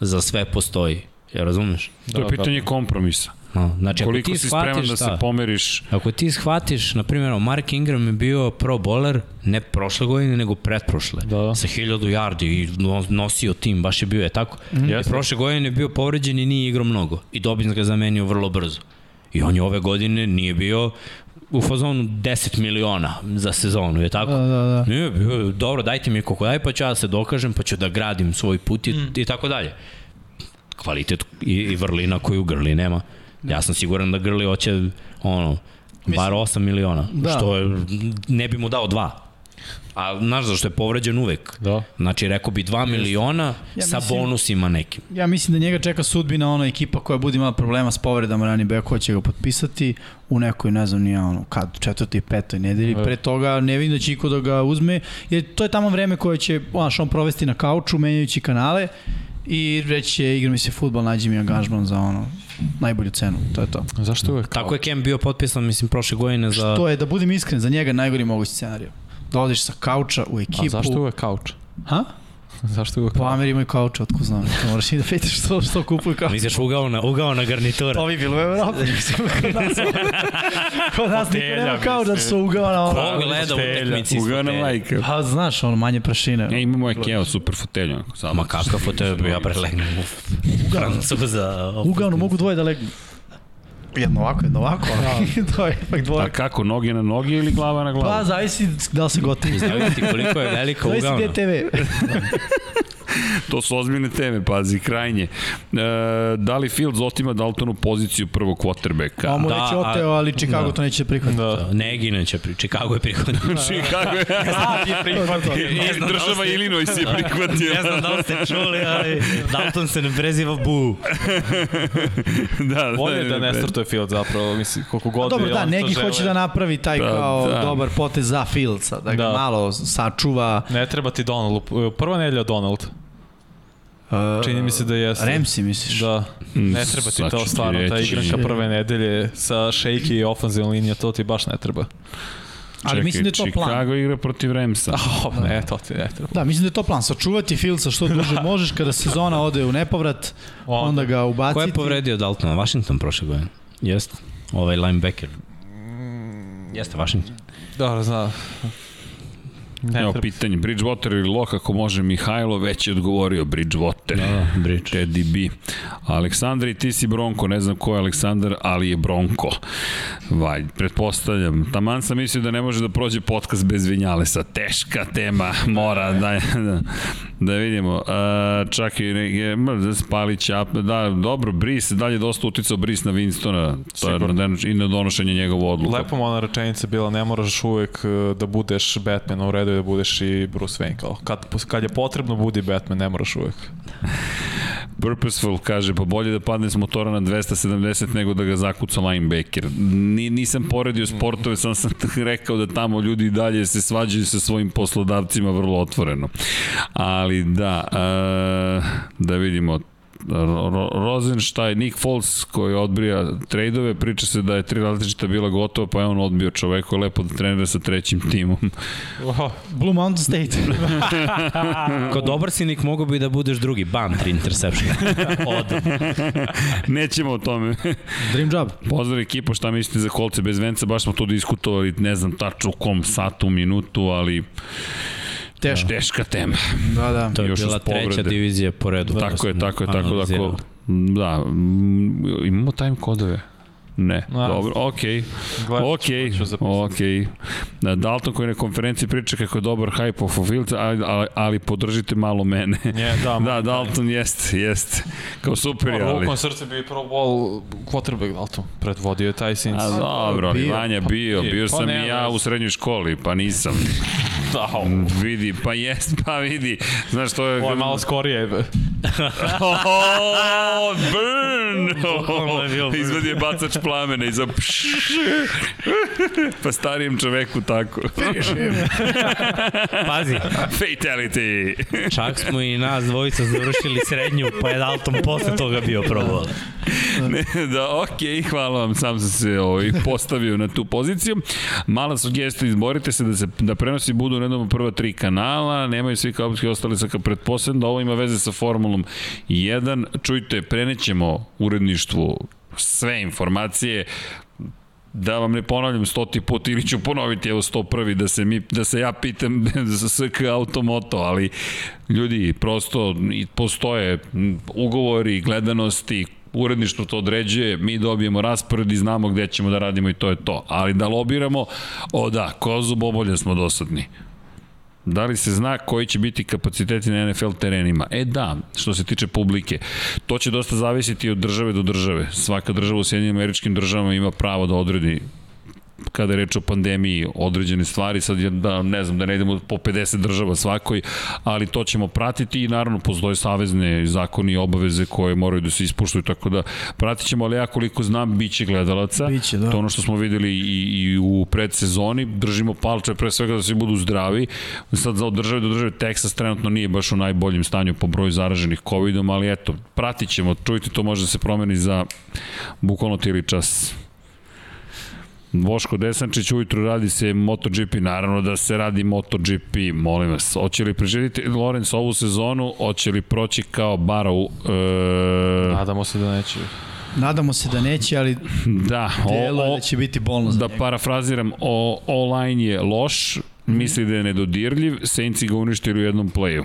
za sve postoji. Ja razumeš? Da, to je pitanje da. kompromisa. No, znači, Koliko ako ti si spreman da se pomeriš? Ako ti shvatiš, na primjer, Mark Ingram je bio pro bowler ne prošle godine, nego pretprošle. Da, da. Sa 1000 yardi i nosio tim, baš je bio, je tako? Mm. I prošle godine je bio povređen i nije igrao mnogo. I Dobbins ga zamenio vrlo brzo. I on je ove godine nije bio u fazonu 10 miliona za sezonu, je tako? Da, da, da. Nije, bio, dobro, dajte mi koliko daj, pa ću ja da se dokažem, pa ću da gradim svoj put i, mm. i tako dalje. Kvalitet i, i vrlina koju grli nema. Ja sam siguran da Grli hoće ono, bar 8 miliona, da. što je, ne bi mu dao dva. A znaš zašto je povređen uvek? Da. Znači, rekao bi 2 miliona ja sa mislim, bonusima nekim. Ja mislim da njega čeka sudbina ona ekipa koja bude imala problema s povredama rani bek, hoće ga potpisati u nekoj, ne znam, nije ono, kad, četvrti, petoj nedelji. Pre toga ne vidim da će iko da ga uzme, jer to je tamo vreme koje će, znaš, on provesti na kauču, menjajući kanale i reći je, igra mi se futbol, nađi mi angažman za ono, najbolju cenu, to je to. Zašto uvek? Tako je Kem bio potpisan, mislim, prošle godine za... Što je, da budem iskren, za njega najgori mogući scenarij. Dolaziš sa kauča u ekipu. A zašto uvek kauč? Ha? Zašto uvek? Po Ameri imaju kauč, otko znam. To moraš i da pitaš što, što kupuju kauč. Misliš ugao na, ugao na garnitura? To bi bilo u Evropi. kod nas, kod nas niko nema kauč, da su ugao na ono. Ko gleda utekmici iz Ugao na majke. Pa znaš, ono manje prašine. Ne, imamo Ekeo, super fotelju. Ma kakav fotelju, ja prelegnem u Francuza. Ugao, mogu dvoje da legnu. Jedno ovako, jedno ovako, da. to je ipak dvoje. A kako, noge na noge ili glava na glavu? Pa, zavisi da li se gotovi. Zavisi koliko je velika ugavna. Zavisi gde TV. to su ozbiljne teme, pazi, krajnje. E, da li Fields otima Daltonu poziciju prvog quarterbacka? Mu da, već oteo, ali Chicago da. to neće prihvatiti. Da. da. Negi neće prihvatiti, Chicago je prihvatio. Chicago je, je prihvatio. I država Illinois je prihvatio. Ne znam da li ste čuli, ali Dalton se ne preziva Bu. da, da, je da ne startuje Fields zapravo, misli, koliko god dobro, da, Negi hoće da napravi taj da, kao da. dobar potez za Fieldsa, da ga da. malo sačuva. Ne treba ti Donald, prva nedelja Donald. Uh, Čini mi se da jeste. Ramsey misliš? Da. Mm, ne treba ti to stvarno, ta igranka prve nedelje sa shaky i ofenzivna linija, to ti baš ne treba. Ali Čekaj, mislim da je to plan. Chicago igra protiv Ramsa. Oh, ne, to ti ne treba. Da, mislim da je to plan. Sačuvati Filca što duže možeš kada sezona ode u nepovrat, onda, onda ga ubaciti. Ko je povredio Daltona? Washington prošle godine? Jeste. Ovaj linebacker. Jeste Washington. Da, zna. Ne Evo pitanje, Bridgewater ili Lok, ako može Mihajlo, već je odgovorio Bridgewater. Da, da, Bridge. Teddy B. Aleksandar i ti si Bronko, ne znam ko je Aleksandar, ali je Bronko. Vaj, pretpostavljam. Taman sam mislio da ne može da prođe podcast bez Vinjalesa. Teška tema, mora da, da, da vidimo. Uh, čak i ne, da spali čap, da, dobro, Bris, dalje dosta uticao Bris na Winstona to je, i na donošenje njegovu odluku. Lepo mu ona rečenica bila, ne moraš uvek e, da budeš Batman u redu je da budeš i Bruce Wayne. Kao, kad, kad je potrebno, budi Batman, ne moraš uvek. Purposeful kaže, pa bolje da padne s motora na 270 nego da ga zakuca linebacker. Ni, nisam poredio sportove, sam sam rekao da tamo ljudi dalje se svađaju sa svojim poslodavcima vrlo otvoreno. Ali da, uh, da vidimo, Rosenstein, Nick Foles koji odbrija trejdove, priča se da je tri različita bila gotova, pa je on odbio čoveku lepo da trenira sa trećim timom. Oh, Blue Mountain State. Ko dobar si Nick, mogo bi da budeš drugi. Bam, tri interception. Od. Nećemo o tome. Dream job. Pozdrav ekipo, šta mislite za kolce bez venca, baš smo to diskutovali, ne znam tačno u kom satu, minutu, ali Teška. Teška tema. Da, da. To je Još bila treća divizija po redu. Tako je, tako je, tako da, da, da, imamo time kodove. Ne, no, dobro, okej. Okay. Okej, okay. okej. Okay. Dalton koji na konferenciji priča kako je dobar hype of Fields, ali, ali, ali podržite malo mene. Je, da, da, Dalton jeste, jeste. Kao super je, ali... Rukom srce bi pro ball quarterback Dalton, predvodio je taj Saints. A dobro, ali Vanja bio, bio pa, sam pa, i ja u srednjoj školi, pa nisam. Da, vidi, pa jest, pa vidi. Znaš, to je... Ovo je malo skorije. oh, burn! Oh, izvadio bacač plamena i za pa starijem čoveku tako. Pazi. Fatality. Čak smo i nas dvojica završili srednju, pa je Dalton posle toga bio probao. ne, da, okej, okay, hvala vam, sam sam se ovaj, postavio na tu poziciju. Mala sugestija, izborite se da, se, da prenosi budu na jednom prva tri kanala, nemaju svi kao ostali sa pretpostavljam da ovo ima veze sa Formulom 1. Čujte, prenećemo uredništvu sve informacije, da vam ne ponavljam stoti put ili ću ponoviti evo sto prvi da se, mi, da se ja pitam za SK Automoto, ali ljudi prosto postoje ugovori, gledanosti, uredništvo to određuje, mi dobijemo raspored i znamo gde ćemo da radimo i to je to. Ali da lobiramo, o da, kozu bobolja smo dosadni. Da li se zna koji će biti kapaciteti na NFL terenima? E da, što se tiče publike. To će dosta zavisiti od države do države. Svaka država u Sjedinim američkim državama ima pravo da odredi kada je reč o pandemiji određene stvari, sad da ne znam da ne idemo po 50 država svakoj, ali to ćemo pratiti i naravno postoje savezne zakoni i obaveze koje moraju da se ispuštuju, tako da pratit ćemo, ali ja koliko znam, bit će gledalaca. Biće, da. To ono što smo videli i, i u predsezoni, držimo palče pre svega da svi budu zdravi. Sad za države do države Texas trenutno nije baš u najboljem stanju po broju zaraženih COVID-om, ali eto, pratit ćemo, čujte, to može da se promeni za bukvalno tili čas. Boško Desančić ujutru radi se MotoGP, naravno da se radi MotoGP, molim vas. Hoće li preživiti Lorenz ovu sezonu, hoće li proći kao bara u... E... Nadamo se da neće. Nadamo se da neće, ali da, o, o, da će biti bolno za Da njega. parafraziram, o, online je loš, misli da je nedodirljiv, Saints ga uništili u jednom playu.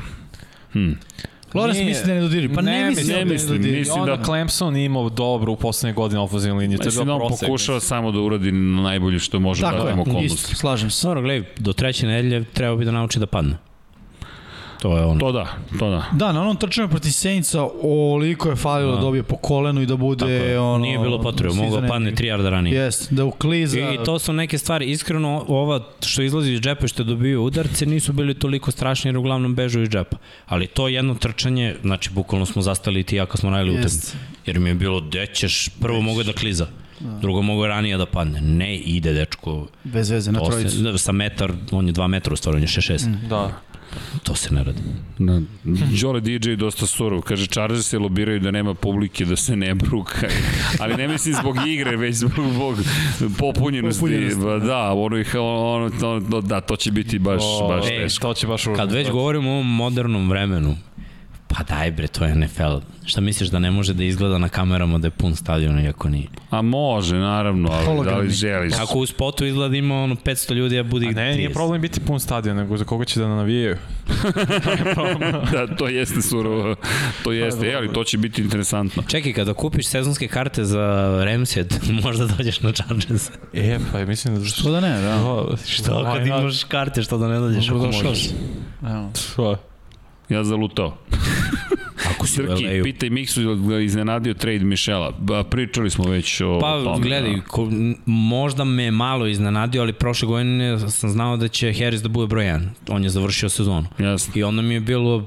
Hm. Lorenz misli da ne dodiri. Pa ne, ne mislim, ne da mislim, ne mislim onda da... Clemson imao dobro u poslednje godine ofenzivne linije. Mislim da on pokušava samo da uradi najbolje što može Tako da je, isto, slažem se. Dobro, gledaj, do treće nedelje treba bi da nauči da padne. To je ono. To da, to da. Da, na onom trčanju protiv Senica oliko je falilo da. da dobije po kolenu i da bude ono... Nije bilo potrebe, mogao padne 3 jarda ranije. Jest, da ukliza. I, I to su neke stvari, iskreno ova što izlazi iz džepa što dobio udarce nisu bili toliko strašni jer uglavnom bežu iz džepa. Ali to jedno trčanje, znači bukvalno smo zastali ti ja kad smo najeli utakmicu. Jer mi je bilo, dećeš, prvo mogu da kliza. Da. Drugo mogu ranije da padne. Ne ide dečko. Bez veze na trojicu. Da, sa metar, on je 2 metra u stvari, on je 6-6. Mm. Da. To se ne radi. Na, Jole DJ dosta surov. Kaže, Chargers se lobiraju da nema publike, da se ne bruka. Ali ne mislim zbog igre, već zbog, zbog popunjenosti. popunjenosti. Ba, da, ono, ono, ono, da, to će biti baš, o, baš e, teško. To će baš Kad već govorimo o ovom modernom vremenu, Pa daj bre, to je NFL. Šta misliš da ne može da izgleda na kamerama da je pun stadion iako nije? A može, naravno, ali Hologrami. da li želiš? Ako u spotu izgleda ima ono 500 ljudi, a budi a ne, 30. nije problem biti pun stadion, nego za koga će da navijaju. da, to jeste surovo. To jeste, e, ali to će biti interesantno. Čekaj, kada kupiš sezonske karte za Ramshead, možda dođeš na Chargers. E, pa mislim da... Što da ne, da. Što kad imaš karte, što da ne dođeš ako možeš. Evo. Ja zalutao. Ako si Srki, LA-u. pitaj Miksu da iznenadio trade Mišela. Pričali smo već o pa, tome. Pa, gledaj, ko, možda me malo iznenadio, ali prošle godine sam znao da će Harris da bude broj 1. On je završio sezonu. Jasno. I onda mi je bilo,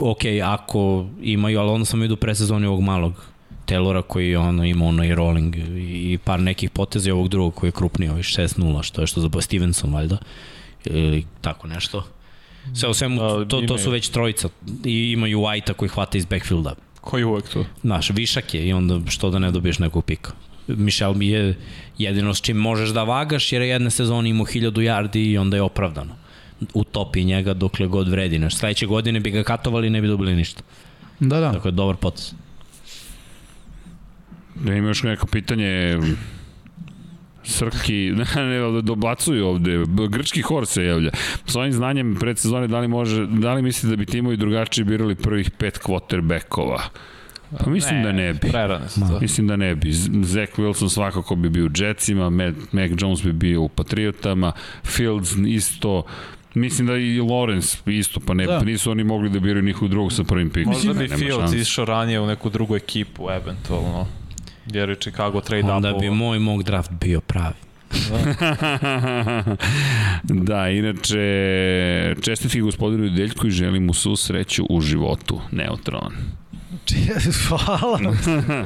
ok, ako imaju, ali onda sam vidio pre sezoni ovog malog Taylora koji ono, ima ono i rolling i par nekih poteza i ovog drugog koji je krupniji, ovaj 6-0, što je što za Stevenson valjda, ili tako nešto Sve u svemu, to, to su već trojica. I imaju White-a koji hvata iz backfielda. Koji uvek to? Znaš, višak je i onda što da ne dobiješ nekog pika. Michel mi je jedino s čim možeš da vagaš jer je jedne sezone imao 1000 yardi i onda je opravdano. Utopi njega dokle god vredi. Znaš, sledeće godine bi ga katovali i ne bi dobili ništa. Da, da. Dakle, dobar potes. Da ima još neko pitanje Srki, ne, ne, dobacuju ovde, grčki hor se javlja. S ovim znanjem predsezone, da li, može, da li misli da bi timovi drugačije birali prvih pet quarterbackova? Pa mislim ne, da ne bi. Prerane su to. Mislim da ne bi. Zach Wilson svakako bi bio u Jetsima, Mac, Mac Jones bi bio u Patriotama, Fields isto, Mislim da i Lawrence isto, pa ne, da. nisu oni mogli da biraju nikog drugog sa prvim pikom. Možda bi Fields išao ranije u neku drugu ekipu, eventualno. Jer je Chicago trade up. Onda bi moj mog draft bio pravi. Da. da, inače, čestitki gospodinu Deljku i želim mu svu sreću u životu. Neutron. Hvala.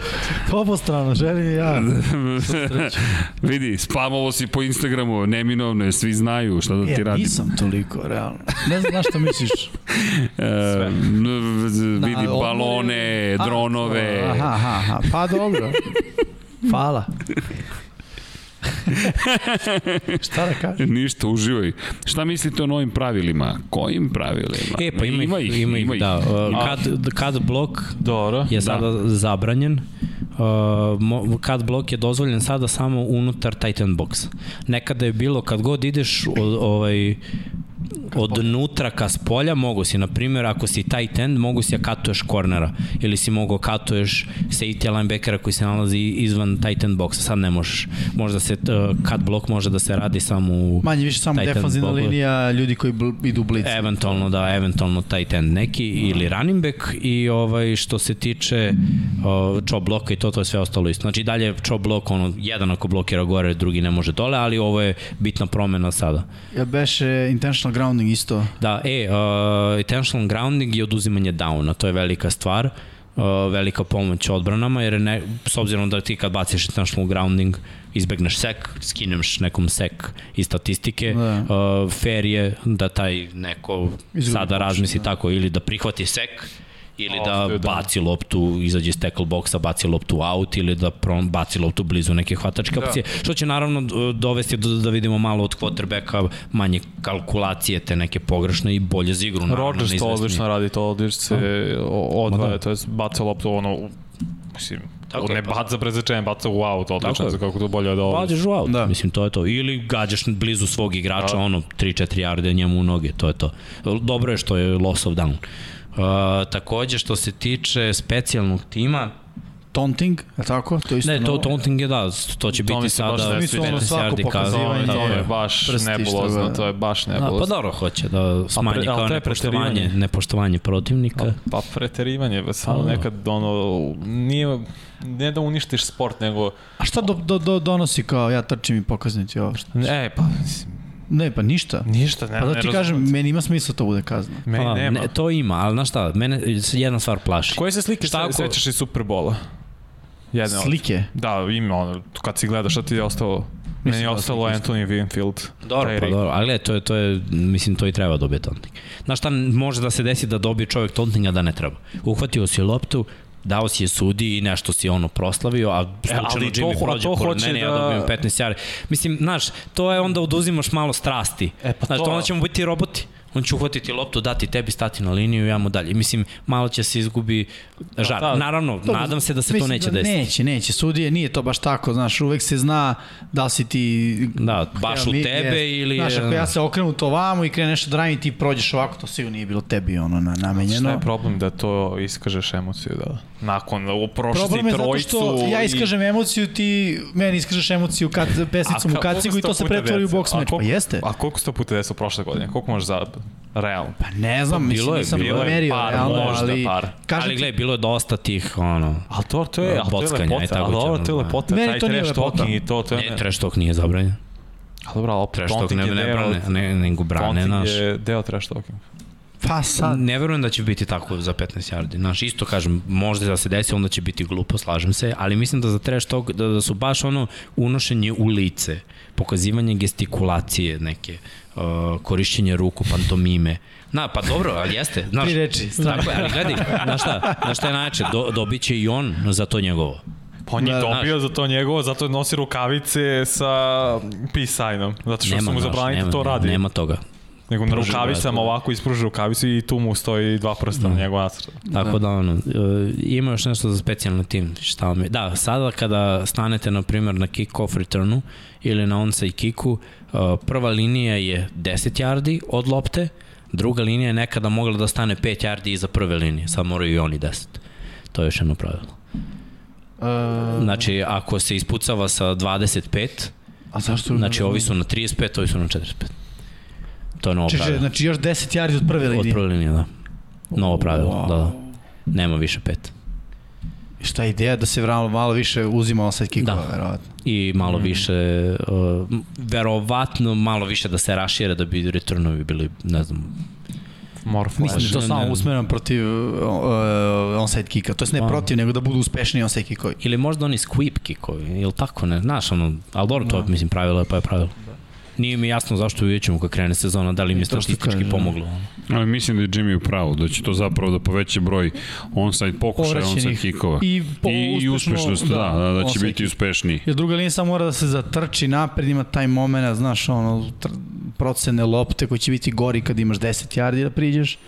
Obostrano, želim ja. Vidi, spamovo si po Instagramu, neminovno je, svi znaju šta da ti e, radi. Nisam toliko, realno. Ne znam na što misliš. E, vidi, da, balone, dronove. Aha, aha, aha, pa dobro. Hvala. Šta da kažem? Ništa, uživaj. Šta mislite o novim pravilima? Kojim pravilima? E, pa ima, ima ih, ima ih, ima ih. da. Uh, kad, kad blok Dobro, je sada da. zabranjen, uh, kad blok je dozvoljen sada samo unutar Titan box. Nekada je bilo kad god ideš ovaj od nutra ka spolja mogu si, na primjer, ako si tight end, mogu si ja katuješ kornera ili si mogu katuješ safety linebackera koji se nalazi izvan tight end boxa, sad ne možeš. Možda se uh, cut block može da se radi samo u Manje više samo defanzivna linija, ljudi koji idu blitz. Eventualno, da, eventualno tight end neki ili running back i ovaj što se tiče uh, chop bloka i to, to je sve ostalo isto. Znači dalje chop block, ono, jedan ako blokira gore, drugi ne može dole, ali ovo je bitna promena sada. Ja beše intentional grounding isto. Da, e, uh, intentional grounding je oduzimanje downa, to je velika stvar. Uh, velika pomoć odbranama, jer ne, s obzirom da ti kad baciš intentional grounding, izbegneš sek, skineš nekom sek iz statistike, da. uh, fair je da taj neko Izgleda sada razmisli da. tako ili da prihvati sek, ili da, da baci loptu, izađe iz tackle boksa, baci loptu out ili da prom, baci loptu blizu neke hvatačke da. opcije, što će naravno dovesti do, da vidimo malo od quarterbacka manje kalkulacije te neke pogrešne i bolje za igru. Rodgers to odlično radi, to odlično se odvaja, da. to je baca loptu ono, mislim, Tako ne pa baca prezečenje, baca u out, odlično za kako to bolje od ovo. Bađeš u out, da. mislim, to je to. Ili gađaš blizu svog igrača, da. ono, 3-4 jarde njemu u noge, to je to. Dobro je što je loss of down. Takođe, što se tiče specijalnog tima, Taunting, je tako? To isto ne, to taunting je da, to će to biti sada mi su ono svako pokazivanje. To je baš nebulozno, to je baš nebulozno. Da, pa dobro hoće da smanji pa pre, kao nepoštovanje, nepoštovanje protivnika. Pa, pa preterivanje, samo pa, nekad ono, nije, ne da uništiš sport, nego... A šta do, do, do, donosi kao ja trčim i pokaznici ovo? Ne, pa mislim, Ne, pa ništa. Ništa, ne. Pa da ti ne kažem, meni ima smisla to bude kazna. Meni pa, nema. Ne, to ima, ali znaš šta, mene jedna stvar plaši. Koje se slike šta ako... sećaš iz Superbola? Jedne Slike? Od... Da, ima ono, kad si gledaš, šta ti je ostalo? Meni je da ostalo Anthony Winfield. Dobro, pa dobro, ali to je, to je, mislim, to i treba dobije tonting. Znaš šta, može da se desi da dobije čovjek tontinga da ne treba. Uhvatio si loptu, dao si je sudi i nešto si ono proslavio, a e, slučajno e, Jimmy prođe pored mene, da... ja dobijem 15 jari. Mislim, znaš, to je onda oduzimaš malo strasti. E, pa znaš, to... onda ćemo biti roboti on će uhvatiti loptu, dati tebi, stati na liniju i ja mu dalje. Mislim, malo će se izgubi žar. Da, Naravno, to, nadam se da se to neće da desiti. Neće, neće. Sudije nije to baš tako, znaš, uvek se zna da si ti... Da, baš u tebe je, ili... Znaš, ako ja se okrenu to vamo i krene nešto da radim, ti prođeš ovako, to sigurno nije bilo tebi ono na, namenjeno. Šta je problem da to iskažeš emociju, da? Nakon, u prošlosti problem je zato što ja iskažem i... emociju, ti meni iskažeš emociju kad, pesicom u kacigu i to se pretvori u boks meč. Pa jeste. A koliko sto puta desilo prošle godine? Koliko možeš za realno? Pa ne znam, pa, bilo je, nisam bilo merio par, realno, možda, ali... Par. Kažem ali gledaj, bilo je dosta tih, ono... Ali to, to je, ali to je lepota, ali dobro, to je lepota, Meni to nije lepota. I to, to je... Ne, trash talk nije zabranjen. Ali dobro, ali trash talk ne, ne, brane, ne, nego brane naš. je deo trash talking. Pa sad. Ne verujem da će biti tako za 15 yardi. Znaš, isto kažem, možda da se desi, onda će biti glupo, slažem se, ali mislim da za trash talk, da, da su baš ono unošenje u lice, pokazivanje gestikulacije neke, uh, korišćenje ruku, pantomime, Na, pa dobro, ali jeste. Znaš, Tri reči. Tako ali gledaj, znaš šta, znaš šta je najče, do, dobit će i on za to njegovo. Pa on je da, dobio znaš, za to njegovo, zato nosi rukavice sa peace signom, zato što nema, su mu zabraniti da to radi. Nema toga. Nego na rukavicama ovako ispruži rukavicu i tu mu stoji dva prsta na mm. njegov nacrt. Tako da, da ono, e, ima još nešto za specijalni tim. Šta mi, da, sada kada stanete, na primjer, na kick-off returnu ili na onside kicku, e, prva linija je 10 yardi od lopte, druga linija je nekada mogla da stane 5 yardi iza prve linije, sad moraju i oni 10. To je još jedno pravilo. Uh, znači, ako se ispucava sa 25, a zašto? Znači, ovi su na 35, ovi su na 45. To je novo Čiže, pravilo. Znači, još 10 yardi od prve linije? Od prve linije, da. Novo pravilo, wow. da, da. Nema više pet. Šta je ideja da se vralo malo više uzima offside kickova, da. verovatno? I malo mm. više, uh, verovatno malo više da se rašire da bi returnovi bili, ne znam, More flash. Mislim da je to samo usmereno protiv uh, onside kicka. To je ne protiv, nego da budu uspešni onside kickovi. Ili možda oni squeep kickovi, ili tako, ne, znaš, ono, ali dobro, to, da. mislim, pravilo je pa je pravilo. Nije mi jasno zašto vidjet ćemo kad krene sezona, da li mi je statistički pomoglo. Ali mislim da je Jimmy u pravu, da će to zapravo da poveće broj onside pokušaja, onside kikova. I, po, I, i uspešnost, da, da, da, da će biti uspešniji. Jer druga linija samo mora da se zatrči napred, ima taj moment, znaš, ono, procene lopte koji će biti gori kad imaš 10 yardi da priđeš.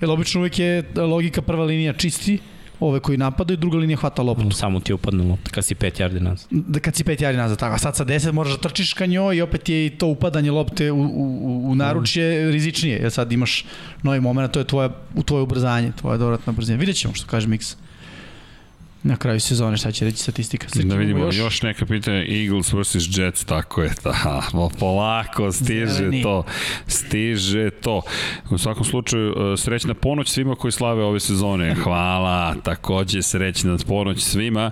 Jer obično uvek je logika prva linija čisti, ove koji napadaju, druga linija hvata loptu. Samo ti upadne lopta kad si 5 yardi nazad. Da, kad si 5 yardi nazad, tako. A sad sa 10 moraš da trčiš ka njoj i opet je i to upadanje lopte u, u, u naručje mm. rizičnije. Jer sad imaš novi moment, to je tvoje, u tvoje ubrzanje, tvoja dodatna brzina. Vidjet ćemo što kaže Miksa na kraju sezone šta će reći statistika. Srki, da vidimo još, još neka pitanja Eagles vs Jets, tako je, da, polako stiže Zeleni. to, stiže to. U svakom slučaju, e, srećna ponoć svima koji slave ove sezone. Hvala, takođe srećna ponoć svima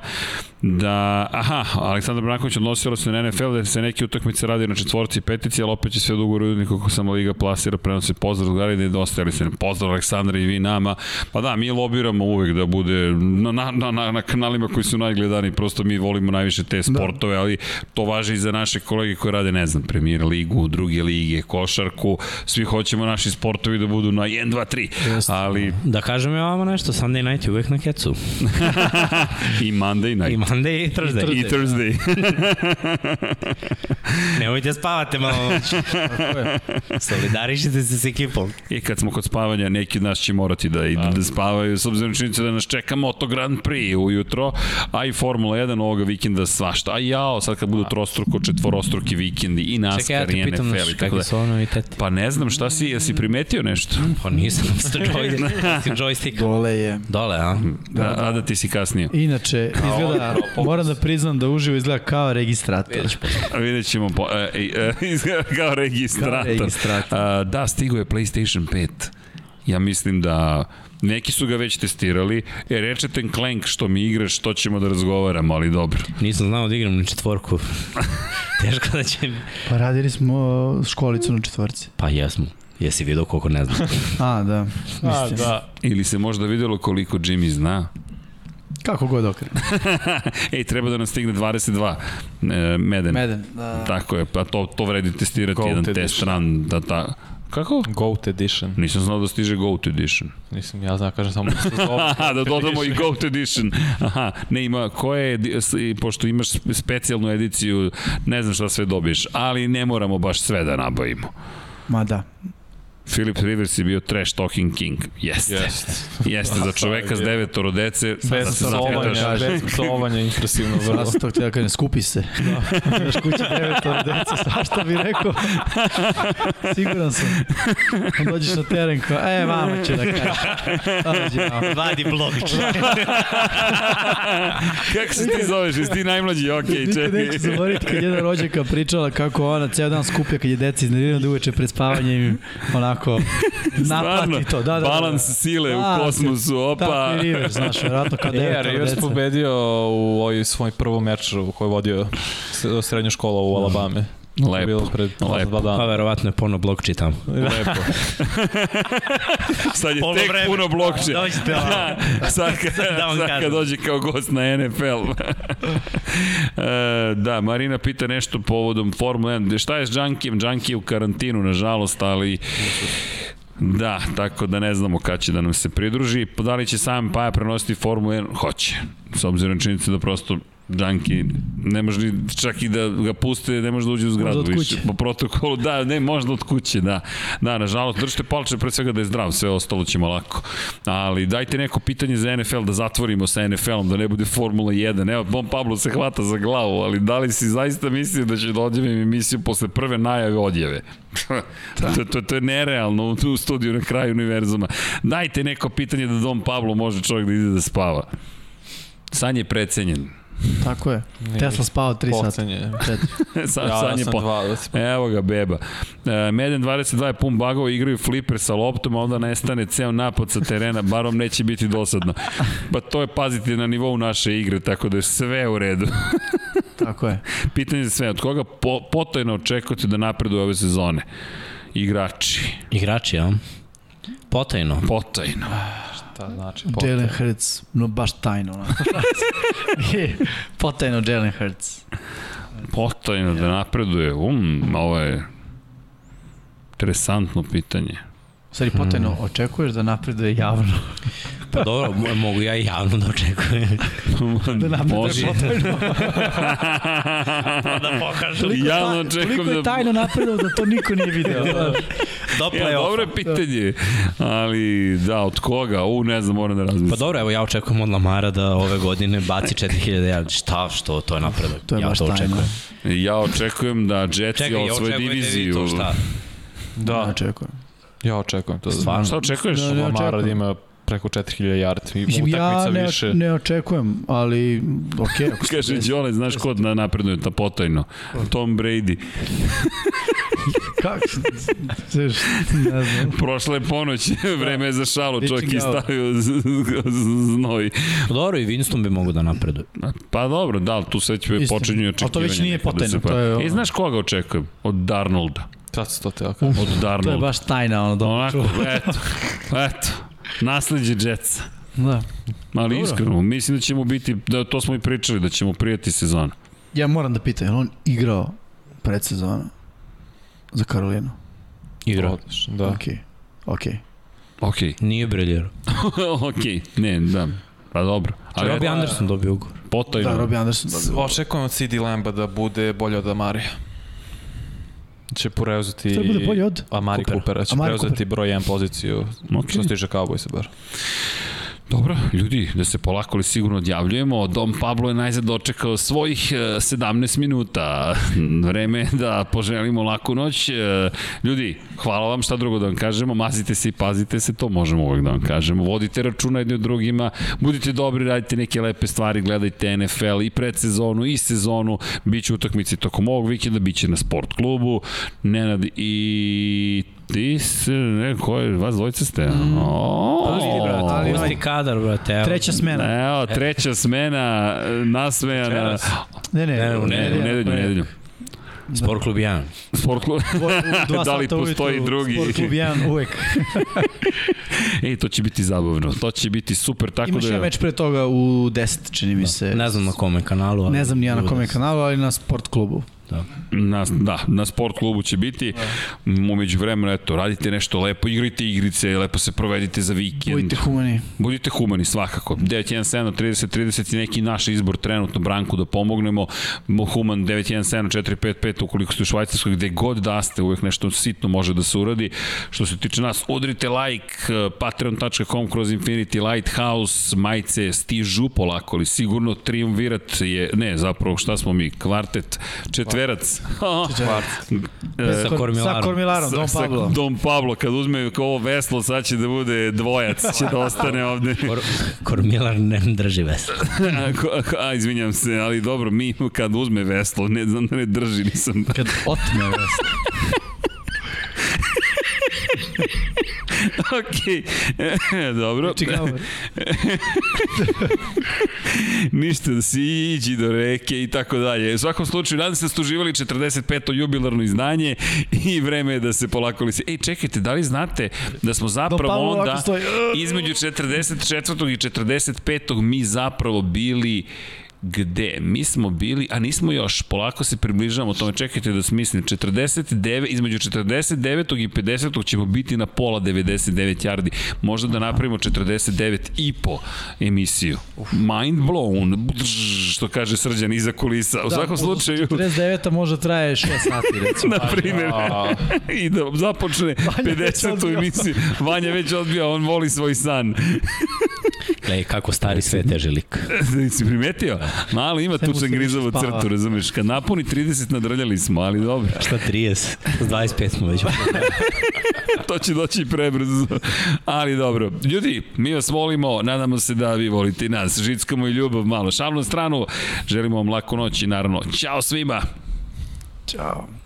da, aha, Aleksandar Branković odnosilo se na NFL da se neke utakmice radi na četvorci i petici, ali opet će sve dugo ruditi kako samo Liga plasira, prenosi pozdrav, gledaj da je dosta, ali se ne pozdrav Aleksandra i vi nama. Pa da, mi lobiramo uvek da bude na, na, na, na kanalima koji su najgledani, prosto mi volimo najviše te da. sportove, da. ali to važi i za naše kolege koji rade, ne znam, premier ligu, druge lige, košarku, svi hoćemo naši sportovi da budu na 1, 2, 3, Just. ali... Da kažem ja vama nešto, Sunday night je uvek na kecu. I Monday night. I Monday i Thursday. I Thursday. Nemojte spavate malo noć. Solidarišite se s ekipom. I kad smo kod spavanja, neki od nas će morati da idu da, da spavaju, s obzirom činjenica da nas čeka Moto Grand Prix ujutro, a i Formula 1 ovoga vikenda svašta. A jao, sad kad budu trostruko, četvorostruki vikendi i NASCAR Čekaj, ja te i NFL i tako da. Ono i pa ne znam šta si, jesi primetio nešto? Pa nisam, ste joystick. Dole je. Dole, a? Da, da. a da ti si kasnije. Inače, izgleda, moram da priznam da uživo izgleda kao registrator. Vidjet ćemo, po, e, e, izgleda kao registrator. Kao registrator. A, da, stigo je PlayStation 5. Ja mislim da Neki su ga već testirali. E, Ratchet Clank što mi igraš, što ćemo da razgovaramo, ali dobro. Nisam znao da igram na četvorku. Teško da će mi... Pa radili smo školicu na četvorci. Pa jesmo. Jesi vidio koliko ne znam. A, da. A, da. Ili se možda videlo koliko Jimmy zna. Kako god okrenu. Ej, treba da nam stigne 22 e, Meden. Meden, da. Tako je, pa to, to vredi testirati, Goat jedan edition. test run. Da, ta, Kako? Goat Edition. Nisam znao da stiže Goat Edition. Nisam, ja znam, kažem samo da se da dodamo i Goat Edition. Aha, ne ima, koje je, pošto imaš specijalnu ediciju, ne znam šta sve dobiješ, ali ne moramo baš sve da nabavimo. Ma da, Philip Rivers je bio trash talking king. Jeste. Jeste. Jeste, za čoveka s devetoro dece. Bez psovanja, bez psovanja, impresivno. Sada to htio da skupi se. Da. Još kuće devetoro dece, svašta bi rekao. Siguran sam. On dođeš na teren kao, e, mama će da kaže. Vadi blok. Kako se ti zoveš? Jesi ti najmlađi? Ok, čekaj. Nikad neću zaboraviti kad jedna rođaka pričala kako ona ceo dan skuplja kad je deci iznervirana da uveče pred spavanjem im onako onako naplati to. Da, da, da, balans da, da. sile da, u kosmosu, opa. Tako i Rivers, znaš, vjerojatno kao devet. Ja, Rivers pobedio u ovoj svoj prvom meču u kojoj je vodio srednju školu u Alabame. Lepo. Bilo pred lepo. Dva dana. Pa verovatno je puno blok čitam. Lepo. sad je tek vreme. puno blok čitam. Dođite ovo. sad, kad, da sad kad dođe kao gost na NFL. e, da, Marina pita nešto povodom Formula 1. Šta je s Junkijem? Junkie u karantinu, nažalost, ali... Da, tako da ne znamo kada će da nam se pridruži. Da li će sam Paja prenositi Formulu 1? Hoće. s obzirom na činjenicu da prosto Džanki, ne može ni, čak i da ga puste, ne može da uđe u zgradu više. Po protokolu, da, ne, možda od kuće, da. Da, nažalost, držite palče pre svega da je zdrav, sve ostalo ćemo lako. Ali dajte neko pitanje za NFL, da zatvorimo sa NFL-om, da ne bude Formula 1. Evo, Bon Pablo se hvata za glavu, ali da li si zaista mislio da će da odjavim emisiju posle prve najave odjave? to, to, to je nerealno u studiju na kraju univerzuma. Dajte neko pitanje da Don Pablo može čovjek da ide da spava. San je precenjen. Tako je. Tesla spao 3 sata. Sa, ja, sad je po... Dva, Evo ga, beba. E, Meden 22 je pun bagova, igraju fliper sa loptom, a onda nestane ceo napad sa terena, barom neće biti dosadno. Pa to je paziti na nivou naše igre, tako da je sve u redu. tako je. Pitanje za sve, od koga po, potojno očekujete da napreduje ove sezone? Igrači. Igrači, ja? Potajno. Potajno šta znači potajno. Jalen Hurts, no baš tajno. potajno Jalen Hurts. Potajno da napreduje, um, ovo je interesantno pitanje. Stvari, potajno, hmm. očekuješ da napreduje javno? Pa dobro, mogu ja i javno da očekujem. da napreduje potajno. pa da pokažem. Toliko, javno očekujem toliko je da- tajno napredao da to niko nije video. Da. Do ja, dobro je pitanje, ali da, od koga? U, ne znam, moram da razmislim. Pa dobro, evo ja očekujem od Lamara da ove godine baci 4000 yardi. Šta, što, to je napredak. To je ja baš to očekujem. Ja očekujem da Jetsi od svoje diviziju... Da, šta? Da, ja očekujem. Ja očekujem to. Stvarno? Šta očekuješ? Da, ne Lamara da ima preko 4000 yardi i Mislim, ja ne, više. ne očekujem, ali okej. Okay, Kaže Đole, znaš kod na napreduje ta potajno? Tom Brady. Kako? ne znam. Prošla je ponoć, vreme je za šalu, čovjek je stavio znoj. Pa dobro, i Winston bi mogu da napreduje. Pa dobro, da, tu sve će počinju očekivanje. Ali to već nije potajno. Da to je, ono... I znaš koga očekujem? Od Darnolda. Sad se to teo kažem. Od Darnolda. To je baš tajna, ono, dobro. Onako, eto, eto. Nasledđe Jetsa. Da. Ali Dobro. iskreno, mislim da ćemo biti, da to smo i pričali, da ćemo prijeti sezonu. Ja moram da pitam, je on igrao predsezona za Karolinu? Igrao. Odlično, da. Okej, okay. okej. Okay. Ok. Nije briljero. ok, ne, da. Pa dobro. Ali Robbie Anderson dobio ugovor. Potajno. Da, Robbie Anderson dobio Očekujem od CD Lamba da bude bolje od Amarija će preuzeti bude bolje od Amari Coopera, Coopera će Amari preuzeti Cooper. broj 1 poziciju okay. što se tiče Cowboysa bar. Dobro, ljudi, da se polako li sigurno odjavljujemo. Dom Pablo je najzad dočekao svojih 17 e, minuta. Vreme da poželimo laku noć. E, ljudi, hvala vam šta drugo da vam kažemo. Mazite se i pazite se, to možemo uvek da vam kažemo. Vodite računa jedni od drugima, budite dobri, radite neke lepe stvari, gledajte NFL i predsezonu i sezonu. Biće utakmice tokom ovog vikenda, biće na sport klubu. Nenad i Ti se, ne, ko je, vas dvojica ste? Mm. Oh, pusti, brate, pusti kadar, brate. Evo. Treća smena. Evo, treća smena, nasmejana. Ne, ne, ne, u nedelju, nedelju, nedelju. Sport klub 1. Sport klub, da li postoji drugi? Sport klub 1 uvek. Ej, to će biti zabavno, to će biti super. Tako Imaš da... ja već pre toga u 10, čini mi da. se. Ne znam na kome kanalu. Ali ne znam ni ja na kome kanalu, ali na sport klubu. Da. Na, da, na sport klubu će biti. Da. Umeđu vremena, eto, radite nešto lepo, igrajte igrice, lepo se provedite za vikend. Budite humani. Budite humani, svakako. 917 30 30 je neki naš izbor trenutno Branku da pomognemo. Human 917 455 ukoliko ste u Švajcarskoj, gde god da ste, uvek nešto sitno može da se uradi. Što se tiče nas, udrite like, patreon.com kroz Infinity Lighthouse, majice stižu polako, ali sigurno triumvirat je, ne, zapravo šta smo mi, kvartet, četvrti Četverac. sa Kormilarom. Sa Kormilarom, Dom Pablo. Sa Dom Pablo, kad uzme ovo veslo, sad će da bude dvojac, će da ostane ovde. Kor, Kormilar ne drži veslo. a, izvinjam se, ali dobro, mi kad uzme veslo, ne znam da ne drži, nisam... Kad otme veslo. ok, dobro. Ništa, da si iđi do reke i tako dalje. U svakom slučaju, nadam se da ste uživali 45. jubilarno izdanje i vreme je da se polako li se... Ej, čekajte, da li znate da smo zapravo onda između 44. i 45. mi zapravo bili gde mi smo bili, a nismo još, polako se približavamo tome, čekajte da smislim, 49, između 49. i 50. ćemo biti na pola 99 yardi, možda da napravimo 49 i po emisiju. Mind blown, što kaže Srđan iza kulisa. U da, svakom slučaju... 49. možda traje 6 sati, recimo. na primjer. I da započne 50. emisiju. Vanja već odbija, on voli svoj san. Gle, kako stari sve teže lik. si primetio? Mali ima tu čangrizovu crtu, razumeš? Kad napuni 30 nadrljali smo, ali dobro. Šta 30? 25 smo već. to će doći prebrzo. Ali dobro. Ljudi, mi vas volimo, nadamo se da vi volite i nas. Žickamo i ljubav malo. Šalno stranu, želimo vam laku noć i naravno, ćao svima! Ćao.